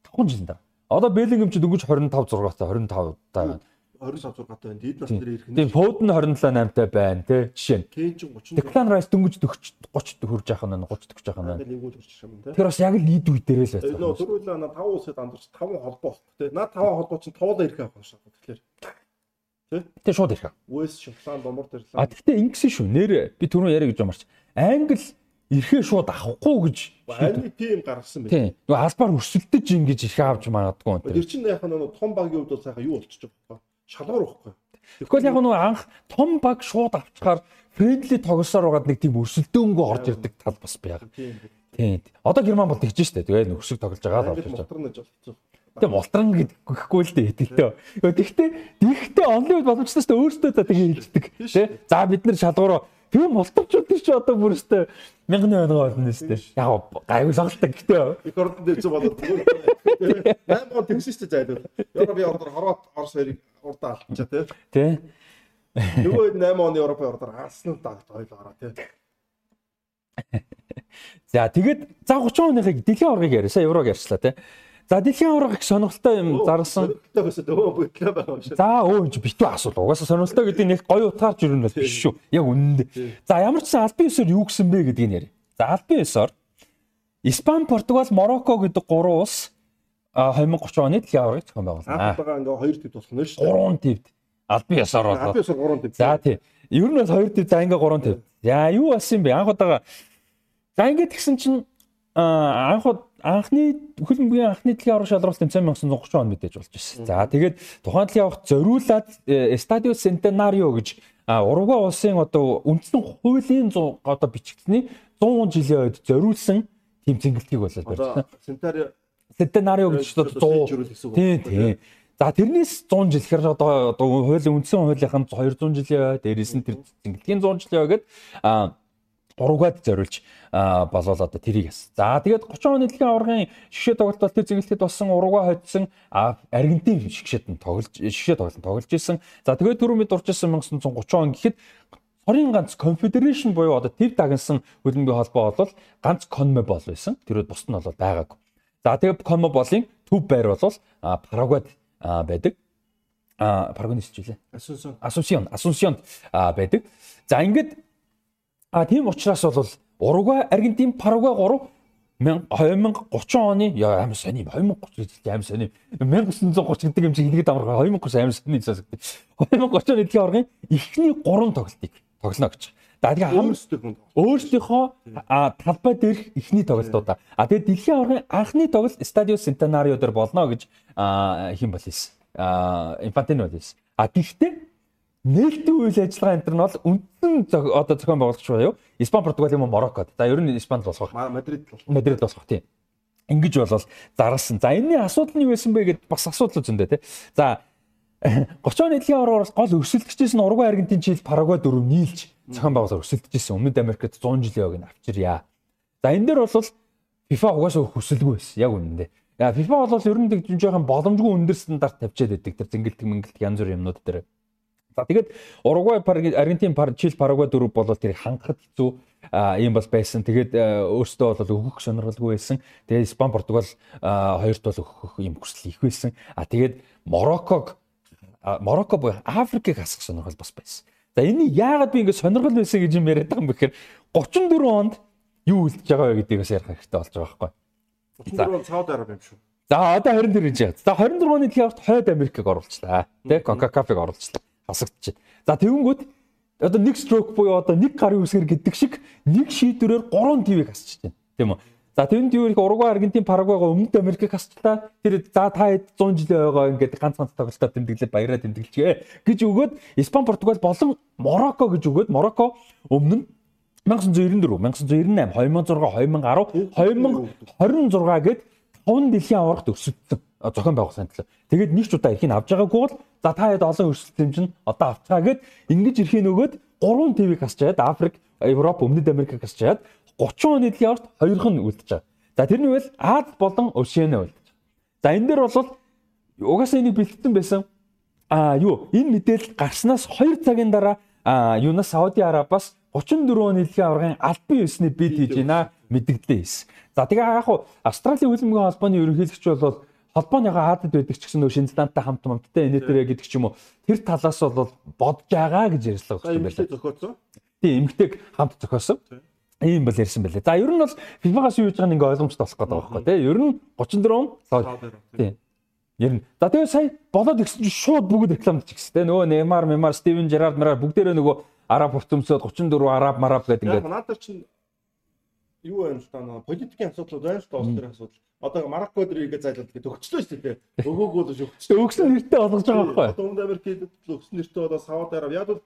S1: 5 жилийн дараа. Одоо Бэлэг юм чи дөнгөж 25 6 таа 25 таа байна.
S2: 25 6 гатаа байна. Дид нас дээр ирэх нь.
S1: Тийм Фоуден 27 8 таа байна тий. Жишээ нь.
S2: Кейн ч 30.
S1: Declan Rice дөнгөж 40 30 хүрж яах нь 30 40 яах нь.
S2: Юм.
S1: Тэр бас яг л нийт үе дээрээ л
S2: Нөө
S1: байсан.
S2: түрүүлээ на 5 усад андуурч 5 холбоо болох тий. Наа 5 холбоо чинь тоолоо ирэх авах шүү. Тэгэхээр
S1: Тэ шууд ирэх.
S2: Уэс Шотланд Домор
S1: А
S2: Тэрланд
S1: тэгтээ ингэсэн шүү. Нэр би түрүүн яриа гэж юмарч. Англи ирэхээ шууд авахгүй гэж.
S2: англи тим гаргасан байх.
S1: Тийм. Нөгөө албаар өрсөлдөж ингэж их авч магадгүй
S2: Тэр
S1: энэ.
S2: чинь яг нэг том багийн хувьд бол сайхан юу болчих жоох вэ? шалгуур واخхой.
S1: Тэгэхгүй яг нөө анх том баг шууд авчихаар фрэндли тоглосоор байгаад нэг тийм өрсөлдөөнгөө орж ирдэг тал бас байга.
S2: Тийм.
S1: Одоо герман бол тэгж штэ. Тэгээ нөхсөг тоглож байгаа л болж
S2: байна.
S1: Тэг молтрон гэдэггүй л дээ итгэлтэй. Гэхдээ тэгтээ онлайн боломжтой ч өөртөө за тэгээ хэлдэг. Тэ. За бид нар шалгуураа тэр молторчууд тэр чи одоо бүр өстэй мянганы оноо болно шүү дээ. Яг гайгүй сонголтой гэхдээ
S2: Их ордон дээр чинь болоод 8 он тэгсэн шүү дээ зайлууд. Европын ордоор хорват Орос хоёрыг урдаа алдчихаа тий.
S1: тий.
S2: Нөгөө 8 оны Европын ордоор алсан даа ойлоороо тий.
S1: За тэгээд за 30 оныхыг дэлхийн яриа. Сая еврог ярьчлаа тий. За дэлхийн аварга их сонирхолтой юм зарсан.
S2: Сонирхолтой байсан өвөө бүтлээ байгаа юм шиг.
S1: За өө энэ битүү асуул. Угаасаа сонирхолтой гэдэг нь их гоё утгаарч ирнэ бол биш шүү. Яг үнэндээ. За ямар ч сан албан ёсоор юу гэсэн бэ гэдгийг нь яриа. За албан ёсоор Испани, Португал, Марокко гэдэг гурван улс а 2030 оны дэлхийн аваргыг зохион байгуулсан.
S2: Африкагаа ингээ хоёр төвд болох нь шүү дээ.
S1: Гурван төвд албан ёсоор
S2: Албан
S1: болоо.
S2: ёсоор 3 төв.
S1: За тий. Ер нь бол хоёр төв за ингээ гурван төв. За юу болсон юм бэ? Анх удаага За ингээд тэгсэн чинь анх уд- анхны хөлбөмбөгийн анхны дэлхийн аварга шалралт тэмцээн 1930 он мэдээж болж ирсэн. За тэгээд тухайн дэлхийн аварга зориулаад э, Estadio Centenario гэж Уругвай улсын одоо үндсэн хуулийн 100 одоо бичигдсэний 100 жилийн үед зориулсан тийм цэнгэлтгийг болоод барьсан. Centenario гэж одоо 100
S2: жирүүл гэсэн үг.
S1: Тийм тийм. За тэрнээс 100 жил гэхээр одоо одоо хуулийн үндсэн хуулийнхан 200 жил яваа. Дээрээс нь тэр зингэлтгийн 100 жил яваа гэд а уруугад зориулж болол одоо тэрийг яс. За тэгээд 30 оны дэлхийн аваргын шгшээ тоглолт бол тэр зингэлтэд болсон урууга хоцсон Аргентин шгшээд нь тоглож шгшээ тоглолт тоглож исэн. За тэгээд түрүү мэд дурчсан 1930 он гэхэд Хорийн ганц Confederation буюу одоо тэр дагнсан хөлбөмбөгийн холбоо бол ганц CONMEBOL байсан. Тэрүүд бусд нь бол байгаагүй. За тэгээд CONMEBOL-ын төв байр бол Парагвайд байдаг. А Парагвайд нисчихлээ.
S2: Асунсион.
S1: Асунсион, Асунсионд байдаг. За ингээд а тийм учраас бол Уругвай, Аргентин, Парагвай 3 2030 оны яа амар сони 2030 амар сони 1930 гэдэг юм чи хэлгээд амарга 2030 амар сони сонсогд. 2030 оны дэлхийн аваргын эхний 3 тоглолтыг тоглоно гэж. За тэгээ
S2: өөрсдөө
S1: өөрсдийнхөө талбай дээрх эхний тоглолтуудаа. А тэгээ дэлхийн аваргын анхны тоглолт Stadio Centenario дээр болно гэж хэм бол Infantino бол хийсэн. А гэхдээ нээлтийн үйл ажиллагаа энэ нь бол үндсэн одоо зохион байгуулагч буюу Испани, Португал юм уу Мороккод. За ер нь Испанд болох.
S2: Мадрид
S1: болох. Мадрид болох тийм. Ингиж болол зарласан. За энэний асуудал нь юу байсан бэ гэдээ бас асуудал зөндөө тий. За 30 оны дэлхийн аваргаар гол өрсөлдөгчээс нь Уругвай, Аргентин, Чили, Парагвай дөрөв нийлж зохион байгуулалт өрсөлдөжсэн. Өмнөд Америкт 100 жилийн нь авчирья. За энэ дээр бол FIFA угаасаа хүсэлгүй байсан. Яг үнэндээ. Яа FIFA бол ер нь тэгж жоохон боломжгүй өндөр стандарт тавьчаад байдаг. Тэр зингэлтэг мэнгэлт янз бүр юмнууд дээр. За тэгээд Уругвай, Аргентин, Чили, Парагвай дөрөв бол тэрийг хангахад хэцүү ийм бол байсан. Тэгээд өөртөө бол өгөх сонирхолгүй байсан. Тэгээд Испани, Португал хоёрт бол өгөх юм хүсэл их байсан. А тэгээд Морокког Марокко буюу Африкийг хасах сонирхол бас байсан. За энэ яагаад би ингэ сонирхол байсан гэж юм яриад байгаа юм бэ гэхээр 34 онд юу үлдэж байгаа вэ гэдгээс ярих хэрэгтэй болж байгаа байхгүй.
S2: 34 он Сауди Араби юм шүү.
S1: За одоо 24 гэж байна. За 24 оны дэлхийн аварт хойд Америкийг оруулчлаа. Тэ Coca-Cola-ыг оруулчлаа. Хасагдчих. За тэгэнгүүт одоо нэг stroke буюу одоо нэг гарын үсгэр гэдэг шиг нэг шийдвэрээр 3 ТV-г хасчих чинь. Тийм үү? За тэнд юу их Уругвай, Аргентин, Парагвайгаа өмнөд Америкийг хасчлаа. Тэр за та 100 жил байгаа ингээд ганц ганц тоглолтоор тэмдэглээ баяраа тэмдэглэжээ гэж өгөөд Испани, Португал болон Марокко гэж өгөөд Марокко өмнө нь 1994, 1998, 2006, 2010, 2026 гээд 5 дэлхийн аваргад өрсөлдсөн зохион байгуулсан төлөө. Тэгээд нэг ч удаа эрхийг авч байгаагүй бол за та хэд олон өрсөлдсөн юм чинь одоо авцгаа гэд ингэж эрхийг нөгөөд 3 ТV-г хасч чаад Африк, Европ, Өмнөд Америкийг хасч чаад 30 оны дэлхийн аварт хоёрхан үлдэж байгаа. За тэрний үйл Аз болон Ошиана үлдэж. За энэ дээр бол угаасаа энийг бэлтгэн байсан. А юу энэ мэдээлэл гарснаас 2 цагийн дараа юунаас Сауди Арабаас 34 оны дэлхийн аваргын албан ёсны бид хийж байна мэдгдлээ хийсэн. За тэгээ яг хуу Австралийн хөлбөмбөгийн холбооны ерөнхийлөгч бол холбооныхоо Азад байдаг ч гэсэн нөө Шинзландтай хамт хамттай энэ төрөө гэдэг ч юм уу тэр талаас бол бодож байгаа гэж ярьслаа
S2: өгсөн юм байна. Зохиоцсон.
S1: Тийм эмгтэйг хамт зохиосон. Ийм бол ярьсан байлээ. За ер нь бол FIFA-гаас юу хийж байгааг ингээ ойлгомжтой болох гэдэг байгаа байхгүй тий. Ер нь 34 он. Тийм. Ер нь. За тэгээ сая болоод ирсэн чинь шууд бүгд рекламд чигс тий. Нөгөө Neymar, Neymar, Steven Gerrard, Gerrard бүгдээрээ нөгөө араб хүртэмсөд 34 араб, мараб гэдэг
S2: ингээ. Яг надад чинь юу байна л та нөгөө политикийн асуудлууд байна л та улс төрийн асуудал. Одоо Марокко дээр игээ зайлуулдаг гэдэг өгчлөө шүү дээ. Өгөөгүй л өгчлөө.
S1: Өгсөн нэртэй болгож байгаа байхгүй.
S2: Одоо Өмнөд Америкт өгсөн нэртэй одоо Сауди Араб. Яг бол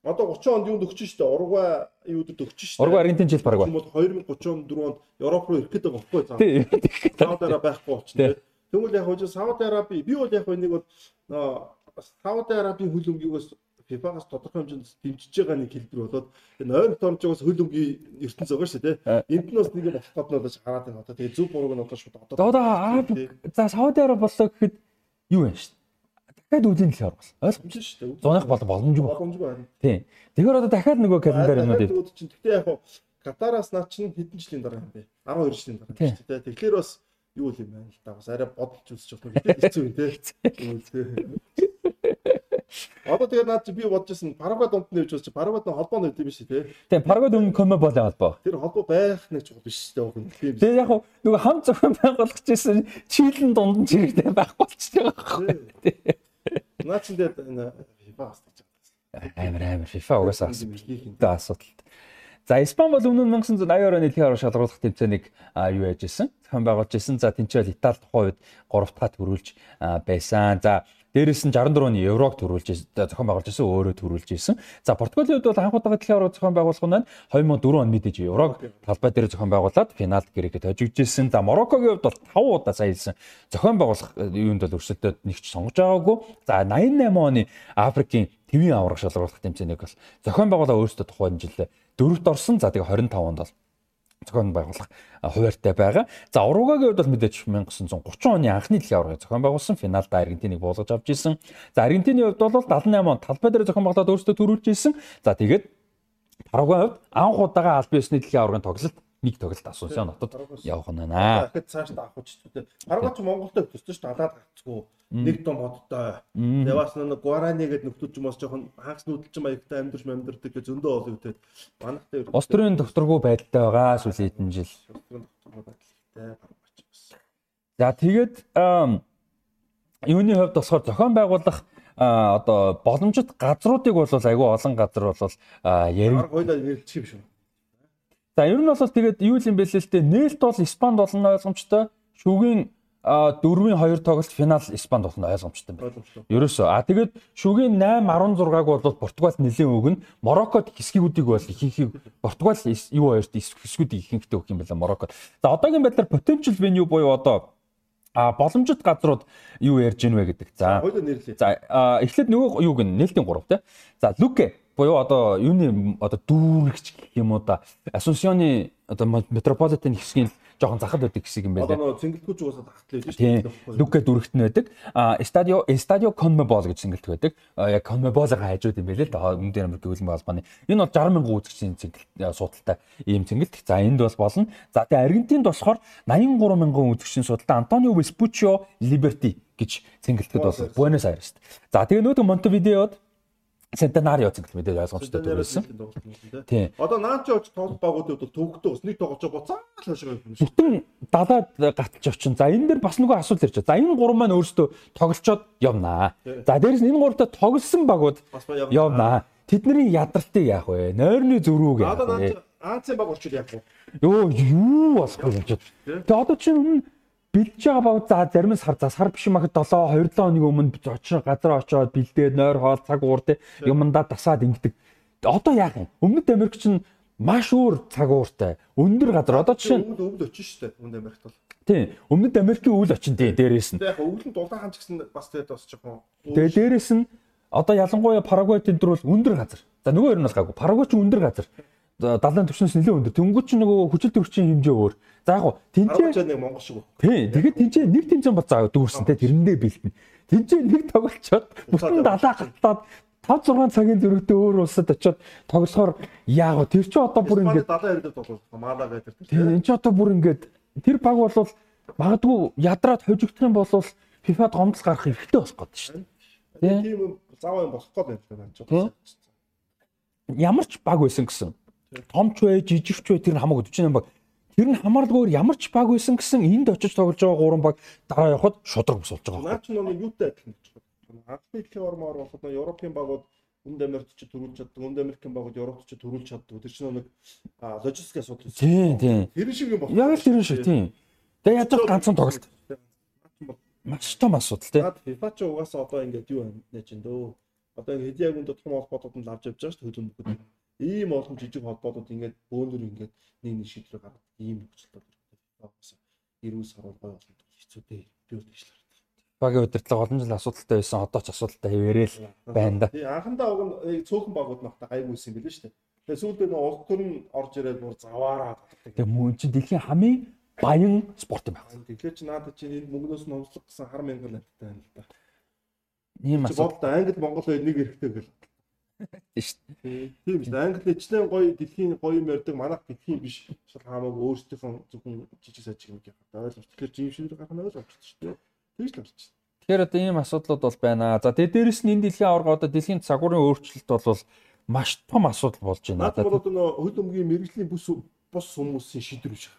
S2: Одоо 30 онд юунд өгч штэ Уругвай юудад өгч штэ.
S1: Уругвай Аргентин жил.
S2: Тийм бол 2034 онд Европ руу ирэх гэдэг байхгүй заа. Сауди Араб байхгүй болчихно. Тэгвэл яг хөө Сауди Араби би бол яг нэг бол Сауди Арабийн хөлөмгийгээс FIFA-гаас тодорхой хэмжээнд дэмжиж байгаа нэг хэлбэр болоод энэ ойр томчоос хөлөмгийн ертөнц байгаа шүү дээ. Энд нь бас нэг болох гэдэг нь бол хараад байна. Одоо тэгээ зөв бурууг нь одоо шууд
S1: одоо. Одоо за Сауди Араб боллоо гэхэд юу вэ шүү дээ дахиад үлийн дэлхийн орвол ойлгомжтой шүү дээ. Зуных бол боломжгүй.
S2: Боломжгүй байна.
S1: Тийм. Тэгэхээр одоо дахиад нөгөө календар юмнууд
S2: ийм. Гэхдээ яг Катараас наа чинь хэдэн жилийн дараа юм бэ? 12 жилийн дараа шүү дээ. Тэгэхээр бас юу юм байна л да. Бас арай бодолж үзэж болох юм. Хэцүү юм те. Одоо тэгээд наад чи би бодож байсан Парагвай дунд нь явж чи Парагвай дунд холбоо юм биш тий.
S1: Тийм Парагвай дунд коме болоо холбоо.
S2: Тэр холбоо байх нэг чухал биш тий.
S1: Тэгээд яг нөгөө хам зохион байгуулагч гэсэн чийлэн дунд нь чирэгтэй байхгүй болчихж байгаа байхгүй.
S2: Наа чинь тэгээд FIFA бас гэж
S1: байна. Амар амар FIFA угаасаа асуудал. За Испани бол өмнө нь 1980 оны дэлхийн аврал шалгаруулах тэмцээнийг юу яаж исэн? Зохион байгуулж исэн. За тэнцэл Итали тухайн үед 3 дахь төрүүлж байсан. За Дээрээс нь 64 оны еврог төрүүлж зохион байгуулж ирсэн өөрөө төрүүлж ирсэн. За Португалийн хувьд бол анх удаага дэлхийн аварга зохион байгуулах нь 2004 он мэдээж еврог талбай дээр зохион байгуулад финалд Грекэд хожигдчихсэн. За Мароккогийн хувьд бол 5 удаа сая хэлсэн зохион байгуулах юунд бол өрсөлдөд нэгч сонгож байгаагүй. За 88 оны Африкийн твийн аварга шалгаруулах тэмцээнийг бол зохион байгуулаа өөрсдөө тухайн жил дөрөвт орсон. За тэгээ 25 онд бол зохион байгуулах хуваартай байгаа. За Уругвайгийн хувьд бол мэдээж 1930 оны анхны дэлхийн аваргыг зохион байгуулсан. Финалд Аргентиныг буулгаж авч ирсэн. За Аргентины хувьд бол 78 онд талбай дээр зохион байгуулаад өөрсдөө төрүүлж ирсэн. За тэгээд Парагвай хувьд анх удаага албан ёсны дэлхийн аваргын тоглолт нэг тоглолт Асунсьон хотод явах нь байна.
S2: Дахиад цааш та авах ч тийм. Парагвай ч Монголтой төссөн шүү дээ. Далаад гацгүй. Нэг том хоттой. Яваас нэг Гуарани гэдэг нөхдөл ч юм бас жоохон хагас нүүдэлчин маягтай амьдарч амьдардаг гэж зөндөө олон үедээ манах дээр.
S1: Острын докторгүй байдалтай байгаа сүүлийн хэдэн жил. За тэгээд юуны хувьд болохоор зохион байгуулах одоо боломжит газруудыг бол айгүй олон газар бол яриг.
S2: Хоёлаа нэрэлчих юм шүү.
S1: За ер нь бол тэгээд юу юм бэ л дээ нээлт бол Испанд болно ойлгомжтой. Шүгийн дөрвийн хоёр тоглолт финал Испанд болно ойлгомжтой байна. Ерөөсөө а тэгээд шүгийн 8 16-г бол Португал нэлийн өгнө. Мороккод хэсгүүдийг бол ихэнхийг Португал юу хоёрт хэсгүүдийг ихэнхдээ өгөх юм байна Мороккод. За одоогийн байдлаар potential venue буюу одоо а боломжит газрууд юу ярьж гинвэ гэдэг. За. За эхлээд нөгөө юу гин нээлтийн 3 те. За Луке буюу одоо юуны одоо дүүрэгч гэх юм уу да Асунсионы одоо метрополитен хэсгийн жоохон захад байдаг хэсэг юм байна.
S2: Одоо цэнгэлтгүүч уусаад хахтлаа шүү дээ.
S1: Лука дүрэгт нь байдаг. А Estadio Estadio Conmebol гэж цэнгэлт байдаг. Яг Conmebol-ын хажууд юм байна л да. Өмнөд Америк хөлбөмбөг холбооны. Энэ бол 60 мянган үзэгчийн цэнгэлт судалтай ийм цэнгэлт. За энд бол болно. За тэгээ Аргентинд болохоор 83 мянган үзэгчийн судалтай Антонио Vespuccio Liberty гэж цэнгэлтгэд бол Буэнос Айрест. За тэгээ нөгөө Монтевидеод Центенарио цэнгэлт мэдээж ойлгомжтой төрүүлсэн.
S2: Тийм. Одоо наач явж тоглох багуудад бол төвөгтэй ус нэг тоглож буцаал хашгаа юм
S1: шиг. Бүтэн далаад гаталж очин. За энэ дэр бас нөгөө асуулт ирж байна. За энэ гурван маань өөрсдөө тоглолцоод явнаа. За дээрэс нь энэ гуравтаа тоглосон багууд явнаа. Тэдний ядралтыг яах вэ? Нойрны зөрүүг яах вэ?
S2: Азийн баг орчил яах вэ?
S1: Йоо юу болох вэ. Тэгээ одоо чинь бэлдэж байгаа баг за зарим нь сар за сар биш махад 7 2 7 хоногийн өмнө очиж газар очоод бэлдээд нойр хоол цаг уур те юмдаа дасаад ингэдэг. Одоо яах юм? Өмнөд Америк чинь маш өөр цаг ууртай өндөр газар одоо жишээ нь
S2: өвд очиж штэ Өмнөд Америкт бол.
S1: Тийм. Өмнөд Америкийн үйл очин тийм дээрээс нь.
S2: Яг өвлөн дулаахан ч гэсэн бас тэгээд бас жоохон.
S1: Тэгээ дээрээс нь одоо ялангуяа Парагвай тентэр бол өндөр газар. За нөгөө хоёр нь бас гаагүй. Парагвай ч өндөр газар далайн төвчнөөс нэлээд өндөр. Тэнгүүд чинь нөгөө хүчил төрөгчийн хэмжээ өөр. За яг гоо
S2: тэнцээ нэг Монгол шиг.
S1: Тий. Тэгээд тэнцээ нэг тэнцээ бол заа дүүрсэн те тэрэндээ бэлтэн. Тэнцээ нэг тоглолцоод бүтэн далаа галтаад 5 6 цагийн зөрөгтэй өөр улсад очиод тоглохоор яаг вэ? Тэр чинь одоо бүр ингээд
S2: далаа яриад тоглох маалаа гэдэг.
S1: Тий. Энд чинь одоо бүр ингээд тэр баг бол магадгүй ядраад хожигдох юм бол FIFA-д гомдол гарах хэрэгтэй болох гээд шүү
S2: дээ. Тийм заваа юм болох гээд байна.
S1: Ямар ч баг байсан гэсэн томч бай, жижигч бай тэр нь хамаагүй 48 баг. Тэр нь хамаарлаггүйгээр ямар ч баг байсан гэсэн энд очиж тоглож байгаа гурван баг дараа явхад шудраг босолж байгаа.
S2: Наа чи нэг юутай адилхан гэж байна. Анхны дэлхийн ормоор болоход Европын багууд Өмнөд Америкт ч төрүүлж чаддаг, Өмнөд Америкийн багууд Европт ч төрүүлж чаддаг. Тэр чинь нэг логистик асуудал.
S1: Тийм, тийм.
S2: Тэр шиг юм байна.
S1: Яг л тэр шиг тийм. Тэгээ яаж ч ганцхан тоглолт. Маш том асуудал тийм.
S2: FIFA ч угаасаа одоо ингээд юу нэ чин дөө. Одоо ингээд хэдийн агунд том холбоотууд нь лавж явж байгаа шүү дээ хөлбөмбөгүүд ийм олон жижиг холбоодууд ингээд бөөнөр ингээд нэг нэг шийдвэр гаргадаг ийм нөхцөл байна. Ирүүл сарвал гой болно хэцүү дээ. Би бол тийш л харагдав.
S1: Багийн удирдлага олон жил асуудалтай байсан. Одоо ч асуудалтай хэвээрэл байна да.
S2: Тий анхандаа уг нь цөөхөн багууд нахта гайгүйсэн билээ шүү дээ. Тэгээ сүүлдээ нэг улс төр нь орж ирээд бүр заваараа.
S1: Тэгээ мөн чи дэлхийн хамгийн баян спорт юм байна.
S2: Тэгэхээр чи надад чи энэ мөнгнөөс нь өмслөх гэсэн хар мянган лавтай байна л да.
S1: Ийм асуудал.
S2: Англи Монгол хоёр нэг эрэхтэй гэл Тийм шүү. Англи эчлэн гоё дэлхийн гоё юм ярьдаг манайх дэлхийн биш. Шал хамаагүй өөрсдийнхөө зөвхөн жижиг сажиг юм гэх юм. Ойлгомж. Тэгэхээр жим шиг гарах нь ойлгомжтой шүү дээ. Тэгж л амжиж.
S1: Тэгэхээр одоо ийм асуудлууд бол байна. За тэгээ дээрэс нь энэ дэлхийн аварга одоо дэлхийн цагуурын өөрчлөлт бол маш том асуудал болж байна.
S2: Надад бол одоо хөл өмгийн мэрэгжлийн бүс бус хүмүүсийн шийдвэр биш.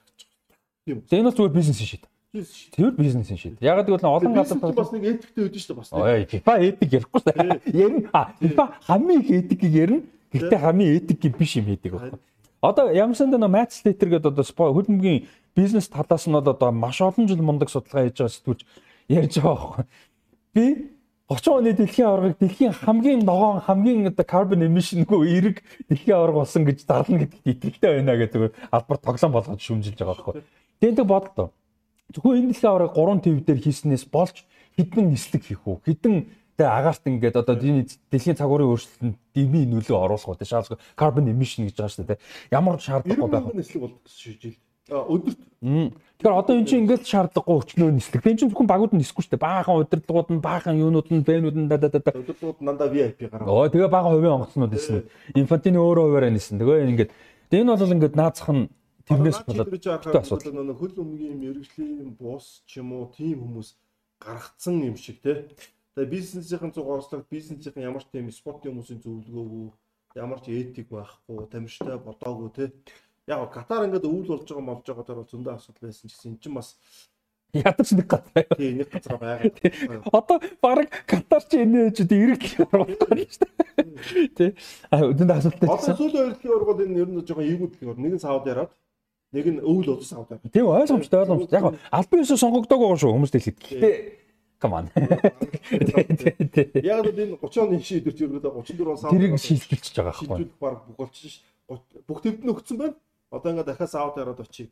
S1: Тийм. Тэгээ энэ бол зүгээр бизнесийн шийдвэр. Тэр бизнесийн шийд. Яг гэвэл олон
S2: газар бас нэг этиктэй үүдэн шүү дээ бас.
S1: Ой, FIFA этик ярихгүй шүү дээ. Ярин а FIFA хамгийн их этикийг ярина. Гэтэ хамгийн этик биш юм хийдэг байна. Одоо ямар санд нөө Matt Slater гэдэг одоо хөлбөмбөгийн бизнес талаас нь бол одоо маш олон жил мундаг судалгаа хийж байгаа сэтгүүлч ярьж байгаа байхгүй. Би 30 оны дэлхийн аваргыг дэлхийн хамгийн ногоон хамгийн одоо carbon emissionгүй эрэг дэлхийн аварга болсон гэж зарлана гэдэгт итгэлтэй байна гэдэг албар тоглоом болгож шүмжилж байгаа байхгүй. Тэгээд тэг бодлоо. Зөвхөн энэ дэлхийн аварга 3 төв дээр хийснээс болж хідэн нислэг хийх үү? Хідэн тэг агаарт ингээд одоо дэлхийн цагуурын өөрчлөлтөнд дэмий нөлөө оруулах уу? Шаардлагагүй carbon emission гэж байгаа шүү дээ. Ямар шаардлагагүй байх вэ?
S2: нислэг болдог гэсэн шийдэл өдөрт.
S1: Тэгэхээр одоо эн чинь ингээд шаардлагагүй өчнөө нислэг. Энд чинь зөвхөн багууд нь нисэхгүй шүү дээ. Баахан удирдлагууд нь, баахан юунууд нь, бэнүүд нь да да да.
S2: Удирдлагууд дандаа VIP гараа.
S1: Оо тэгээ баахан хувийн онгоцнууд нисэнэ. Инфантины өөрөө хуваараа нисэнэ. Тэгээ ингээд энэ бол ингээд наацах нь тэрнээс болоод
S2: асуудал. Хөл өмгийн мэрэгжлийн бус ч юм уу тийм хүмүүс гаргацсан юм шиг те. Тэгээ бизнесийн зугааслаг бизнесийн ямар ч тийм спортын хүмүүсийн зөвлөгөөгүй ямар ч этик байхгүй, тамирчтай бодоогүй те яг Катар ингээд өвөл болж байгаа молж байгаа дээр бол зөндөө асуудал байсан ч гэсэн эн чинь бас
S1: Ядаж нэг газар.
S2: Тий, нэг газар байгаа.
S1: Одоо баг Катар ч энэ ч эрэг оруулах юм шүү дээ. Тий. А өдөнд асуулттай.
S2: Одоо сүүлийн хоёр дэлхийн ургууд энэ ер нь жоохон эвгүүд дэлхийн ургууд. Нэг нь Сауд Араб, нэг нь өвөл Сауд Араб.
S1: Тийм ойлгомжтой ойлгомжтой. Яг албан ёсоо сонгогдоогүй байгаа шүү хүмүүс дэлхийд. Гэтэ Come on.
S2: Яг л энэ 30 оны шийдвэрч ерөөдөө 34 он
S1: Сауд Тэрийг шилжүүлчихэж байгаа байхгүй.
S2: Шилжүүлэх баг болчих ш. Бүх төвд нь өгсөн байна. Одоо ингээд дахиад Сауд Арабид очие.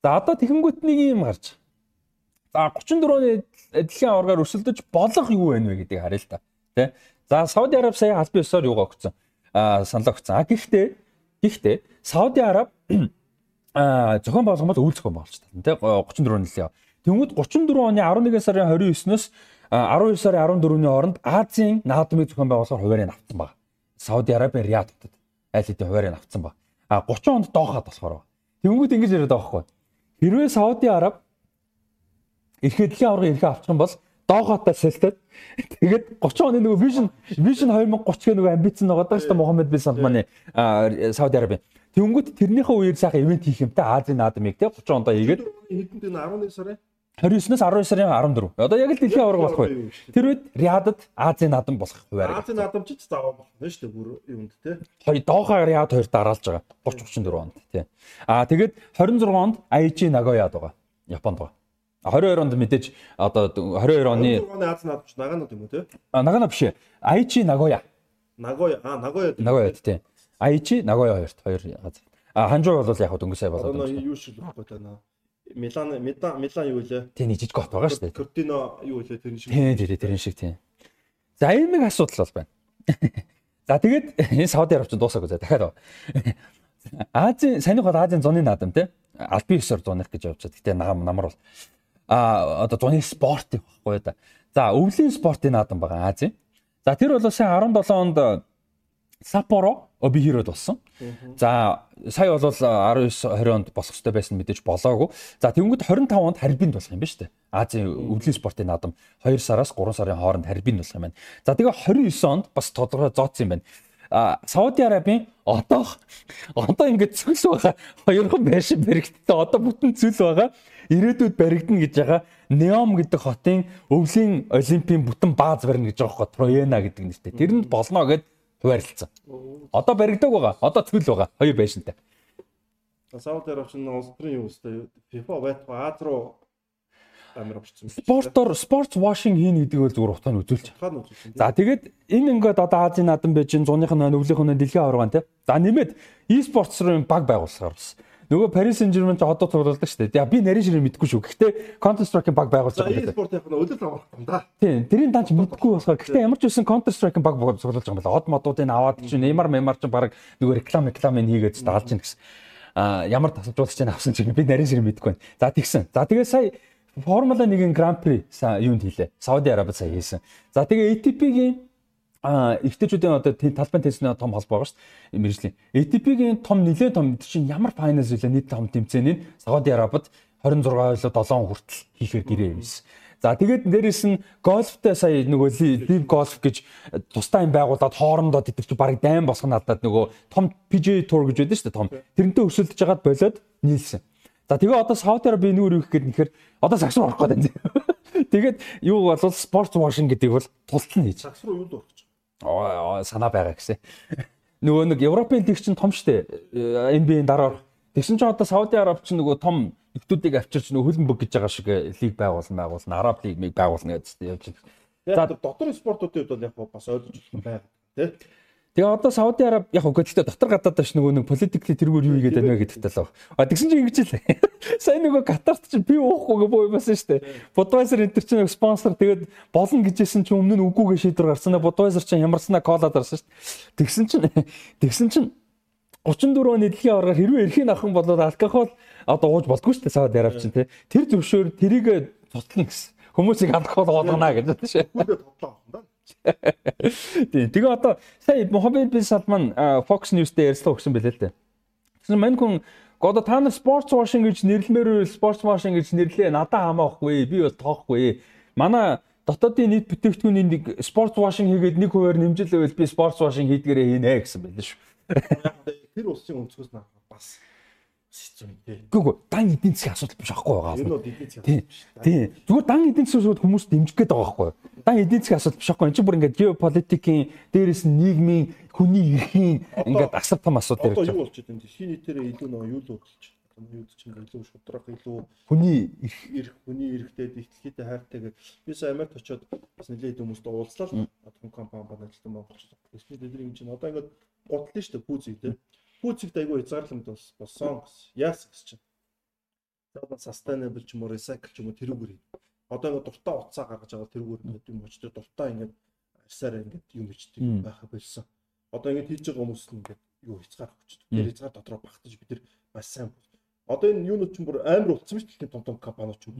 S1: За одоо тэгэнгүүт нэг юм гарч. За 34 оны дэлхийн аваргаар өрсөлдөж болох юу вэ гэдгийг харъя л та. Тэ. За Сауди Араб сая албан ёсоор юугаа өгсөн. Аа санал өгсөн. А гэхдээ гэхдээ Сауди Араб зохион болгомол үйл зохион байгуулж таа. Тэ 34 жилийн. Тэнгүүд 34 оны 11 сарын 29-ноос 12 сарын 14-ний хооронд Азийн наадмыг зохион байгуулахаар хуваарийг авсан баг. Сауди Арабын Риад хотод айл хэдийн хуваарийг авсан баг. А 30 онд доохад болохоор. Тэнгүүд ингэж яриад байгаа байхгүй. Хэрвээ Сауди Араб эрхээ дэлхийн аварга эрхээ авчих юм бол доохотоо сэлтэд тэгээд 30 оны нөгөө Vision Vision 2030 гэх нөгөө амбиц нь байгаа даа шүү дээ Мухаммед бин Салманы Сауди Арабын. Тэнгүүд тэрнийхээ үеэр сайхан ивент хийх юмтай Азийн наадмыг те 30 ондоо хийгээд
S2: хэдэнд энэ 11 сарын
S1: 29-ноос 12 сарын 14. Одоо яг л дэлхийн аварга болох бай. Тэр үед Риадад Азийн наадам болох хуваар.
S2: Азийн наадам ч заавал болох нь шүү дээ бүр юунд те.
S1: Хоёр Доха Риад хоёр дараалж байгаа. 30 34 онд тий. Аа тэгээд 26 онд Aichi Nagoyад байгаа. Японд байгаа. 22 онд мэдээж одоо 22 оны
S2: 22 оны Азийн наадамч Наганод юм уу те?
S1: А Нагано биш ээ. Aichi Nagoya.
S2: Nagoya аа Nagoya.
S1: Nagoya тий. Aichi Nagoya хоёрт хоёр газар. А Ханжуу бол яг дөнгөж сая болоод
S2: байна. Юу шиг байхгүй таа. Милан Милан юу вэ?
S1: Нэг жижиг гот байгаа шүү дээ.
S2: Кортино юу вэ? Тэр шиг.
S1: Тэ тэ тэрэн шиг тийм. За ийм нэг асуудал бол байна. За тэгээд энэ Сауди Арабч дуусаагүй за дахиад. Азийн санийх бол Азийн зуны наадам тий. Албан ёсоор зуных гэж явж байгаа. Гэтэ нам намар бол а одоо зуны спорт байхгүй да. За өвлийн спортын наадам байгаа Азийн. За тэр бол сайн 17 онд Саппоро Обихирод болсон. За сая бол 19 20 онд болох хэрэгтэй байсан мэдээж болоогүй. За тэгэнгүүт 25 онд харьбинд болох юм байна шүү дээ. Азийн өвлийн спортын наадам 2 сараас 3 сарын хооронд харьбинд болох юм байна. За тэгээ 29 онд бас тодорхой зооцсон юм байна. А Сауди Арабын одоо одоо ингээд цөл байгаа хоёрхан байшин баригдтаа одоо бүтэн цөл байгаа ирээдүйд баригдана гэж байгаа Неом гэдэг хотын өвлийн олимпийн бүтэн бааз барина гэж байгаа хот Троена гэдэг нэртэй. Тэрэнд болно гэд хуваарлцсан. Одоо баригдаг байгаа. Одоо цөл байгаа. Хоёр байшинтай.
S2: Сауд Арабч нь улс төрийн юу өстэй FIFA байтгаа Аз руу амар орчихсон.
S1: Спортоор спорт вашинг хийн гэдэг бол зүгээр утгааны үзүүлж. За тэгээд энэ ингээд одоо Азийн наадам байж зуных нь өвлийнх нь дэлхийн аваргаан те. За нэмээд e-sports руу баг байгуулсаар бас. Нөгөө Paris Saint-Germain ч одоо цуглуулдаг шүү дээ. Би нарийн ширээ мэдгүй шүү. Гэхдээ Counter Strike-ийн баг байгуулж
S2: байгаа. E-sport яг нь өдөр авах юм да.
S1: Тийм, тэрийн данч мэдгүй болохоор гэхдээ ямар ч үсэн Counter Strike-ийн баг цуглуулж байгаа юм байна. Од модуудыг аваад чи Neymar Neymar ч баг нөгөө реклам рекламыг хийгээд даалж гин гэсэн. А ямар тасалжуулагч нь авсан чинь би нарийн ширээ мэдгүй байна. За тэгсэн. За тэгээ сая Формула 1-ийн Гран При юунд хийлээ. Сауди Арабид сая хийсэн. За тэгээ ATP-гийн а ихтэйчүүдийн одоо талбайн теннисийн том холбоо байгаа шүү дээ мэржлийн. ATP-гийн том нэлээд том чинь ямар файнал үлээ нийт том тэмцээний Сауди Арабид 26 7 хүртэл хийхээр гэрээ юмсэн. За тэгээд дээрэс нь гольфтэй сая нөгөө лив гольф гэж тусдаа юм байгуулад хоорондоо тэтгэж барыг дайм босгох надад нөгөө том PGA Tour гэж байдаг шүү дээ том. Тэрнтэй өрсөлдөж жагаад болоод нийлсэн. За тэгээ одоо Сауди Араби нэг юу гэхэд нэхэр одоо сагс руу орох гэдэг. Тэгээд юу бол спорт вашинг гэдэг бол тултал нь хийж.
S2: Сагс руу юу л орох
S1: санаа байгаа гэсэн. нөгөө нэг Европын лиг чинь том штэ. NBA-ийн дараа. Тэгсэн чинь одоо Сауди Араб чинь нөгөө том нөхдүүдийг авчирч нөгөө хөлбөмбөг гэж байгаа шиг лиг байгуулна байгуулна. Араб лиг байгуулна гэж явж
S2: байна. За дотор спортуудын хувьд бол яг бас ойлгож байна тий.
S1: Тэгээ одоо Сауди Араб яг үгүй гэхдээ дотор гадаад ш нөгөө нэг политикли тэргээр юу хийгээд байна гэдэгт л баг. А тэгсэн чинь ингэж л. Сайн нөгөө Катарт чинь би уухгүй боо юмсан шүү дээ. Budweiser энтер чинь спонсор тэгээд болно гэжсэн чинь өмнө нь үгүйгээ шийдвэр гарсан. Budweiser чинь ямарснаа кола дарсан шүү дээ. Тэгсэн чинь тэгсэн чинь 34 оны дэлхийн аваргаар хэрвээ эрхийн ахын болоод алкогол одоо ууж болдгоо шүү дээ Сауди Араб чинь тий. Тэр зөвшөөр тэрийг туслана гэсэн. Хүмүүсийг алкогол уудгана гэж байна шүү.
S2: Үгүй тодлоо да.
S1: Тийм. Тэгээ одоо сая Мохаммед бин Салман Fox News-тэй ярьслаа өгсөн байлээ л дээ. Тэгсэн мань хүн одоо та нар sports washing гэж нэрлэмээр sports washing гэж нэрлээ надад хамаахгүй би бол тоохгүй. Манай дотоодын нийт бүтээгдэхүүний нэг sports washing хийгээд нэг хуваар нэмжил байвал би sports washing хийдгээрээ хийнэ гэсэн байлээ шүү.
S2: Тэр улсын өнцгөөс бас юм.
S1: Үгүй дан эдийн засгийн асуудал биш аахгүй байгаа.
S2: Энэ бол эдийн засгийн
S1: асуудал биш. Тий. Зүгээр дан эдийн засгийн асуудал хүмүүс дэмжих гээд байгаа байхгүй. Дан эдийн засгийн асуудал биш аахгүй. Энд чинь бүр ингээд геополитикийн дээрээс нь нийгмийн хүний эрхийн ингээд асар том асуудал
S2: ярьж байгаа. Одоо юу болчиход байна? Дэлхийн нийтээрээ илүү нөгөө юу л болчих. Юу чинь илүү шудрах илүү
S1: хүний
S2: эрх хүний эрхтэй дэлхийдээ хайртай гэж би сая Америкт очиод бас нэлээд хүмүүст уулзлаа том компани банажилтан монголч. Тэсний тэдний юм чинь одоо ингээд готлоо шүү дээ пүүзийг тий Пүүцэгт айгүй хязгаарламж бас болсон гэсэн. Яасан гэж чинь. Одоо sustainable ч юм уу recycle ч юм уу тэрүүгээр юм. Одоо ингээд дуртай утсаа гаргаж байгаа тэрүүгээр ингээд юм очтой дуртай ингээд арьсаараа ингээд юм бичдэг байха болсон. Одоо ингээд хийж байгаа хүмүүс нь ингээд юу хязгаар өгчдөг. Тэр хязгаар дотроо багтаж бид нар маш сайн. Одоо энэ юунууд ч бүр амар болцсон шүү дээ том том компаниуд ч уу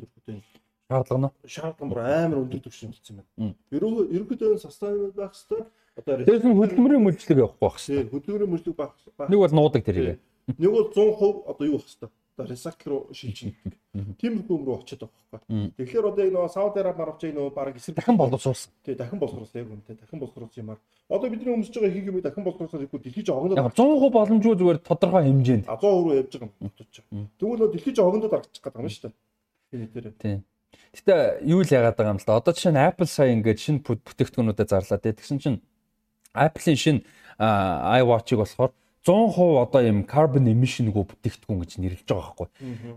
S1: шаардлага нь
S2: шаардлага бүр амар өндөр түвшин болсон байна. Ерөнхийдөө sustainable байх хэрэгтэй
S1: Одоо Тэрс нь хөдөлмөрийн мөржлөг явахгүй байх
S2: шээ. Хөдөлмөрийн мөржлөг байх.
S1: Нэг бол нуудаг тэрийг.
S2: Нэг бол 100% одоо юу хэвээр. Одоо recycle руу шилжиж. Тиймэрхүү юм руу очиод байгаа байхгүй. Тэгэхээр одоо нөгөө Сауди Араб яг нөгөө баг эсрэг
S1: дахин боловсруулсан.
S2: Тий, дахин боловсруулсан яг үнэтэй. Дахин боловсруулсан юмар. Одоо бидний өмсөж байгаа хийг юм дахин боловсруулсан ихгүй дэлхийж огондод.
S1: Яг 100% боломжгүй зүгээр тодорхой хэмжээнд.
S2: А 100% руу явж байгаа юм бодож. Тэгвэл нөгөө дэлхийж огондод аргачих гэдэг юм шүү дээ.
S1: Тий, тэр. Тий. Гэтэ юу л яагаад байгаа юм л да. Одоо жишээ нь Apple сая ингээд шинэ бүтээгдэхүүнүүдэд зарлаа. Тэгсэн чинь Apple-ийн шинэ iWatch-ыг болохоор 100% одоо юм carbon emission-гүй бүтээгдэхүүн гэж нэрлэж байгаа байхгүй.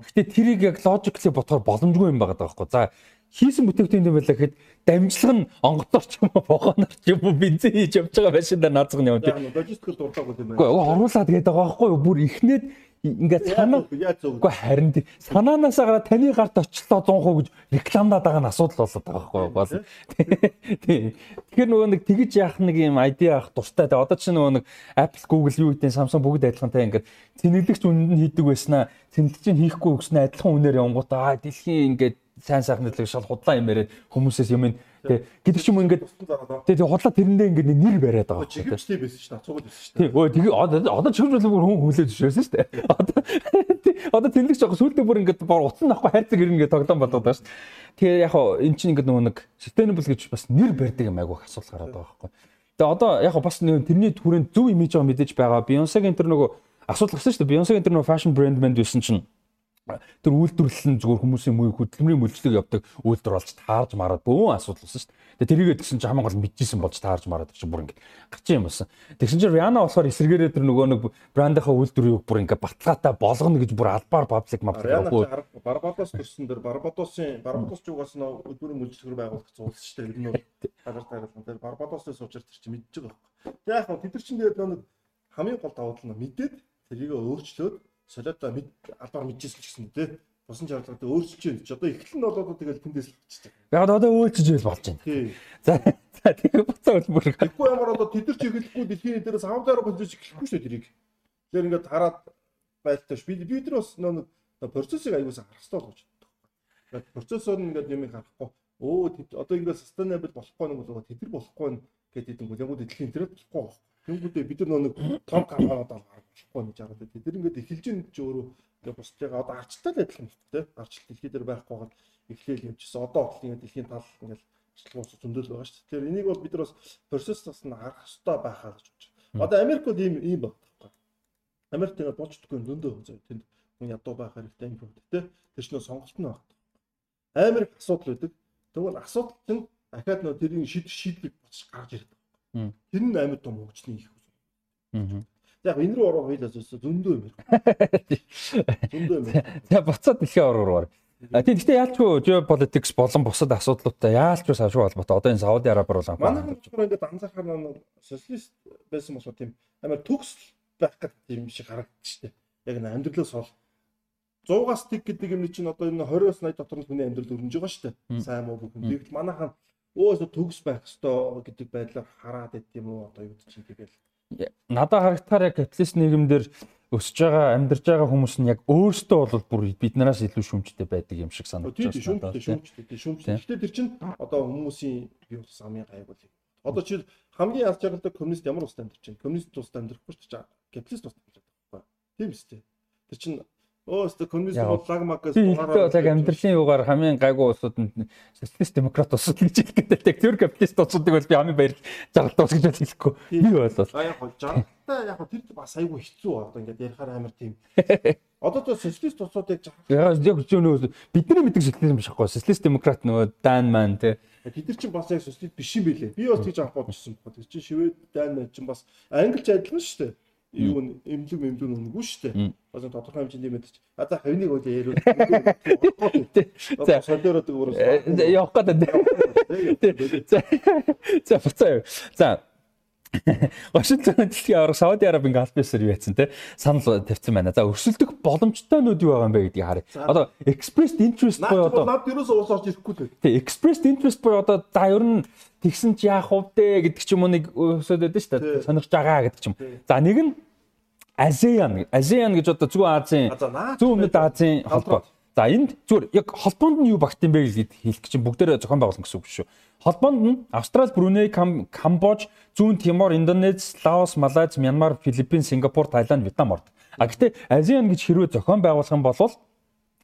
S1: Гэхдээ тэрийг яг logically бодохоор боломжгүй юм байгаа байхгүй. За хийсэн бүтээгдэхүүн юм байлаа гэхэд дамжлага нь онгоцоор ч юм уу вагоноор ч юм уу бензин хийж явж байгаа машиндаа наацгах нь явна.
S2: Логистикл дуртаагүй юм
S1: байна. Гэхдээ оруулаад гээд байгаа байхгүй юу? Бүр ихнээд ингээд санаа үгүй харин санаанаасаа гараад таны гарт очлоо 100% гэж рекламдаад байгаа нь асуудал болоод байгаа байхгүй бол тэгэхээр нөгөө нэг тэгж яах нэг юм айди авах дуртай тэгээ одоо чи нөгөө нэг Apple Google юу гэдэг Samsung бүгд адилхантай ингээд цэнэглэгч үнэнд нь хийдэг байснаа цэнэглэгч нь хийхгүй өгснөө адилхан үнээр явангуудаа дэлхийн ингээд сайн сайхан дэлгэж шал худлаа юм яриад хүмүүсээс юм Тэ гэдэг ч юм ингээд Тэ тэг худлаа тэрэндээ ингээд нэр бариад байгаа.
S2: Чиглэлтэй байсан ш нь цугуул байсан ш.
S1: Тий. Өө тэг одоо чиглэл бүр хүн хүлээж өшөөсөн ш. Одоо одоо тэнлэг жоох сүултээ бүр ингээд утсан авахгүй хайрцаг ирнэ гэдэг тоглоом болоод байгаа ш. Тэгээ яг хаа эн чинь ингээд нөгөө нэг sustainable гэж бас нэр барьдаг юм айгүйх асуудал гараад байгаа байхгүй. Тэгээ одоо яг хаа бас тэрний түрээнд зөв имиж байгаа мэдээж байгаа. Beyoncé-гийн тэр нөгөө асуудал гарсан ш. Beyoncé-гийн тэр нөгөө fashion brand манд байсан чинь тэр үйлдвэрлэл нь зүгээр хүмүүсийн муу хөдөлмөрийн мөлжлөг явдаг үйлдвэр болж таарж мараад бөөн асуудал болсон шүү дээ. Тэгээ тэрийгээ тэгсэн чинь хамаагүй мэдчихсэн болж таарж мараад чинь бүр ингэ гарчин юм болсон. Тэгсэн чинь Rihanna болохоор эсэргээрээ тэр нөгөө нэг брандынхаа үйлдвэрийг бүр ингэ баталгаатай болгоно гэж бүр албаар паблик маблик
S2: авахгүй. Барбадос төрсөн дэр Барбадосын Барбадос ч угаас нөө үйлдвэрийн мөлжлөгөр байгуулах зулс шүү дээ. Энэ бол газар тариалан тэр Барбадосын суучаар тэр чинь мэдчихэж байгаа байхгүй. Тэгээ яг тэд нар чинь тэгээд нөгөө хамгийн гол давуу тал нь мэдээд тэрийг өөрчлөөд солиотой мэд албаар мэдчихсэн ч гэсэн тий. Босон шаардлагатай өөрчилж байна ч одоо эхлэл нь болоод тэгэл тэндээс л болчихсон.
S1: Яг одоо өөрчилж байл болж байна.
S2: Тий.
S1: За за тэгээ буцаа хөлбөр.
S2: Тэгэхгүй ямар одоо тэд нар ч эхлэхгүй дэлхийн дээрээс хавдаар болж эхлэхгүй шүү тэрийг. Тэгэхээр ингээд хараад байлтаж би би тэр бас нэг процессыг аягуусаа харах хэрэгтэй болж байна. Тэгээд процессор нь ингээд юм харахгүй. Өө одоо ингээд sustainable болохгүй нэг бол тэд нар болохгүй гэдэг юм яг үгүй дэлхийн дээр болохгүй Тэнгүүдээ бид нар нэг том компаниуд аа болохгүй гэж хараад байна. Тэр ингээд эхэлж ин ч өөрөө ингээд босч байгаа одоо арчтай л адилхан байна тийм. Арчил дэлхий дээр байхгүй гал эхлээл явчихсан. Одоо бол ингээд дэлхийн тал ингээд арчилгуус зөндөл байгаа шүү дээ. Тэгэхээр энийг бол бид нар бас процессаас нь харах хэрэгтэй байхаа гэж бодож байна. Одоо Америкууд ийм ийм байна. Америкт ингээд буучдаггүй зөндөө зөө тэнд хүн ядуу байх хэрэгтэй юм байна тийм. Тэр чинь сонголт нь байна. Америк асуудал үүдэг. Тэгвэл асуудал чинь дахиад нөө тэрийг шийдвэр шийдвэр боцож гарч ирдэг Тэр нь амар том хөгжлийн их Яг энэ рүү орох хоёлаа зөндөө юм байна. Зөндөө юм байна.
S1: За буцаад дэлхийн оргоор. А тийм гэхдээ яалчгүй geopolitics болон бусад асуудлуудтай яалч бас ашиг холбоотой. Одоо энэ Сауди Арабиар бол
S2: манай хүмүүс ингээд анзаархаар нэг социалист байсан болохоор тийм амар төгс байх гэдэг юм шиг харагдчих штеп. Яг нэг амьдралаас бол 100-аас тэг гэдэг юм чинь одоо энэ 20-аас 80 дотор нь хүний амьдрал өрнөж байгаа штеп. Сайн муу бүх юм. Тэгвэл манайхан өөсө төгс байх ёстой гэдэг байдлаар хараад байт юм уу одоо юу чинь тэгэл.
S1: Надад харагдахаар яг капиталист нийгэмдэр өсөж байгаа амьдарч байгаа хүмүүс нь яг өөрсдөө бол бүр биднээс илүү шүмжтэй байдаг юм шиг санагдаж
S2: байна. Тийм шүмжтэй, шүмжтэй. Гэхдээ тэр чинь одоо хүмүүсийн бие ус амын гайг бол. Одоо чи хамгийн алж байгаатай коммунист ямар улсад амьдарч байна? Коммунист улсад амьдрахгүй ч капиталист улсад амьдарч байгаа. Тийм үстэй. Тэр чинь Өөстө коммунизм бодлаг магас
S1: дугаараа яг амьдралын югаар хамгийн гайгүй улсууд нь социалист демократ улсууд гэж хэлэх гэдэг. Тэр капиталист улсуудыг бол би хамгийн баяр жаргалтай гэж хэлэхгүй. Би бол.
S2: А яг жаргалтай яг тэр бас айгүй хэцүү одоо ингээд ярихаар амар тийм. Одоо то социалист улсуудыг
S1: жаргал. Яг зөв бидний мэддэг социализм биш аахгүй. Социалист демократ нөгөө дан ман те.
S2: Тэд нар чинь бас яг социалист биш юм билэ. Би бас тийж анх бодчихсон байна. Тэр чинь шивэд дан чинь бас англич адилхан шүү дээ юу эмлэг эмлэг нүггүй шүү дээ. Бас тодорхой хэмжээний мэдчих. А за хавныг үл ярил. За солиороод өөрөөс
S1: явах гэдэг. За за буцаа. За Вашингтон дэлхийн авраг Сауди Арабын галбисэр юу яцсан те санал тавьсан байна. За өрсөлдөх боломжтойнууд юу байгаа юм бэ гэдгийг харъя. Одоо expressed interest
S2: буюу одоо над ерөөсөө уус орж ирэхгүй л.
S1: Тий, expressed interest буюу одоо за ер нь тэгсэн чи яах вэ гэдэг ч юм уу нэг өсөд байдаг шүү дээ. Сонирхож байгаа гэдэг ч юм. За нэг нь ASEAN ASEAN гэж одоо Зүүн Азийн Зүүн Өмнөд Азийн холбоо. За энд зүгээр яг холбоонд нь юу багт юм бэ гэж хэлэх чинь бүгдээрээ зохион байгуулсан гэсэн үг шүү. Холбоонд нь Австрали, Бруней, Камбож, Зүүн Тимор, Индонез, Лаос, Малайз, Мянмар, Филиппин, Сингапур, Таиланд, Вьетнам орд. А гэтээ ASEAN гэж хэрвээ зохион байгуулах юм бол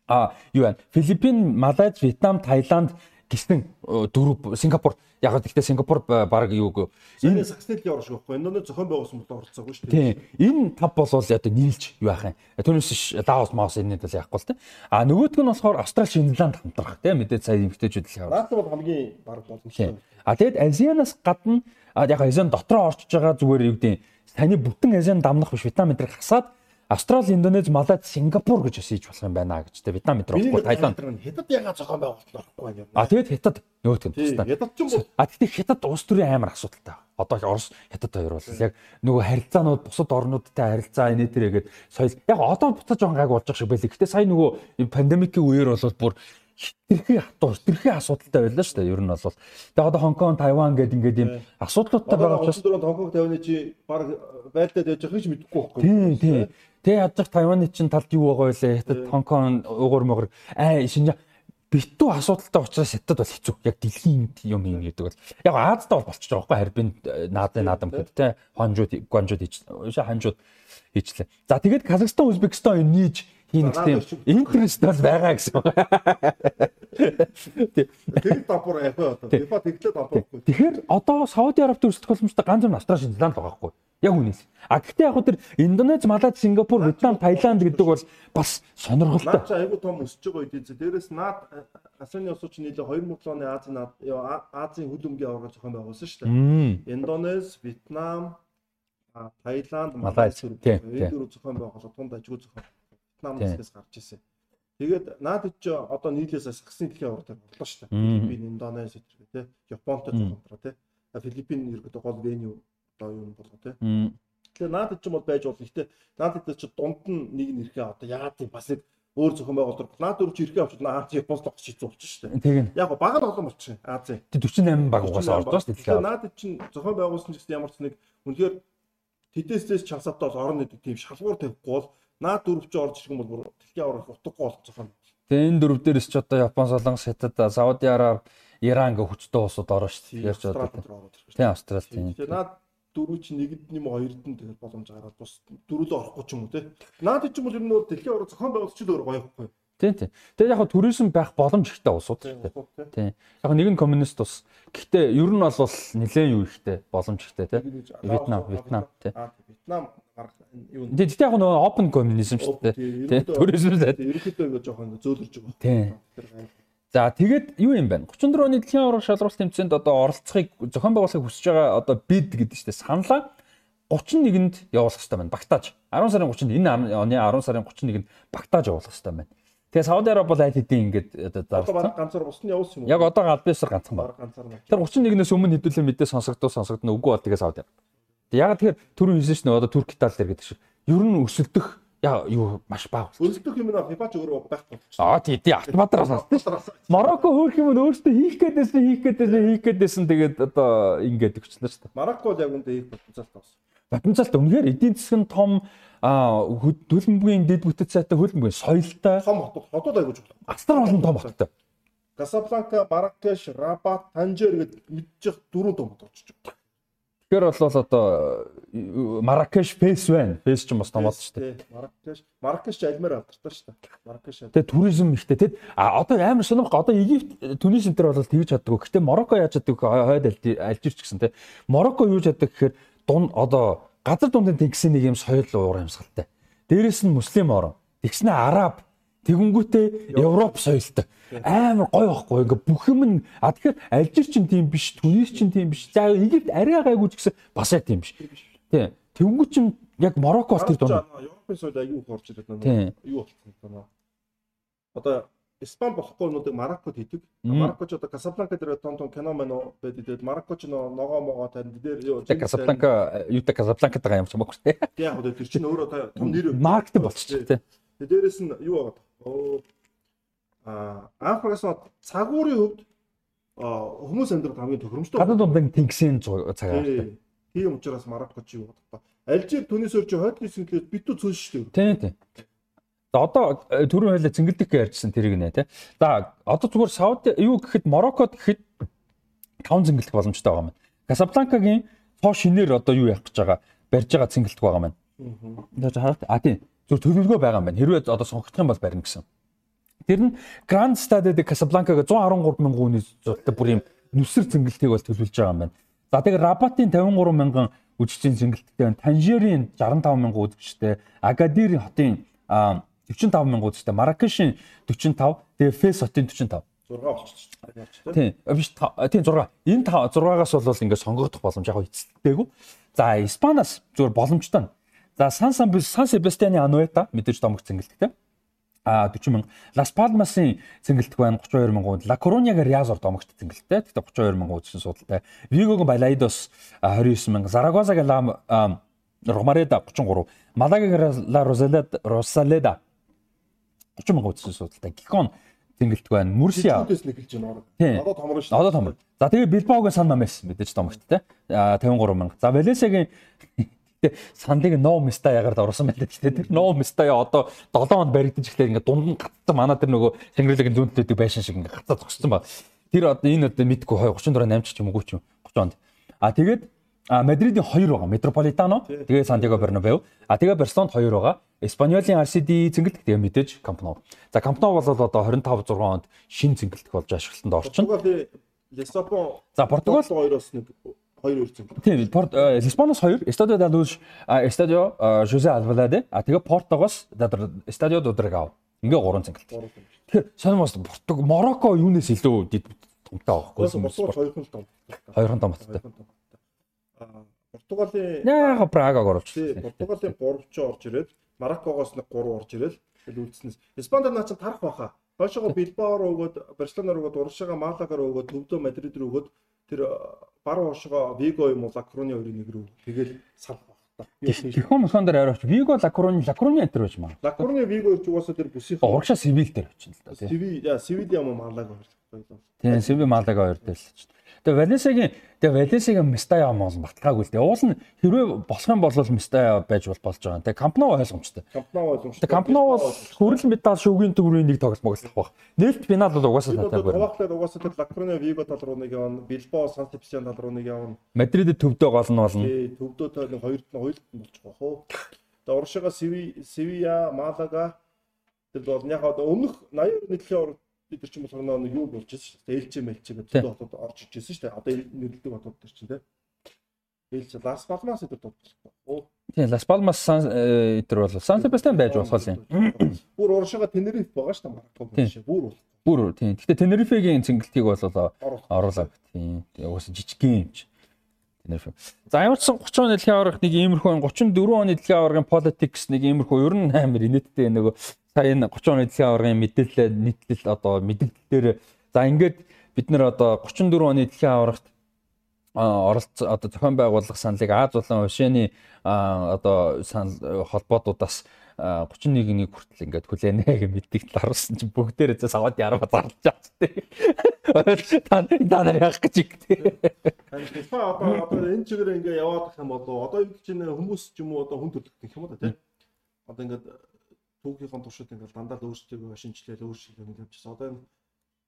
S1: а юу вэ? Филиппин, Малайз, Вьетнам, Таиланд гисэн дөрөв Сингапур яг гэхдээ Сингапур баг юуг
S2: энэ сакстэл орш байхгүй энэ зохион байгуулсан бол оролцоогүй шүү
S1: дээ. Тийм. Энэ тав бол одоо нийлж юу яах юм. Түүнээс Лаос Маус энэд бол яахгүй л тийм. А нөгөөдг нь болохоор Австрали Шинзланд хамтрах тийм мэдээд сая эмгтээчүүд л яваа.
S2: Наад бол хамгийн баг боломжтой.
S1: А тэгэд Азианаас гадна яг Азиан дотроо орчиж байгаа зүгээр юу гэдэг таны бүтэн Азиан дамнах биш Вьетнам мэдрэг хасаад Австрали, Индонез, Малайз, Сингапур гэж бас хийж болох юм байна гэж тэ Вьетнам метро
S2: болохгүй Таиланд. Хятад ягаад зохион байгуулалт орохгүй юм.
S1: А тэгээд хятад нөгөөт нь
S2: тустай. Хятад ч юм уу.
S1: А тэгтээ хятад улс төрийн амар асуудалтай. Одоо Орос хятад хоёр бол яг нөгөө харилцаанууд бусад орнуудтай харилцаа инээ тэрээгээд соёл яг одоо буцаж байгаа гайг болж байгаа шиг байлээ. Гэтэ сая нөгөө пандемикийн үеэр бол бүр хитрхи хатуу хитрхи асуудалтай байлаа шүү дээ. Ер нь бол тэгээ одоо Хонконг, Тайван гэдэг ингээд ийм асуудлуудтай байгаа
S2: учраас Хонконг, Тайваны чи баг байлдаад яаж байгаа ч мэдэхгүй байхгүй.
S1: Тийм тийм. Тэгээ ядчих Тайваны чинь талд юу байгаа вэ? Хятад, Хонконг, Угар могор аа шинэ битүү асуудалтай учраас хятад бол хэцүү. Яг дэлхийн юм юм гэдэг бол. Яг Аазда бол болчихж байгаа байхгүй харбин наадын наадам гэд те хонжууд, гонжууд хийж, ханжууд хийчлээ. За тэгээд Казахстан, Узбекистан нийж хийн гэсэн интернет бол байгаа гэсэн.
S2: Тэр давбар яг одоо. Дефа тэглээ давбар.
S1: Тэгэхээр одоо Сауди Арабт өрсөлдөх боломжтой ганц юм Австрали, Шинзланд байгаа байхгүй. Яг үнээс. А гэхдээ яг тэр Индонез, Малайз, Сингапур, Вьетнам, Таиланд гэдэг бол бас сонирхолтой.
S2: Наад чи айгүй том өсөж байгаа үед зэ. Дээрээс наад Асаны улсууд чинь нийлээ 2000 оны Азийн Азийн хөл өмгийн аварга зохион байгуулсан шүү дээ. Индонез, Вьетнам, Таиланд,
S1: Малайз
S2: энэ дөрөв зохион байгуулалт тунд ажгүй зохион Вьетнам улсаас гарч ирсэн. Тэгээд наад чи одоо нийлээс сагсны дэлхийн аварга борлоо шүү дээ. Филиппин, Индонез гэх тээ. Японтой зохиомтроо тээ. Филиппин ерөөдөө гол веню одоо юм болго тий. Тэгэхээр наадад ч юм бол байж болно. Гэтэ наадад ч дунд нь нэг нь ирэхээ одоо яагаад тийм бас нэг өөр зохион байгуулалт наад чи ирэхээ авчид Аз Японд тогч хийцүү болчих шүү дээ. Яг го баг нь олон болчих. Аз.
S1: Тэг 48 баг угаасаа байгаа шүү дээ.
S2: Наадад чинь зохион байгуулсан гэсэн ямар ч нэг үнэхээр тэтэстээс чансаатай бол орон нэг тийм шалгуур тавихгүй бол наад дөрөв чи орж ирэх юм бол дэлхийн аврах утгагүй болох зохион.
S1: Тэгээ энэ дөрөв дээрс ч одоо Япон, Солонгос, Хятад, Сауди Араб, Иран гэх хүчтэй улсууд орно шүү дээ. Ярьж одоо. Тийм Австрали тийм.
S2: Тэгээ наад дөрөв чи нэгэд нь юм хоёрд нь тэгэл боломж гараад бус дөрвөлөө орохгүй ч юм уу те. Наад ч юм бол ер нь дэлхийн орон зохион байгуулагч л өөр гоё байхгүй.
S1: Тийм тийм. Тэгээд яг хаа туризм байх боломж ихтэй дээ. Тийм. Яг нэг нь коммунист ус. Гэхдээ ер нь бол нэлээд юу ихтэй боломж ихтэй те. Вьетнам, Вьетнам те.
S2: Вьетнам гарах
S1: юу. Тэгэхдээ яг нөгөө open communism шүү дээ. Тийм. Туризм сайд.
S2: Ерөнхийдөө жоохон зөөлрж байгаа.
S1: Тийм. За тэгээд юу юм бэ? 34 оны дэлхийн аварга шалралт тэмцээнд одоо оролцохыг зохион байгуулахыг хүсэж байгаа одоо бид гэдэг чинь саналаа 31-нд явуулах хэрэгтэй байна. Багтааж. 10 сарын 30-нд энэ оны 10 сарын 31-нд багтааж явуулах хэрэгтэй байна. Тэгээ Сауди Араб бол аль хэдийн ингээд
S2: одоо бараг ганцаар бусны явуулсан юм уу?
S1: Яг одоо галбиасаар ганцхан баг. Тэр 31-ээс өмнө хэдүүлээ мэдээ сонсогдоо сонсогдно үгүй бол тэгээ Сауди Араб. Яг тэгэхээр түрүүн хэлсэн чинь одоо Турк Итали дээр гэдэг шиг. Ер нь өсөлдөх яа юу маш бага.
S2: Өсөлдөх юм аа FIFA ч өөрөө байх болчих.
S1: Аа тий тий Автоматар сонссон. Марокко хөөх юм нь өөртөө хийх гээдсэн хийх гээдсэн хийх гээдсэн тэгээд одоо ингээд өгчлээ шүү дээ.
S2: Марокко яг үндэ хийх потенциалтай болсон.
S1: Потенциалтай үнэхээр эдийн засгийн том хөлбөмбөгийн дэд бүтэц сайтай хөлбөмбөгийн соёлтой
S2: том хотод хотод аягүй чухал.
S1: Астар болон том хоттой.
S2: Касабланка, Маракеш, Рабат, Танжер гэдэг мэдчих дөрөв том хот очиж байна.
S1: Тэгэхээр бол одоо Маракеш фейс байна. Фейс ч бас томоод шүү
S2: дээ. Маракеш, Маракеш альмаар алдартай шүү дээ. Маракеш.
S1: Тэгээ туризм ихтэй тэгэд а одоо амар сонирхол одоо Египт Түнис энэ төр бол тэгж чаддгүй. Гэхдээ Марокко яаж чаддаг хойд альжирч гэсэн те. Марокко юу чаддаг гэхээр дунд одоо газар дундын тэнгисийн нэг юм соёл уур амьсгалтай. Дээрээс нь муслим орон. Тэгснэ араб Тэгэнгүүтээ Европ соёлтой. Амар гоё байхгүй. Ингээ бүх юм нь а тэгэхээр Алжир ч тийм биш, Түнис ч тийм биш. За Египт арай гайгүй ч гэсэн бас яг тийм биш. Тийм. Тэнгүү чин яг Марокко бас тэр
S2: дунд. Европын соёл аягүй их орж ирээд байна. Юу болсон байна. Одоо Испани болохгүй нуудыг Мароккод хийдэг. Мароккоч одоо Касабланка дээр том том кино мань байдаг. Мароккоч нөгөө могоо танд дээр юу
S1: Касабланка юутай Касабланкад байгаа юм ч мөхгүй
S2: тий. Яг одоо тэр чинь өөрөө том нэр
S1: маркет болчих тий.
S2: Дээрээс нь юу байгаа Оо а анхаас нь цагуурын хувьд хүмүүс амьдрал хамгийн тохиромжтой.
S1: Гадаад дундын тэнгисийн цагаар.
S2: Тийм учраас Марокко ч юу бодох та. Алжир түүнээс өөр чи хойд хийсэн төлөө битүү цөөн шүү
S1: дээ. Тийм тийм. За одоо э, түрүүн хэлээ цэнгэлдэх гэж ярьжсэн тэрийг нэ тий. За одоо зүгээр Сауди юу гэхэд Мароккод гэхэд таван цэнгэлдэх боломжтой байгаа юм. Касабланкагийн цоо шинээр одоо юу явах гэж байгаа барьж байгаа цэнгэлдэх байгаа юм. Аа. А тийм зөв төлөвлөгөө байгаа юм байна. Хэрвээ одоо сонгогдох юм бол барина гэсэн. Тэр нь Grand Stade de Casablanca-г 113 мянган хүний зуртай бүр юм нүсэр цэнгэлтийг бол төлөвлөж байгаа юм байна. За тэгээ Рабатын 53 мянган үжигчийн цэнгэлттэй байна. Танжерийн 65 мянган үзэгчтэй, Агадирийн хотын 45 мянган үзэгчтэй, Маракешийн 45, тэгээ Фес хотын 45
S2: 6 болчихсон.
S1: Тийм. Биш тийм 6. Энэ 6-аас бол ингээд сонгогдох боломж яг эцэсттэйгүү. За Испаниас зүгээр боломжтой. За Сан Сан Себастьяны Ануэта мэдээж домогц цэнгэлттэй. А 40 мянга. Лас Палмасын цэнгэлтг байна 32 мянган. Ла Корунягаар Язор домогт цэнгэлттэй. Тэгтээ 32 мянган үзсэн судалтай. Вигогийн Балайдос 29 мянга. Зарагозагийн Лам Ромареда 33. Малагагийн Ла Розаледа Росаледа 30 мянган үзсэн судалтай. Гикон цэнгэлтг байна. Мурсиа. Одоо томроо шүү. Одоо томроо. За тэгээ Билбаогийн Сан Мамес мэдээж домогт те. 53 мянга. За Валенсиагийн Гэтэ сандыг no mista ягаар орсон байлаа гэхдээ тэр no mista яа одоо 7 хонд баригдаж ихлээр ингээд дунд нь гацсан манай тэр нөгөө Шангрилагийн зүүнтэйдэг байшин шиг ингээд гацаа зогссон ба. Тэр одоо энэ одоо мэдгүй 34 8 ч юм уу ч юм 30 онд. А тэгээд а Мадридийн 2 байгаа. Метрополитано. Тэгээ Сантьяго Бернабеу. А тэгээ Барселонд 2 байгаа. Испаниолын RCD цэнгэлт тэгээ мэдээж Camp Nou. За Camp Nou бол одоо 25 6 онд шин цэнгэлт болж ашиглалтанд орчин. За Португал
S2: 2-оос нэг хоёр үрцэн.
S1: Тийм, Порт Лисбоноос хоёр, Estadio da Luz, Estadio José Alvalade, а тэгээ Портогоос Estadio do Dragão. Ингээ гурван цэнгэлт. Тэгэхээр сонирмоос Португ, Марокко юунаас илүү томтой
S2: байхгүй юу? Португал хоёрхан том.
S1: Хоёрхан том баттай.
S2: Португалийн
S1: яага Прагаг оруулчихсан.
S2: Португалийн 3 ч орж ирээд Мароккогоос нэг 3 орж ирээд үлдснээс Испанид наа чи тарах баха. Хойшоо Билбаор өгөөд Барселоноор өгөөд Уршига Малагаар өгөөд Төвдөө Мадрид рүү өгөөд тэр бар уушгаа Виго юм уу Лакрони хоёрын нэг рүү тэгэл салах баг.
S1: Тэхэн мусан дээр арайч Виго Лакрони Лакрони энэ байж маа.
S2: Лакрони Виго ч угаасаа тэр бүсийн
S1: урагшаа Сивил дээр очив л да.
S2: Сивил яа Сивил юм Малаг хоёр.
S1: Тийм Сивил Малаг хоёр дээр л очив. Тэгээ Валенсиагийн тэгээ Валенсиагийн Мистая мол баталгаагүй л дээ. Уул нь хэрвээ болох юм бол Мистая байж бол болж байгаа. Тэгээ Кампно ойлгомжтой.
S2: Кампно ойлгомжтой.
S1: Тэгээ Кампно бол хүрэл медаль шүүгийн төврийн нэг тоглолт моглох баг. Нээлт финал бол угаасаа
S2: татаагүй. Хаваахлаар угаасаа тэр Лакроне Виго тал руу нэг явна. Билбао Сан Себастьян тал руу нэг явна.
S1: Мадридэд төвдөө гол нь болно.
S2: Тий, төвдөө тал нэг хоёрт нь хоёрт нь болчих واخ уу. Тэгээ уршига Сиви Сивиа Малага тэр бол яг одоо өмнөх 80 нийтлэлийн бид нар ч болохоор нэг юу болж шүү дээ. Ээлчээ мэлчээ гэдэг хотод орж иж байсан шүү дээ. Одоо нэрлдэг хотод төр чинь тийм. Ээлч Лас Палмас эдэр дуудсан.
S1: Тийм Лас Палмас эдэр бол Сан Себастьян байж болох юм.
S2: Бүр уршига Тенериф байгаа шүү дээ. Марокко биш. Бүр бол.
S1: Бүр тийм. Гэхдээ Тенерифегийн цэнгэлтийг бол оруулаа. Тийм. Угсаа жижигхэн юм чи. Тэнийх. За ямар ч сан 30 оны дэлхийн аваргах нэг иймэрхүү 34 оны дэлхийн аваргын politics нэг иймэрхүү ер нь амар инээдтэй нөгөө сая энэ 30 оны дэлхийн аваргын мэдээлэл нийтлэл одоо мэдээлэлээр за ингээд бид нэр одоо 34 оны дэлхийн аваргахт оролц одоо зохион байгуулах саналыг Аз улаан Ушэний одоо холбоодуудаас 31-ний хүртэл ингээд хүлээнэ гэж мэддэгт харуулсан чинь бүгдээрээ зэ савад яруу зарлж байгаа ч тийм. Та нарыг та нар яах гэж ихтэй.
S2: Тэгэхээр одоо одоо энэ чигээр ингээд яваад гэх юм бол одоо юу гэж нэ хүмүүс ч юм уу одоо хүн төрөлхтөн гэх юм уу тийм. Одоо ингээд э, түүхийн туршид ингээд дандаа л өөрсдөө шинжилгээл өөрсдөө ингээд явчихсан. Одоо энэ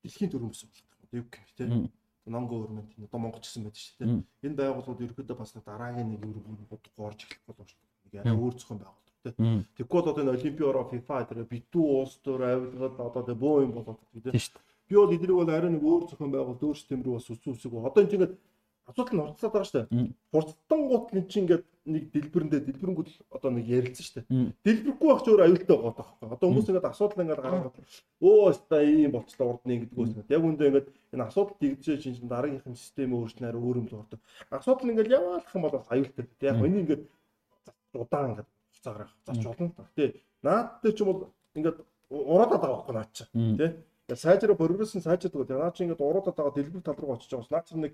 S2: дэлхийн төрөмс болох юм юу гэх тийм нонго өрмөнд энэ одоо монгочсон байдаг шүү дээ. Энэ байгууллагууд ерөөдөө бас дараагийн нэг өрмөнд бодох орж эхлэх бол нэг арай өөр зохион байгуулалт тий. Тэгэхгүй бол одоо энэ олимпиороо FIFA дээр битүү улс төр авилгад одоо тэ бөө юм болоод тий. Би бол эднийг бол арай нэг өөр зохион байгуулалт өөр системрүү бас үс үсэг. Одоо энэ чинь асуудал нь хурцлаад байгаа шүү дээ. Хурцтан гут нь чинь ингээд нэг дэлбэрэндээ дэлбэрэнгүүд одоо нэг ярилцсан шүү дээ. Дэлбэрэхгүй байх ч өөр аюултай байгаа байхгүй. Одоо хүмүүс ингээд асуудал ингээд гаргаад өө өста ийм болцлоо урд нь ингэдэг үс. Яг үндэ ингээд энэ асуудал дэгдэж чинь дараагийнх систем өөрчлөнөр өөр юм л ордог. Асуудал ингээд яваалах юм бол бас аюултай. Яг энэ ингээд удаан ингээд хугацаагаар зарч болно. Гэтэ наад дээр ч юм бол ингээд ураад байгаа байхгүй наад чи. Тэ? Сайжраа нь сайжирдаг. Наад чи ингээд ураад байгаа дэлбэр тал руу очиж байгаас наад чи нэг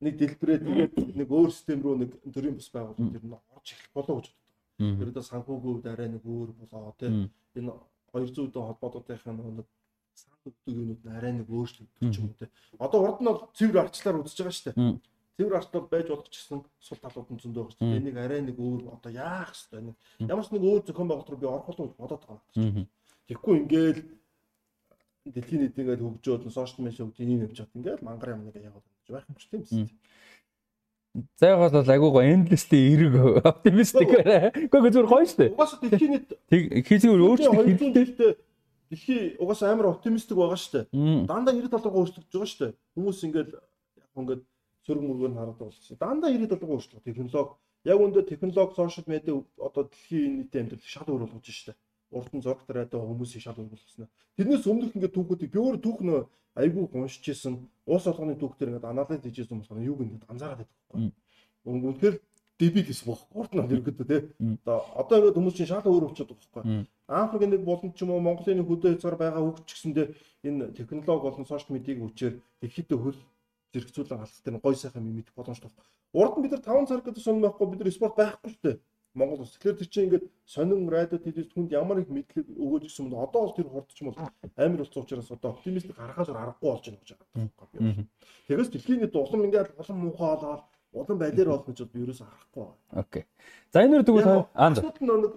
S2: нэг дэлбэрээ тэгээд нэг өөр систем рүү нэг төрийн бас байгууллагууд ер нь орж эхлэх болоо гэж боддог. Тэрдээ санхүүгийн хувьд арай нэг өөр болоо тэ. Энэ 200 дэх холбоотуудынхаа нэг сан өгдөг юмуд нь арай нэг өөрчлөгдөх юм тэ. Одоо урд нь бол цэвэр арчлаар үзэж байгаа шүү дээ цэвэр арчлал байж болох ч гэсэн сул талууд нь зөндөө байгаа шүү дээ. Энийг арай нэг өөр одоо яах хэвээр нэг ямар ч нэг өөр зохион байгуулалт би орох болов бодоод байгаа. Тэгэхгүй ингээл дэлхийн ингээд хөгжөөд сошиал медиа хөгжиж ийм явж байгаа. Ингээл мангар юм нэг яваад байх юм ч тийм биз.
S1: Зайгаас бол агуугаа endlessly эрэг оптимистик байна. Гэхдээ зүгээр гоё шүү дээ.
S2: Угаасаа дэлхийн
S1: хийзээ өөрчлөлт
S2: хэлдэг. Дэлхий угаасаа амар оптимистик байгаа шүү дээ. Дандаа 90 талраа өөрчлөгдөж байгаа шүү дээ. Хүмүүс ингээд яг ингээд сөрөг мөргөөр хараад болсон. Дандаа 90 долоо өөрчлөлт технологи яг өндөө технологи сошиал медиа одоо дэлхийн нийтийн амьдралыг шал өөр болгож штэ. Урд нь зураг тариад хүмүүсийг шал өөр болгосноо. Тэрнээс өмнөх ингээд түүхүүдийг би өөр түүх нөө айгүй уншиж исэн. Уус олгоны түүх дээр ингээд анализ хийж исэн болохоор юуг ингээд анзаараад байдаг байхгүй. Үнэхээр дебил гэсэн бох. Урд нь ерөөдөө те. Одоо одоо ингээд хүмүүс чинь шал өөр болчиход байгаа байхгүй. Африк нэг болон ч юм уу Монголын хөдөө хязгаар байгаа хөгч гэсэндээ энэ технологи болон сошиал медиагийн хүчээр ихэдтэй хөл зэрэгцүүлэн халах тэр гой сайхан юм мэдэх боломжтой. Урд нь бид нар 5 цаг гэдэг сонь байхгүй бид нар спорт байхгүй шүү дээ. Монгол улс. Тэгэхээр тэр чинь ингээд сонин радио телевиз хүнд ямар их мэдлэг өгөөж гисэн юм одоо бол тэр хурдч юм бол амар болсон учраас одоо оптимистик гаргахаас аргагүй болж байна гэж байгаа. Тэгээс дэлхийн нийт улам ингээд улам муухай болоод улам байлэр болох гэж би ерөөсөө харахгүй
S1: байна. Окей. За энэ үрдэг үү
S2: аа нэг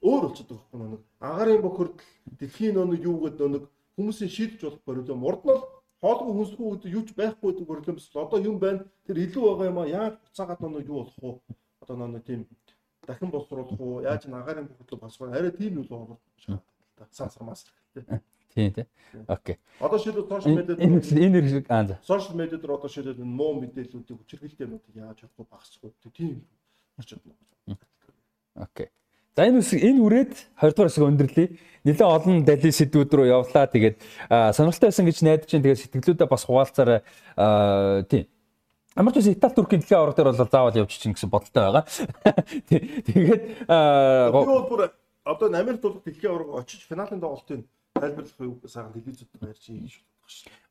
S2: өөр болчиход байгаа байхгүй нэг агарын бохирдол дэлхийн нэг юу гэдэг нэг хүмүүсийн шийдэж болох борио урд нь хоолгүй хүнсгүй үед юу ч байхгүй гэдэг эсвэл одоо юм байна. Тэр илүү байгаа юм а яаж буцаагаад нөө юу болох уу? Одоо нөө тийм дахин боловсруулах уу? Яаж нагарын бүхэл босгоо арай тийм юу болох шаардлагатай сансармаас
S1: тийм тийм. Окей.
S2: Одоо шилдэг сошиал медиад
S1: энэ хэрэг аа за.
S2: Сошиал медиад одоо шилдэг муу мэдээллүүдийг хүчирхийлэлтэй юмнуудыг яаж чадахгүй багасгүй тийм очоод
S1: окей За энэ үсэг энэ үрээд 20 дугаар хэсэг өндөрлөе. Нэлээд олон дали сэдвүүд рүү явлаа. Тэгээд сонирхолтой байсан гэж найдаж чинь тэгээд сэтгэлдүүдээ бас хуваалцаарай. Тийм. Ямар ч үс Итали Туркийн дэлхийн авраг дээр бол заавал явж чинь гэсэн бодолтой байгаа. Тэгээд
S2: би бүр одоо Америк тулах дэлхийн авраг очиж финалийн тоглолтын тайлбарлах сайхан телевизүүд ярьж хийж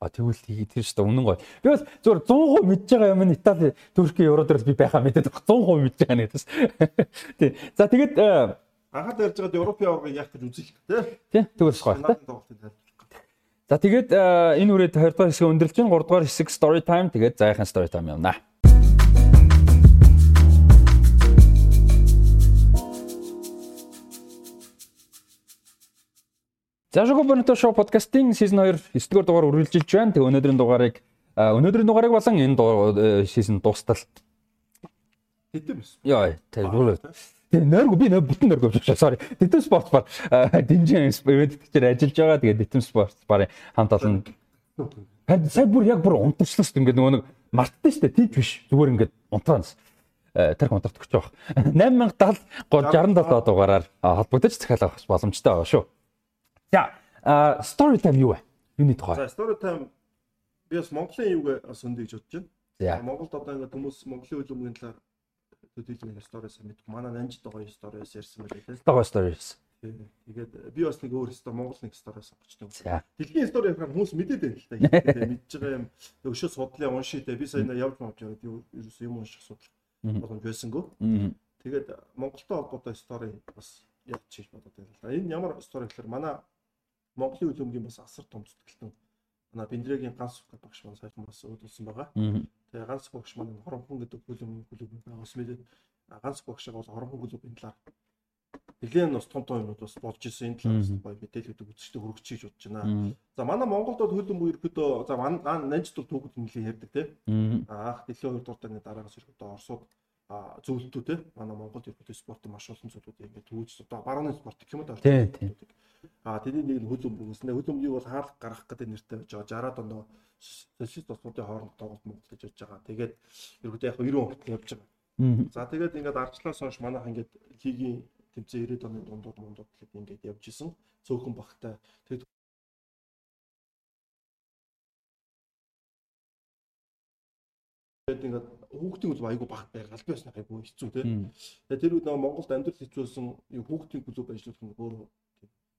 S1: А тэгвэл тэр шүү дээ үнэн гоё. Би бол зөвөр 100% мэдж байгаа юм нь Итали, Турки, Евро дээр би байхаа мэдээд 100% мэдж байгаа нэгээс. Тий. За тэгээд
S2: э, анхаад ярьж байгаад Европын аваргыг яах гэж үзэх тий.
S1: Тий. Тэгвэл гоё тий. За тэгээд э, энэ үрээд 20 дугаар хэсэг өндөрлж чинь 3 дугаар хэсэг story time тэгээд зайхан story time явнаа. За шоу Бонито шоу подкастын сизон 2 9-р дугаар үргэлжилж байна. Тэг өнөөдрийн дугаарыг өнөөдрийн дугаарыг болон энэ сизон дуустал
S2: Тэтэм биш.
S1: Яа, тэр бүр. Тэг нойрго би нөө бүтэн нойрго биш. Sorry. Тэтэм спорт бар. Динжин ивент дээр ажиллаж байгаа. Тэгээд Тэтэм спорт барын хамт олон сая бүр яг бүр унтарчлаас ингээд нөгөө нэг марттай штэ тийч биш. Зүгээр ингээд унтраанс тарих унтарт өгч байгаа. 8070 67 дугаараар холбогдож захиалах боломжтой байгаа шүү. За, story time юу вэ? Юуны тухай?
S2: За, story time би бас Монголын юуг бас өндөө гэж бодож байна. Монголд одоо ингээд хүмүүс Монголын хөлбөмбөгийн талаар төдийлмийн сториас мэдгүй. Манай нанжид байгаа сториас ярьсан байлээ тийм.
S1: Байгаа сториас.
S2: Тэгээд би бас нэг өөр стори Монгол нэг стори сонгочтой. Дэлхийн стори ярихаар хүмүүс мэдээд байна л та. Мэдж байгаа юм өшөө судлаа уншия те. Би сая явж мавж яваад ерөөсөө юм унших судлах боломж байсангүй. Тэгээд Монголтой холбоотой стори бас яаж хийж бодоод байна л да. Энэ ямар стори гэхээр манай Монголын хөлбөмбөгийн бас асар том зүтгэлтэн манай Бендрэгийн ганц багш маань сайхан бас өөдөлсөн байгаа. Тэгээ ганц багш маань хоромхон гэдэг хөлбөмбөгийн хөлбөмбөг байгаа. Бас мэдээд ганц багш бол хоромхон хөлбөмбөгийн талаар Нилээн бас том том юмуд бас болж исэн энэ талаас гоё мэдээлэлүүд үзэгчтэй хүргэж бодож байна. За манай Монголд бол хөлбөмбөг ерөөдөө за нанжид бол түүхэд нэлээд ярьдаг тийм. Аах дэлхийн 2 дугаар даны дараагаас ерөөдөө Оросууд зөвлөлтөө тийм. Манай Монголд ерөөдөө спортын маш олон зүйлүүд ингээд төвөж одоо барууны спорт гэх юм уу
S1: тийм.
S2: А тэний нэг нь хөлбөмбөгөөс нэ хөлбөмбөгийг бол хаалга гаргах гэдэг нэртэй байж байгаа 60-аад онд социалист улсуудын хооронд тоглолт Монгол гэж явж байгаа. Тэгээд ерөөдөө яг 90 онд явж байгаа. За тэгээд ингээд арчлаас хойш манайх ингээд лигийн тэмцээ 90-ад оны дундууд мундууд гэхэд ингээд явж исэн. Цөөхөн багтай. Тэгээд Тэгээд ингээд хүүхдийн клуб айгу багт байгаад аль биесна айгу хэцүү тийм. Тэгээд тэр үед нөгөө Монголд амьдрал хэцүүсэн хүүхдийн клуб ажиллах нь өөр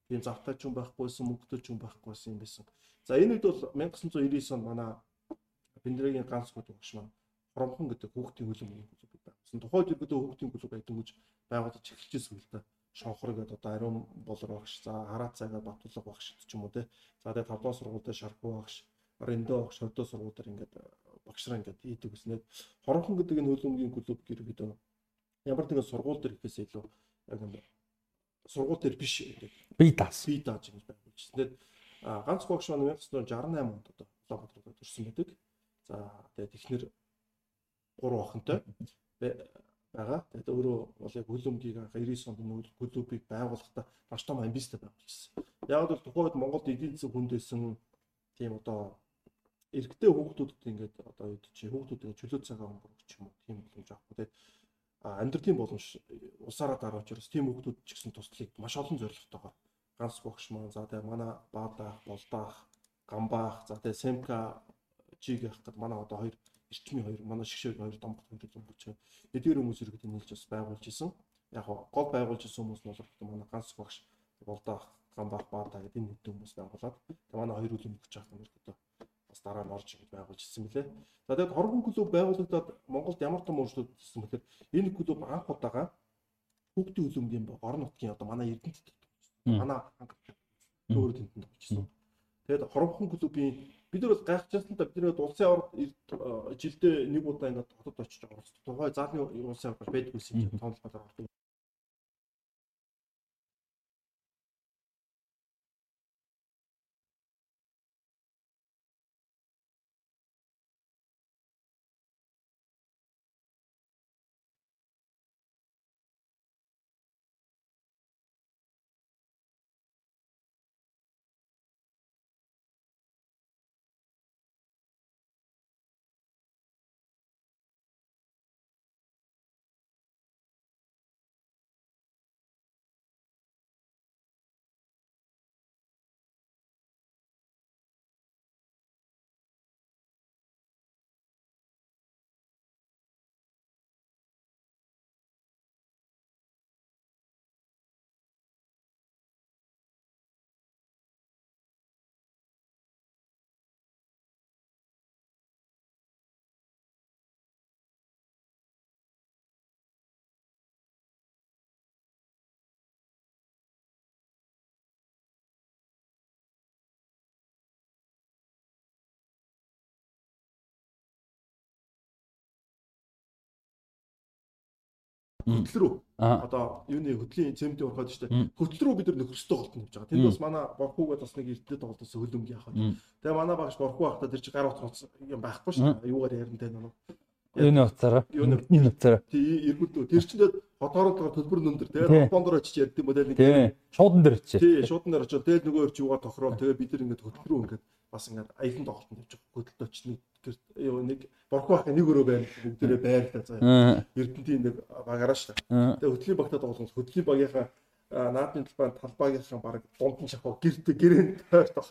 S2: тийм завтай ч юм байхгүйсэн, мөнгөтэй ч юм байхгүйсэн юм байсан. За энэ үед бол 1999 онд манай Бендрэгийн ганц гол багш маань Хоромхон гэдэг хүүхдийн хөлбөмбөгийн клуб байгуулсан. Тухайд ерөөдөө хүүхдийн клуб байдаггүй байгуулж эхэлчихсэн юм л да. Шонхор гэдэг одоо ариун болор багш, за хараа цагаа Батулга багш ч юм уу те. За тэгээд 5 дугаар сургуультай Шархуу багш, Риндо багш, 20 дугаар сургуулиар ингээд багшраа ингээд хийдэг гэснээр Хоромхон гэдэг энэ хөлбөмбөгийн клуб ерөөдөө ямар нэгэн сургууль төр ихээс илүү яг нэг сургууль төр биш гэдэг.
S1: Би даас.
S2: Би дааж ингэж байгуулж. Тэгээд ганц багш маань 1968 онд одоо Улаанбаатарт төрсэн байдаг. За тэгээд ихнэр 3 охинтой байгаа. Тэгээд өөрөө бол яг хөлөмгийг 99 онд нүүл клубыг байгуулахдаа маш том амбицтай байгуулжсэн. Яг бол тухайн үед Монголд эдийн засаг хүндээсэн тийм одоо эрэгтэй хүүхдүүдэд ингээд одоо юу чи хүүхдүүд чөлөө цагаа өнгөрөх ч юм уу тийм боломж авахгүй. Тэгээд амьдралын боломж усаараа дараач ерөөс тийм хүүхдүүд ч гэсэн туслахыг маш олон зорилготойгоор ганц багш маань за тэгээ манай баадах, болдаах, гамбаах, за тэгээ семка жиг явах гэдэг манай одоо хоёр эрчмийн хоёр манай шгшээг хоёр домгот хоёр юм байгаа. Эдгээр хүмүүс иргэд нийлж бас байгуулж исэн. Яг гол байгуулж исэн хүмүүс нь бол манай ганц багш болдоох гамбах баата гэдэг энэ хүмүүс байгуулад манай хоёр үл өмгөж байгаа юм ерөөдөө бас дараа нь орж ингэж байгуулж ирсэн мөлий. За тэгээд хоргон клуб байгуулагдаад Монголд ямар том өөрчлөлт ирсэн бэхээр энэ клуб анх удаага хүүхдийн хөлбөмбөгийн орон нутгийн одоо манай Эрдэнэт манай өөр тэнтэнд очсон. Тэгээд хоромхон клубын бид нар бол гайхчихсан та бид нар улсын аварга жилдээ нэг удаа ингээд хотод очиж байгаа. Тухай заалны улсын аварга байдгүйсэн юм тоонлолгоор ордог. Хөтөл рүү одоо юуны хөтлийн цементийн урахад штэ хөтөл рүү бид нар нөхөрстэй голтон явж байгаа. Тэнд бас манай борхууг бас нэг эрдэнэ тоглолтос хөлөмгийн яхаа. Тэгээ манай багш борхуу байхдаа тэр чи гар утас юм байхгүй штэ. Юугаар яриантай нэг.
S1: Юуны утсаараа? Нүдний утсаараа.
S2: Тий, эргүүлдөө. Тэр чинь хотоороо төлбөр нөндөр. Тэгээд холбоондор очиж ярьд юм бодоо нэг.
S1: Шуудан дээр очиж.
S2: Тий, шуудан дээр очиж. Тэгээд нөгөө юугаар тохироо. Тэгээд бид нар ингээд хөтөл рүү ингээд бас ингээд аяхан тоглолтод явж байгаа. Хөдөлт очиж нэг юу нэг борхоо ах нэг өрөө байна. Бүгдээрээ байрлаа заа. Эрдэнтийн нэг багаараа шүү дээ. Тэгээд хөтлийн багтаа тоглох хөтлийн багийнхаа наадмын талбай талбайгийнхан баг дунд нь шахав гэртээ гэрээнд тогтож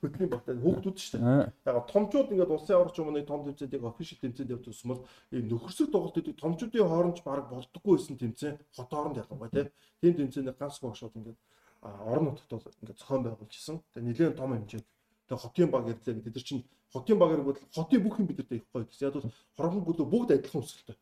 S2: хөдөлгөөний багтаа хүүхдүүд шүү дээ. Яг томчууд ингээд улсын аварч нэг том тэмцээнийг офишл тэмцээнд явж усмал ийм нөхөрсөг тоглолтуудыг томчуудын хооронд баг болдоггүй байсан тэмцээн хот хооронд ялангуяа тийм тэмцээний ганц багшууд ингээд орон нутгад бол ингээд зохион байгуулж исэн. Тэгээ нэлээд том хэмжээнд тэгээ хотын баг ирлээ гэдэг чинь хотын баг иргүүд хотын бүх юм бидэртэй гоё гэсэн. Яг бол хорхон гүлөө бүгд адилхан өсөлттэй.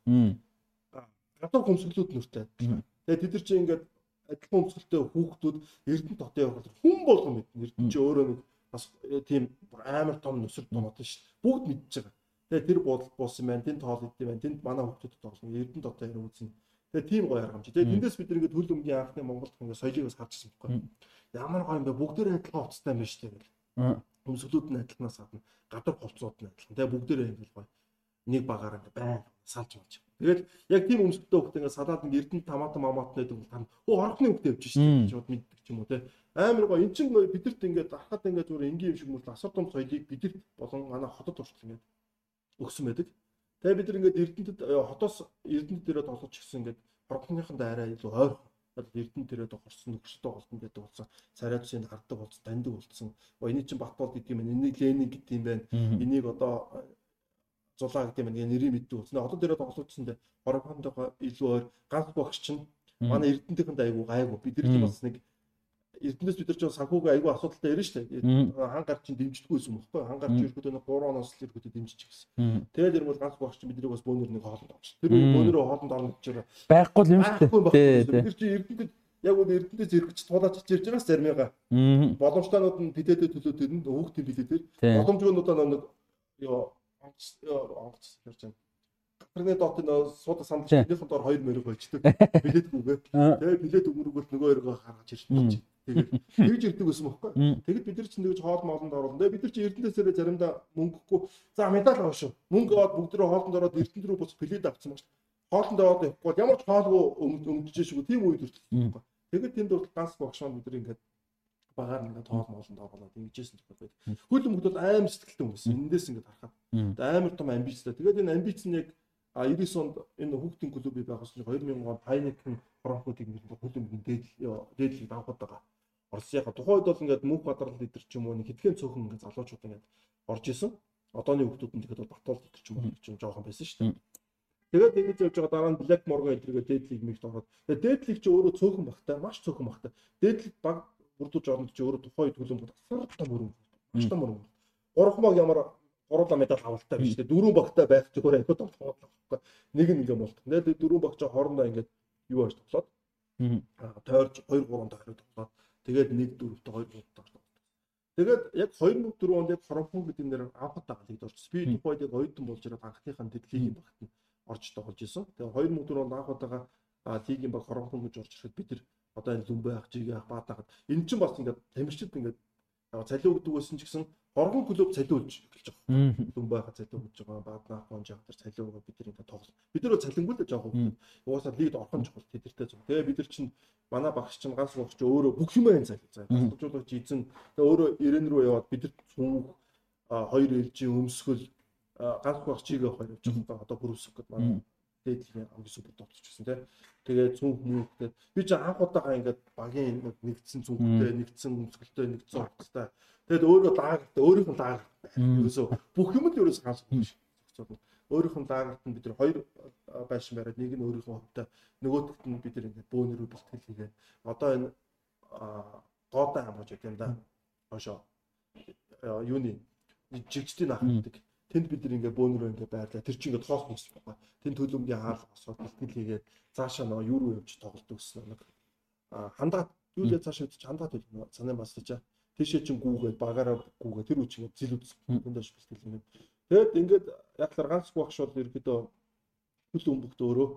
S2: Гадуур хөмсгөлүүд нүртэй. Тэгээ тэд нар чинь ингээд адилхан өмсгөлтэй хүүхдүүд Эрдэнэ хотын явах хүн болгон мэднэ. Эрдэнэ чи өөрөө нэг бас э, тийм амар том нүсэр томот шүү дээ. Бүгд мэдж байгаа. Тэгээ тэр бодол болсон байна. Тэнд тоол идэв байна. Тэнд манай хүүхдүүд тоглоно. Эрдэнэ дотоо яруу үзнэ. Тэгээ тийм гоё аргамж. Тэгээ тэндээс бид нэгэд хөл өмгийн анхны Монголд ингээд соёлыг бас харж ирсэн байхгүй. Ямар гоё юм бэ? Бүгдээр адилхан уцтай юм байна шүү дээ. Өмсгөлүүд нь адилханаас гадна гадар хувцсууд нь адилхан. Тэгээ бүгдээр ингээд гоё нэг багаар ингээд байн салж болж. Тэгэл яг тийм өмсөлтөө хөхт ингээд салаад нэг эрдэнэ томатом амаат нэдэг бол тань хөө орхны хөхт явж шít шууд мэддэг ч юм уу те. Амар гоё эн чинь бидэрт ингээд ахад ингээд зүгээр энгийн юм шиг мөрл асар том соёлыг бидэрт болон манай хотод уртл ингээд өгсөн байдаг. Тэгээ бид нар ингээд эрдэнэтэд э, хотоос эрдэнэт дээрээ тоглож гисэн ингээд орхныхандаа арай илүү ойрхон эрдэнэ дээрээ тохорсон нөхөштэй болсон гэдэг болсон царайчийн хардаг болсон таньдаг болсон. Эний чинь Батбол гэдэг юм байна. Энийг Ленин гэдэг юм байна. Энийг одоо зулаа гэдэг юм нэг нэрийг мэддэг болсон. Одоо дээрээ тоглоулжсэндээ хорогхондоо илүү өөр ганц багш чинь манай эрдэнтийнхэнд айгу гайгүй. Бид нар чинь бас нэг эрдэнэс бид нар чинь санхүүгийн айгу асуудалтай ярина шүү дээ. Хан гар чинь дэмждэггүй юм баггүй. Хан гар чинь ерөөдөө нэг 3 оноос л ерөөдөө дэмжиж гисэн. Тэгээд ер нь бол ганц багш чинь бидний бас бөөнөр нэг хоолнд авч. Тэр бөөнөрөө хоолнд орно гэж.
S1: Байхгүй юм шүү дээ.
S2: Нар чинь эрдэнэд яг үл эрдэнэс зэрэгч туулаач ирж байгаас зармигаа. Боломжтойнууд нь бидэдэ төлөө тэр нь хүүхдийн бидэдэр. Боломжгүйнуудаа нэг ёо онгоц онгоц ярьж байна. Интернет дотын суудаг сандал чинийхэн доор 2 мөрөг болчдөг. Билет үгээ. Тэгээ билет өгмөргөл нөгөө өргөө гаргаж ирж байна. Тэгээд тэгж ирдэг гэсэн мөхгүй. Тэгэд бид нар чинь нэгж хоол моолонд оруулна. Бид нар чинь Эрдэнэсээрээ заримдаа мөнгөгүй. За медаль аваа шүү. Мөнгө аваад бүгд рүү хоолнд ороод Эрдэнэ рүү бус билет авцсан байна. Хоолнд аваад явахгүй ямар ч хоолгүй өмдөж шүү. Тийм үед үргэлжлэхгүй. Тэгээд тэнд бол ганц багш маань бид нар ингээд багаар ингээд тоол моолонд оруулаад ингэжсэн ч байдаг. Хөл өмгд бол аим сэтгэлтэй хүмүүс. Эндээс ингээд харахад амар том амбицтай. Тэгээд энэ амбиц нь яг 99 онд энэ хүүхдийн клубыг байгуулсан чинь 2000 онд Хайнекен хоромхуудыг нэр хөл өмгийн дээдл дээдлийг давхад байгаа. Тухайн үед бол ингээд мөнх бадрал лидер ч юм уу хэдхэн цөөхөн ингээд залуучууд ингээд орж исэн. Одооны хүүхдүүд нь тэгэхэд бол Батбол лидер ч юм уу ч жоохон байсан шүү дээ. Тэгээд ингэж явж байгаа дараа нь Black Morgan эдрэгээ дээдлийг мэгт ороод. Тэгээд дээдлийг чи өөрөө цөөхөн багтай, маш цөөхөн багтай. Дээдлийг баг бүрдүүлж оронд чи өөрөө тухайн үед хөлбөмбөг асар том өрөм. Маш том өрөм. Гурван баг ямар гурлаа медаль авалттай биш үү? Дөрвөн багтай байх зүгээр айхад тоглох байхгүй. Нэг нь ингээ болт. Тэгээд дөрвөн багч хоорондоо ингээ юу яаж тоглоод аа тойрч 2 3 тойроо тоглоод тэгээд 1 4-т 2 3-т тоглоод. Тэгээд яг 2004 онд яг хоромхон гэдэг нэр байгаа лигд орчихсон. Би тухайд яг оюутан болж ирээд анхныхаа тэтгэлийн багт нь орж тоглож исэн. Тэгээд 2004 онд анх удаага лигийн баг хоромхон гэж орж ирэхэд бид нар одоо энэ лүмбэ ах жигээ ах баатахад энэ чинь бас ингээд тамирчид ингээд цалиу өгдөг байсан ч гэсэн хоргон клуб цалиулж эхэлж байгаа. Лүмбэ ах цалиу өгж байгаа баатнах гон жаах төр цалиу өгөө бид нэг тоглол. Бид нөө цалингүй л жоох хөвгүүд. Угаасаа лигд орхон чухал тэдэртэй зөв. Тэгээ бид нар чинь манай багш чинь ганц багш чинь өөрөө бүх юм айн цалил. За гасдуулаач эзэн тэгээ өөрөө ирэн рүү яваад бид нар сүүх хоёр ээлжийн өмсгөл ганц багш чигээ хоёр явж байгаа. Одоо бүрүсэх гэдэг манай дээдлийн хамгийн супер товччихсан тийм. Тэгээд цүнх мөнхтэй би ч анх удаага ингээд багийн нэгдсэн цүнхтэй, нэгдсэн өмсгөлтэй, нэгдсэн хувцастай. Тэгээд өөрөө даагартай, өөрийнх нь даагартай. Ерөөсөө бүх юм л ерөөсөө ганц биш. Өөрийнх нь даагарт нь бид нар хоёр байшин бариад нэг нь өөрийнхөө хувьтай, нөгөөдөгт нь бид нар ингээд бөөнөрөө бэлтгэл хийгээд одоо энэ гоотой хамгааж байт юм да. Хошоо юуны жигчдийн ах гэдэг тэнд бид нэг ингээ бөөнөрөө ингээ байрлаа. Тэр чинь ингээ тоос нус байгаа. Тэнд төлөмгийн хаал босоод бэлтгэл хийгээд цаашаа нөгөө юу руу явж тоглолт өгсөн нэг хандаад юу л цаашаа чи хандаад байл санаа баслаж тийшээ чин гүүгээд багаараа гүүгээ тэр үчиг зил үзсэн. Тэндээс бэлтгэл ингээд. Тэгэд ингээд яг л ганц багш бол ерөөдөө хөл өмбөгт өөрөө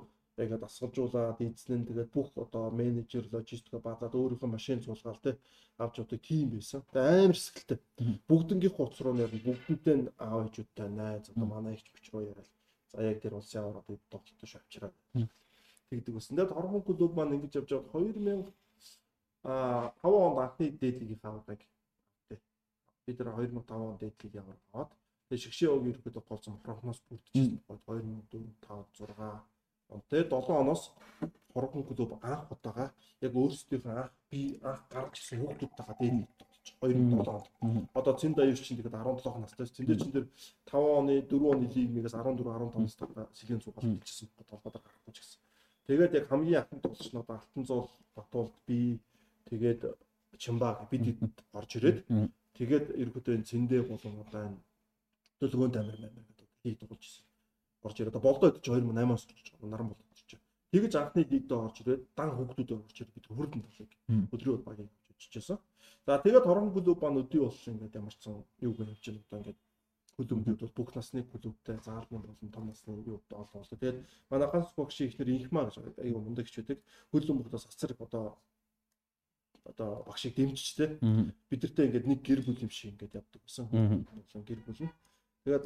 S2: ингээд дасгалжуулаад эзэн нь тэгээд бүх одоо менежер логистик базаад өөрийнхөө машин цуулгаал те авч явдаг тим байсан. Тэгээд амар сэтгэлтэй. Бүгднгийнх утас руу нэр бүгдэнтэй аав ээжүүдтэй найз одоо манай ихч бич руу яриад за яг тэр улсын аваад тоглолтоо шавчраад тэгдэг байсан. Тэгээд хорхон клуб маань ингэж явж байгаа 2000 а 5 онд анхны дээдлийг аваад бид нар 2005 онд дээдлийг яваад тэгээд шгшээ өг ерөөдөө голцсон хорхоноос бүрдчихсэн. 2004 5 6 Тэгээд 7 оноос торгон клуб анх удаага яг өөрсдийнхөө анх би анх гарч ирсэн хүүхдүүдтэйгээ дээр нэг тоглож 2007 онд. Одоо Цэнд аюуч чинь тэгээд 17 настай. Цэндээ чинь тэр 5 оны 4 оны лигээс 14 15 настай сэлгийн цуг болж хэлчихсэн толгойдоор гарахгүй ч гэсэн. Тэгээд яг хамгийн анхны тоглолчнууд Алтанзуул, Батуулд би тэгээд Чимбаг бид орж ирээд тэгээд ерөөдөө Цэндээ болон одоо энэ төлгөөнд амир мамир гэдэг хий тоглож ирсэн. Орж ирээд болдоо гэж 2008-аас орж наран болдоо ирж. Тэгэж анхны лигд орж ирээд дан хүүхдүүдээ орж ирээд бид хөрдөн тоглоог өдрөө багийн очижсэн. За тэгээд хорон клуб ба өдий болсон ингээд ямарчсан юу гэж явж байна одоо ингээд клубүүд бол бүх насны клубтэй заалмын болон том насны юу олон болсон. Тэгээд манай ганц боксийн ихнэр инхмаа гэж аюу мундаг хч байдаг. Хөлөн бүхнээс асар одоо одоо багшийг дэмжчихтэй. Бид нартэй ингээд нэг гэр бүл юм шиг ингээд явдаг гэсэн. Гэр бүл нь. Тэгээд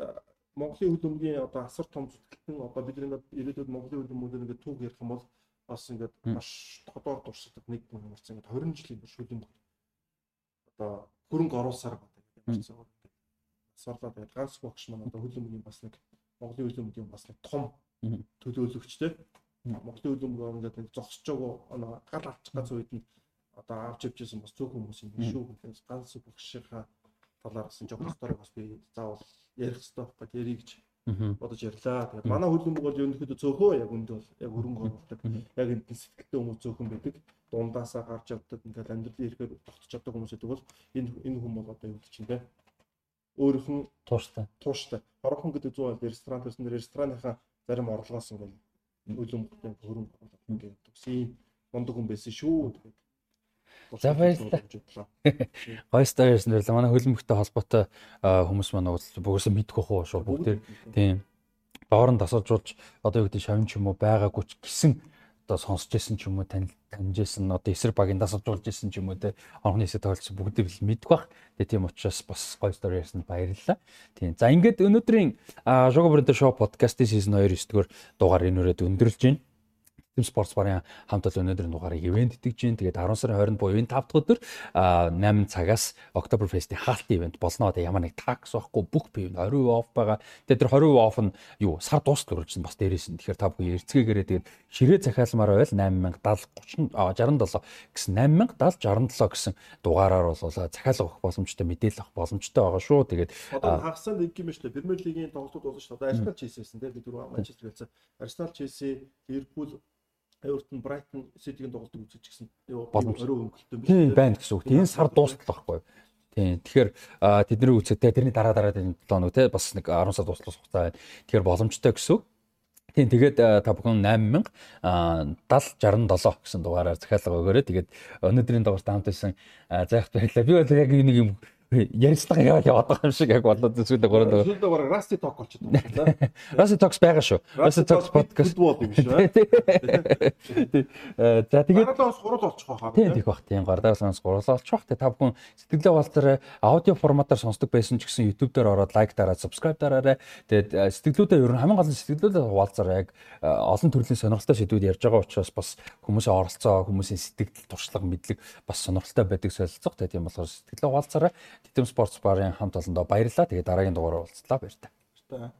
S2: Монголын хөлбөмбөгийн одоо асар том зүтгэлтэн одоо бид ингээд ирээдүйд Монголын хөлбөмбөгийн ингээд түүх ярих юм бол бас ингээд маш тодор дурсдаг нэг юм марцсан ингээд 20 жилийн турш хөлбөмбөг одоо хөрөнгө оруулсаар байна гэдэг марцсан. Асарлаа тэгээд ганц багш маань одоо хөлбөмбөгийн бас нэг Монголын хөлбөмбөгийн бас нэг том төлөөлөгчтэй. Монголын хөлбөмбөг ингээд нэг зогсож байгаа гал авчих гац үед нь одоо авч явжсэн бас зөв хүмүүс юм шүү гэхээс ганц багшийнхаа талаараас нь жоохон стори бас би заавал ярих хэрэгтэй байхгүй ярих гэж бодож ярьлаа. Тэгээд манай хөлбөмбөг бол ерөнхийдөө цөөхөө яг үнд бол яг хөрөнгө оруулдаг. Яг энэ сэтгэлтэй хүмүүс цөөхөн байдаг. Дундаасаа гарч явдаг ингээд амьдралын ихээр тогтож чаддаг хүмүүс гэдэг бол энэ энэ хүн бол одоо юу гэж чинь те өөрийнх нь
S1: тууштай.
S2: Тууштай. Хорохон гэдэг зүүн аль ресторан төрсөн рестораныхаа зарим орлогоос ингээд хөлбөмбөгтэй хөрөнгө оруулдаг ингээд тийм мундаг хүн байсан шүү. Тэгээд
S1: За баярлалаа. Гоё стори ярьсан байлаа. Манай хөлбөмбөгтэй холбоотой хүмүүс манай уулзсан бүгөөсөө мэдгүй хоо шүү. Бүгд тийм доор нь тасалжуулж одоо юу гэдэг шавин ч юм уу байгаагүй ч гэсэн одоо сонсч байсан ч юм уу танил таньжсэн одоо эсрэг багийн тасалжуулж байсан ч юм уу те орны хэсэг тоолсон бүгдийг л мэдгүй бах. Тэгээ тийм учраас бас гоё стори ярьсан баярлалаа. Тийм. За ингээд өнөөдрийн Sugar Brand Show podcast-ийн season 2 9 дугаар дугаар энэ үрээд өндөрлж байна. Тэм спортс барын хамт олон өнөөдрийн дугаарыг ивент итгэж байна. Тэгээд 10 сарын 20-нд буюу энэ 5 дахь өдөр 8 цагаас Oktoberfest-ийн хаалтын ивент болно. Одоо ямар нэг такс байхгүй бүх бие 20% off байгаа. Тэгээд тэр 20% off нь юу сар дуустал үргэлжлэн бас дээрээс нь. Тэгэхээр та бүхэн эрцгээгээрээ тэгээд ширээ захиалмаар байл 8070 30 67 гэсэн 8070 67 гэсэн дугаараар бол захиалга авах боломжтой мэдээлэл авах боломжтой байгаа шүү. Тэгээд
S2: хагасаа нэг юм шүү дээ. Премьер лигийн тоглолтууд болно шүү. Одоо Арсенал Челсисэн тийм бид дөрөв Манчестер хэлсэн. Арсенал Челси, Ливерпул Эвертон Брайтон Ситигийн тоглолтыг үзэж гисэн
S1: орой өнгөлтөө биш. Тийм байна гэсэн үг. Энэ сар дуустал байхгүй юу? Тийм. Тэгэхээр тэдний үзэхдээ тэрний дараа дараа энэ 7 хоног те бас нэг 10 сар дуустал хугацаа байна. Тэгэхээр боломжтой гэсэн үг. Тийм тэгээд та бүхэн 8000 70 67 гэсэн дугаараар захиалга өгөөрэй. Тэгээд өнөөдрийн дугаарт хамт байсан зайхт баярлалаа. Би бол яг нэг юм ярилцлага яваад яваад байгаа юм шиг яг болоод зүйлээ гурав даа.
S2: Зүйлээ гурав Rusty Talk болчиход байна.
S1: Rusty Talk байгаа шүү. Rusty Talk podcast
S2: болдог юм шүү. Э?
S1: Э, за тэгээд
S2: гарлаас гурал олчих واخ.
S1: Тийм тийх бах. Тийм гарлаас гурал олчих واخ. Та бүхэн сэтгэлээ болтер э, аудио форматаар сонсдог байсан ч гэсэн YouTube дээр ороод лайк дараад subscribe дараарай. Тэгээд сэтгэлүүдээ ер нь хамгийн гол нь сэтгэлүүдээ хуваалцаар яг олон төрлийн сонирхолтой сэдвүүд ярьж байгаа учраас бас хүмүүсийн оролцоо, хүмүүсийн сэтгэл туршлага, мэдлэг бас сонирхолтой байдаг солилцох. Тэгээд тийм болохоор сэтгэлээ хуваалцаарай. Тэтэм спортс барын хамт олондоо баярлалаа. Тэгээ дараагийн дугаараар уулзлаа баяр та.
S2: Баярлалаа.